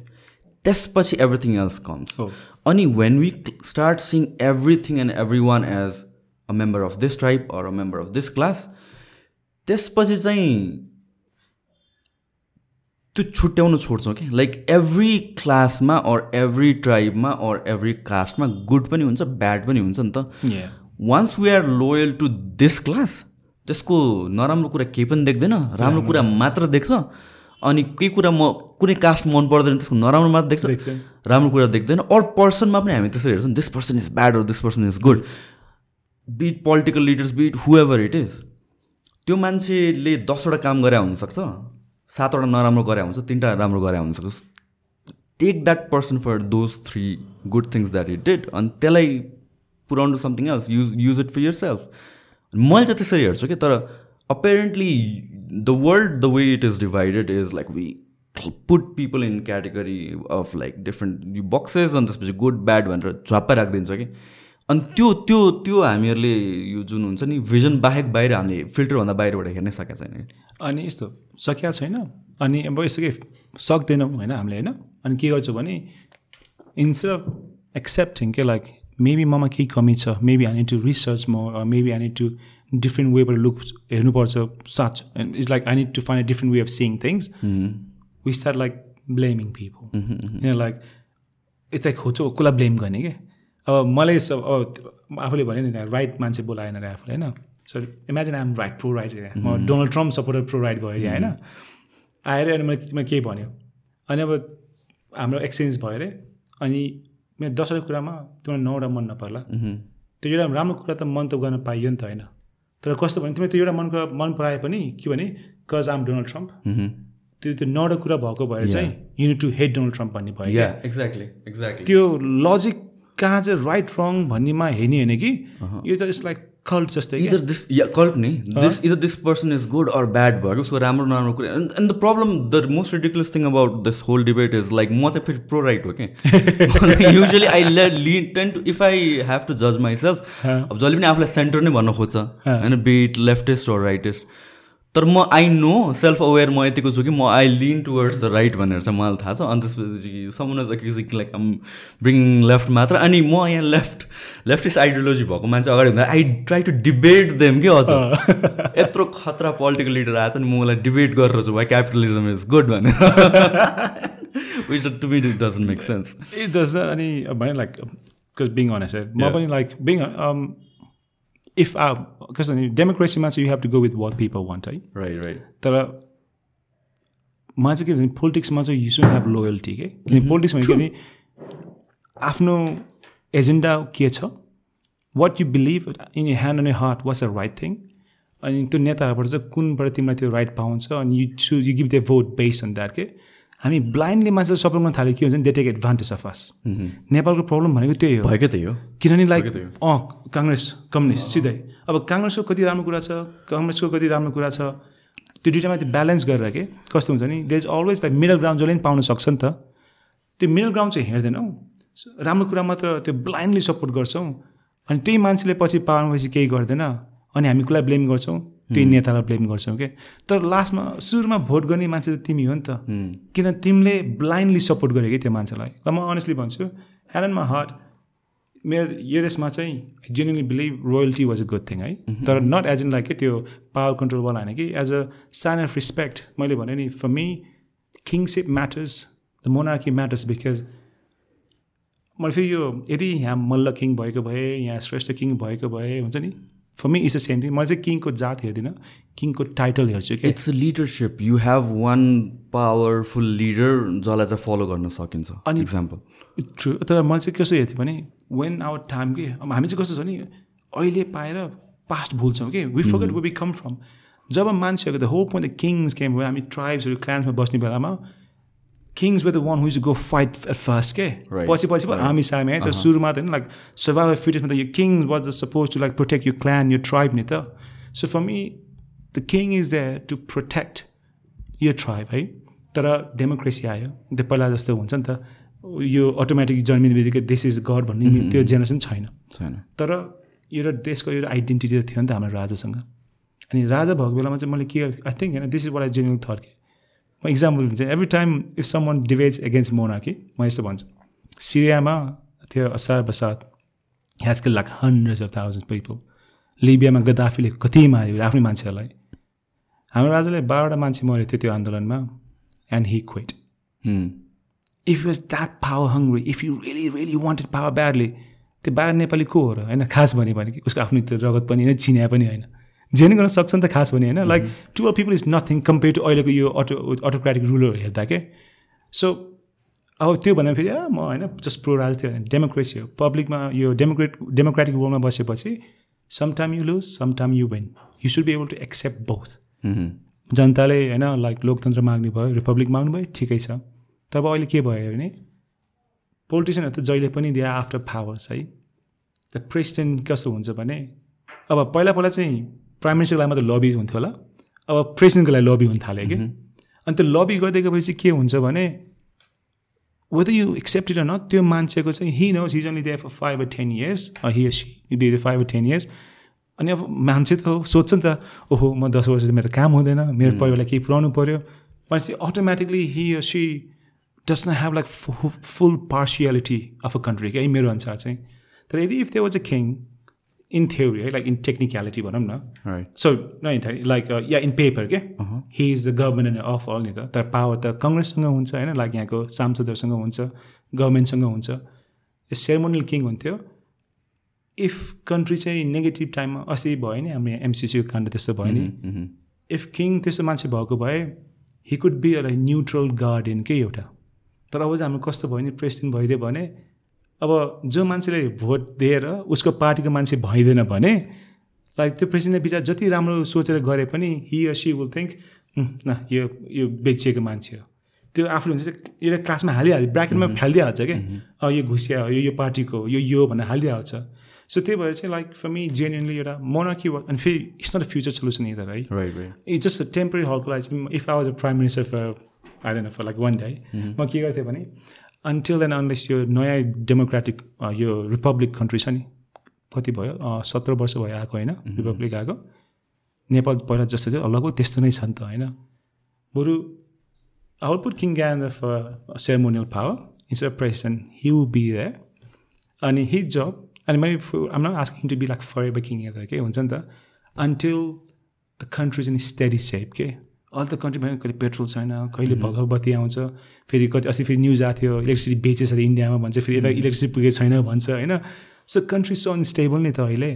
त्यसपछि एभ्रिथिङ एल्स कम्स अनि when we start seeing everything and everyone as a member of this tribe or a member of this class त्यसपछि चाहिँ त्यो छुट्याउनु छोड्छौँ कि लाइक एभ्री क्लासमा अर एभ्री ट्राइबमा अर एभ्री कास्टमा गुड पनि हुन्छ ब्याड पनि हुन्छ नि त। Once we are loyal to this class त्यसको नराम्रो कुरा केही पनि देख्दैन राम्रो कुरा मात्र देख्छ। अनि केही कुरा म कुनै कास्ट मन पर्दैन त्यसको नराम्रो मात्र देख्छ। राम्रो कुरा देख्दैन। अर पर्सनमा पनि हामी त्यसरी हेर्छौँ this person is bad or this person is good be it political leaders be it whoever it is त्यो मान्छेले दसवटा काम गरे हुनसक्छ सातवटा नराम्रो गरे हुन्छ तिनवटा राम्रो गरे हुनसक्छ। Take that person for those three good things that it did अनि त्यसलाई पुऱ्याउनु something else use use it for yourself मैले चाहिँ त्यसरी हेर्छु कि तर apparently the world the way it is divided is like we put people in category of like different boxes अनि त्यसपछि गुड ब्याड भनेर झ्वाप्पै राखिदिन्छ कि। अनि त्यो त्यो त्यो हामीहरूले यो जुन हुन्छ नि भिजन बाहेक बाहिर हामीले फिल्टरभन्दा बाहिरबाट हेर्नै सकेको छैन अनि यस्तो सकिया छैन। अनि अब यस्तो के सक्दैनौँ होइन हामीले होइन। अनि के गर्छु भने इन्स्टेड अफ एक्सेप्टिङ के लाइक मेबी ममा केही कमी छ maybe I need to research म maybe I need to different वेबाट look हेर्नुपर्छ साँच it's like I need to find a different way of seeing things we start like blaming people किन like यता खोज्छु कसलाई ब्लेम गर्ने क्या अब मलाई सब अब आफूले भन्यो नि राइट मान्छे बोलाएन अरे आफूले होइन? So imagine I'm right pro right म Donald Trump supporter pro right भयो यहाँ होइन? आएर अनि मैले मैले केही भन्यो? अनि अब हाम्रो एक्सचेन्ज भयो अरे अनि मेरो दसवटा कुरामा तिमीलाई नौवटा मन नपर्ला। त्यो एउटा राम्रो कुरा त मन त गर्न पाइयो नि त होइन? तर कस्तो भने तिमीले त्यो एउटा मन मन पराए पनि के भने कज आम डोनाल्ड ट्रम्प त्यो त्यो नौवटा कुरा भएको भएर चाहिँ unit to head Donald Trump भन्ने भयो एक्ज्याक्टली एक्ज्याक्टली त्यो लजिक कहाँ चाहिँ राइट रङ भन्नेमा हेर्ने होइन कि? यो त इट्स लाइक कल्ट जस्तै इदर दिस या कल्ट नि this either this person is good or bad भयो उसको राम्रो नराम्रो कुरा and the problem the most ridiculous thing about this whole debate is like म चाहिँ फेरि प्रो राइट हो कि usually I lay lean tend to if I have to जज माइ सेल्फ अब जहिले पनि आफूलाई सेन्टर नै भन्न खोज्छ होइन बिट लेफ्टिस्ट अर राइटिस्ट तर म आई नो सेल्फ अवेर म यतिको छु कि म आई लिन टुवर्ड्स द राइट भनेर चाहिँ मलाई थाहा छ। अनि त्यसपछि समुन लाइक आम ब्रिङ लेफ्ट मात्र। अनि म यहाँ लेफ्ट लेफ्टिस्ट आइडियोलोजी भएको मान्छे अगाडि हुँदा I try to debate them कि अझ यत्रो खतरा पोलिटिकल लिडर आएछ नि म उसलाई डिबेट गरेर छु भाइ क्यापिटलिजम इज गुड भनेर। Which to me it doesn't make sense it does अनि लाइक बिङ अनेस्ट म पनि लाइक बिङ इफ आ कस्तो भने डेमोक्रेसीमा चाहिँ you have to go with what people want है राइट राइट तर मलाई चाहिँ के भन्छ पोलिटिक्समा चाहिँ यु सुड हेभ लोयल्टी के किनकि पोलिटिक्स भनेको नि आफ्नो एजेन्डा के छ what you believe in you hand on a heart what's a right thing अनि त्यो नेताहरूबाट चाहिँ कुनबाट तिमीलाई त्यो राइट पाउँछ अनि you choose you give the vote base on that के हामी ब्लाइन्डली मान्छेले सपोर्ट गर्न थाल्यो के हुन्छ नि they take advantage of us नेपालको प्रब्लम भनेको त्यही हो। भएकै त्यही हो। किनभने लाइक अँ काङ्ग्रेस कम्युनिस्ट सिधै। अब काङ्ग्रेसको कति राम्रो कुरा छ कङ्ग्रेसको कति राम्रो कुरा छ त्यो दुइटामा त्यो ब्यालेन्स गरेर के कस्तो हुन्छ नि they is always like middle ground जसले पनि पाउन सक्छ नि त। त्यो मिडल ग्राउन्ड चाहिँ हेर्दैनौँ। राम्रो कुरा मात्र त्यो ब्लाइन्डली सपोर्ट गर्छौँ। अनि त्यही मान्छेले पछि पाउनुपछि केही गर्दैन। अनि हामी कसलाई ब्लेम गर्छौँ। त्यही नेतालाई ब्लेम गर्छौँ क्या तर लास्टमा सुरुमा भोट गर्ने मान्छे त तिमी हो नि त। किन तिमीले ब्लाइन्डली सपोर्ट गरे कि त्यो मान्छेलाई? र म अनेस्टली भन्छु मा हार्ट मेरो यो देशमा चाहिँ genuinely believe royalty was a good thing है? तर नट एज इन लाइक के त्यो पावर कन्ट्रोलवाला होइन कि as a sign of respect मैले भने नि for me kingship matters the monarchy matters because मैले फेरि यो यदि यहाँ मल्ल किङ भएको भए यहाँ श्रेष्ठ किङ भएको भए हुन्छ नि? For me is the same thing मैले चाहिँ किङको जात हेर्दिनँ। किङको टाइटल हेर्छु क्या it's leadership you have one powerful leader जसलाई चाहिँ फलो गर्न सकिन्छ। अनि- इक्जाम्पल ट्रु तर मैले चाहिँ कसो हेर्थेँ भने वेन आवर टाइम के अब हामी चाहिँ कस्तो छ नि? अहिले पाएर पास्ट भुल्छौँ कि we forget we be come from जब मान्छेहरूको the whole point the kings came भयो हामी ट्राइब्सहरू क्लान्समा बस्ने बेलामा kings with the one who's go fight at first के. पछि पछि पो हामी सामे है तर सुरुमा त होइन लाइक सर्भाइभल फिटनेसमा त यो king was the suppose to like protect you clan यो ट्राइब नि त so for me the king is there to protect यो ट्राइब है तर डेमोक्रेसी आयो त्यो पहिला जस्तो हुन्छ नि त यो अटोमेटिक जन्मिने बित्तिकै देश इज गड भन्ने त्यो जेनेरेसन छैन छैन तर एउटा देशको एउटा आइडेन्टिटी त थियो नि त हाम्रो राजासँग अनि राजा भएको बेलामा चाहिँ मैले के आई थिङ्क होइन this is what I genuine third के म इक्जाम्पल दिन्छु। Every time if some one debates against monarchy म यस्तो भन्छु। सिरियामा थियो असार बसात has kill like hundreds of thousand people लिबियामा गद्दाफीले कति माऱ्यो आफ्नै मान्छेहरूलाई। हाम्रो राजाले बाह्रवटा मान्छे मरेको थियो त्यो आन्दोलनमा and he quit. If was that power hungry if you really really wanted power badly त्यो बाहिर नेपाली को हो र? होइन खास भन्यो भने कि उसको आफ्नो त्यो रगत पनि होइन चिन्या पनि होइन। जे नै गर्न सक्छ नि त खास भने होइन like to a people is nothing compare to अहिलेको यो अटो अटोक्रेटिक रुलर हेर्दा के? सो अब त्यो भन्दा फेरि म होइन जस्ट प्रो राज थियो होइन डेमोक्रेसी हो। पब्लिकमा यो डेमोक्रेट डेमोक्रेटिक वर्ल्डमा बसेपछि some time you lose some time you win you should be able to accept both. जनताले होइन लाइक लोकतन्त्र माग्ने भयो रिपब्लिक माग्नु भयो ठिकै छ। तब अहिले के भयो भने पोलिटिसियनहरू त जहिले पनि दिए आफ्टर पावर्स है। द प्रेसिडेन्ट कस्तो हुन्छ भने अब पहिला पहिला चाहिँ प्राइम मिनिस्टरको लागि मात्रै लबी हुन्थ्यो होला। अब प्रेसिडेन्टको लागि लबी हुन थाल्यो कि। अनि त्यो लबी गर्दै गएपछि के हुन्छ भने वेदर यु एक्सेप्ट इट न त्यो मान्छेको चाहिँ he knows his only they for five or ten years he see be five or ten years अनि अब मान्छे त हो सोध्छ नि त ओहो म दस वर्ष मेरो काम हुँदैन मेरो परिवारलाई केही पुऱ्याउनु पऱ्यो भनेपछि automatically he see does not have like full partiality of a country है मेरो अनुसार चाहिँ। तर यदि if they was a king in theory है लाइक इन टेक्निक्यालिटी भनौँ न. So like yeah in paper के he is the government of all नि त तर पावर त कङ्ग्रेससँग हुन्छ होइन लाइक यहाँको सांसदहरूसँग हुन्छ गभर्मेन्टसँग हुन्छ सेरेमोनियल किङ हुन्थ्यो इफ कन्ट्री चाहिँ नेगेटिभ टाइममा अस्ति भयो नि हाम्रो एमसिसीको काण्ड त्यस्तो भयो नि. इफ किङ त्यस्तो मान्छे भएको भए he could be like neutral guardian के एउटा तर अब चाहिँ हाम्रो कस्तो भयो नि प्रेसिडेन्ट भइदियो भने अब जो मान्छेले भोट दिएर उसको पार्टीको मान्छे भइदिएन भने लाइक त्यो प्रेसिडेन्टले बिचरा जति राम्रो सोचेर गरे पनि हि सी विल थिङ्क न यो यो बेचिएको मान्छे हो। त्यो आफूले हुन्छ एउटा क्लासमा हालिहाल्यो ब्राकेटमा फालिदिइहाल्छ क्या यो घुसिया हो यो यो पार्टीको हो, यो यो भनेर हालिदिइहाल्छ। सो त्यही भएर चाहिँ लाइक फर मी जेन्युनली एउटा मोनर्की अनि फेरि it's not a future solution either है. इट्स जस्ट टेम्पररी हलको लागि चाहिँ if I was a prime minister for I don't for like one day म के गर्थेँ भने अन्टिल एन्ड अनलेस यो नयाँ डेमोक्रेटिक यो रिपब्लिक कन्ट्री छ नि कति भयो अ, सत्र वर्ष भयो आएको होइन रिपब्लिक आएको नेपाल पहिला जस्तो थियो लगभग त्यस्तो नै छ नि त होइन बरु King Gandalf for a ceremonial power instead of president. He will be there. अनि his job, and maybe for, I'm not asking him to be like forever king either, okay? हुन्छ नि त until the country is in steady shape, के all त कन्ट्रीमा कहिले petrol छैन कहिले भर्खर बत्ती आउँछ फेरि कति अस्ति फेरि न्युज आएको थियो इलेक्ट्रिसिटी बेचेछ अरे इन्डियामा भन्छ फेरि यता इलेक्ट्रिसिटी पुगेको छैन भन्छ होइन? सो कन्ट्री सो अनस्टेबल नि त अहिले।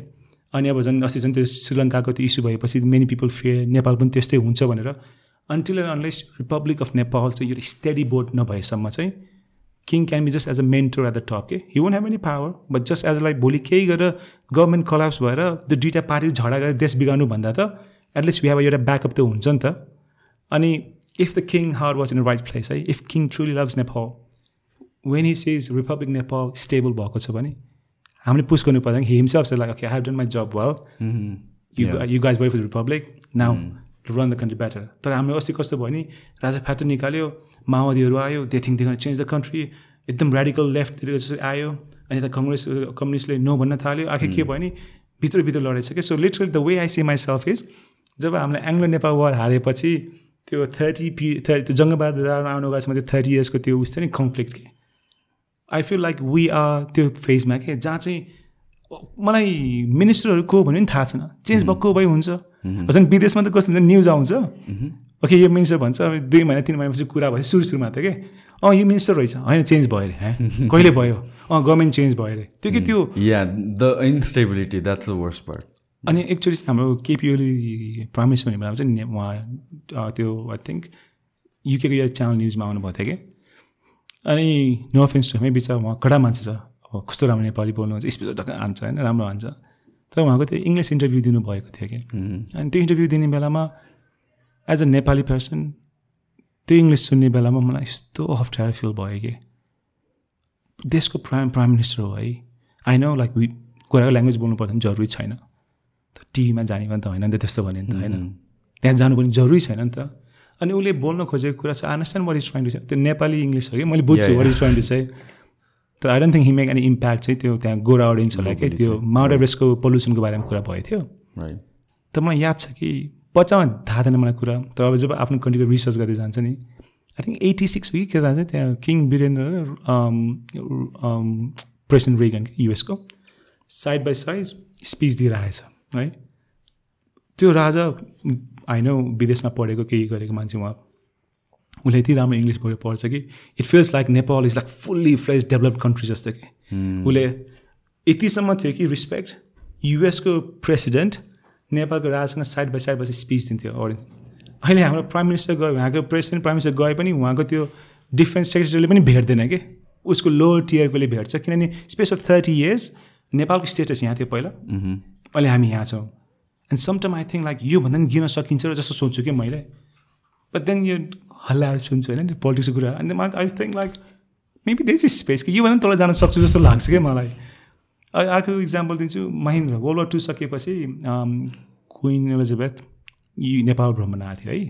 अनि अब झन् अस्ति झन् त्यो श्रीलङ्काको त्यो इस्यु भएपछि मेनी पिपल फेयर नेपाल पनि त्यस्तै हुन्छ भनेर। Until and unless republic of Nepal चाहिँ यो स्टडी बोर्ड नभएसम्म चाहिँ king can be just as a mentor at the top के he won't have any power but just as like भोलि केही गरेर गभर्मेन्ट कलाप्स भएर त्यो दुइटा पार्टी झगडा गरेर देश बिगार्नु भन्दा त एटलिस्ट वी हेभ एउटा ब्याकअप त हुन्छ नि त। अनि if the king heart was in right place है if king truly loves Nepal when he sees republic Nepal stable भएको छ भने हामीले पुस गर्नु पर्दैन. He himself like okay I have done my job well. You you guys wait for republic now run the country better तर हाम्रो अस्ति कस्तो भयो नि राजा फ्याक्टर निकाल्यो माओवादीहरू आयो they think they change the country एकदम रेडिकल लेफ्टतिर जस्तो आयो अनि यता कङ्ग्रेस कम्युनिस्टले नो भन्न थाल्यो। आखिर के भयो नि भित्रभित्र लडेछ क्या so literally the way I see myself is जब हामीले एङ्ग्लो नेपाल वार हारेपछि त्यो थर्टी पि थर्टी त्यो जङ्गबहादुर आउनु गएपछि त्यो थर्टी इयर्सको त्यो उस थियो नि कन्फ्लिक्ट के? I feel like we are त्यो फेजमा के? जहाँ चाहिँ मलाई मिनिस्टरहरू को भन्यो नि थाहा छैन। चेन्ज भएको भए हुन्छ। झन् विदेशमा त कस्तो हुन्छ न्युज आउँछ। ओके यो मिनिस्टर भन्छ दुई महिना तिन महिनापछि कुरा भयो सुरु सुरुमा त के? अँ यो मिनिस्टर रहेछ। होइन चेन्ज भयो अरे है? कहिले भयो? अँ गभर्मेन्ट चेन्ज भयो अरे। त्यो कि त्यो Yeah, the instability, that's the worst part. अनि एक्चुली हाम्रो केपी ओली प्राइम मिनिस्टर हुने बेलामा चाहिँ ने- उहाँ त्यो आई थिङ्क युकेको यो च्यानल न्युजमा आउनुभएको थियो कि अनि नो अफेन्स टु है बिचरा उहाँ कडा मान्छे छ अब कस्तो राम्रो नेपाली बोल्नुहुन्छ स्पिच टक्क हान्छ होइन राम्रो हान्छ तर उहाँको त्यो इङ्ग्लिस इन्टरभ्यू दिनुभएको थियो कि अनि त्यो इन्टरभ्यू दिने बेलामा एज अ नेपाली पर्सन त्यो इङ्ग्लिस सुन्ने बेलामा मलाई यस्तो अप्ठ्यारो फिल भयो कि देशको प्राइम प्राइम मिनिस्टर हो है आई नो लाइक वि कुराको ल्याङ्ग्वेज बोल्नु पर्दैन जरुरी छैन टिभीमा जाने पनि त होइन नि त त्यस्तो भन्यो नि त होइन। त्यहाँ जानु पनि जरुरी छैन नि त। अनि उसले बोल्न खोजेको कुरा चाहिँ understand what is trying to say त्यो नेपाली इङ्ग्लिस हो कि? मैले बुझ्छु what is trying to say तर I don't think he make any impact चाहिँ त्यो त्यहाँ गोरा अडियन्सहरूलाई के त्यो माउन्ट एभरेस्टको पोल्युसनको बारेमा कुरा भएको थियो. तर मलाई याद छ कि बच्चामा थाहा थिएन मलाई कुरा। तर अब जब आफ्नो कन्ट्रीको रिसर्च गर्दै जान्छ नि आई थिङ्क एट्टी सिक्स कि के जान्छ त्यहाँ किङ वीरेन्द्र प्रेसिडेन्ट रेगन युएसको साइड बाई साइड स्पिच दिइरहेछ। है? त्यो राजा होइन विदेशमा पढेको केही गरेको मान्छे उहाँ। उसले यति राम्रो इङ्ग्लिस पढ्छ कि। It feels like Nepal is like fully fresh developed country जस्तो कि। उसले यतिसम्म थियो कि रिस्पेक्ट युएसको प्रेसिडेन्ट नेपालको राजसँग साइड बाई साइड बसी स्पिच दिन्थ्यो अरू अहिले हाम्रो प्राइम मिनिस्टर गयो उहाँको प्रेसिडेन्ट प्राइम मिनिस्टर गए पनि उहाँको त्यो डिफेन्स सेक्रेटरीले पनि भेट्दैन कि। उसको लोवर टियरकोले भेट्छ। किनभने स्पेस अफ थर्टी इयर्स नेपालको स्टेटस यहाँ थियो पहिला। अहिले हामी यहाँ छौँ। And sometime I think like योभन्दा पनि गिन सकिन्छ र जस्तो सोच्छु कि मैले। बट देन यो हल्लाएर सुन्छु होइन पोलिटिक्सको कुरा। अनि आई थिङ्क लाइक मेबी देश इज स्पेस कि योभन्दा तल जान सक्छु जस्तो लाग्छ क्या मलाई। अर्को इक्जाम्पल दिन्छु महेन्द्र। वर्ल्ड वार टू सकेपछि क्विन एलिजाबेथ यी नेपाल भ्रमण आएको थियो है।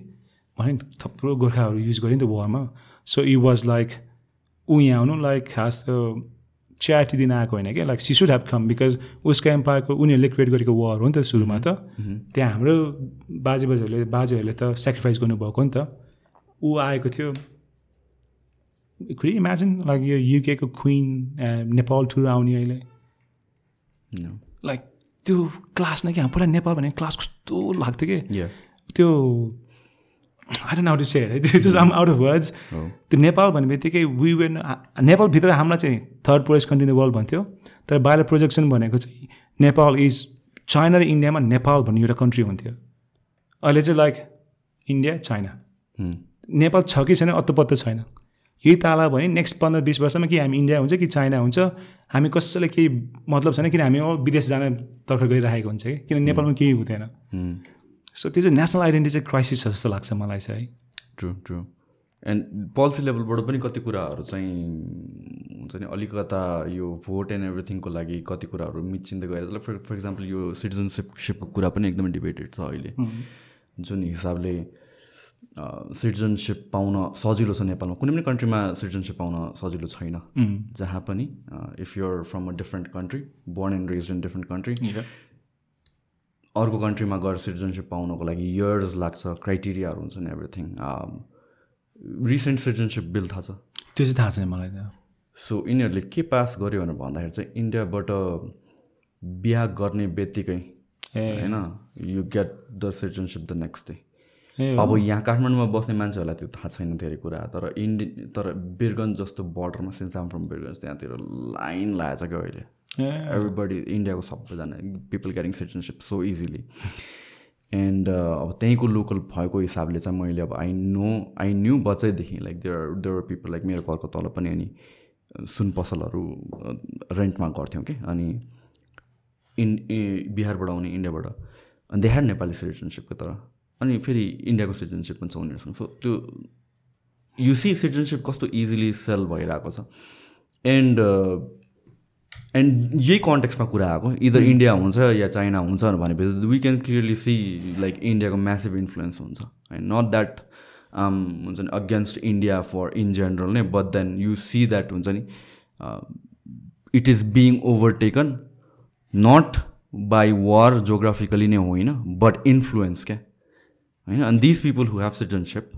भने थुप्रो गोर्खाहरू युज गऱ्यो नि त वारमा सो यु वाज लाइक ऊ यहाँ आउनु लाइक खास त च्याटी दिन आएको होइन क्या like she should have come because उसको एम्पायरको उनीहरूले क्रिएट गरेको वार हो नि त सुरुमा त। त्यहाँ हाम्रो बाजे बाजेहरूले बाजेहरूले त सेक्रिफाइस गर्नुभएको नि त। ऊ आएको थियो। इमेजिन लाइक यो युकेको क्विन नेपाल टुर आउने अहिले? लाइक त्यो क्लास नै क्या पुरा नेपाल भने क्लास कस्तो लाग्थ्यो कि? त्यो I don't how to say है त्यो just um out of words त्यो नेपाल भन्ने बित्तिकै वी वेन नेपालभित्र हामीलाई चाहिँ third poorest country in the world भन्थ्यो। तर बाहिर प्रोजेक्सन भनेको चाहिँ नेपाल इज चाइना र इन्डियामा नेपाल भन्ने एउटा कन्ट्री हुन्थ्यो। अहिले चाहिँ लाइक इन्डिया चाइना नेपाल छ कि छैन अत्तो छैन। यही ताला भने नेक्स्ट पन्ध्र बिस वर्षमा कि हामी इन्डिया हुन्छ कि चाइना हुन्छ हामी कसैलाई केही मतलब छैन किन हामी विदेश जान तर्खर गरिराखेको हुन्छ कि। किन नेपालमा केही हुँदैन। सो त्यो चाहिँ नेसनल आइडेन्टिटी चाहिँ क्राइसिस जस्तो लाग्छ मलाई चाहिँ है। ट्रु ट्रु एन्ड पोलिसी लेभलबाट पनि कति कुराहरू चाहिँ हुन्छ नि अलिकता यो भोट एन्ड एभ्रिथिङको लागि कति कुराहरू मिचिँदै गएर फर फर इक्जाम्पल यो सिटिजनसिपसिपको कुरा पनि एकदमै डिबेटेड छ अहिले। जुन हिसाबले सिटिजनसिप पाउन सजिलो छ नेपालमा। कुनै पनि कन्ट्रीमा सिटिजनसिप पाउन सजिलो छैन। जहाँ पनि if you're from a different country born and raised in different country अर्को कन्ट्रीमा गएर सिटिजनसिप पाउनको लागि इयर्स लाग्छ क्राइटेरियाहरू हुन्छ नि एभ्रिथिङ रिसेन्ट सिटिजनसिप बिल थाहा छ? त्यो चाहिँ थाहा छैन मलाई त। सो यिनीहरूले के पास गर्यो भनेर भन्दाखेरि चाहिँ इन्डियाबाट बिहा गर्ने बित्तिकै होइन you get the citizenship the next day अब यहाँ काठमाडौँमा बस्ने मान्छेहरूलाई त्यो थाहा छैन धेरै कुरा तर इन्डि तर बिरगन्ज जस्तो बोर्डरमा सिन्साम फ्रम बिरगन्ज त्यहाँतिर लाइन लागेको छ क्या अहिले। एभ्रिबडी इन्डियाको सबैजना people getting citizenship so easily and अब त्यहीँको लोकल भएको हिसाबले चाहिँ मैले अब I know I knew बच्चैदेखि like there there people like मेरो घरको तल पनि अनि सुन पसलहरू रेन्टमा गर्थ्यौँ कि अनि इन बिहारबाट आउने इन्डियाबाट। अनि देखाएर नेपाली सिटिजनसिपको तर। अनि फेरि इन्डियाको सिटिजनसिप पनि छ उनीहरूसँग। सो त्यो युसी सिटिजनसिप कस्तो इजिली सेल भइरहेको छ। एन्ड एन्ड यही कन्टेक्समा कुरा आएको। इदर इन्डिया हुन्छ या चाइना हुन्छ भनेपछि we can clearly see like इन्डियाको म्यासिभ इन्फ्लुएन्स हुन्छ। होइन नट द्याट हुन्छ नि against India for in general नै but then you see that हुन्छ नि it is being overtaken not by war geographically नै होइन बट इन्फ्लुएन्स क्या होइन? अनि these people who have citizenship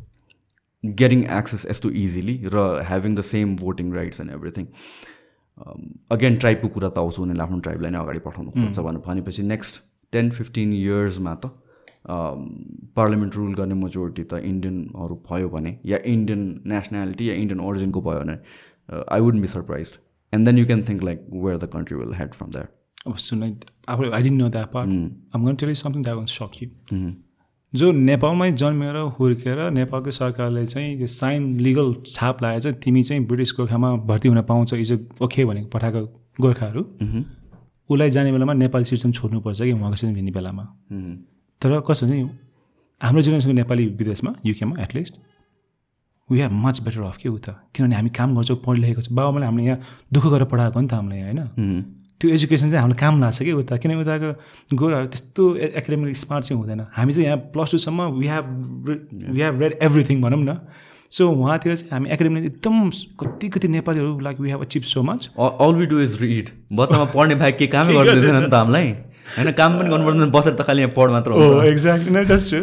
getting access यस्तो इजिली र having the same voting rights and everything again ट्राइबको कुरा त आउँछ उनीहरूले आफ्नो ट्राइबलाई नै अगाडि पठाउनु खोज्छ भनेर भनेपछि नेक्स्ट टेन फिफ्टिन इयर्समा त पार्लियामेन्ट रुल गर्ने मेजोरिटी त इन्डियनहरू भयो भने या इन्डियन नेसनालिटी या इन्डियन ओरिजिनको भयो भने I would be surprise and then you can think like where the country will head from that अब सुन I didn't know that part um gonna tell something that one suck you जो नेपालमै जन्मेर हुर्केर नेपालकै सरकारले चाहिँ त्यो साइन लिगल छाप लगाएर चाहिँ तिमी चाहिँ ब्रिटिस गोर्खामा भर्ती हुन पाउँछ इज ओके भनेको पठाएको गोर्खाहरू उसलाई जाने बेलामा नेपाली सिटिजन छोड्नुपर्छ कि उहाँको सिटिजन हिँड्ने बेलामा। तर कस्तो नि हाम्रो जेनेरेसनको नेपाली विदेशमा युकेमा at least we have much better off के उता किनभने हामी काम गर्छौँ पढ लेखेको छ। बाबामाले हामीले यहाँ दुःख गरेर पढाएको नि त हामीलाई होइन? त्यो एजुकेसन चाहिँ हामीलाई काम लाग्छ कि उता? किनभने उताको गोराहरू त्यस्तो एकाडेमिक स्मार्ट चाहिँ हुँदैन। हामी चाहिँ यहाँ plus टूसम्म we have we have read everything भनौँ न। सो उहाँतिर चाहिँ हामी एकाडेमिक एकदम कति कति नेपालीहरू like we have achieve so much all we do is read बच्चामा पढ्ने भाइ के कामै गर्दैन नि त हामीलाई। होइन काम पनि गर्नु पर्दैन बसेर त खालि यहाँ पढ मात्र हो एक्ज्याक्ट नै ट्रु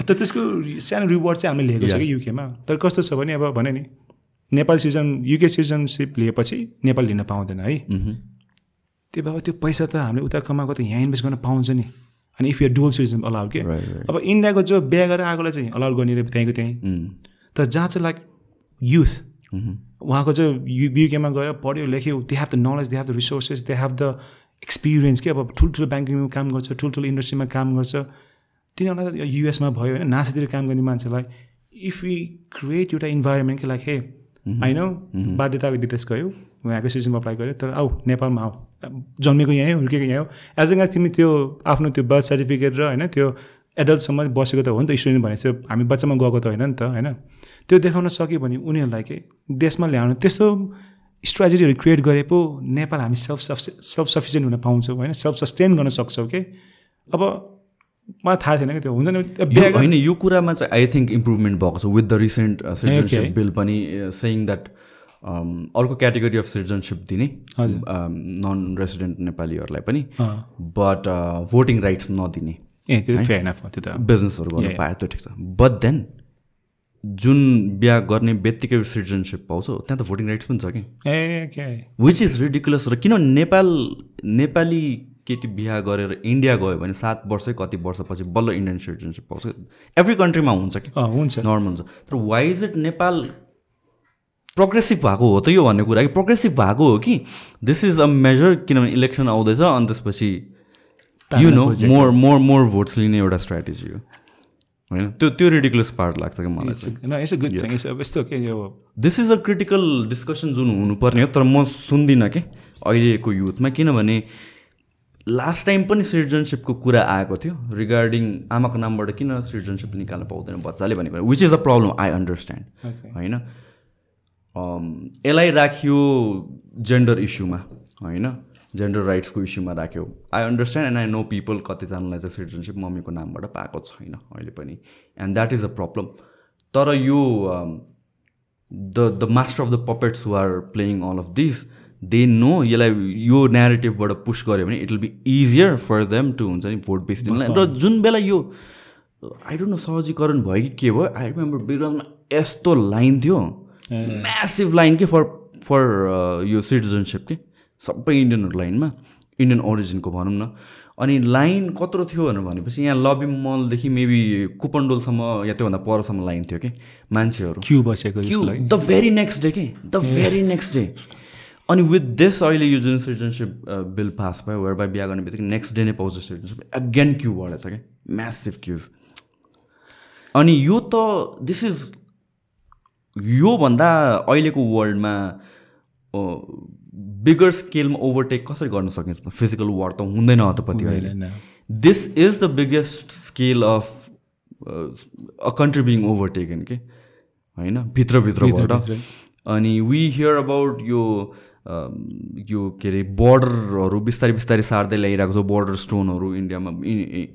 त त्यसको सानो रिवार्ड चाहिँ हामीले लिएको छ कि युकेमा तर कस्तो छ भने अब भने नि नेपाली सिटिजन युके सिटिजनसिप लिएपछि नेपाल लिन पाउँदैन है। त्यो भए त्यो पैसा त हामीले उता कमाएको त यहाँ इन्भेस्ट गर्न पाउँछ नि। अनि if you dual citizen allowed के अब इन्डियाको जो बिहा गरेर आएकोलाई चाहिँ अलाउड गर्ने त्यहीँको त्यहीँ। तर जहाँ चाहिँ लाइक युथ उहाँको चाहिँ यु बियुकेमा गयो पढ्यो लेख्यो they have the knowledge they have the resources they have the experience के अब ठुल्ठुलो ब्याङ्किङमा काम गर्छ ठुल्ठुलो इन्डस्ट्रीमा काम गर्छ। तिनीहरूलाई युएसमा भयो होइन नासातिर काम गर्ने मान्छेलाई इफ यु क्रिएट एउटा इन्भाइरोमेन्ट कि लाइक हे होइन बाध्यताले विदेश गयो। यहाँको सिटिजनमा अप्लाई गऱ्यो तर आऊ नेपालमा आऊ। जन्मेको यहीँ हुर्केको यहीँ हो। एज एङ एज तिमी त्यो आफ्नो त्यो बर्थ सर्टिफिकेट र होइन त्यो एडल्टसम्म बसेको त हो नि त स्टुडेन्ट भनेको चाहिँ हामी बच्चामा गएको त होइन नि त होइन? त्यो देखाउन सक्यो भने उनीहरूलाई के देशमा ल्याउनु त्यस्तो स्ट्राटेजीहरू क्रिएट गरे पो नेपाल हामी सेल्फ सफि सेल्फ सफिसियन्ट हुन पाउँछौँ होइन? सेल्फ सस्टेन गर्न सक्छौँ कि? अब मलाई थाहा थिएन कि त्यो हुन्छ नि होइन यो कुरामा चाहिँ आई थिङ्क इम्प्रुभमेन्ट भएको छ। With the recent citizenship bill पनि सेङ द्याट अर्को क्याटेगोरी अफ सिटिजनसिप दिने नन रेसिडेन्ट नेपालीहरूलाई पनि बट भोटिङ राइट्स नदिने बिजनेसहरू गर्नु पायो त्यो ठिक छ। बट देन जुन बिहा गर्ने बित्तिकै सिटिजनसिप पाउँछ त्यहाँ त भोटिङ राइट्स पनि छ कि? विच इज रिडिकुलस र किन नेपाल नेपाली केटी बिहा गरेर इन्डिया गयो भने सात वर्षै कति वर्षपछि बल्ल इन्डियन सिटिजनसिप पाउँछ? एभ्री कन्ट्रीमा हुन्छ कि? हुन्छ। नर्मल हुन्छ। तर why is it Nepal progressive भएको हो त यो भन्ने कुरा कि प्रोग्रेसिभ भएको हो कि? दिस इज अ मेजर किनभने इलेक्सन आउँदैछ अनि त्यसपछि you know more more more votes लिने एउटा स्ट्राटेजी हो। होइन? त्यो त्यो रिडिकुलस पार्ट लाग्छ कि मलाई चाहिँ। This is a critical discussion जुन हुनुपर्ने हो तर म सुन्दिनँ कि अहिलेको युथमा किनभने लास्ट टाइम पनि सिटिजनसिपको कुरा आएको थियो। रिगार्डिङ आमाको नामबाट किन सिटिजनसिप निकाल्न पाउँदैन बच्चाले भनेको which is a problem I understand होइन? यसलाई राखियो जेन्डर इस्युमा होइन? जेन्डर राइट्सको इस्युमा राख्यो। I understand and I know people कतिजनालाई चाहिँ सिटिजनसिप मम्मीको नामबाट पाएको छैन अहिले पनि। And that is a problem तर यो the the master of the puppets who are playing all of this they know यसलाई यो नेरेटिभबाट पुस गऱ्यो भने it will be easier for them to हुन्छ नि भोट बेस दिनलाई र जुन बेला यो आई डोन्ट नो सहजीकरण भयो कि के भयो आई रिमेम्बर बिरगन्जमा यस्तो लाइन थियो। म्यासिभ लाइन के फर फर यो सिटिजनसिप के सबै इन्डियनहरू लाइनमा इन्डियन ओरिजिनको भनौँ न। अनि लाइन कत्रो थियो भनेर भनेपछि यहाँ लबी मलदेखि मेबी कुपन्डोलसम्म या त्योभन्दा परसम्म लाइन थियो कि। मान्छेहरू। क्यु बसेको queue the very next day के? द भेरी नेक्स्ट डे अनि विथ दिस अहिले यो जुन सिटिजनसिप बिल पास भयो वेयर बाई बिहा गर्ने बित्तिकै नेक्स्ट डे नै पाउँछ सिटिजनसिप एगेन क्यु बढेछ क्या म्यासिभ क्युज अनि यो त दिस इज योभन्दा अहिलेको वर्ल्डमा बिगर स्केलमा ओभरटेक कसरी गर्न सकिन्छ त? फिजिकल वार त हुँदैन हतपति अहिले। This is the biggest scale of a country being overtaken के होइन? भित्रभित्रबाट। अनि वी हियर अबाउट यो यो के अरे बोर्डरहरू बिस्तारै बिस्तारै सार्दै ल्याइरहेको छ बोर्डर स्टोनहरू इन्डियामा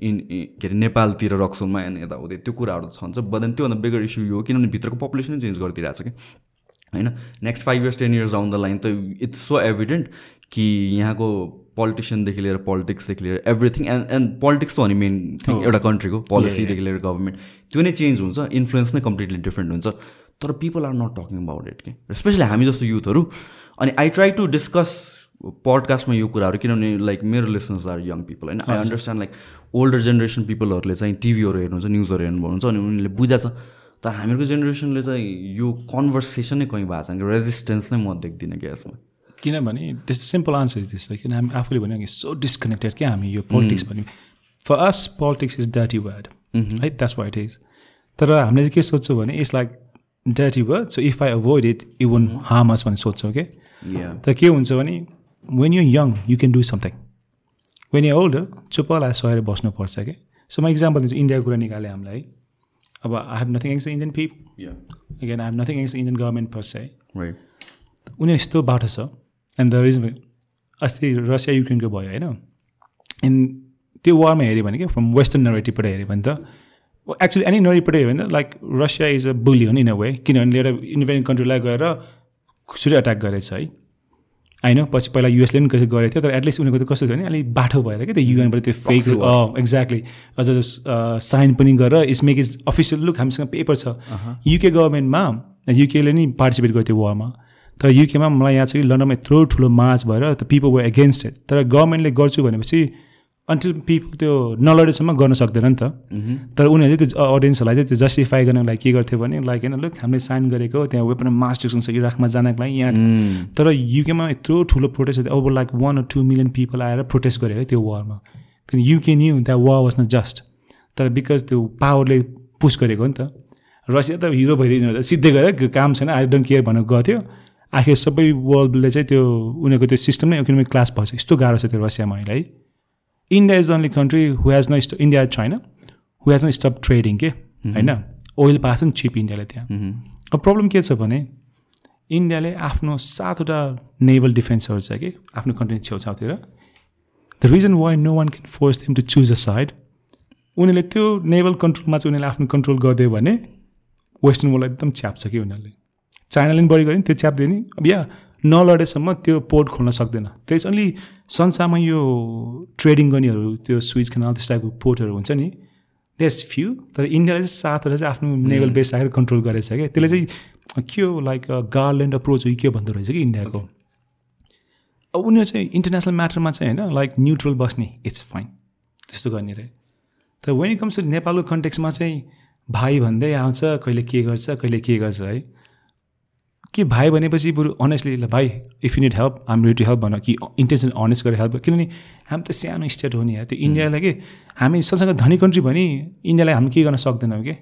इन के अरे नेपालतिर रक्सोलमा यताउति। त्यो कुराहरू छन्छ बट त्योभन्दा बिगर इस्यु यो हो किनभने भित्रको पपुलेसनै चेन्ज गरिदिरहेको छ कि? होइन? Next five years ten years down the line त इट्स सो एभिडेन्ट कि यहाँको पोलिटिसियनदेखि लिएर पोलिटिक्सदेखि लिएर एभ्रिथिङ एन्ड एन्ड पोलिटिक्स त हो नि मेन थिङ एउटा कन्ट्रीको पोलिसीदेखि लिएर गभर्मेन्ट त्यो नै चेन्ज हुन्छ इन्फ्लुएन्स नै कम्प्लिटली डिफ्रेन्ट हुन्छ। तर people are not talking about it के स्पेसली हामी जस्तो युथहरू अनि आई ट्राई टु डिस्कस पडकास्टमा यो कुराहरू किनभने लाइक मेरो लिसनर्स आर यङ पिपल होइन? I understand like older generation पिपलहरूले चाहिँ टिभीहरू हेर्नुहुन्छ न्युजहरू हेर्नुहुन्छ अनि उनीहरूले बुझाएको छ। तर हामीहरूको जेनेरेसनले चाहिँ यो कन्भर्सेसनै कहीँ भएको छैन रेजिस्टेन्स नै म देख्दिनँ क्या यसमा किनभने त्यस्तो सिम्पल आन्सर इज दिस किन हामी आफूले भन्यो कि सो डिस्कनेक्टेड क्या हामी यो पोलिटिक्स भन्यो। फर अस पोलिटिक्स इज डटी वर्ड है द्याट्स वाइट इज तर हामीले चाहिँ के सोध्छौँ भने it's like word so if I avoid it you won't harm us भन्ने सोध्छौँ कि तर के हुन्छ भने when you young you can do something when you older चुप्पलाई सहेर बस्नुपर्छ कि सो म इक्जाम्पल दिन्छु इन्डियाको कुरा निकालेँ हामीलाई अब I have nothing against Indian people again I have nothing against Indian government per se उनीहरू यस्तो बाटो छ एन्ड द रिजन अस्ति रसिया युक्रेनको भयो होइन एन्ड त्यो वारमा हेऱ्यो भने क्या फ्रम वेस्टर्न नरेटिभबाट हेऱ्यो भने त एक्चुली एनी भने त like Russia is a bully हो नि इन अ वे किनभने एउटा इन्डिपेन्डेन्ट कन्ट्रीलाई गएर छुट्टै एट्याक गरेछ है होइन पछि पहिला युएसले पनि कसरी गरेको थियो तर एटलिस्ट उनीहरूको त कस्तो थियो भने अलिक बाटो भएर क्या त्यो युएनबाट त्यो फेक एक्ज्याक्टली अझ साइन पनि गरेर it's make is official look हामीसँग पेपर छ युके गभर्मेन्टमा युकेले नि पार्टिसिपेट गर्थ्यो वारमा तर युकेमा मलाई यहाँ चाहिँ लन्डनमा यत्रो ठुलो मार्च भएर त पिपल वे एगेन्स्ट इट तर गभर्मेन्टले गर्छु भनेपछि अन्टिल पिपल त्यो नलडेसम्म गर्न सक्दैन नि त। तर उनीहरूले त्यो अडियन्सहरूलाई चाहिँ त्यो जस्टिफाई गर्नको लागि के गर्थ्यो भने लाइक होइन लुक हामीले साइन गरेको त्यहाँ वेपन मास डिस्ट्रक्सन छ इराकमा जानको लागि यहाँ तर युकेमा यत्रो ठुलो प्रोटेस्ट अब like one or two million people आएर प्रोटेस्ट गरे है त्यो वारमा किन युके न्यू द्याट वा वाज न जस्ट तर बिकज त्यो पावरले पुस गरेको नि त। रसिया त हिरो भइदिनु सिधै गएर काम छैन आई डोन्ट केयर भनेर गएको आखिर सबै वर्ल्डले चाहिँ त्यो उनीहरूको त्यो सिस्टम नै इकोनोमिक क्लास भएको छ यस्तो गाह्रो छ त्यो रसियामा अहिले है। India is only country who has not stop India छैन who has not stop trading के होइन ओइल पाएको छ नि चिप इन्डियाले त्यहाँ अब प्रब्लम के छ भने इन्डियाले आफ्नो सातवटा नेभल डिफेन्सहरू छ कि आफ्नो कन्ट्री छेउछाउतिर। The reason why no one can force them to choose a side उनीहरूले त्यो नेभल कन्ट्रोलमा चाहिँ उनीहरूले आफ्नो कन्ट्रोल गरिदियो भने वेस्टर्न वर्ल्ड एकदम च्याप्छ कि उनीहरूले। चाइनाले पनि बढी गऱ्यो नि त्यो च्याप्दियो नि। अब या नलडेसम्म त्यो पोर्ट खोल्न सक्दैन। त्यस ओन्ली संसारमा यो ट्रेडिङ गर्नेहरू त्यो स्विच केनाल त्यस टाइपको पोर्टहरू हुन्छ नि। देस फ्यु तर इन्डियाले चाहिँ सातवटा चाहिँ आफ्नो नेभल बेस राखेर कन्ट्रोल गरेछ क्या। त्यसले चाहिँ के हो लाइक गार्ल्यान्ड अप्रोच हो के भन्दो रहेछ कि इन्डियाको। अब उनीहरू चाहिँ इन्टरनेसनल म्याटरमा चाहिँ होइन लाइक न्युट्रल बस्ने इट्स फाइन त्यस्तो गर्ने रहे। तर वेन कम्स टु नेपालको कन्टेक्समा चाहिँ भाइ भन्दै आउँछ कहिले के गर्छ कहिले के गर्छ है। के भाइ भनेपछि बरु अनेस्टली ल भाइ if you need help I'm ready to help भन कि इन्टेन्सन अनेस्ट गरेर हेल्प किनभने हामी त सानो स्टेट हो नि त्यो इन्डियालाई के हामी सँगसँगै धनी कन्ट्री भने इन्डियालाई हामी के गर्न सक्दैनौँ कि?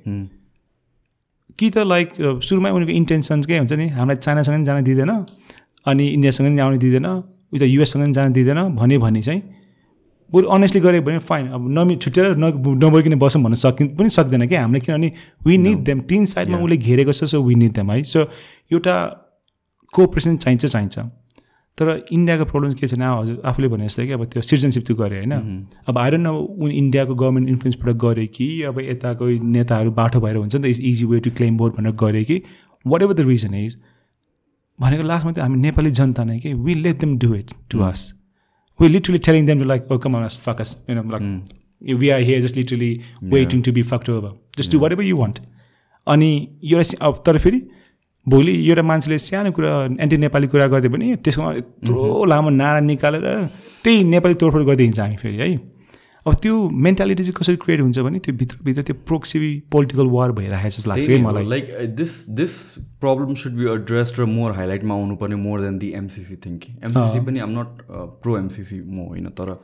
कि त लाइक सुरुमै उनीहरूको इन्टेन्सन के हुन्छ नि हामीलाई चाइनासँग पनि जान दिँदैन अनि इन्डियासँग पनि आउनु दिँदैन उता युएससँग पनि जान दिँदैन भन्यो भने चाहिँ बरु अनेस्टली गऱ्यो भने फाइन अब नमि छुट्याएर न नबोकिने बसौँ भन्न सकि पनि सक्दैन क्या हामीले किनभने वी निड देम तिन साइडमा उसले घेरेको छ सो वी निड देम है। सो एउटा कोअपरेसन चाहिन्छ चाहिन्छ। तर इन्डियाको प्रब्लम के छैन हजुर आफूले भने जस्तै कि अब त्यो सिटिजनसिप त्यो गऱ्यो होइन। अब आइरन अब उनी इन्डियाको गभर्मेन्ट इन्फ्लुएन्सबाट गऱ्यो कि अब यताको नेताहरू बाटो भएर हुन्छ नि त is easy way to claim board भनेर गऱ्यो कि whatever the reason is भनेको लास्टमा चाहिँ हामी नेपाली जनता नै कि we let them do it to us we literally telling them to like, oh come on, us fuck us, you know, like we are here just literally waiting to be fucked over. Just do whatever you want. अनि एउटा तर फेरि भोलि एउटा मान्छेले सानो कुरा anti Nepali कुरा गरिदियो भने त्यसमा यत्रो लामो नारा निकालेर त्यही नेपाली तोडफोड गर्दै हिँड्छ हामी फेरि है अब त्यो मेन्टालिटी चाहिँ कसरी क्रिएट हुन्छ भने त्यो भित्रभित्र त्यो प्रोक्सी पोलिटिकल वार भइरहेको जस्तो लाग्छ है मलाई। Like this this problem should be addressed र मोर हाइलाइटमा आउनुपर्ने more than the MCC thinking MCC पनि आम नट प्रो एमसिसी म होइन तर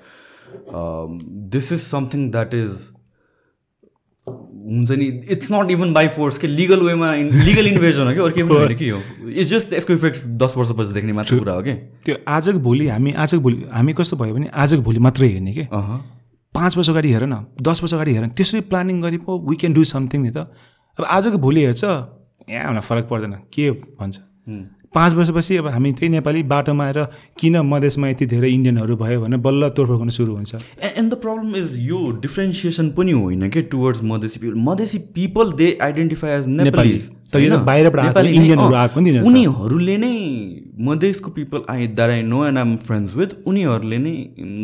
this is something that is हुन्छ नि it's not even by force के लिगल वेमा लिगल इन्भेजन हो कि अरू के पनि होइन कि हो? इट्स जस्ट यसको इफेक्ट दस वर्षपछि देख्ने मात्र कुरा हो कि। त्यो आजको भोलि हामी आजको भोलि हामी कस्तो भयो भने आजको भोलि मात्रै हेर्ने कि? पाँच वर्ष अगाडि हेर न दस वर्ष अगाडि हेर न। त्यसरी प्लानिङ गरे पो वी क्यान डु समथिङ नि त। अब आजको भोलि हेर्छ यहाँ हामीलाई फरक पर्दैन के भन्छ? पाँच वर्षपछि अब हामी त्यही नेपाली बाटोमा आएर किन मधेसमा यति धेरै इन्डियनहरू भयो भने बल्ल गर्न सुरु हुन्छ। एन्ड द प्रब्लम इज यो डिफ्रेन्सिएसन पनि होइन कि towards Madhesi people Madhesi people they identify as Nepali. बाहिरबाट इन्डियनहरू आएको नि उनीहरूले नै मधेसको people I that I know and I'm friends with उनीहरूले नै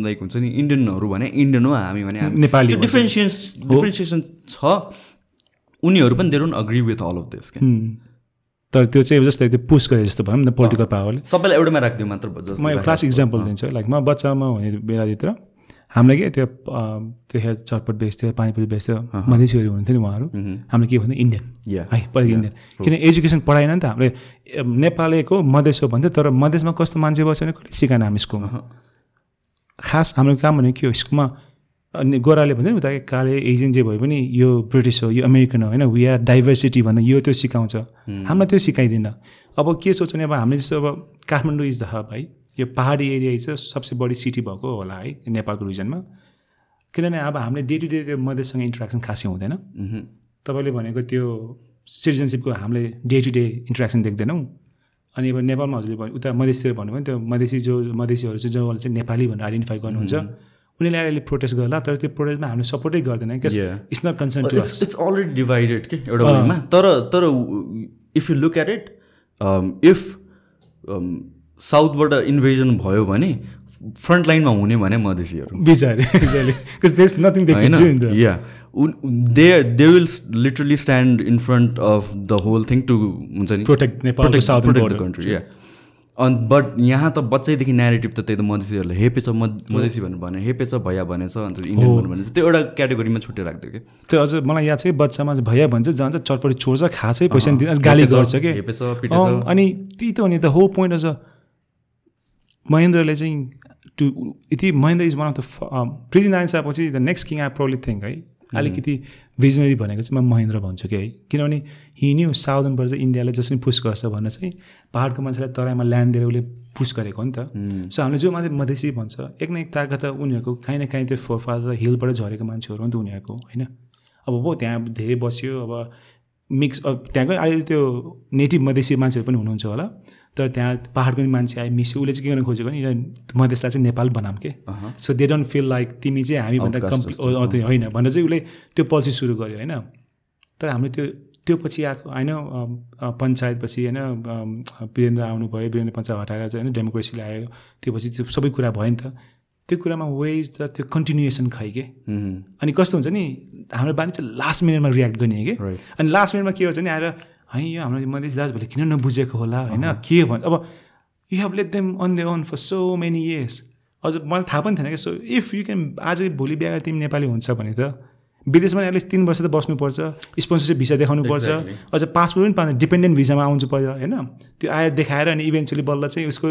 लाइक हुन्छ नि इन्डियनहरू भने इन्डियन हो हामी भने नेपाली डिफ्रेन्सिएसन डिफ्रेन्सिएसन छ। उनीहरू पनि they don't agree with all of this क्या तर त्यो चाहिँ जस्तै त्यो पुस गरे जस्तो भनौँ न पोलिटिकल पावरले सबैलाई एउटामा राखिदियो मात्र म एउटा क्लास इक्जाम्पल दिन्छु लाइक म बच्चामा हुने बेलाभित्र हामीलाई के त्यो त्यहाँ चटपट बेच्थ्यो पानीपुरी बेच्थ्यो मधेसीहरू हुनुहुन्थ्यो नि उहाँहरू। हामीले के भन्थ्यो? इन्डियन है पहिला इन्डियन किन एजुकेसन पढाएन नि त हामीले नेपालीको मधेस हो भन्थ्यो तर मधेसमा कस्तो मान्छे बस्यो भने कहिले सिकाएन हामी स्कुलमा खास हाम्रो काम भनेको के हो स्कुलमा अनि गोराले भन्छ नि उता काले एजियन जे भए पनि यो ब्रिटिस हो यो अमेरिकन हो होइन? वी आर डाइभर्सिटी भन्दा यो त्यो सिकाउँछ। हामीलाई त्यो सिकाइदिन अब के सोच्छ भने अब हामीले जस्तो अब काठमाडौँ इज द हब है? यो पहाडी एरिया चाहिँ सबसे बढी सिटी भएको होला है? नेपालको रिजनमा किनभने अब हामीले डे टु डे त्यो मधेससँग इन्ट्रेक्सन खासै हुँदैन। तपाईँले भनेको त्यो सिटिजनसिपको हामीले डे टु डे इन्ट्रेक्सन देख्दैनौँ। अनि अब नेपालमा हजुरले उता मधेसतिर भन्नुभयो भने त्यो मधेसी जो मधेसीहरू चाहिँ जसले चाहिँ नेपाली भनेर आइडेन्टिफाई गर्नुहुन्छ। उनीहरूले अहिले प्रोटेस्ट गर्ला तर त्यो प्रोटेस्टमा हामीले सपोर्टै गर्दैन it's not concern to it's already divided के एउटा वेमा तर तर if you look at it if साउथबाट invasion भयो भने फ्रन्ट लाइनमा हुने भने मधेसीहरू या they they will literally stand in front of the whole thing to हुन्छ नि प्रोटेक्ट प्रोटेक्ट द कन्ट्री या अनि बट यहाँ त बच्चैदेखि नेरेटिभ त त्यही त मधेसीहरूले हेपे छ मध मधेसी भनेर भने हेपे छ भैया भनेछ अन्त इन्डियन भनेर त्यो एउटा क्याटेगोरीमा छुट्टै राख्थ्यो कि। त्यो अझ मलाई याद छ कि बच्चामा चाहिँ भैया भन्छ जान्छ चटपटी छोड्छ खान्छ पैसा नि दिन्छ गाली गर्छ कि। अनि त्यही त हो नि द हो पोइन्ट अझ। महेन्द्रले चाहिँ टु यति Mahendra is one of the Prithvi Narayan शाहपछि the next king I probably think है। अलिकति भिजनरी भनेको चाहिँ म महेन्द्र भन्छु कि है। किनभने हिँड्यो साउदर्नबाट चाहिँ इन्डियालाई जसरी पुस गर्छ भनेर चाहिँ पाहाडको मान्छेलाई तराईमा ल्यान्ड दिएर उसले पुस गरेको हो नि त। सो हामीले जो मान्छे मधेसी भन्छ एक न एक ताकत त उनीहरूको काहीँ न काहीँ त्यो फोरफादर हिलबाट झरेको मान्छेहरू हो नि त उनीहरूको होइन? अब हो त्यहाँ धेरै बस्यो अब मिक्स अब त्यहाँकै अहिले त्यो नेटिभ मधेसी मान्छेहरू पनि हुनुहुन्छ होला। तर त्यहाँ पाहाडको पनि मान्छे आयो मिस्यो उसले चाहिँ के गर्न खोजेको नि यहाँ मधेसलाई चाहिँ नेपाल बनाऊँ के? So they don't feel like तिमी चाहिँ हामीभन्दा Outcast कम्प्ली होइन भनेर चाहिँ उसले त्यो पोलिसी सुरु गर्यो होइन। तर हाम्रो त्यो त्यो पछि आएको होइन पञ्चायतपछि होइन वीरेन्द्र आउनुभयो वीरेन्द्र पञ्चायत हटाएर चाहिँ होइन डेमोक्रेसी ल्यायो त्यो पछि त्यो सबै कुरा भयो नि त। त्यो कुरामा वेज र त्यो कन्टिन्युएसन खै के. अनि कस्तो हुन्छ नि हाम्रो बानी चाहिँ लास्ट मिनटमा रियाक्ट गर्ने कि. अनि लास्ट मिनटमा के हुन्छ नि आएर है यो हाम्रो मधेसी दाजुभाइले किन नबुझेको होला? होइन के भन्? अब you have let them on the own for so many years अझ मलाई थाहा पनि थिएन कि सो इफ यु क्यान आज भोलि बिहा तिमी नेपाली हुन्छ भने त विदेशमा एटलिस्ट तिन वर्ष त बस्नुपर्छ स्पोन्सरसिप भिसा देखाउनु पर्छ Exactly. अझ पासपोर्ट पनि पाउँदैन डिपेन्डेन्ट भिसामा आउँछु पर्यो होइन? त्यो आएर देखाएर अनि इभेन्चुली बल्ल चाहिँ उसको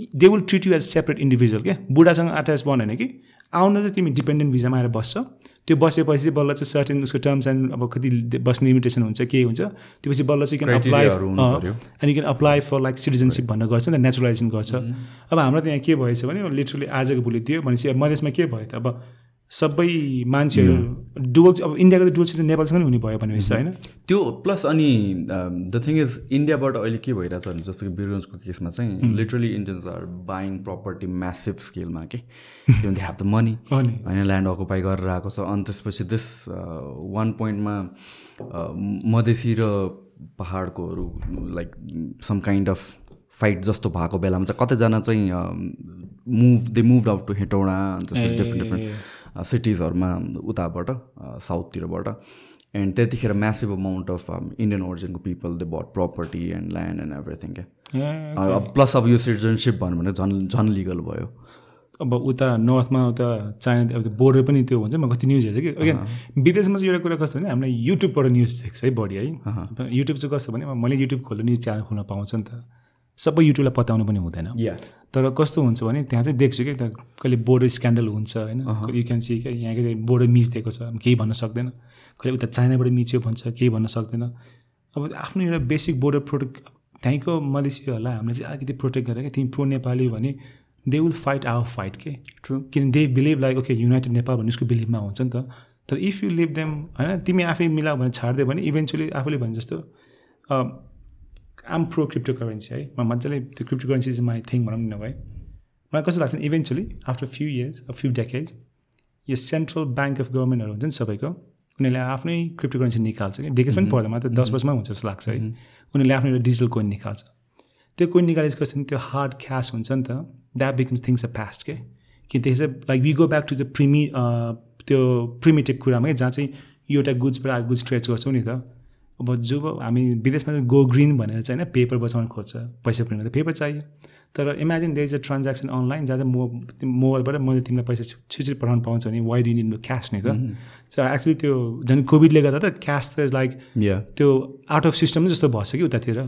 they will treat you as separate individual क्या बुढासँग अट्याच बन्यो भने कि आउन चाहिँ तिमी डिपेन्डेन्ट भिसामा आएर बस्छ। त्यो बसेपछि चाहिँ बल्ल चाहिँ सर्टेन उसको टर्म्स एन्ड अब कति बस्ने लिमिटेसन हुन्छ के हुन्छ त्यो पछि बल्ल चाहिँ क्यान अप्लाई। अनि can apply for like citizenship भनेर गर्छ नि त नेचुरलाइजेसन गर्छ अब हाम्रो त्यहाँ के भएछ भने लिटरली आजको भोलि दियो भनेपछि अब मधेसमा के भयो त? अब सबै मान्छेहरू डुवल अब इन्डियाको त डुवल सिटिजन नेपालसँग पनि हुने भयो भनेपछि होइन? त्यो प्लस अनि द थिङ इज इन्डियाबाट अहिले के भइरहेछ भने जस्तो कि बिरुन्जको केसमा चाहिँ literally Indians are buying property massive स्केलमा के दे हेभ द मनी होइन ल्यान्ड अकुपाई गरेर आएको छ। अनि त्यसपछि दिस वान पोइन्टमा मधेसी र पहाडकोहरू like some kind of fight जस्तो भएको बेलामा चाहिँ कतैजना चाहिँ move they move out to Hetauda अनि त्यसपछि डिफ्रेन्ट डिफ्रेन्ट सिटिजहरूमा उताबाट साउथतिरबाट। एन्ड त्यतिखेर massive amount of Indian ओरिजिनको people they bought property and land and everything क्या प्लस अब यो सिटिजनसिप भन्यो भने झन् झन् लिगल भयो। अब उता नर्थमा उता चाइना अब बोर्डर पनि त्यो हुन्छ म कति न्युज हेर्छु कि। अगेन विदेशमा चाहिँ एउटा कुरा कस्तो भने हामीलाई युट्युबबाट न्युज देख्छ है बढी है। युट्युब चाहिँ कस्तो भने मैले युट्युब खोल्नु न्युज च्यानल खोल्न पाउँछ नि त। सबै युट्युबलाई पताउनु पनि हुँदैन। तर कस्तो हुन्छ भने त्यहाँ चाहिँ देख्छु कि त कहिले बोर्डर स्क्यान्डल हुन्छ होइन। यु क्यान सी क्या यहाँ के बोर्डर मिचिदिएको छ केही भन्न सक्दैन। कहिले उता चाइनाबाट मिच्यो भन्छ केही भन्न सक्दैन। अब आफ्नो एउटा बेसिक बोर्डर प्रोटेक्ट त्यहीँको मधेसीहरूलाई हामीले चाहिँ अलिकति प्रोटेक्ट गरेर क्या तिमी प्रो नेपाली भने they will fight our fight के ट्रु किन they believe like okay united Nepal भन्ने उसको बिलिभमा हुन्छ नि त। तर इफ यु लिभ देम होइन तिमी आफै मिलाऊ भने छाडिदियो भने इभेन्चुली आफूले भने जस्तो आम प्रो क्रिप्टो करेन्सी है म मजाले त्यो crypto currency is my thing भनौँ न नभए मलाई कस्तो लाग्छ भने eventually after few years few decades यो सेन्ट्रल ब्याङ्क अफ गभर्मेन्टहरू हुन्छ नि सबैको उनीहरूले आफ्नै क्रिप्टो करेन्सी निकाल्छ कि डेकेज पनि पर्दैन मात्र दस वर्षमा हुन्छ जस्तो लाग्छ है उनीहरूले आफ्नो एउटा डिजिटल कोइन निकाल्छ त्यो कोइन निकालेपछि त्यो हार्ड क्यास हुन्छ नि त that becomes things a past के कि त्यो चाहिँ like we go back to the primitive त्यो प्रिमिटिभ कुरामा है जहाँ चाहिँ यो एउटा गुड्सबाट आएको गुड्स ट्रेड गर्छौँ नि त अब जो हामी विदेशमा गो ग्रिन भनेर चाहिँ होइन पेपर बचाउन खोज्छ पैसा प्रिन्ट पेपर चाहियो। तर imagine there is a transaction online जहाँ चाहिँ मो मोबाइलबाट मैले तिमीलाई पैसा छिटो पाउनु पाउँछ भने वाइ डु निड क्यास नि त? सो एक्चुली त्यो झन् कोभिडले गर्दा त क्यास त लाइक त्यो आउट अफ सिस्टम जस्तो भएछ कि उतातिर।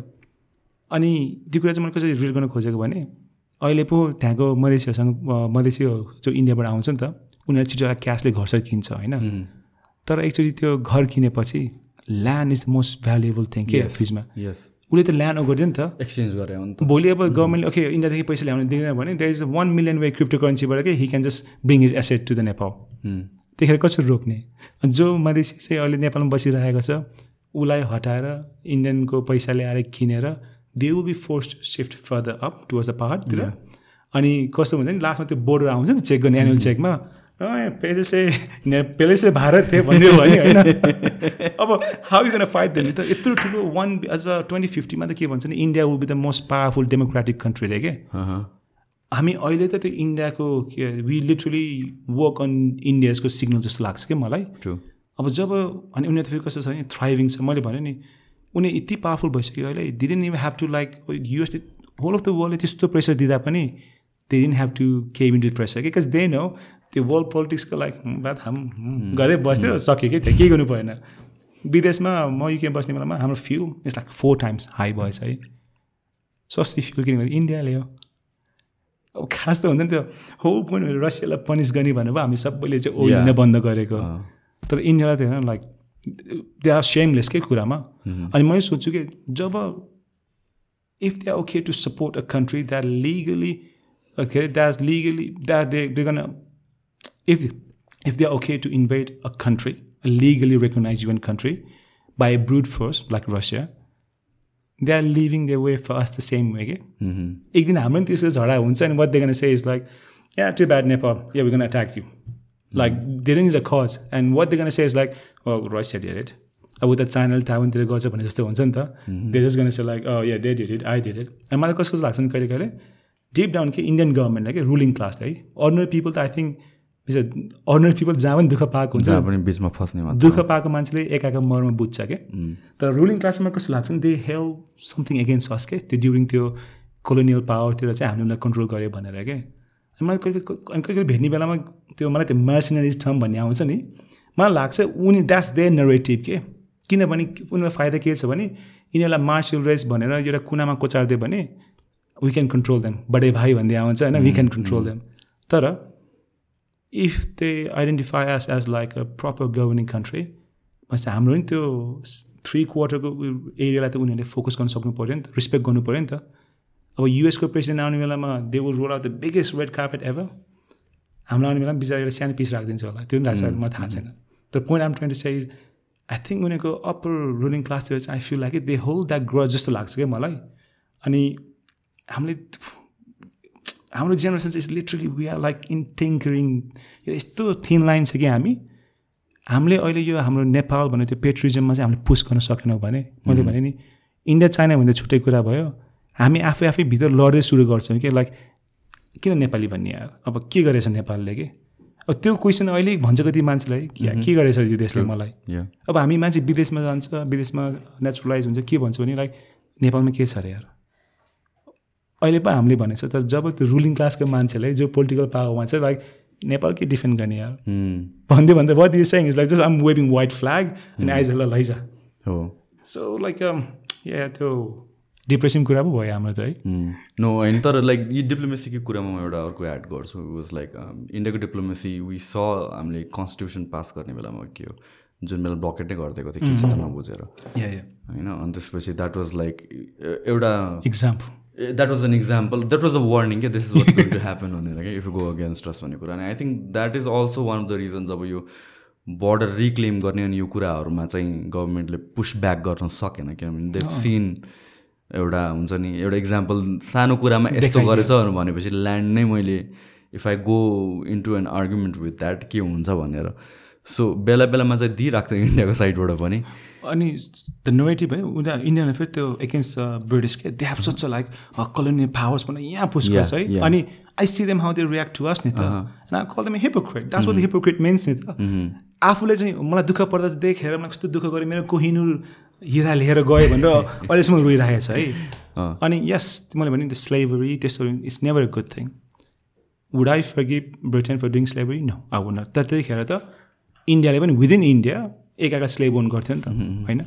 अनि त्यो कुरा चाहिँ मैले कसरी रिलेट गर्न खोजेको भने अहिले पो त्यहाँको मधेसीहरूसँग मधेसी जो इन्डियाबाट आउँछ नि त उनीहरूले छिटो क्यासले घरसर किन्छ होइन। तर एक्चुली त्यो घर किनेपछि land is most valuable thing के फ्रिजमा उसले त ल्यान्ड गरिदियो नि त एक्सचेन्ज गरे हो भोलि अब गभर्मेन्टले ओके इन्डियादेखि पैसा ल्याउनु दिँदैन भने there is one million way crypto करेन्सीबाट कि he can just bring his asset to the Nepal. त्यतिखेर कसरी रोक्ने? जो मधेसी चाहिँ अहिले नेपालमा बसिरहेको छ उसलाई हटाएर इन्डियनको पैसा ल्याएर किनेर they will be force shift further up towards the पाहाडतिर अनि कस्तो हुन्छ नि लास्टमा त्यो बोर्डर आउँछ नि चेक गर्ने एनुअल चेकमा पहले से ने पहले से भारत थियो भन्ने भने होइन अब how you gonna fight them त यत्रो ठुलो वान एज अ ट्वेन्टी फिफ्टीमा त के भन्छ नि India will be the most powerful democratic country रे के। हामी अहिले त त्यो इन्डियाको के वी लिटरली वर्क अन इन्डियाजको सिग्नल जस्तो लाग्छ क्या मलाई ट्रु अब जब अनि उनीहरू फेरि कस्तो छ भने थ्राइभिङ छ मैले भने नि उनी यति पावरफुल भइसक्यो अहिले didn't you have to like युएसले whole of the वर्ल्डले त्यस्तो प्रेसर दिँदा पनि they didn't have to cave in to pressure because they know त्यो वर्ल्ड पोलिटिक्सको लाइक बात हाम हुँ, गर्दै बस्थ्यो सक्यो कि त्यहाँ केही गर्नु परेन विदेशमा म युके बस्ने बेलामा हाम्रो fuel it's like four times high भएछ है। सस्तै फ्युल किनभने इन्डियाले हो। अब खास त हुन्छ नि त्यो हो पोइन्ट रसियालाई पनिस गर्ने भनेर पो हामी सबैले चाहिँ ओइल बन्द गरेको। तर इन्डियालाई त होइन लाइक दे आर सेमलेसकै कुरामा। अनि मैले सोध्छु कि जब if they are okay to support a country that legally के अरे that legally that they they gonna if if they're okay to invade a country, a legally recognized UN country, by a brute force like Russia, they are leaving their way for us the same way. Okay? एक दिन हाम्रो पनि त्यस्तो झगडा हुन्छ अनि what they're gonna say is like, yeah, too bad Nepal, yeah, we're gonna attack you. Like they don't need a cause. And what they're gonna say is like, well, Russia did it. अब उता चाइनाले टाइवानतिर गर्छ भने जस्तो हुन्छ नि त they just gonna say like yeah they did it I did it अनि मलाई कस्तो लाग्छ नि कहिले कहिले डिप डाउन के इन्डियन गभर्मेन्टलाई के रुलिङ क्लासलाई है अर्डिनरी पिपल त आई थिङ्क अर्डिनरी पिपल जहाँ पनि दुःख पाएको हुन्छ पनि बिचमा फस्ने दुःख पाएको मान्छेले एकाको मर्म बुझ्छ क्या तर रुलिङ क्लासमा कस्तो लाग्छ नि they help something against us के? त्यो ड्युरिङ त्यो कोलोनियल पावरतिर चाहिँ हामीले उसलाई कन्ट्रोल गऱ्यो भनेर क्या अनि मलाई अनि कहिले कहिले भेट्ने बेलामा त्यो मलाई त्यो मर्सिनरिज टर्म भन्ने आउँछ नि। मलाई लाग्छ उनी द्याट्स दे नरेटिभ के? किनभने उनीहरूलाई फाइदा के छ भने यिनीहरूलाई मार्सियल रेस भनेर एउटा कुनामा कोचारिदियो भने वी क्यान कन्ट्रोल देम बडे भाइ भन्दै आउँछ होइन वी क्यान कन्ट्रोल देम तर if they identify us as like a proper governing country भनेपछि हाम्रो नि त्यो थ्री क्वार्टरको एरियालाई त उनीहरूले फोकस गर्न सक्नु पऱ्यो नि त रिस्पेक्ट गर्नु पऱ्यो नि त। अब युएसको प्रेसिडेन्ट आउने बेलामा they will roll out the biggest red carpet ever हाम्रो आउने बेलामा बिचरा एउटा सानो पिस राखिदिन्छ होला त्यो पनि थाहा छ मलाई थाहा छैन। तर point I'm twenty size I think उनीहरूको अप्पर रुलिङ क्लासतिर चाहिँ I feel like they hold that grudge जस्तो लाग्छ क्या मलाई। अनि हामीले हाम्रो जेनेरेसन चाहिँ literally we are like in tinkering यो यस्तो थिन लाइन छ कि हामी? हामीले अहिले यो हाम्रो नेपाल भन्ने त्यो पेट्रिजममा चाहिँ हामीले पुस गर्न सकेनौँ भने। मैले भने नि इन्डिया चाइना भन्दा छुट्टै कुरा भयो। हामी आफै आफै भित्र लड्दै सुरु गर्छौँ कि लाइक किन नेपाली भन्ने यार? अब के गरेछ नेपालले कि? अब त्यो क्वेसन अहिले भन्छ कति मान्छेलाई कि के गरेछ यो देशले मलाई? अब हामी मान्छे विदेशमा जान्छ विदेशमा नेचुरलाइज हुन्छ के भन्छ भने लाइक नेपालमा के छ अरे यार? अहिले पो हामीले भनेको छ तर जब त्यो रुलिङ क्लासको मान्छेलाई जो पोलिटिकल पावरमा छ लाइक नेपाल के डिफेन्ड गर्ने यार। भन्दै भन्दै what is saying is like just I'm waving white flag अनि आइज ल लैजा। हो। सो लाइक या त्यो डिप्रेसिङ कुरा पो भयो हाम्रो त है। नो होइन तर लाइक यी डिप्लोमेसीको कुरामा म एउटा अर्को एड गर्छु वाज लाइक इन्डियाको डिप्लोमेसी वी स हामीले कन्स्टिट्युसन पास गर्ने बेलामा के हो जुन बेला ब्लकेट नै गरिदिएको थियो के छ त नबुझेर होइन अनि त्यसपछि द्याट वाज लाइक एउटा example that was an example that was a warning क्या this is what to happen भनेर क्या if you go against us भन्ने कुरा अनि I think that is also one of the reasons अब यो border reclaim गर्ने अनि यो कुराहरूमा चाहिँ गभर्मेन्टले पुस ब्याक गर्न सकेन किनभने दे सिन एउटा हुन्छ नि एउटा इक्जाम्पल सानो कुरामा यस्तो गरेछ भनेपछि ल्यान्ड नै मैले if I go into an argument with that के हुन्छ भनेर। सो बेला बेलामा चाहिँ दिइरहेको छ इन्डियाको साइडबाट पनि। अनि द नोभेटिभ है उनीहरू इन्डियाले फेरि त्यो एगेन्स्ट ब्रिटिस के they have such like colonial powers भनेर यहाँ पुस गर्छ है. अनि I see them how they react to us नि त call them hypocrite that's what hypocrite means नि त आफूले चाहिँ मलाई दुःख पर्दा चाहिँ देखेर मलाई कस्तो दुःख गरेँ मेरो कोहिनुर हिरा लिएर गयो भनेर अहिलेसम्म रोइरहेको छ है। अनि यस मैले भने त्यो स्लेभरी त्यस्तो it's never a good thing would I forgive Britain for doing slavery no अब त्यतिखेर त इन्डियाले पनि विदिन इन्डिया एकाका स्लेभ ओन गर्थ्यो नि त होइन?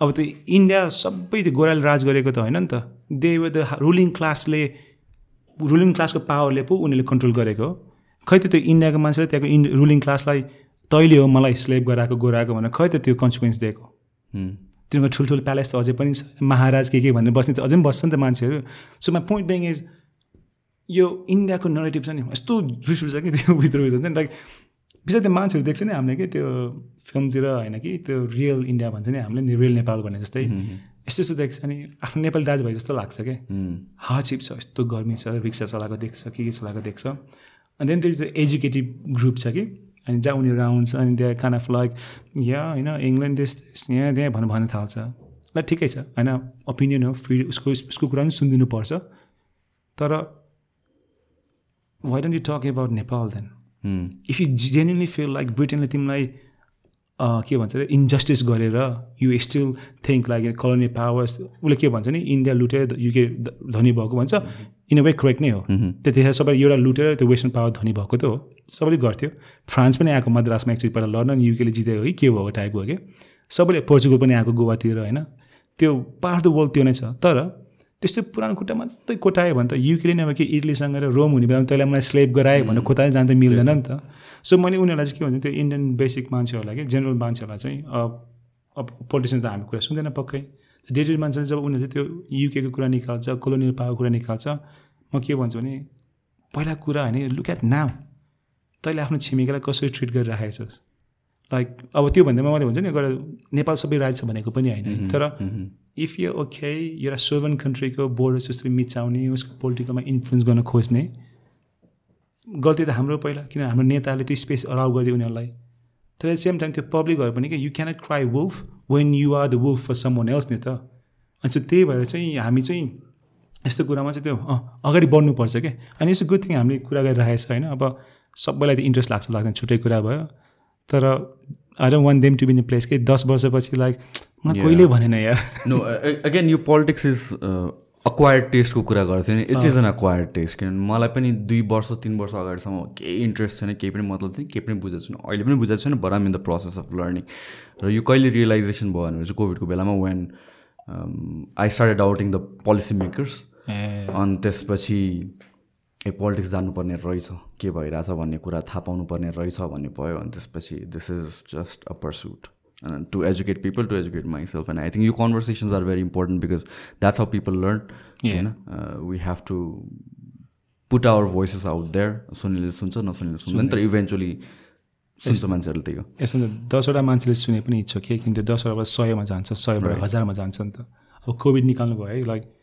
अब त्यो इन्डिया सबै त्यो गोराले राज गरेको त होइन नि त। दे वर द रुलिङ क्लासले रुलिङ क्लासको पावरले पो उनीहरूले कन्ट्रोल गरेको हो। खै त त्यो इन्डियाको मान्छेले त्यहाँको इन्ड रुलिङ क्लासलाई तैँले हो मलाई स्लेभ गराएको गोराएको भनेर खै त त्यो कन्सिक्वेन्स दिएको? तिनीहरूको ठुल्ठुलो प्यालेस त अझै पनि छ। महाराज के के भनेर बस्ने त अझै पनि बस्छ नि त मान्छेहरू। So my point being is यो इन्डियाको नरेटिभ छ नि यस्तो रिस उठ्छ कि त्यो भित्र भित्र हुन्छ नि। लाइक विशेष त्यो मान्छेहरू देख्छ नि हामीले कि त्यो फिल्मतिर होइन कि त्यो रियल इन्डिया भन्छ नि हामीले रियल नेपाल भने जस्तै। यस्तो यस्तो देख्छ अनि आफ्नो नेपाली दाजुभाइ जस्तो लाग्छ क्या हार्डसिप छ यस्तो गर्मी छ रिक्सा चलाएको देख्छ के के चलाएको देख्छ। अनि देन त्यो एजुकेटिभ ग्रुप छ कि। अनि जहाँ उनीहरू आउँछ अनि त्यहाँ कान अफ लाइक या होइन इङ्ल्यान्ड देश देश यहाँ त्यहाँ भनेर भन्न थाल्छ। ल ठिकै छ होइन। ओपिनियन हो फ्री उसको उसको कुरा पनि सुनिदिनु पर्छ तर why don't you talk about Nepal then if you genuinely feel like ब्रिटेनले तिमीलाई के भन्छ अरे इन्जस्टिस गरेर you still think like colony powers उसले के भन्छ नि इन्डिया लुटेर युके धनी भएको भन्छ इन अ वे करेक्ट नै हो। त्यतिखेर सबै एउटा लुटेर त्यो वेस्टर्न पावर धनी भएको त हो। सबैले गर्थ्यो। फ्रान्स पनि आएको मद्रासमा एकचोटि पहिला लड्न युकेले जितेको कि के भएको टाइपको हो कि। सबैले पोर्चुगल पनि आएको गोवातिर होइन। त्यो पार्ट द वर्ल्ड त्यो नै छ। तर त्यस्तो पुरानो खुट्टा मात्रै कोटायो भने त युकेले नै अब कि इटलीसँग र रोम हुने बेलामा त्यसलाई मलाई स्लेप गरायो भने खोटायो जान त मिल्दैन नि त। सो मैले उनीहरूलाई चाहिँ के भन्छ त्यो इन्डियन बेसिक मान्छेहरूलाई कि जेनरल मान्छेहरूलाई चाहिँ अब अब पोलिटिसियन त हामी कुरा सुन्दैन पक्कै। डे टु मान्छेले जब उनीहरूले त्यो युकेको कुरा निकाल्छ कोलोनियल पावर कुरा निकाल्छ म के भन्छु भने पहिला कुरा होइन लुक एट नाउ तैँले आफ्नो छिमेकीलाई कसरी ट्रिट गरिराखेको छस्? लाइक अब त्यो भन्दामा मैले भन्छ नि गएर नेपाल सबै राइट छ भनेको पनि होइन। तर इफ यु ओके एउटा सोभन कन्ट्रीको बोर्डर जसरी मिचाउने उसको पोलिटिकलमा इन्फ्लुएन्स गर्न खोज्ने। गल्ती त हाम्रो पहिला किन हाम्रो नेताले त्यो स्पेस अलाउ गरिदियो उनीहरूलाई। तर एट सेम टाइम त्यो पब्लिकहरू पनि कि you cannot cry wolf when you are the wolf for someone else नि त। अनि चाहिँ त्यही भएर चाहिँ हामी चाहिँ यस्तो कुरामा चाहिँ त्यो अगाडि बढ्नुपर्छ क्या अनि यसो गुड थिङ हामीले कुरा गरिरहेको छ होइन। अब सबैलाई त इन्ट्रेस्ट लाग्छ लाग्दैन छुट्टै कुरा भयो। तर I don't want them to be in place कि दस वर्षपछि लाइक मलाई कहिले भनेन यार। नो अगेन यो पोलिटिक्स इज अक्वायर्ड टेस्टको कुरा गर्थ्यो नि। It is an acquired taste किनभने मलाई पनि दुई वर्ष तिन वर्ष अगाडिसम्म केही इन्ट्रेस्ट छैन केही पनि मतलब थिएन केही पनि बुझेको छैन। अहिले पनि बुझेको छैन but I'm in the process of learning र यो कहिले रियलाइजेसन भयो भने चाहिँ कोभिडको बेलामा when I started outing the policy makers अनि त्यसपछि ए पोलिटिक्स जानुपर्ने रहेछ। के भइरहेछ भन्ने कुरा थाहा पाउनुपर्ने रहेछ भन्ने भयो अनि त्यसपछि this is just a pursuit to educate people to educate myself and I think यो conversations are very important because that's how people learn होइन we have to put our voices out there सुनिले सुन्छ नसुनिले सुन्दैन तर eventually सुन्छ मान्छेहरूले त्यही हो यसमा त दसवटा मान्छेले सुने पनि इच्छा के किन त्यो दसवटाबाट सयमा जान्छ सयबाट हजारमा जान्छ नि त अब कोभिड निकाल्नु भयो है लाइक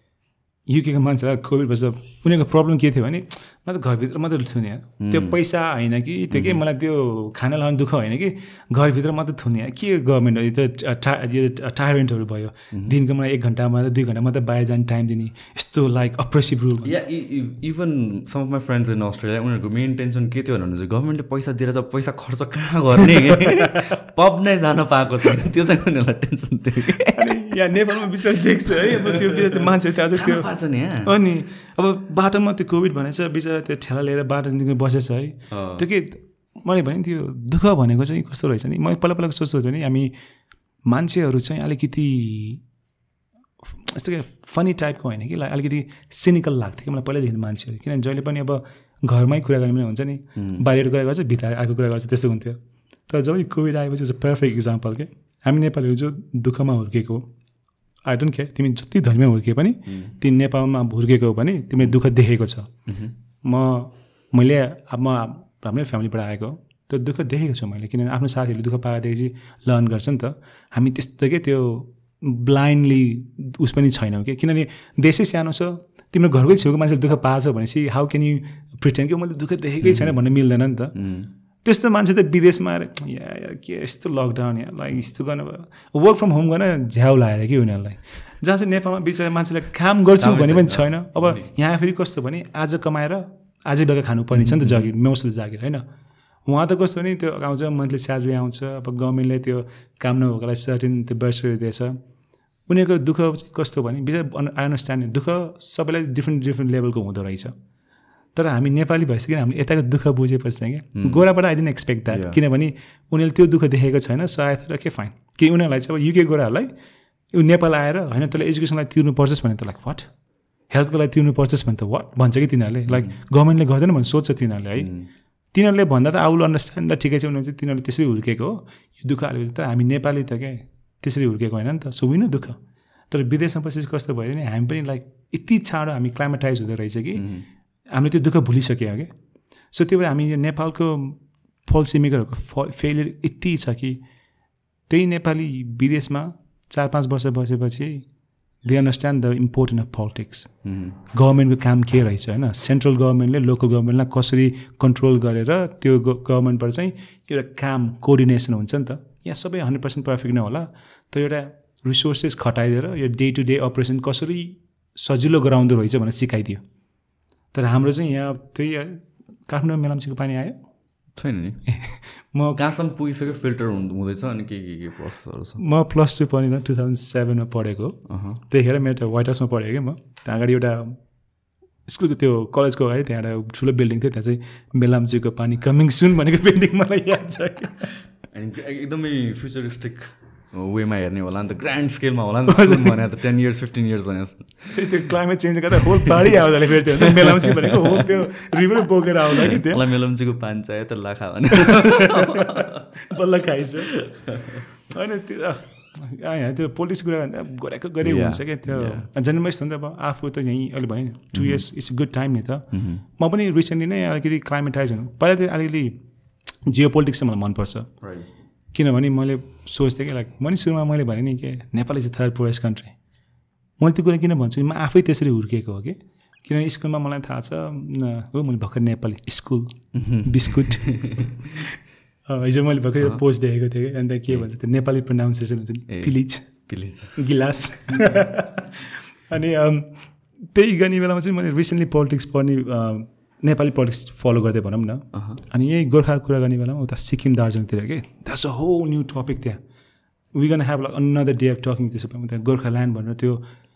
युकेको मान्छेलाई कोभिड भएछ उनीहरूको प्रब्लम के थियो भने म त घरभित्र मात्रै थुने त्यो पैसा होइन कि त्यो के मलाई त्यो खाना लाउने दुःख होइन कि घरभित्र मात्रै थुने के गभर्मेन्ट यो त टा यो टायरेन्टहरू भयो। दिनको मलाई एक घन्टा मात्रै दुई घन्टा मात्रै बाहिर जाने टाइम दिने। यस्तो like oppressive rule yeah even some of my friends in Australia उनीहरूको मेन टेन्सन के थियो भने गभर्मेन्टले पैसा दिएर चाहिँ पैसा खर्च कहाँ गर्ने? पब नै जान पाएको छैन। त्यो चाहिँ उनीहरूलाई टेन्सन थियो। यहाँ नेपालमा विषय देख्छ है। अब त्यो मान्छेहरू त्यहाँ त्यो अनि अब बाटोमा त्यो कोभिड भनेछ बिचरा त्यो ठेला लिएर बाटो निक्लिनु बसेछ है। त्यो के मैले भने त्यो दुःख भनेको चाहिँ कस्तो रहेछ नि? मैले पहिला पहिला सोच्छु नि हामी मान्छेहरू चाहिँ अलिकति यस्तो के फनी टाइपको होइन कि अलिकति सिनिकल लाग्थ्यो कि मलाई पहिल्यैदेखि मान्छेहरू। किनभने जहिले पनि अब घरमै कुरा गर्ने पनि हुन्छ नि। बाहिर कुरा गर्छ भित्र आएको कुरा गर्छ त्यस्तो हुन्थ्यो। तर जब कोभिड आएपछि चाहिँ पर्फेक्ट इक्जाम्पल के? हामी नेपालीहरू जो दुःखमा हुर्केको आई डोन्ट केयर तिमी जति धर्ममा हुर्के पनि तिमी नेपालमा हुर्केको भने तिमीले दुःख देखेको छ। म मैले अब म हाम्रै फ्यामिलीबाट आएको त्यो दुःख देखेको छु मैले। किनभने आफ्नो साथीहरूले दुःख पाएदेखि लर्न गर्छ नि त। हामी त्यस्तो के त्यो ब्लाइन्डली उस पनि छैनौँ कि? किनभने देशै सानो छ। तिम्रो घरकै छेउको मान्छेले दुःख पाएछ भनेपछि हाउ क्यान यु प्रिटेन्ड कि मैले दुःख देखेकै छैन भन्नु मिल्दैन नि त। त्यस्तो मान्छे त विदेशमा आएर या यार के यस्तो लकडाउन या लाइक यस्तो गर्नु भयो? वर्क फ्रम होम गर्न झ्याउ लगाएर कि उनीहरूलाई। जहाँ चाहिँ नेपालमा बिचरा मान्छेले काम गर्छु भने पनि छैन। अब यहाँ फेरि कस्तो भने आज कमाएर आजै बेलुका खानुपर्ने छ नि त जागिर मौसले जागिर होइन? उहाँ त कस्तो भने त्यो आउँछ मन्थली स्यालेरी आउँछ अब गभर्मेन्टले त्यो काम नभएकोलाई सर्टेन त्यो बर्सरी दिएछ। उनीहरूको दुःख चाहिँ कस्तो भने बिचरा आई अन्डरस्ट्यान्ड दुःख सबैलाई डिफ्रेन्ट डिफ्रेन्ट लेभलको हुँदो रहेछ। तर हामी नेपाली भइसक्यो हामीले यताको दुःख बुझेपछि चाहिँ क्या। गोराबाट आई डेन्ट एक्सपेक्ट द्याट। किनभने उनीहरूले त्यो दुःख देखेको छैन सो आए के फाइन कि उनीहरूलाई चाहिँ अब युके गोराहरूलाई यो नेपाल आएर होइन तँलाई एजुकेसनलाई तिर्नु पर्छस् भने त लाइक वाट हेल्थको लागि तिर्नु पर्छस् भने त वाट भन्छ कि तिनीहरूले? लाइक गभर्मेन्टले गर्दैन भने सोध्छ तिनीहरूले है। तिनीहरूले भन्दा त आउल अन्डरस्ट्यान्ड ल ठिकै छ उनीहरू चाहिँ तिनीहरूले त्यसरी हुर्केको हो। यो दुःख आले त हामी नेपाली त क्या त्यसरी हुर्केको होइन नि त। सो विन दुःख। तर विदेशमा पछि कस्तो भयो भने हामी पनि लाइक यति चाँडो हामी क्लाइमेटाइज हुँदो रहेछ कि। हामीले त्यो दुःख भुलिसक्यो क्या सो त्यो भएर हामी यो नेपालको पोलिसी मेकरहरूको फ फेलियर यति छ कि त्यही नेपाली विदेशमा चार पाँच वर्ष बसेपछि they understand the important of politics गभर्मेन्टको काम के रहेछ होइन? सेन्ट्रल गभर्मेन्टले लोकल गभर्मेन्टलाई कसरी कन्ट्रोल गरेर त्यो गभर्मेन्टबाट चाहिँ एउटा काम कोअर्डिनेसन हुन्छ नि त। यहाँ सबै हन्ड्रेड पर्सेन्ट पर्फेक्ट नहोला तर एउटा रिसोर्सेस खटाइदिएर यो डे टु डे अपरेसन कसरी सजिलो गराउँदो रहेछ भनेर सिकाइदियो। तर हाम्रो चाहिँ यहाँ त्यही काठमाडौँ मेलाम्चीको पानी आयो। छैन नि। म कहाँसम्म पुगिसक्यो फिल्टर हुँदै हुँदैछ अनि के के के प्रोसेसहरू छ? म प्लस टू पढिनँ टु थाउजन्ड सेभेनमा पढेको। त्यतिखेर मेरो त्यो व्हाइट हाउसमा पढेँ कि म। त्यहाँ अगाडि एउटा स्कुलको त्यो कलेजको अगाडि त्यहाँ एउटा ठुलो बिल्डिङ थियो। त्यहाँ चाहिँ बेलाम्चीको पानी कमिङ सुन भनेको बिल्डिङ मलाई याद छ। एकदमै फ्युचरिस्टिक वेमा हेर्ने होला नि त ग्रान्ड स्केलमा होला नि त सुन भने त टेन इयर्स फिफ्टिन इयर्स भने त्यो क्लाइमेट चेन्ज गर्दा होल पाहाडी आउँदाखेरि फेरि त्यो बेलाम्ची भनेको होल त्यो रिभर बोकेर आउँदा कि त्यो? मलाई मेलम्चीको पान चाहियो त लाखा भने। बल्ल खाइन्छ होइन त्यो यहाँ त्यो पोलिटिक्स कुरा गरेको गरे Yeah, हुन्छ क्या त्यो। जन्मेस् हो नि त अब आफू त यहीँ अहिले भने नि two Mm-hmm. Years it's good time नि त। म पनि रिसेन्टली नै अलिकति क्लाइमेटाइज हुनु पहिला चाहिँ अलिकति जियो पोलिटिक्स चाहिँ मलाई मनपर्छ। किनभने मैले सोच्थेँ कि लाइक मैले सुरुमा मैले भने नि के Nepal is a third poorest country मैले त्यो कुरा किन भन्छु म आफै त्यसरी हुर्किएको हो कि? किनभने स्कुलमा मलाई थाहा छ हो मैले भर्खर नेपाली स्कुल बिस्कुट। हिजो मैले भर्खर पोस्ट देखेको थिएँ कि अन्त के भन्छ त्यो नेपाली प्रोनाउन्सिएसन हुन्छ नि। पिलिज प्लिज गिलास। अनि त्यही गर्ने बेलामा चाहिँ मैले रिसेन्टली पोलिटिक्स पढ्ने नेपाली पोलिटिक्स फलो गर्दै भनौँ न। अनि यही गोर्खाको कुरा गर्ने बेलामा उता सिक्किम दार्जिलिङतिर के? द्याट्स अ हो न्यू टपिक त्यहाँ we gonna have like another day of talking त्यसो भने त्यहाँ गोर्खाल्यान्ड भनेर त्यो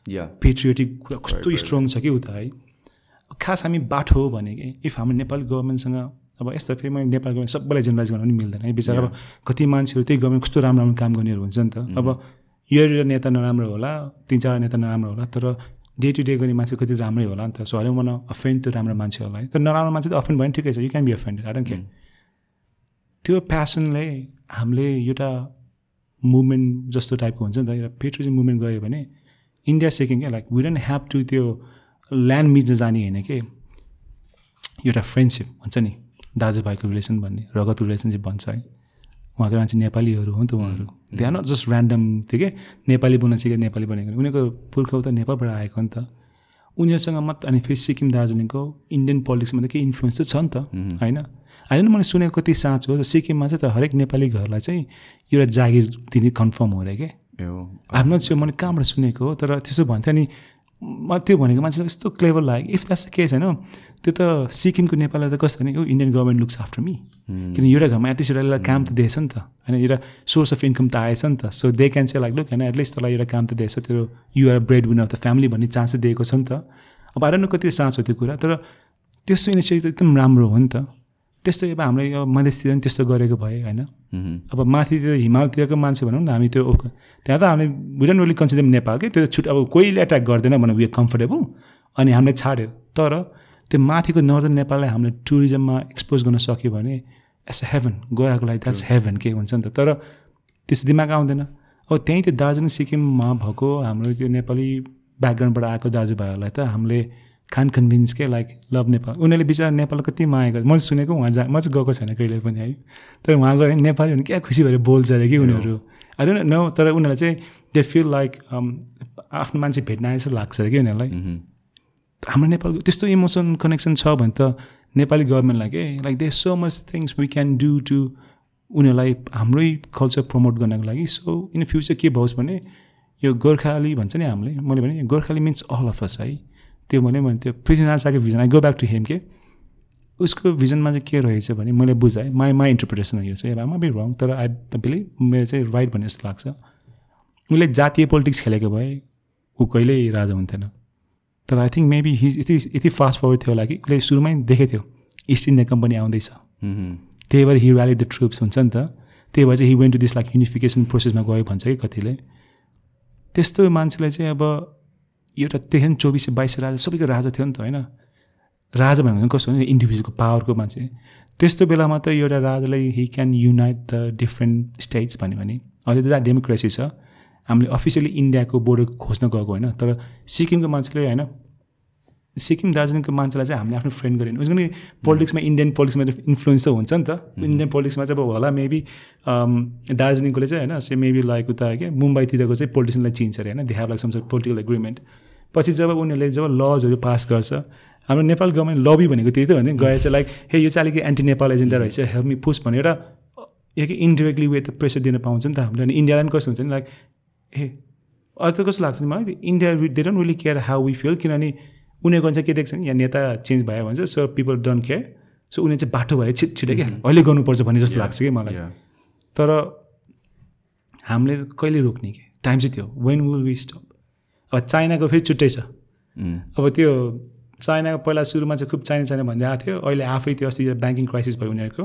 या पेट्रियोटिक कुरा कस्तो स्ट्रङ छ कि उता है? खास हामी बाठो हो भने कि? इफ हाम्रो नेपाली गभर्मेन्टसँग अब यस्तो फेरि मैले नेपाल गभर्मेन्ट सबैलाई जेनरलाइज गर्न पनि मिल्दैन है बिचरा। अब कति मान्छेहरू त्यही गभर्मेन्ट कस्तो राम्रो राम्रो काम गर्नेहरू हुन्छ नि त। अब यो एउटा नेता नराम्रो होला तिन चार नेता नराम्रो होला तर डे टु डे गर्ने मान्छे कति राम्रै होला नि त. सो हरेक मन अफेन्ड त्यो राम्रो मान्छेहरूलाई. तर नराम्रो मान्छे त अफेन्ड भयो भने ठिकै छ. You can be offended don't care त्यो प्यासनले हामीले एउटा मुभमेन्ट जस्तो टाइपको हुन्छ नि त. एउटा पेट्रोजिम मुभमेन्ट गऱ्यो भने इन्डिया सेकिङ क्या like we don't have to त्यो ल्यान्ड मिच्न जाने होइन कि? एउटा फ्रेन्डसिप हुन्छ नि. दाजुभाइको रिलेसन भन्ने रगत रिलेसनसिप भन्छ है। उहाँको मान्छे नेपालीहरू हो नि त उहाँहरू। They are not just random थियो कि नेपाली बोल्न सिकेर नेपाली बनेको उनीहरूको पुर्खा उता नेपालबाट आएको नि त। उनीहरूसँग मात्र अनि फेरि सिक्किम दार्जिलिङको इन्डियन पोलिटिक्समा त केही इन्फ्लुएन्स त छ नि त होइन? होइन मैले सुनेको कति साँचो हो सिक्किममा चाहिँ त हरेक नेपाली घरलाई चाहिँ एउटा जागिर दिने कन्फर्म हो अरे हो आफ्नो चाहिँ मैले कहाँबाट सुनेको हो तर त्यसो भन्थ्यो नि म त्यो भनेको मान्छे यस्तो क्लेभर लाग्यो। इफ द्याट्स द केस होइन? त्यो त सिक्किमको नेपाललाई त कस्तो भने ओ Indian government looks after me किन एउटा घरमा एटलिस्ट एउटा यसलाई काम त दिएछ नि त। होइन एउटा सोर्स अफ इन्कम त आएछ नि त। सो दे क्यान चाहिँ लाइक लुक होइन एटलिस्ट तँलाई एउटा काम त दिएछ। त्यो your breadwinner of the family भन्ने चान्स दिएको छ नि त। अब आएर न कति साँचो त्यो कुरा तर त्यस्तो इनिसिएटिभ एकदम राम्रो हो नि त। त्यस्तो अब हाम्रो यो मधेसतिर पनि त्यस्तो गरेको भए होइन। अब माथितिर हिमालतिरको मान्छे भनौँ न हामी त्यो ओक- त्यहाँ त हामीले विडन really कन्सिडर नेपाल के त्यो छुट अब कोहीले एट्याक गर्दैन भने वी कम्फर्टेबल अनि हामीले छाड्यो। तर त्यो माथिको नर्दन नेपाललाई हामीले टुरिज्ममा एक्सपोज गर्न सक्यो भने एस अ हेभन गएको लागि द्याट्स हेभन के हुन्छ नि त? तर त्यस्तो दिमाग आउँदैन अब त्यहीँ त्यो दार्जिलिङ सिक्किममा भएको हाम्रो त्यो नेपाली ब्याकग्राउन्डबाट आएको दाजुभाइहरूलाई त हामीले खान कन्भिन्स के लाइक लभ नेपाल। उनीहरूले बिचरा नेपाल कति माया गर्छ। मैले सुनेको उहाँ जा म चाहिँ गएको छैन कहिले पनि है। तर उहाँ गयो भने नेपाली भने क्या खुसी भएर बोल्छ अरे कि उनीहरू। डोन्ट नो तर उनीहरूलाई चाहिँ दे फिल लाइक आफ्नो मान्छे भेट्न जस्तो लाग्छ अरे कि उनीहरूलाई। हाम्रो नेपालको त्यस्तो इमोसन कनेक्सन छ भने त नेपाली गभर्मेन्टलाई के like they so much things we can do to उनीहरूलाई हाम्रै कल्चर प्रमोट गर्नको लागि। सो इन फ्युचर के भओस् भने यो गोर्खाली भन्छ नि हामीले मैले भने Gorkhali means all of us है। त्यो मैले भने त्यो Prithvinath vision I go back to him के? उसको भिजनमा चाहिँ के रहेछ भने मैले बुझाएँ। माई माई इन्टरप्रिटेसन यो चाहिँ आमा बी रङ तर आई बिलिभ मेरो चाहिँ राइट भन्ने जस्तो लाग्छ। उसले जातीय पोलिटिक्स खेलेको भए ऊ कहिल्यै राजा हुन्थेन। तर आई थिङ्क मेबी हि यति यति फास्ट फरवर्ड थियो होला कि उसले सुरुमै देखेको थियो इस्ट इन्डिया कम्पनी आउँदैछ। त्यही भएर हि ऱ्याली द ट्रुप्स हुन्छ नि त। त्यही भएर चाहिँ he went to this like unification प्रोसेसमा गयो भन्छ कि कतिले। त्यस्तो मान्छेलाई चाहिँ अब एउटा त्यही चौबिस बाइस राजा सबैको राजा थियो नि त होइन? राजा भनेको कस्तो भने इन्डिभिजुअलको पावरको मान्छे। त्यस्तो बेलामा त एउटा राजालाई he can unite the different states भन्यो भने। अहिले त डेमोक्रेसी छ। हामीले अफिसियली इन्डियाको बोर्डर खोज्न गएको होइन तर सिक्किमको मान्छेले होइन सिक्किम दार्जिलिङको मान्छेलाई चाहिँ हामीले आफ्नो फ्रेन्ड गरेन। उसको नि पोलिटिक्समा इन्डियन पोलिटिक्समा इन्फ्लुएन्स त हुन्छ नि त। इन्डियन पोलिटिक्समा चाहिँ अब होला मेबी दार्जिलिङकोले चाहिँ होइन से मेबी लाइक उता के मुम्बईतिरको चाहिँ पोलिटिसियनलाई चिन्छ अरे होइन they have like some political agreement पछि जब उनीहरूले जब लजहरू पास गर्छ हाम्रो नेपाल गभर्मेन्ट लबी भनेको त्यही त हो नि गएर चाहिँ लाइक हे यो चाहिँ अलिकति एन्टी नेपाल एजेन्डा रहेछ हेल्प मी पुस भनेर एक इन्डिरेक्टली वे त प्रेसर दिन पाउँछ नि त। हामीले अनि इन्डियालाई पनि कस्तो हुन्छ नि लाइक ए अहिले त कस्तो लाग्छ नि मलाई India they don't really care how we feel किनभने उनीहरूको चाहिँ के देख्छ नि यहाँ नेता चेन्ज भयो भन्छ so people don't care so उनीहरू चाहिँ बाटो भएर छिट छिटो क्या अहिले गर्नुपर्छ भन्ने जस्तो लाग्छ कि मलाई. तर हामीले कहिले रोक्ने कि? टाइम चाहिँ त्यो वेन विल वी स्टप अब चाइनाको फेरि छुट्टै छ। Mm. अब त्यो चाइनाको पहिला सुरुमा चाहिँ खुब चाइना चाइना भन्दै आएको थियो। अहिले आफै त्यो अस्ति ब्याङ्किङ क्राइसिस भयो उनीहरूको.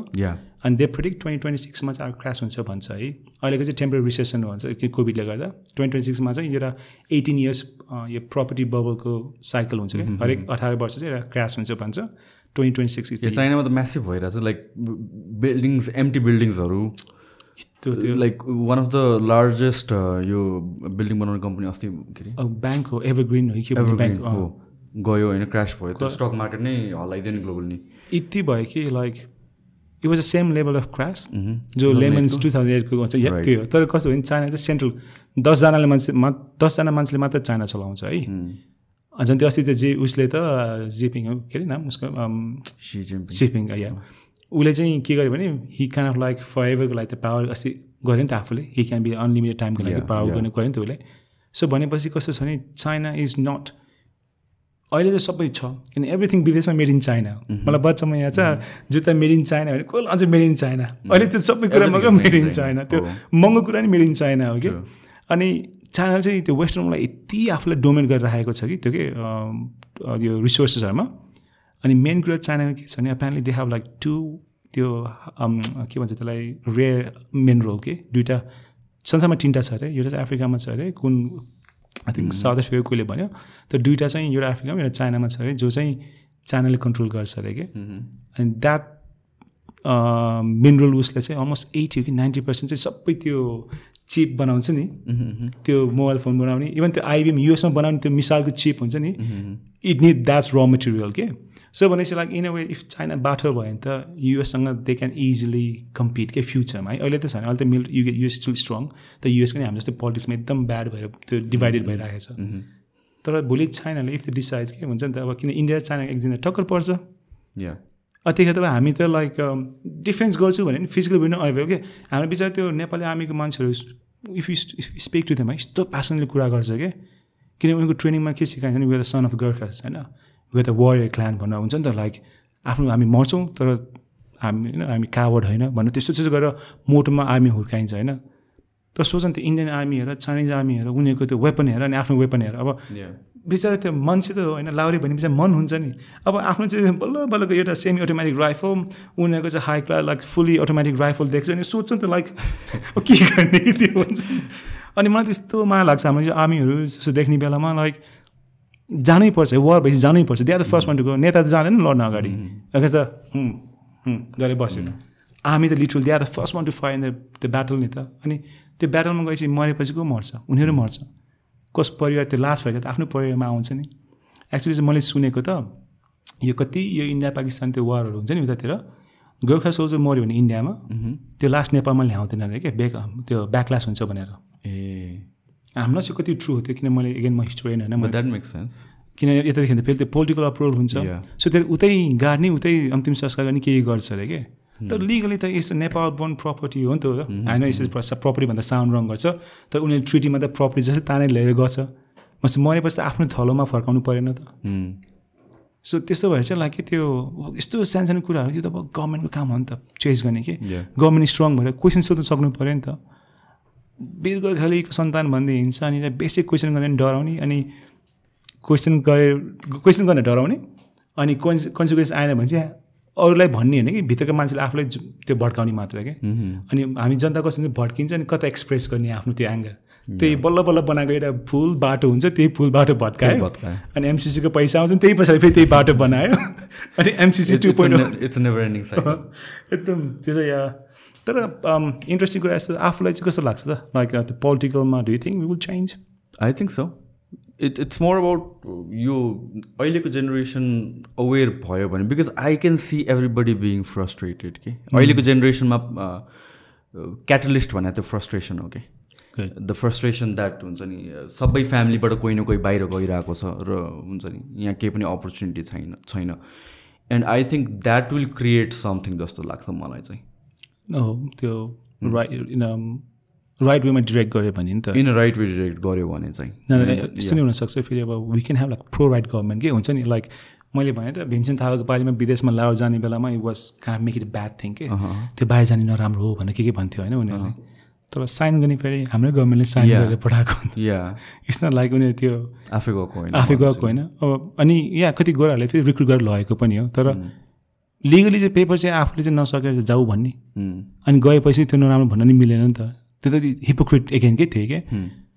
अनि दे प्रिडिक्ट ट्वेन्टी ट्वेन्टी सिक्समा चाहिँ अब क्रास हुन्छ भन्छ है। अहिलेको चाहिँ टेम्पररी रिसेसन भन्छ कि कोभिडले गर्दा। ट्वेन्टी ट्वेन्टी सिक्समा चाहिँ एउटा एटिन इयर्स यो प्रपर्टी बबलको साइकल हुन्छ कि हरेक अठार वर्ष चाहिँ एउटा क्रास हुन्छ भन्छ। ट्वेन्टी ट्वेन्टी सिक्स चाइनामा त म्यासिभ भइरहेछ लाइक बिल्डिङ्स एम्टी बिल्डिङ्सहरू त्यो त्यो। Like one of the largest यो बिल्डिङ बनाउने कम्पनी अस्ति के अरे? ब्याङ्क हो एभरग्रिन हो कि ब्याङ्क हो। गयो होइन क्रास भयो। त्यो स्टक मार्केट नै हल्लाइदियो नि ग्लोबल नि यति भयो कि like it was the same level of crash जो लेमन्स टु थाउजन्ड एटको भन्छ या. त्यो हो। तर कस्तो भने चाइना चाहिँ सेन्ट्रल दसजनाले मान्छे मा दसजना मान्छेले मात्र चाइना चलाउँछ है। झन् त्यो अस्ति त्यो जे उसले त जिपिङ हो के अरे नाम? उसको सिपिङ या उसले चाहिँ के गर्यो भने he can of like for एभरको लागि त पावर अस्ति गऱ्यो नि त आफूले। हि क्यान बी अनलिमिटेड टाइमको लागि पावर. गर्ने गऱ्यो नि त उसले। सो भनेपछि कस्तो छ भने चाइना इज नट अहिले चाहिँ सबै छ किन एभ्रिथिङ विदेशमा मेड इन चाइना हो मलाई बच्चामा यहाँ छ जुत्ता मेड इन चाइना भने कसले अझै मेड इन चाइना अहिले त्यो सबै कुरामा is मेड इन चाइना. त्यो। महँगो कुरा नि मेड इन चाइना हो कि. अनि चाइना चाहिँ त्यो वेस्टर्नलाई यति आफूलाई डोमेट गरेर राखेको छ कि त्यो के यो रिसोर्सेसहरूमा अनि मेन कुरा चाइनामा के छ भने apparently they have like to त्यो के भन्छ त्यसलाई रेयर मिनरल के? दुइटा संसारमा तिनवटा छ अरे एउटा चाहिँ अफ्रिकामा छ अरे कुन आई थिङ्क साउथ अफ्रिका कोहीले भन्यो त्यो दुइटा चाहिँ एउटा अफ्रिकामा एउटा चाइनामा छ अरे जो चाहिँ चाइनाले कन्ट्रोल गर्छ अरे कि। अनि द्याट मिनरल उसले चाहिँ अलमोस्ट एटी हो कि नाइन्टी पर्सेन्ट चाहिँ सबै त्यो चिप बनाउँछ नि। त्यो मोबाइल फोन बनाउने। इभन त्यो आइबिएम युएसमा बनाउने त्यो मिसालको चिप हुन्छ नि। इट निड द्याट्स र मटेरियल के सो भनेपछि like in a way if China बाटो भयो भने त युएससँग दे क्यान इजिली कम्पिट के फ्युचरमा है? अहिले त छैन अहिले त मिल यु युएस स्टिल स्ट्रङ त युएस पनि हाम्रो जस्तै पोलिटिक्समा एकदम ब्याड भएर त्यो डिभाइडेड भइरहेको छ। तर भोलि चाइनाले इफ द डिसाइड्स के हुन्छ नि त अब किन इन्डिया चाइना एकजना टक्कर पर्छ। त्यतिखेर त हामी त लाइक डिफेन्स गर्छु भने फिजिकल भिडियो नआइभयो कि हाम्रो बिचरा त्यो नेपाली आर्मीको मान्छेहरू if you speak to them है यस्तो प्यासनले कुरा गर्छ क्या किनभने उनीहरूको ट्रेनिङमा के सिकाइन्छ भने द सन अफ गर्खस होइन? वे द वारियर क्लान भनेर हुन्छ नि त लाइक आफ्नो हामी मर्छौँ तर हामी होइन हामी कावर्ड होइन भनेर त्यस्तो त्यस्तो गरेर मोटोमा आर्मी हुर्काइन्छ होइन। तर सोच न त्यो इन्डियन आर्मी हेर चाइनिज आर्मी हेर उनीहरूको त्यो वेपन हेर अनि आफ्नो वेपन हेर। अब बिचरा त्यो मान्छे त होइन लाउरे भने बिचरा मन हुन्छ नि। अब आफ्नो चाहिँ बल्ल बल्लको एउटा सेमी अटोमेटिक राइफल उनीहरूको चाहिँ high class like fully automatic rifle देख्छ अनि सोध्छ नि त लाइक के गर्ने त्यो हुन्छ नि। अनि मलाई त्यस्तो माया लाग्छ हाम्रो यो आर्मीहरू जस्तो देख्ने बेलामा लाइक जानै पर्छ वार भएपछि जानै पर्छ त्यहाँ त फर्स्ट वान टु गो नेता त जाँदैन नि लड्न अगाडि। अगर त गरेर बस्यो आर्मी त लिटरल द्या the first one to fight in the त्यो ब्याटल नि त। अनि त्यो ब्याटलमा गएपछि मरेपछि को मर्छ? उनीहरू मर्छ। कस परिवार त्यो लास्ट भएको त आफ्नो परिवारमा आउँछ नि। एक्चुली चाहिँ मैले सुनेको त यो कति यो इन्डिया पाकिस्तान त्यो वारहरू हुन्छ नि उतातिर। गोर्खा सोल्जर मऱ्यो भने इन्डियामा। त्यो लास्ट नेपालमा ल्याउँदैन अरे क्या बेक त्यो ब्याकलास हुन्छ भनेर। ए। हाम्रो चाहिँ कति ट्रु हो त्यो किन मैले एगेन म हिस्टोरियन होइन द्याट मेक सेन्स किन यतादेखि त फेरि त्यो पोलिटिकल अप्रुभल हुन्छ. सो त्यो उतै गाड्ने उतै अन्तिम संस्कार गर्ने केही गर्छ अरे के? तर लिगली त यस नेपाल बोर्न प्रपर्टी हो नि त होइन यस प्रपर्टी भन्दा साउन्ड रङ गर्छ। तर उनीहरूले ट्रिटीमा त प्रपर्टी जस्तै तानेर लिएर गर्छ। मस मरेपछि त आफ्नो थलोमा फर्काउनु परेन त। सो त्यस्तो भएर चाहिँ लाइक त्यो यस्तो सानसानो कुराहरू त्यो त अब गभर्मेन्टको काम हो नि त चेन्ज गर्ने कि. गभर्मेन्ट स्ट्रङ भएर क्वेसन सोध्नु सक्नु पऱ्यो नि त। गोर्खालीको सन्तान भन्दै हिँड्छ अनि बेसिक क्वेसन गर्ने डराउने अनि क्वेसन गरे क्वेसन गर्न डराउने अनि कन्स कन्सिक्वेन्स आएन भने चाहिँ अरूलाई भन्ने होइन कि भित्रको मान्छेले आफूलाई त्यो भड्काउने मात्र क्या। अनि हामी जनता हुन्छ भड्किन्छ अनि कता एक्सप्रेस गर्ने आफ्नो त्यो एङ्गल त्यही बल्ल बल्ल बनाएको एउटा फुल बाटो हुन्छ त्यही फुल बाटो भत्कायो। भत्कायो। अनि एमसिसीको पैसा आउँछ त्यही पछाडि फेरि त्यही बाटो बनायो। अनि एमसिसी टु पोइन्ट एकदम त्यो चाहिँ या तर इन्ट्रेस्टिङ कुरा यस्तो आफूलाई चाहिँ कस्तो लाग्छ त? लाइक त्यो पोलिटिकलमा do think we will change I think so it it's more about यो अहिलेको जेनेरेसन अवेर भयो भने because I can see everybody being frustrated कि अहिलेको जेनेरेसनमा क्याटलिस्ट भने त्यो फ्रस्ट्रेसन हो कि द फ्रस्ट्रेसन द्याट हुन्छ नि सबै फ्यामिलीबाट कोही न कोही बाहिर गइरहेको छ र हुन्छ नि यहाँ केही पनि अपर्च्युनिटी छैन छैन। And I think that will create something जस्तो लाग्छ मलाई चाहिँ। त्यो राइट इन राइट वेमा डिरेक्ट गऱ्यो भने नि त। इन राइट वे डिरेक्ट गऱ्यो भने चाहिँ। त्यस्तो नै हुनसक्छ फेरि अब we can have like pro right government के हुन्छ नि लाइक मैले भने त भीमसेन थापाको पालिमा विदेशमा लाओ जाने बेलामा it was can make it bad thing के त्यो बाहिर जाने नराम्रो हो भनेर के के भन्थ्यो होइन उनीहरूले। तर साइन गर्ने फेरि हाम्रै गभर्मेन्टले साइन. गरेर पठाएको इट्स नट लाइक उनीहरू त्यो आफै गएको होइन आफै गएको होइन। अब अनि यहाँ कति गोराहरूले फेरि रिक्रुट गरेर लगेको पनि हो तर लिगली चाहिँ पेपर चाहिँ आफूले चाहिँ नसकेर जाऊ भन्ने। अनि गएपछि त्यो नराम्रो भन्न नि मिलेन नि त। त्यो त हिपोक्रिट एगेनकै थियो क्या?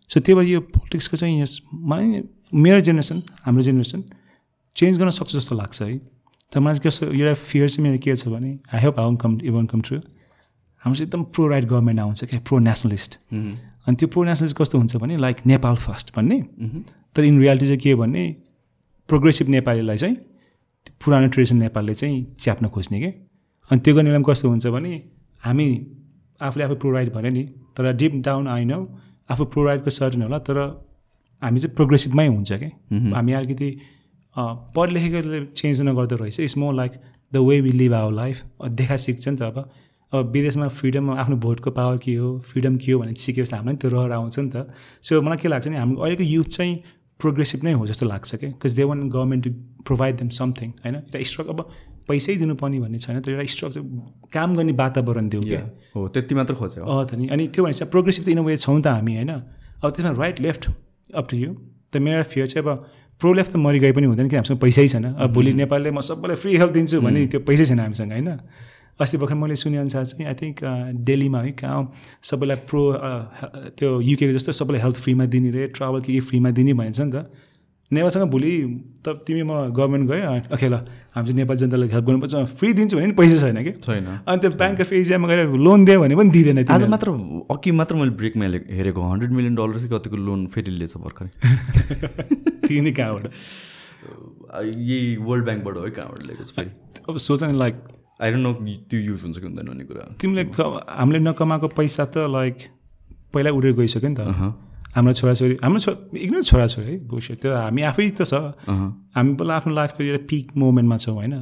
सो त्यही भएर यो पोलिटिक्सको चाहिँ यस मलाई मेरो जेनेरेसन हाम्रो जेनेरेसन चेन्ज गर्न सक्छ जस्तो लाग्छ है। तर मलाई कस्तो एउटा फियर चाहिँ मेरो के छ भने I hope I come even come true हाम्रो चाहिँ एकदम प्रो राइट गभर्मेन्ट आउँछ क्या प्रो नेसनलिस्ट अनि त्यो प्रो नेसनलिस्ट कस्तो हुन्छ भने लाइक नेपाल फर्स्ट भन्ने। तर इन रियालिटी चाहिँ के हो भने प्रोग्रेसिभ नेपालीलाई चाहिँ पुरानो ट्रेडिसन नेपालले चाहिँ च्याप्न खोज्ने के? अनि त्यो गर्ने बेलामा कस्तो हुन्छ भने हामी आफूले आफू प्रोभाइड भने नि तर डिप डाउन आइन आफू प्रोभाइडको सर्टन होला तर हामी चाहिँ प्रोग्रेसिभमै हुन्छ कि? हामी अलिकति पढ लेखेकोले चेन्ज नगर्दो रहेछ। It's more like the way we live our life देखा सिक्छ नि त अब। अब विदेशमा फ्रिडम आफ्नो भोटको पावर के हो फ्रिडम के हो भने सिकेपछि हामीलाई त्यो रहर आउँछ नि त। सो मलाई के लाग्छ नि हाम्रो अहिलेको युथ चाहिँ प्रोग्रेसिभ नै हो जस्तो लाग्छ क्या because they want government to provide them something होइन? एउटा स्ट्रक अब पैसै दिनुपर्ने भन्ने छैन तर एउटा स्ट्रक काम गर्ने वातावरण दिउँ क्या हो त्यति मात्र खोज्यो। अँ त नि। अनि त्यो भने चाहिँ प्रोग्रेसिभ त इन वे छौँ त हामी होइन? अब त्यसमा right left up to you त मेरो फियर चाहिँ अब प्रो लेफ्ट त मरि गए पनि हुँदैन कि हामीसँग पैसै छैन। अब भोलि नेपालले म सबैलाई फ्री हेल्थ दिन्छु भने त्यो पैसै छैन हामीसँग होइन? अस्ति भर्खर मैले सुनेअनुसार चाहिँ आई थिङ्क दिल्लीमा है कहाँ सबैलाई प्रो त्यो युकेको जस्तो सबैलाई हेल्थ फ्रीमा दिने रे ट्राभल के के फ्रीमा दिने भनेको छ नि त। नेपालसँग भोलि त तिमी म गभर्मेन्ट गयो ओके ल हामी चाहिँ नेपाली जनतालाई हेल्प गर्नुपर्छ फ्री दिन्छु भने पनि पैसा छैन कि? छैन। अनि त्यो ब्याङ्क अफ एसियामा गएर लोन दियो भने पनि दिँदैन आज। मात्र अघि मात्र मैले ब्रेकमा हेरेको हन्ड्रेड मिलियन डलर चाहिँ कतिको लोन फेरि लिएछ भर्खरै? तिनी कहाँबाट? यही वर्ल्ड ब्याङ्कबाट है कहाँबाट लिएको अब सोच न लाइक आई डोन्ट नो त्यो युज हुन्छ कि हुँदैन भन्ने कुरा। तिमीले हामीले नकमाएको पैसा त लाइक पहिला उडेर गइसक्यो नि त। हाम्रो छोराछोरी हाम्रो छो एकदमै छोराछोरी है बुझ्यो त्यो हामी आफै त छ। हामी पहिला आफ्नो लाइफको एउटा पिक मोमेन्टमा छौँ होइन?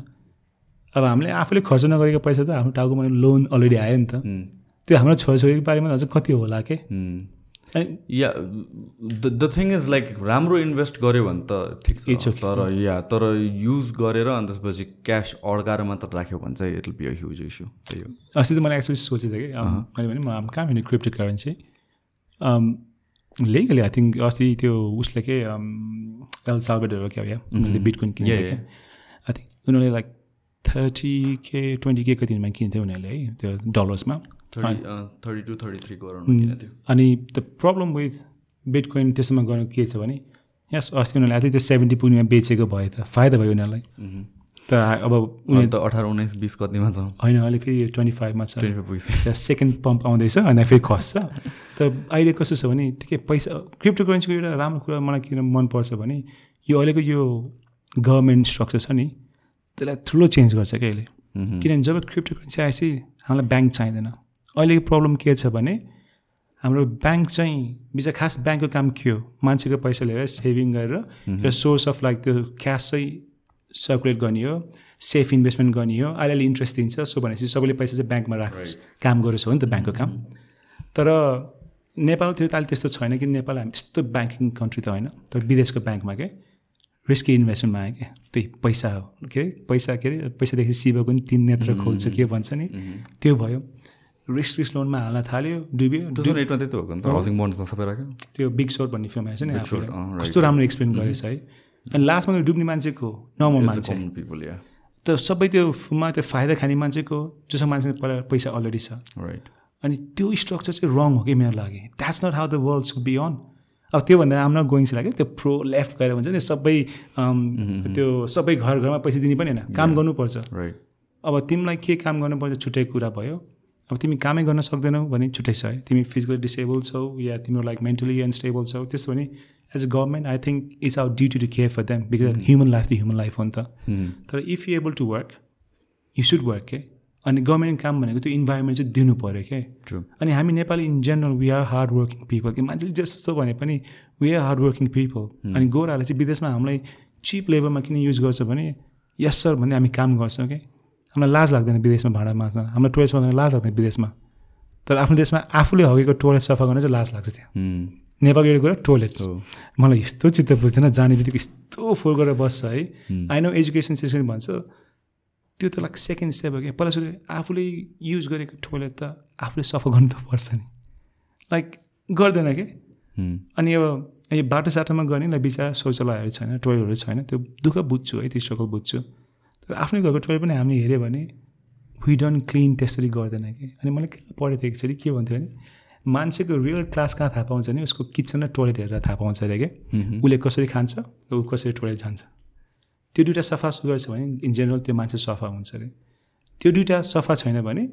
अब हामीले आफूले खर्च नगरेको पैसा त हाम्रो टाउकोमा लोन अलरेडी आयो नि त। त्यो हाम्रो छोराछोरीको बारेमा अझ कति होला के? या द थिङ इज लाइक राम्रो इन्भेस्ट गऱ्यो भने त ठिक छ. तर या तर युज गरेर अनि त्यसपछि क्यास अड्काएर मात्र राख्यो भने चाहिँ it will be a huge issue त्यही हो अस्ति त मैले एक्चुली सोचेको थिएँ कि अम, मैले भने म कहाँ भने cryptocurrency legally I think अस्ति त्यो उसले के एल सालबेटहरू क्या या उनीहरूले बिटकोइन क्या? आई थिङ्क उनीहरूले लाइक थर्टी के ट्वेन्टी के कतिमा किन्थ्यो उनीहरूले है त्यो डलर्समा थर्टी टू थर्टी थ्री करोडमा किनेको थियो अनि द प्रब्लम विथ बिटकोइन त्यसोमा गर्नु के छ भने यस अस्ति उनीहरूले अझै त्यो सेभेन्टी पुग्नेमा बेचेको भए त फाइदा भयो उनीहरूलाई। त अब उनीहरू त अठार उन्नाइस बिस कतिमा छ? होइन अहिले फेरि ट्वेन्टी फाइभमा छ। त्यहाँ सेकेन्ड पम्प आउँदैछ अनि फेरि खस्छ। तर अहिले कस्तो छ भने ठिकै पैसा क्रिप्टो करेन्सीको एउटा राम्रो कुरा मलाई किन मनपर्छ भने यो अहिलेको यो गभर्मेन्ट स्ट्रक्चर छ नि त्यसलाई ठुलो चेन्ज गर्छ क्या अहिले। किनभने जब क्रिप्टो करेन्सी आएपछि हामीलाई ब्याङ्क चाहिँदैन। अहिलेको प्रब्लम के छ भने हाम्रो ब्याङ्क चाहिँ बिचरा खास ब्याङ्कको काम के हो? मान्छेको पैसा लिएर सेभिङ गरेर यो सोर्स अफ लाइक त्यो क्यास चाहिँ सर्कुलेट गर्ने हो सेफ इन्भेस्टमेन्ट गर्ने हो अलिअलि इन्ट्रेस्ट दिन्छ सो भनेपछि सबैले पैसा चाहिँ ब्याङ्कमा राखोस् काम गरोस् हो नि त ब्याङ्कको काम। तर नेपालतिर त अहिले त्यस्तो छैन कि नेपाल हामी त्यस्तो ब्याङ्किङ कन्ट्री त होइन तर विदेशको ब्याङ्कमा के? रिस्की इन्भेस्टमेन्टमा आयो क्या त्यही पैसा हो के? अरे पैसा के अरे? पैसादेखि शिवको नि तिन नेत्र खोल्छ के भन्छ नि? त्यो भयो। रिस्क लोनमा हाल्न थाल्यो। डुब्यो टु थाउजन्ड एटमा त्यही त भएको नि त हाउसिङ सबै राख्यो? त्यो बिग सोट भन्ने फिल्म आएछ नि. कस्तो राम्रो एक्सप्लेन गरेछ है। अनि लास्टमा डुब्ने मान्छेको नर्मल मान्छे। त सबै त्यो फिल्ममा त्यो फाइदा खाने मान्छेको जोसँग मान्छेको पहिला पैसा अलरेडी छ। राइट अनि त्यो स्ट्रक्चर चाहिँ रङ हो कि मेरो लागि। That's not how the world should be on अब त्योभन्दा राम्रो गोइङ लाग्यो त्यो प्रो लेफ्ट गएर भन्छ नि सबै अम, त्यो सबै घर घरमा पैसा दिने पनि होइन। काम गर्नुपर्छ। राइट अब तिमीलाई के काम गर्नुपर्छ? छुट्टै कुरा भयो। अब तिमी कामै गर्न सक्दैनौ भने छुट्टै छ है। तिमी फिजिकली डिसेबल छौ या तिम्रो लाइक मेन्टली अनस्टेबल छौ त्यस्तो भने as a government I think it's our duty to care for them because human life त ह्युमन लाइफ हो नि त। तर if you able to work you should work के अनि गभर्मेन्ट काम भनेको त्यो इन्भाइरोमेन्ट चाहिँ दिनु पऱ्यो के ट्रु अनि हामी Nepali in general we are hard working people कि मान्छेले जस्तो भने पनि we are hard working people अनि गोराहरूले चाहिँ विदेशमा हामीलाई चिप लेभलमा किन युज गर्छ भने यस सर भन्ने हामी काम गर्छौँ कि हामीलाई लाज लाग्दैन विदेशमा भाडा माझ्न हामीलाई टुरिस्ट बनाउन लाज लाग्दैन विदेशमा। तर आफ्नो देशमा आफूले हगेको टोइलेट सफा गर्न चाहिँ लाज लाग्छ त्यहाँ. नेपालको एउटा कुरा टोइलेट। मलाई यस्तो चित्त बुझ्दैन जाने बित्तिकै यस्तो फोहोर गरेर बस्छ है। आई नो एजुकेसन सिस्टम भन्छ त्यो त लाइक सेकेन्ड स्टेप हो क्या। पहिला सुरु आफूले युज गरेको टोइलेट त आफूले सफा गर्नु त पर्छ नि। लाइक गर्दैन कि. अनि अब यो बाटो साटोमा गर्ने बिचरा शौचालयहरू छैन टोइलेटहरू छैन त्यो दुःख बुझ्छु है त्यो स्ट्रगल बुझ्छु। तर आफ्नै घरको टोइलेट पनि हामीले हेऱ्यो भने वी डन्ट क्लिन त्यसरी गर्दैन कि। अनि मैले के पढेको थिएँ एकचोटि के भन्थ्यो भने मान्छेको रियल क्लास कहाँ थाहा पाउँछ नि? उसको किचन र टोइलेट हेरेर थाहा पाउँछ अरे क्या। उसले कसरी खान्छ र ऊ कसरी टोइलेट जान्छ। त्यो दुइटा सफा सुग्घर छ भने इन जेनरल त्यो मान्छे सफा हुन्छ अरे। त्यो दुइटा सफा छैन भने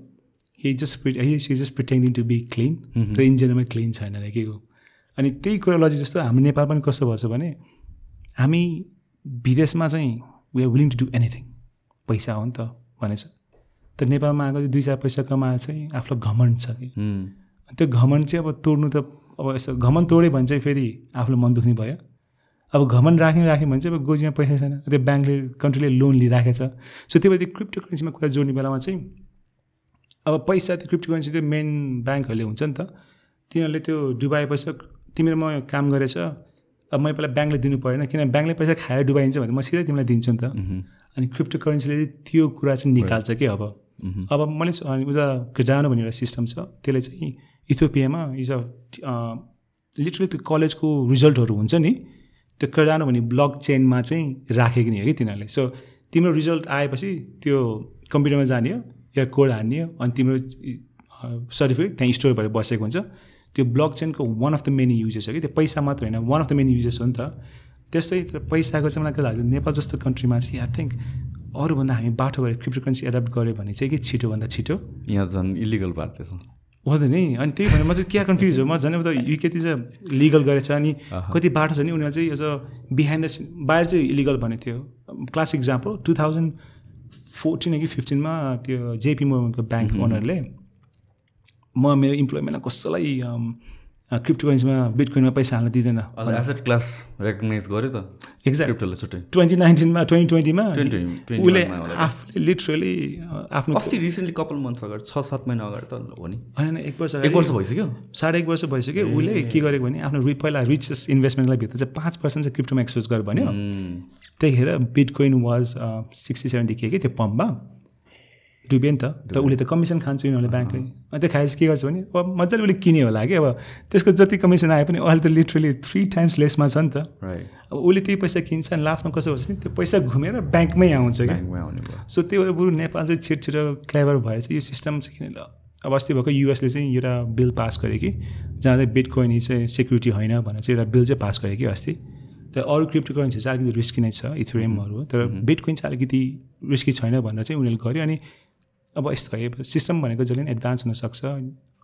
he just he see just pretending to be clean र इन जेनरलमा क्लिन छैन अरे के हो अनि त्यही कुरा लजिक जस्तो हाम्रो नेपाल पनि कस्तो भएछ भने हामी विदेशमा चाहिँ we are willing to do anything पैसा हो नि त भनेछ। तर नेपालमा आएको दुई चार पैसा कमाएर चाहिँ आफूलाई घमण्ड छ कि. त्यो घमण्ड चाहिँ अब तोड्नु त अब यसो घमण्ड तोड्यो भने चाहिँ फेरि आफूलाई मन दुख्ने भयो। अब घमण्ड राख्यो राख्यो भने चाहिँ अब गोजीमा पैसा छैन। त्यो ब्याङ्कले कन्ट्रीले लोन लिइराखेको छ। सो त्यो भएर क्रिप्टो करेन्सीमा कुरा जोड्ने बेलामा चाहिँ अब पैसा त्यो क्रिप्टो करेन्सी त्यो मेन ब्याङ्कहरूले हुन्छ नि त तिनीहरूले त्यो डुबाएपछि तिमीले म काम गरेछ। अब मैले पहिला ब्याङ्कले दिनु परेन। किनभने ब्याङ्कले पैसा खाएर डुबाइन्छ भने म सिधै तिमीलाई दिन्छु नि त। अनि क्रिप्टो करेन्सीले त्यो कुरा चाहिँ निकाल्छ कि अब? अब मैले अनि उता जानु भन्ने एउटा सिस्टम छ त्यसले चाहिँ इथोपियामा इज अ लिटरली त्यो कलेजको रिजल्टहरू हुन्छ नि त्यो कडानो भन्ने ब्लक चेनमा चाहिँ राखेको नि हो कि तिनीहरूले। सो तिम्रो रिजल्ट आएपछि त्यो कम्प्युटरमा जाने हो या कोड हान्ने हो अनि तिम्रो सर्टिफिकेट त्यहाँ स्टोर भएर बसेको हुन्छ। त्यो ब्लक चेनको one of the many uses हो कि त्यो पैसा मात्र होइन one of the many uses हो नि त। त्यस्तै तर पैसाको चाहिँ मलाई के लाग्छ नेपाल जस्तो कन्ट्रीमा चाहिँ आई थिङ्क अरूभन्दा हामी बाटो भएर क्रिप्टो करेन्सी एडप्ट गऱ्यो भने चाहिँ के छिटोभन्दा छिटो? यहाँ झन् इलिगल पार्दैछ हुँदैन नि। अनि त्यही भनेर म चाहिँ क्या कन्फ्युज हो। म झन् अब त युकेती चाहिँ लिगल गरेछ अनि कति बाटो छ नि उनीहरू चाहिँ एज अ बिहाइन्ड द बाहिर चाहिँ इलिगल भनेको थियो। Class example two thousand fourteen कि फिफ्टिनमा त्यो जेपी मोर्गनको ब्याङ्क ओनरले म मेरो इम्प्लोइमेन्टमा कसैलाई क्रिप्टो करेन्सीमा बिटकोइनमा पैसा हाल्न दिँदैन। एसेट क्लास रेकगनाइज गर्यो त? एक्ज्याक्ट छुट्टै। ट्वेन्टी नाइन्टिनमा ट्वेन्टी ट्वेन्टीमा 2020 उसले 21 मा होला। आफूले लिटरली आफ्नो अस्ति रिसेन्टली कपाल मन्थ अगाडि छ सात महिना अगाडि त हो नि। होइन एक वर्ष एक वर्ष भइसक्यो? साढे एक वर्ष भइसक्यो। उसले के गरेको भने आफ्नो रि पहिला रिचेस इन्भेस्टमेन्टलाई भित्र चाहिँ पाँच पर्सेन्ट चाहिँ क्रिप्टोमा एक्सपोज गर भन्यो. त्यतिखेर बिटकोइन वाज सिक्सटी सेभेन्टी के के त्यो पम्पमा। डुब्यो नि त। त उसले त कमिसन खान्छ उनीहरूले ब्याङ्कले। अनि त्यो खाएपछि के गर्छ भने अब मजाले उसले किन्यो होला कि अब। त्यसको जति कमिसन आए पनि अहिले त लिटरली थ्री टाइम्स लेसमा छ नि त। अब उसले त्यही पैसा किन्छ अनि लास्टमा कसो हुन्छ नि त्यो पैसा घुमेर ब्याङ्कमै आउँछ कि सो त्यही भएर बरु नेपाल चाहिँ छिटो छिटो क्लेभर भएर चाहिँ यो सिस्टम चाहिँ किन ल अब अस्ति भएको युएसले चाहिँ एउटा बिल पास गर्यो कि जहाँ चाहिँ बिटकोइन चाहिँ सेक्युरिटी होइन भनेर चाहिँ एउटा बिल चाहिँ पास गर्यो कि अस्ति। तर अरू क्रिप्टो करेन्सी चाहिँ अलिकति रिस्की नै छ इथेरियमहरू तर बिटकोइन चाहिँ अलिकति रिस्की छैन भनेर चाहिँ उनीहरूले गर्यो। अनि अब यस्तो है सिस्टम भनेको जहिले पनि एडभान्स हुनसक्छ।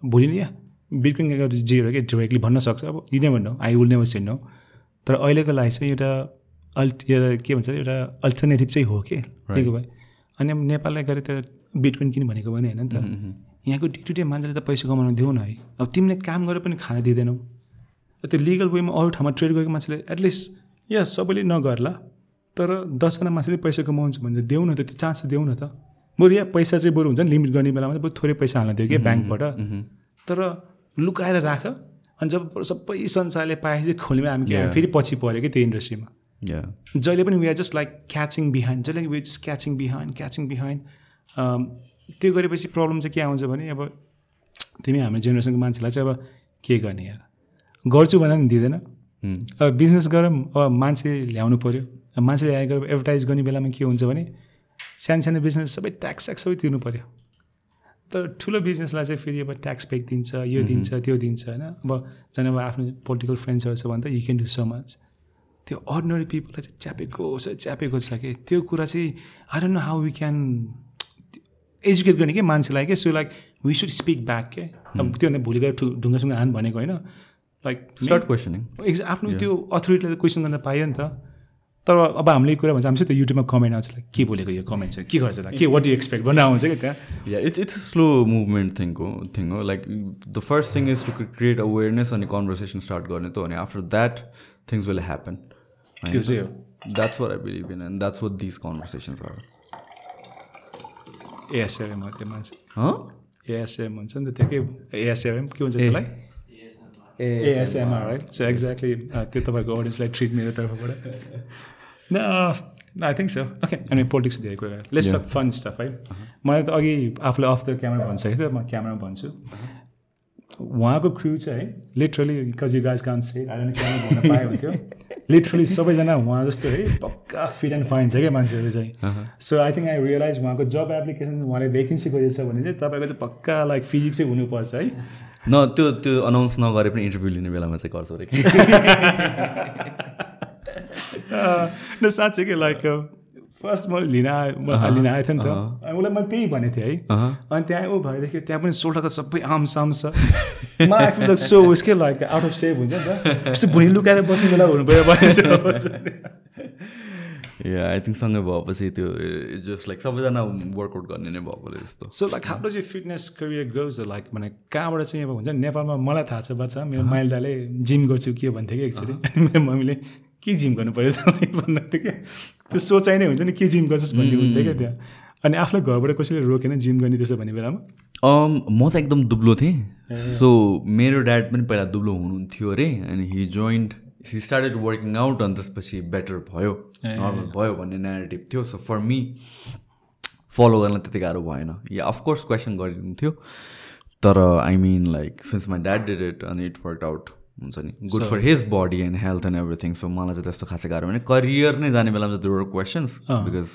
भोलि नि बिटकोइन जिरो के डिरेक्टली भन्न सक्छ। अब you know I will never say no तर अहिलेको लागि चाहिँ एउटा अल्ट एउटा के भन्छ एउटा अल्टरनेटिभ चाहिँ हो कि? त्यही भए अनि अब नेपाललाई गरे त बिटकोइन किन भनेको पनि होइन नि त। यहाँको डे टु डे मान्छेले त पैसा कमाउनु देऊ न है। अब तिमीले काम गरेर पनि खान दिँदैनौ। त्यो लिगल वेमा अरू ठाउँमा ट्रेड गरेको मान्छेले एटलिस्ट या सबैले नगर्ला तर दसजना मान्छेले पैसा कमाउँछ भने देऊ न त त्यो चान्स देऊ न त। बरु या पैसा चाहिँ बरु हुन्छ नि लिमिट गर्ने बेलामा बरु थोरै पैसा हाल्न दियो क्या ब्याङ्कबाट तर लुकाएर राख। अनि जब सबै संसारले पाएपछि खोल्यौँ हामी के. फेरि पछि पऱ्यो कि त्यो इन्डस्ट्रीमा जहिले पनि we are just like catching behind जहिले we just catching behind catching behind त्यो गरेपछि प्रब्लम चाहिँ के आउँछ भने अब तिमी हाम्रो जेनेरेसनको मान्छेलाई चाहिँ अब के गर्ने यार? गर्छु भन्दा पनि दिँदैन। अब बिजनेस गरौँ अब मान्छे ल्याउनु पऱ्यो मान्छे ल्याएर एडभर्टाइज गर्ने बेलामा के हुन्छ भने सानो सानो बिजनेस सबै ट्याक्स स्याक्स सबै तिर्नु पऱ्यो तर ठुलो बिजनेसलाई चाहिँ फेरि अब ट्याक्स ब्याक दिन्छ यो दिन्छ त्यो दिन्छ होइन? अब झन् अब आफ्नो पोलिटिकल फ्रेन्ड्सहरू छ भने त you can do so much त्यो अर्डिनरी पिपललाई चाहिँ च्यापेको छ च्यापेको छ कि? त्यो कुरा चाहिँ I don't know how we can educate गर्ने कि मान्छेलाई के? So like we should speak back के? अब त्योभन्दा भोलि गएर ठु ढुङ्गासुङ्गा हान भनेको होइन। लाइक स्टार्ट क्वेसनिङ एक्ज आफ्नो त्यो अथोरिटीलाई त क्वेसन गर्न पायो नि त। तर अब हामीले यो कुरा भन्छ हामी चाहिँ त्यो युट्युबमा कमेन्ट आउँछ के बोलेको यो कमेन्ट चाहिँ? के गर्छ त के वाट यु एक्सपेक्ट भनेर आउँछ कि त्यहाँ? या it's it's slow movement थिङको thing हो like the first thing is to create awareness अनि कन्भर्सेसन स्टार्ट गर्ने त हो अनि after that things will happen त्यो चाहिँ हो। That's where I believe in and that's what this conversations R A sir म त्यो मान्छे? एएसएम हुन्छ नि त त्यो के? एएसएम के हुन्छ त्यसलाई? एएसएमआर है सो एक्ज्याक्टली त्यो तपाईँको अडियन्सलाई ट्रिट मेरो तर्फबाट। न आई थिङ्क सो ओके अनि पोलिटिक्स धेरै कुरा लेट्स अफ फन स्टफ है मलाई त अघि आफूले अफ द क्यामेरा भनिसकेको थियो म क्यामेरा भन्छु। उहाँको क्रु चाहिँ है लिटरली बिकज यु गाइज कान से आइरन क्यामेरा भन्न पायो हुन्थ्यो लिटरली सबैजना उहाँ जस्तो है पक्का फिट एन्ड फाइन छ क्या मान्छेहरू चाहिँ। So I think I realize उहाँको जब एप्लिकेसन उहाँले भेकेन्सी गरेछ भने चाहिँ तपाईँको चाहिँ पक्का लाइक फिजिक्स चाहिँ हुनुपर्छ है। न त्यो त्यो अनाउन्स नगरे पनि इन्टरभ्यू लिने बेलामा चाहिँ गर्छ अरे न साँच्चै कि लाइक फर्स्ट म लिन आए म लिन आएको थिएँ नि त उसलाई मैले त्यही भनेको थिएँ है अनि त्यहाँ ऊ भएदेखि त्यहाँ पनि सोल्डरको सबै आम साम छ म लाइक सो उसकै लाइक आउट अफ सेप हुन्छ नि त यस्तो भुइँ लुकाएर बस्ने बेला हुनु पऱ्यो या आई थिङ्क सँगै भएपछि त्यो जस्ट लाइक सबैजना वर्कआउट गर्ने नै भएकोले जस्तो so like does you fitness career grows like भने कहाँबाट चाहिँ अब हुन्छ नेपालमा मलाई थाहा छ बच्चा मेरो माइल दाले जिम गर्छु के भन्थ्यो कि एकचोटि मेरो मम्मीले के जिम गर्नु पऱ्यो त भन्नु थियो क्या? त्यो सोचाइ नै हुन्छ नि के जिम गर्छस् भन्ने हुन्थ्यो क्या त्यहाँ। अनि आफूलाई घरबाट कसैले रोकेन जिम गर्ने त्यसो भन्ने बेलामा? म चाहिँ एकदम दुब्लो थिएँ। सो मेरो ड्याड पनि पहिला दुब्लो हुनुहुन्थ्यो अरे अनि he joined he started working out अनि त्यसपछि बेटर भयो। नर्मल भयो भन्ने नेगेटिभ थियो। सो फर मी फलो गर्न त्यति गाह्रो भएन। या अफकोर्स क्वेसन गरिदिन्थ्यो। तर I mean like since my dad did it अनि इट वर्क आउट हुन्छ नि? Good for his body and health and everything so मलाई चाहिँ त्यस्तो खासै गाह्रो भने करियर नै जाने बेलामा चाहिँ दुईवटा क्वेसन्स बिकज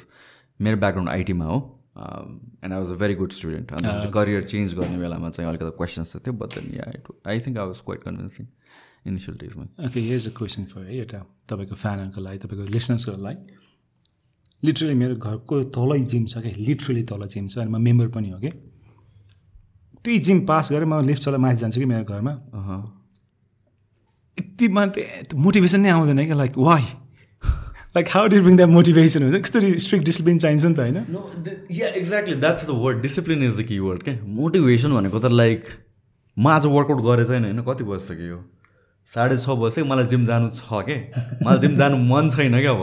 मेरो ब्याकग्राउन्ड आइटीमा हो। And I was a very good student अन्त करियर चेन्ज गर्ने बेलामा चाहिँ अलिकति क्वेसन्स थियो but then yeah it I think I was quite convincing initial डेजमा okay his uh question for है एउटा तपाईँको फ्यानहरूको लागि तपाईँको लिसनर्सहरूको लागि लिटरली मेरो घरको तलै जिम छ क्या लिटरली तल जिम छ अनि म मेम्बर पनि हो कि त्यही जिम पास गरेर म लिफ्ट चला माथि जान्छु कि मेरो घरमा? यति मात्रै मोटिभेसन नै आउँदैन क्या like why like how did bring that motivation हुन्छ कस्तो स्ट्रिक्ट डिसिप्लिन चाहिन्छ नि त होइन? No yeah exactly that's the word discipline is the key word क्या मोटिभेसन भनेको त लाइक म आज वर्कआउट गरेँ छैन होइन? कति बजिसक्यो साढे छ बजे मलाई जिम जानु छ के? मलाई जिम जानु मन छैन क्या अब।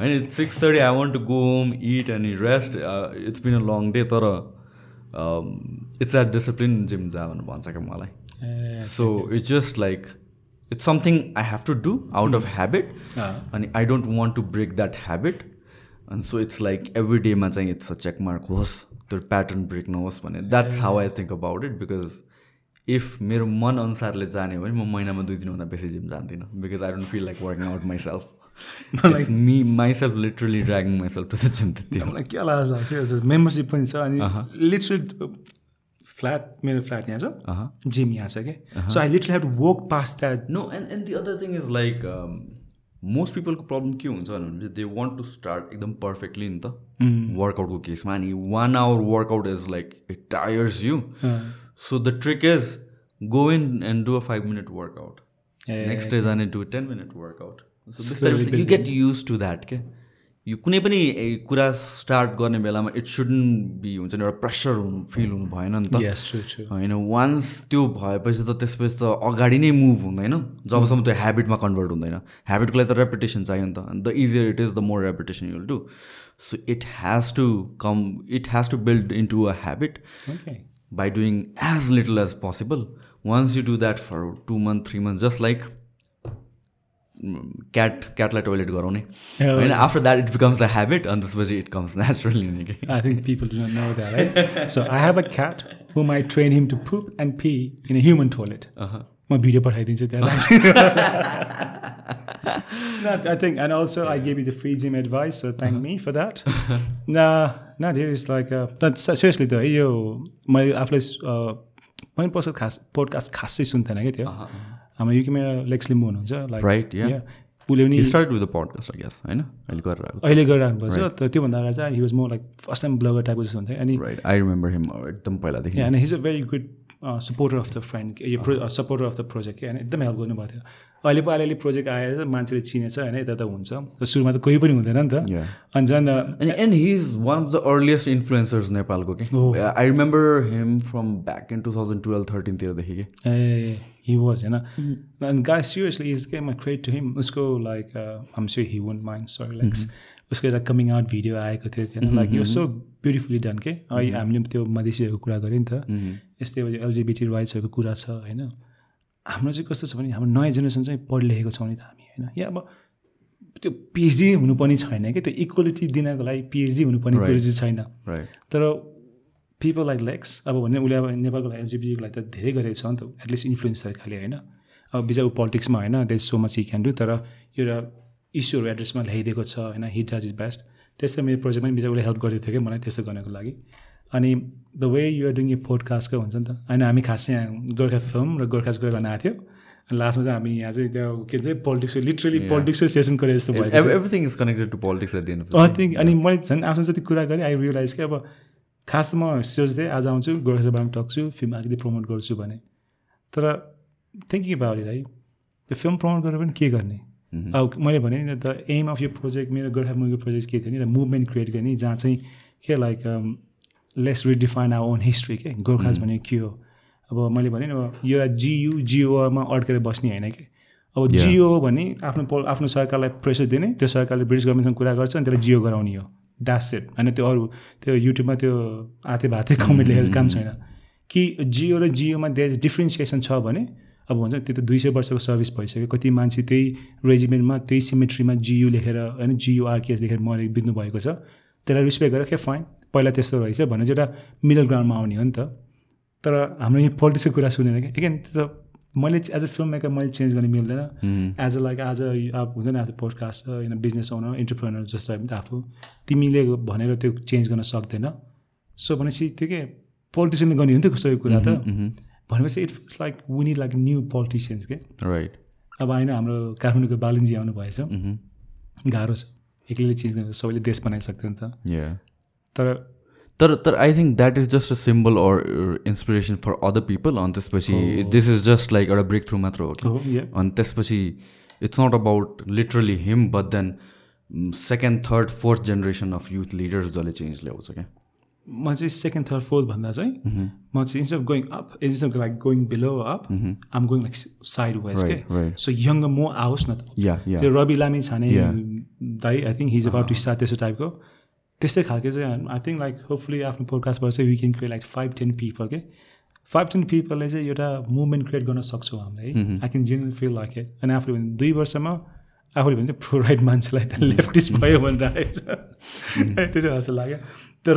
होइन? Six thirty I want to go home it and rest it's been a long day तर इट्स एट डिसिप्लिन जिम जा भनेर भन्छ क्या मलाई। So it's just like it's something I have to do out of habit अनि I don't want to break that habit अनि so it's like every डेमा चाहिँ इट्स अ चेकमार्क होस् त्यो प्याटर्न ब्रेक नहोस् भने that's how I think about it because if मेरो मन अनुसारले जाने हो भने म महिनामा दुई दिनभन्दा बेसी जिम जान्दिनँ because I don't feel like working out myself me myself literally dragging myself to the gym त्यति मलाई क्या लाज लाग्छ मेम्बरसिप पनि छ अनि लिटरली फ्ल्याट मेरो फ्ल्याट यहाँ छ जिम यहाँ छ क्या so I literally have to work past that no and and the other thing is like most पिपलको problem के हुन्छ भने दे वान्ट टु स्टार्ट एकदम पर्फेक्टली नि त? वर्कआउटको केसमा अनि one hour workout is like it tires you so the trick is go in and do a five minute workout next day जाने do ten minute workout so बिस्तारै you get use to that के यो कुनै पनि कुरा start गर्ने बेलामा it shouldn't be हुन्छ नि एउटा प्रेसर हुनु फिल हुनु भएन नि त। होइन वान्स त्यो भएपछि त त्यसपछि त अगाडि नै मुभ हुँदैन। जबसम्म त्यो ह्याबिटमा कन्भर्ट हुँदैन। ह्याबिटको लागि त रेपुटेसन चाहियो नि त। The easier it is the more reputation you'll to so it has to come it has to build into a habit by doing as little as possible. Once you do that for two months, three months, just like cat catलाई toilet गराउने होइन after that it becomes a habit अनि त्यसपछि it comes naturally नि कि I think people know that right so I have a cat whom I train him to poop and pee in a human toilet म video पठाइदिन्छु त्यहाँ think, and also I gave you the free gym advice, so thank me for that. nah, not here. It's like, uh, but seriously though, यो मैले आफूलाई मैले post खास podcast खासै सुन्थेन क्या त्यो हाम्रो युकेमा लेक्स लिम्बू हुनुहुन्छ लाइक राइट या उसले पनि start with the podcast I guess होइन? अहिले गरिरहेको अहिले गरिराख्नु पर्छ तर त्योभन्दा अगाडि चाहिँ he was more like first time blogger टाइपको जस्तो हुन्थ्यो अनि राइट आई रिमेम्बर हिम एकदम पहिलादेखि। And his uh very good supporter of the friend यो pro supporter of the project होइन एकदम हेल्प गर्नुभएको थियो। अहिले पो अलिअलि प्रोजेक्ट आएर मान्छेले चिनेछ होइन यता त हुन्छ। सुरुमा त कोही पनि हुँदैन नि त। अनि झन् and he is one of the earliest influencers नेपालको कि I remember him from back in two thousand twelve थर्टिनतिरदेखि कि ए हि वाज होइन अनि गाई सिरियसली इज के माई क्रेड टु हिम उसको like um sure he won't mind sorry like उसको एउटा coming out video आएको थियो क्या लाइक यो सो ब्युटिफुल्ली डन के अहिले हामीले त्यो मधेसीहरूको कुरा गऱ्यो नि त यस्तै एलजिबिटी राइट्सहरूको कुरा छ होइन हाम्रो चाहिँ कस्तो छ भने हाम्रो नयाँ जेनेरेसन चाहिँ पढिलेखेको छौँ नि त हामी होइन? या अब त्यो पिएचडी हुनुपर्ने छैन कि? त्यो इक्वालिटी दिनको लागि पिएचडी हुनुपर्ने कुरो चाहिँ छैन। तर पिपल लाइक लेक्स अब भने उसले अब नेपालको लागि एलजिबिटीको लागि त धेरै गरेको छ नि त एटलिस्ट इन्फ्लुएन्स खालि होइन। अब बिजा ऊ पोलिटिक्समा होइन देश so much he can do तर एउटा इस्युहरू एड्रेसमा ल्याइदिएको छ होइन हिट डज इज बेस्ट त्यस्तै मेरो प्रोजेक्टमा बिजा उसले हेल्प गरिदिएको थियो कि मलाई त्यस्तो गर्नको लागि। अनि the way you're doing a पोडकास्टको हुन्छ नि त। होइन हामी खास चाहिँ यहाँ गोर्खा फिल्म र कुरा गर्न आएको थियो। अनि लास्टमा चाहिँ हामी यहाँ चाहिँ त्यो के भन्छ पोलिटिक्स लिटरली पोलिटिक्सकै सेसन गरे जस्तो भयो everything is connected to politics अनि मैले झन् आफ्नो जति कुरा गरेँ आई रियलाइज कि अब खास म सोच्दै आज आउँछु गोर्खा बारेमा टक्छु फिल्म अलिकति प्रमोट गर्छु भने। तर थिङ्किङ अबाउट इट है त्यो फिल्म प्रमोट गरेर पनि के गर्ने? अब मैले भने नि द एम अफ यो प्रोजेक्ट मेरो गोर्खा मुभीको प्रोजेक्ट के थियो नि मुभमेन्ट क्रिएट गर्ने जहाँ चाहिँ के like less redefine our own history के? गोर्खाज भनेको के हो? अब मैले भने नि अब यो जियु जिओमा अड्केर बस्ने होइन कि? अब जियो हो भने आफ्नो आफ्नो सरकारलाई प्रेसर दिने त्यो सरकारले ब्रिटिस गभर्मेन्टसँग कुरा गर्छ अनि त्यसलाई जियो गराउने हो। द्यास सेट होइन त्यो अरू त्यो युट्युबमा त्यो आते भाते कमेन्ट लेखेर काम छैन। कि जियो र जियोमा देश डिफ्रेन्सिएसन छ भने अब हुन्छ त्यो त दुई सय वर्षको सर्भिस भइसक्यो। कति मान्छे त्यही रेजिमेन्टमा त्यही सिमेट्रीमा जियु लेखेर होइन जियु आरकेएस लेखेर मरे बित्नु भएको छ। त्यसलाई रिस्पेक्ट गरेर के फाइन पहिला त्यस्तो रहेछ भने चाहिँ एउटा मिडल ग्राउन्डमा आउने हो नि त। तर हाम्रो यहाँ पोलिटिक्सको कुरा सुनेन कि एगेन त्यो त मैले एज अ फिल्म मेकर मैले चेन्ज गर्ने मिल्दैन। एज अ लाइक आज अब हुन्छ नि आज पोडकास्ट होइन बिजनेस ओनर इन्टरप्रेनर जस्तो पनि त आफू। तिमीले भनेर त्यो चेन्ज गर्न सक्दैन। सो भनेपछि त्यो के पोलिटिसियनले गर्ने हो नि त सबै कुरा त। भनेपछि it feels like we need like new politicians के राइट अब होइन हाम्रो काठमाडौँको बालनजी आउनु भएछ। गाह्रो छ। एक्लैले चेन्ज गर्न सबैले देश बनाइसक्थ्यो नि त तर तर तर I think that is just a symbol or inspiration for other people अनि त्यसपछि दिस इज जस्ट लाइक एउटा ब्रेक थ्रु मात्र हो कि अनि त्यसपछि it's not about literally him but then second third fourth generation of youth leaders जसले change ल्याउँछ क्या म चाहिँ सेकेन्ड थर्ड फोर्थ भन्दा चाहिँ म चाहिँ instead of going up instead of like going below up um going like side wise के. सो यङ म आओस् न त त्यो रवि लामी छाने. दाई I think his about to start त्यस्तो टाइपको त्यस्तै खालको चाहिँ आई थिङ्क लाइक होपफुली आफ्नो पोडकास्टबाट चाहिँ we can create like five ten people के फाइभ टेन पिपलले चाहिँ एउटा मुभमेन्ट क्रिएट गर्न सक्छौँ हामीले है? I can general feel like it अनि आफूले भने दुई वर्षमा आफूले भने प्रो राइट मान्छेलाई त लेफ्टिस्ट भयो भनेर आएछ। त्यो चाहिँ जस्तो लाग्यो। तर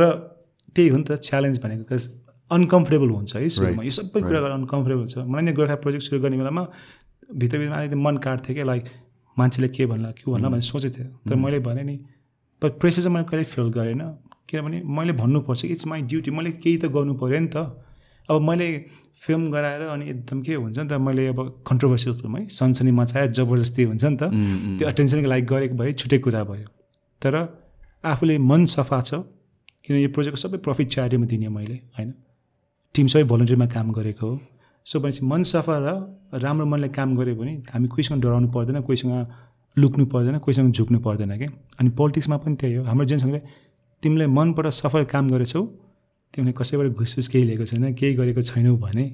त्यही हो नि त च्यालेन्ज भनेको बिकज अनकम्फर्टेबल हुन्छ है सुरुमा। यो सबै कुरा गरेर अनकम्फर्टेबल हुन्छ। मलाई नै गोर्खा प्रोजेक्ट सुरु गर्ने बेलामा भित्रभित्रमा अलिकति मन काट्थ्यो क्या लाइक मान्छेले के भन्ला के भन्ला भनेर सोचेको थिएँ। तर मैले भने नि तर प्रेसर चाहिँ मैले कहिले फिल गरेन। किनभने मैले भन्नुपर्छ इट्स माई ड्युटी मैले केही त गर्नु पऱ्यो नि त। अब मैले फिल्म गराएर अनि एकदम के हुन्छ नि त मैले अब कन्ट्रोभर्सियल फिल्म है सनसनी मचाएर जबरजस्ती हुन्छ नि त। त्यो अटेन्सनको लागि गरेको भए छुट्टै कुरा भयो। तर आफूले मन सफा छ किन यो प्रोजेक्टको सबै प्रफिट च्यारिटीमा दिने मैले होइन। टिम सबै भोलिन्टियरमा काम गरेको हो। सो भनेपछि मन सफा र राम्रो मनले काम गऱ्यो भने हामी कोहीसँग डराउनु पर्दैन कोहीसँग लुक्नु पर्दैन कोहीसँग झुक्नु पर्दैन क्या अनि पोलिटिक्समा पनि त्यही हो। हाम्रो जेन्सहरूले तिमीले मनबाट सफल काम गरेछौ तिमीले कसैबाट घुसघुस केही लिएको छैन केही गरेको छैनौ भने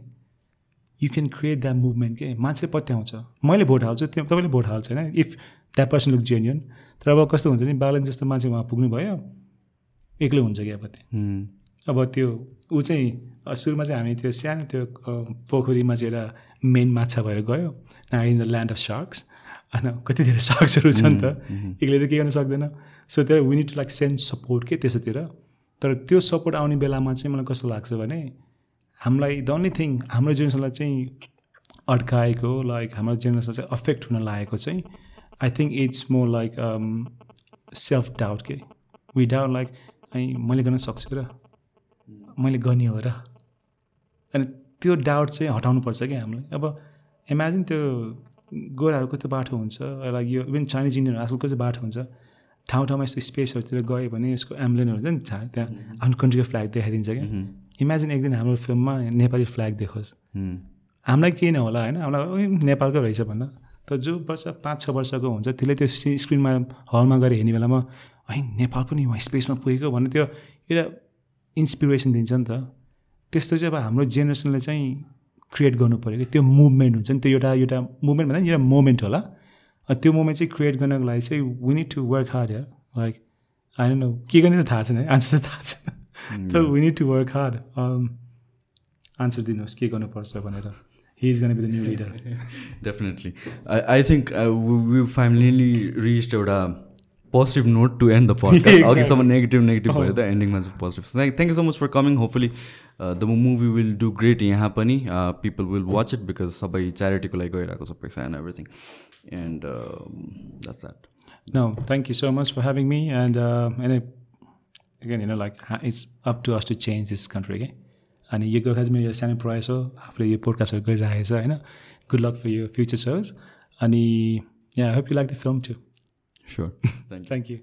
you can create that movement के? मान्छे पत्याउँछ। मैले भोट हाल्छु त्यो तपाईँले भोट हाल्छ होइन if that person look genuine तर अब कस्तो हुन्छ नि बालन जस्तो मान्छे उहाँ पुग्नु भयो एक्लो हुन्छ क्या अब त्यो। अब त्यो ऊ चाहिँ सुरुमा चाहिँ हामी त्यो सानो त्यो पोखरीमा चाहिँ एउटा मेन माछा भएर गयो in the land of sharks होइन कति धेरै सार्क्सहरू छ नि त एक्लै त के गर्न सक्दैन। सो त्यो we need to like send support के त्यसोतिर। तर त्यो सपोर्ट आउने बेलामा चाहिँ मलाई कस्तो लाग्छ भने हामीलाई द ओन्ली थिङ हाम्रो जेनेरेसनलाई चाहिँ अड्काएको लाइक हाम्रो जेनेरेसन चाहिँ अफेक्ट हुन लागेको चाहिँ I think it's more like self doubt के। विदाउट लाइक मैले गर्न सक्छु र। मैले गर्ने हो र। अनि त्यो डाउट चाहिँ हटाउनुपर्छ क्या हामीले अब इमेजिन त्यो गोराहरू कस्तो बाटो हुन्छ लाइक यो इभन चाइनिज इन्डियनहरू आजकल कस्तो बाटो हुन्छ। ठाउँ ठाउँमा यस्तो स्पेसहरूतिर गयो भने यसको एम्ब्लेनहरू हुन्छ नि छा- त्यहाँ आफ्नो कन्ट्रीको फ्ल्याग देखाइदिन्छ क्या। इमेजिन एक दिन हाम्रो फिल्ममा नेपाली फ्ल्याग देखोस्। हामीलाई केही नहोला होइन हामीलाई नेपालको रहेछ भन्न। तर जो वर्ष पाँच छ वर्षको हुन्छ त्यसले त्यो स्क्रिनमा हलमा गएर हेर्ने बेलामा है नेपाल पनि वहाँ स्पेसमा पुगेको भन्ने त्यो एउटा इन्सपिरेसन दिन्छ नि त। त्यस्तो चाहिँ अब हाम्रो जेनेरेसनले चाहिँ क्रिएट गर्नु पऱ्यो कि? त्यो मुभमेन्ट हुन्छ नि त्यो एउटा एउटा मुभमेन्ट भन्दा नि एउटा मोमेन्ट होला। त्यो मोमेन्ट चाहिँ क्रिएट गर्नको लागि चाहिँ we need to work hard यार लाइक आई नो के गर्ने त थाहा छैन है? आन्सर त थाहा छैन। त we need to work hard answer दिनुहोस् के गर्नुपर्छ भनेर। He is gonna be the new leader definitely I I think we finally reach एउटा Positive note to end the podcast अघिसम्म negative negative भयो त एन्डिङमा चाहिँ positive thank you so much for coming hopefully the movie will do great यहाँ पनि people will watch it because सबै च्यारिटीको लागि गइरहेको छ पैसा and everything and that's that No, thank you so much for having me. And uh, and it, again, you know, like ha- it's up to us to change this country. Okay? अनि यो गोर्खा चाहिँ मेरो सानो प्रयास हो आफूले यो पोडकास्टहरू गरिरहेको छ होइन गुड लक फर यो फ्युचर सर्स अनि yeah I hope you like the film to Sure thank you thank you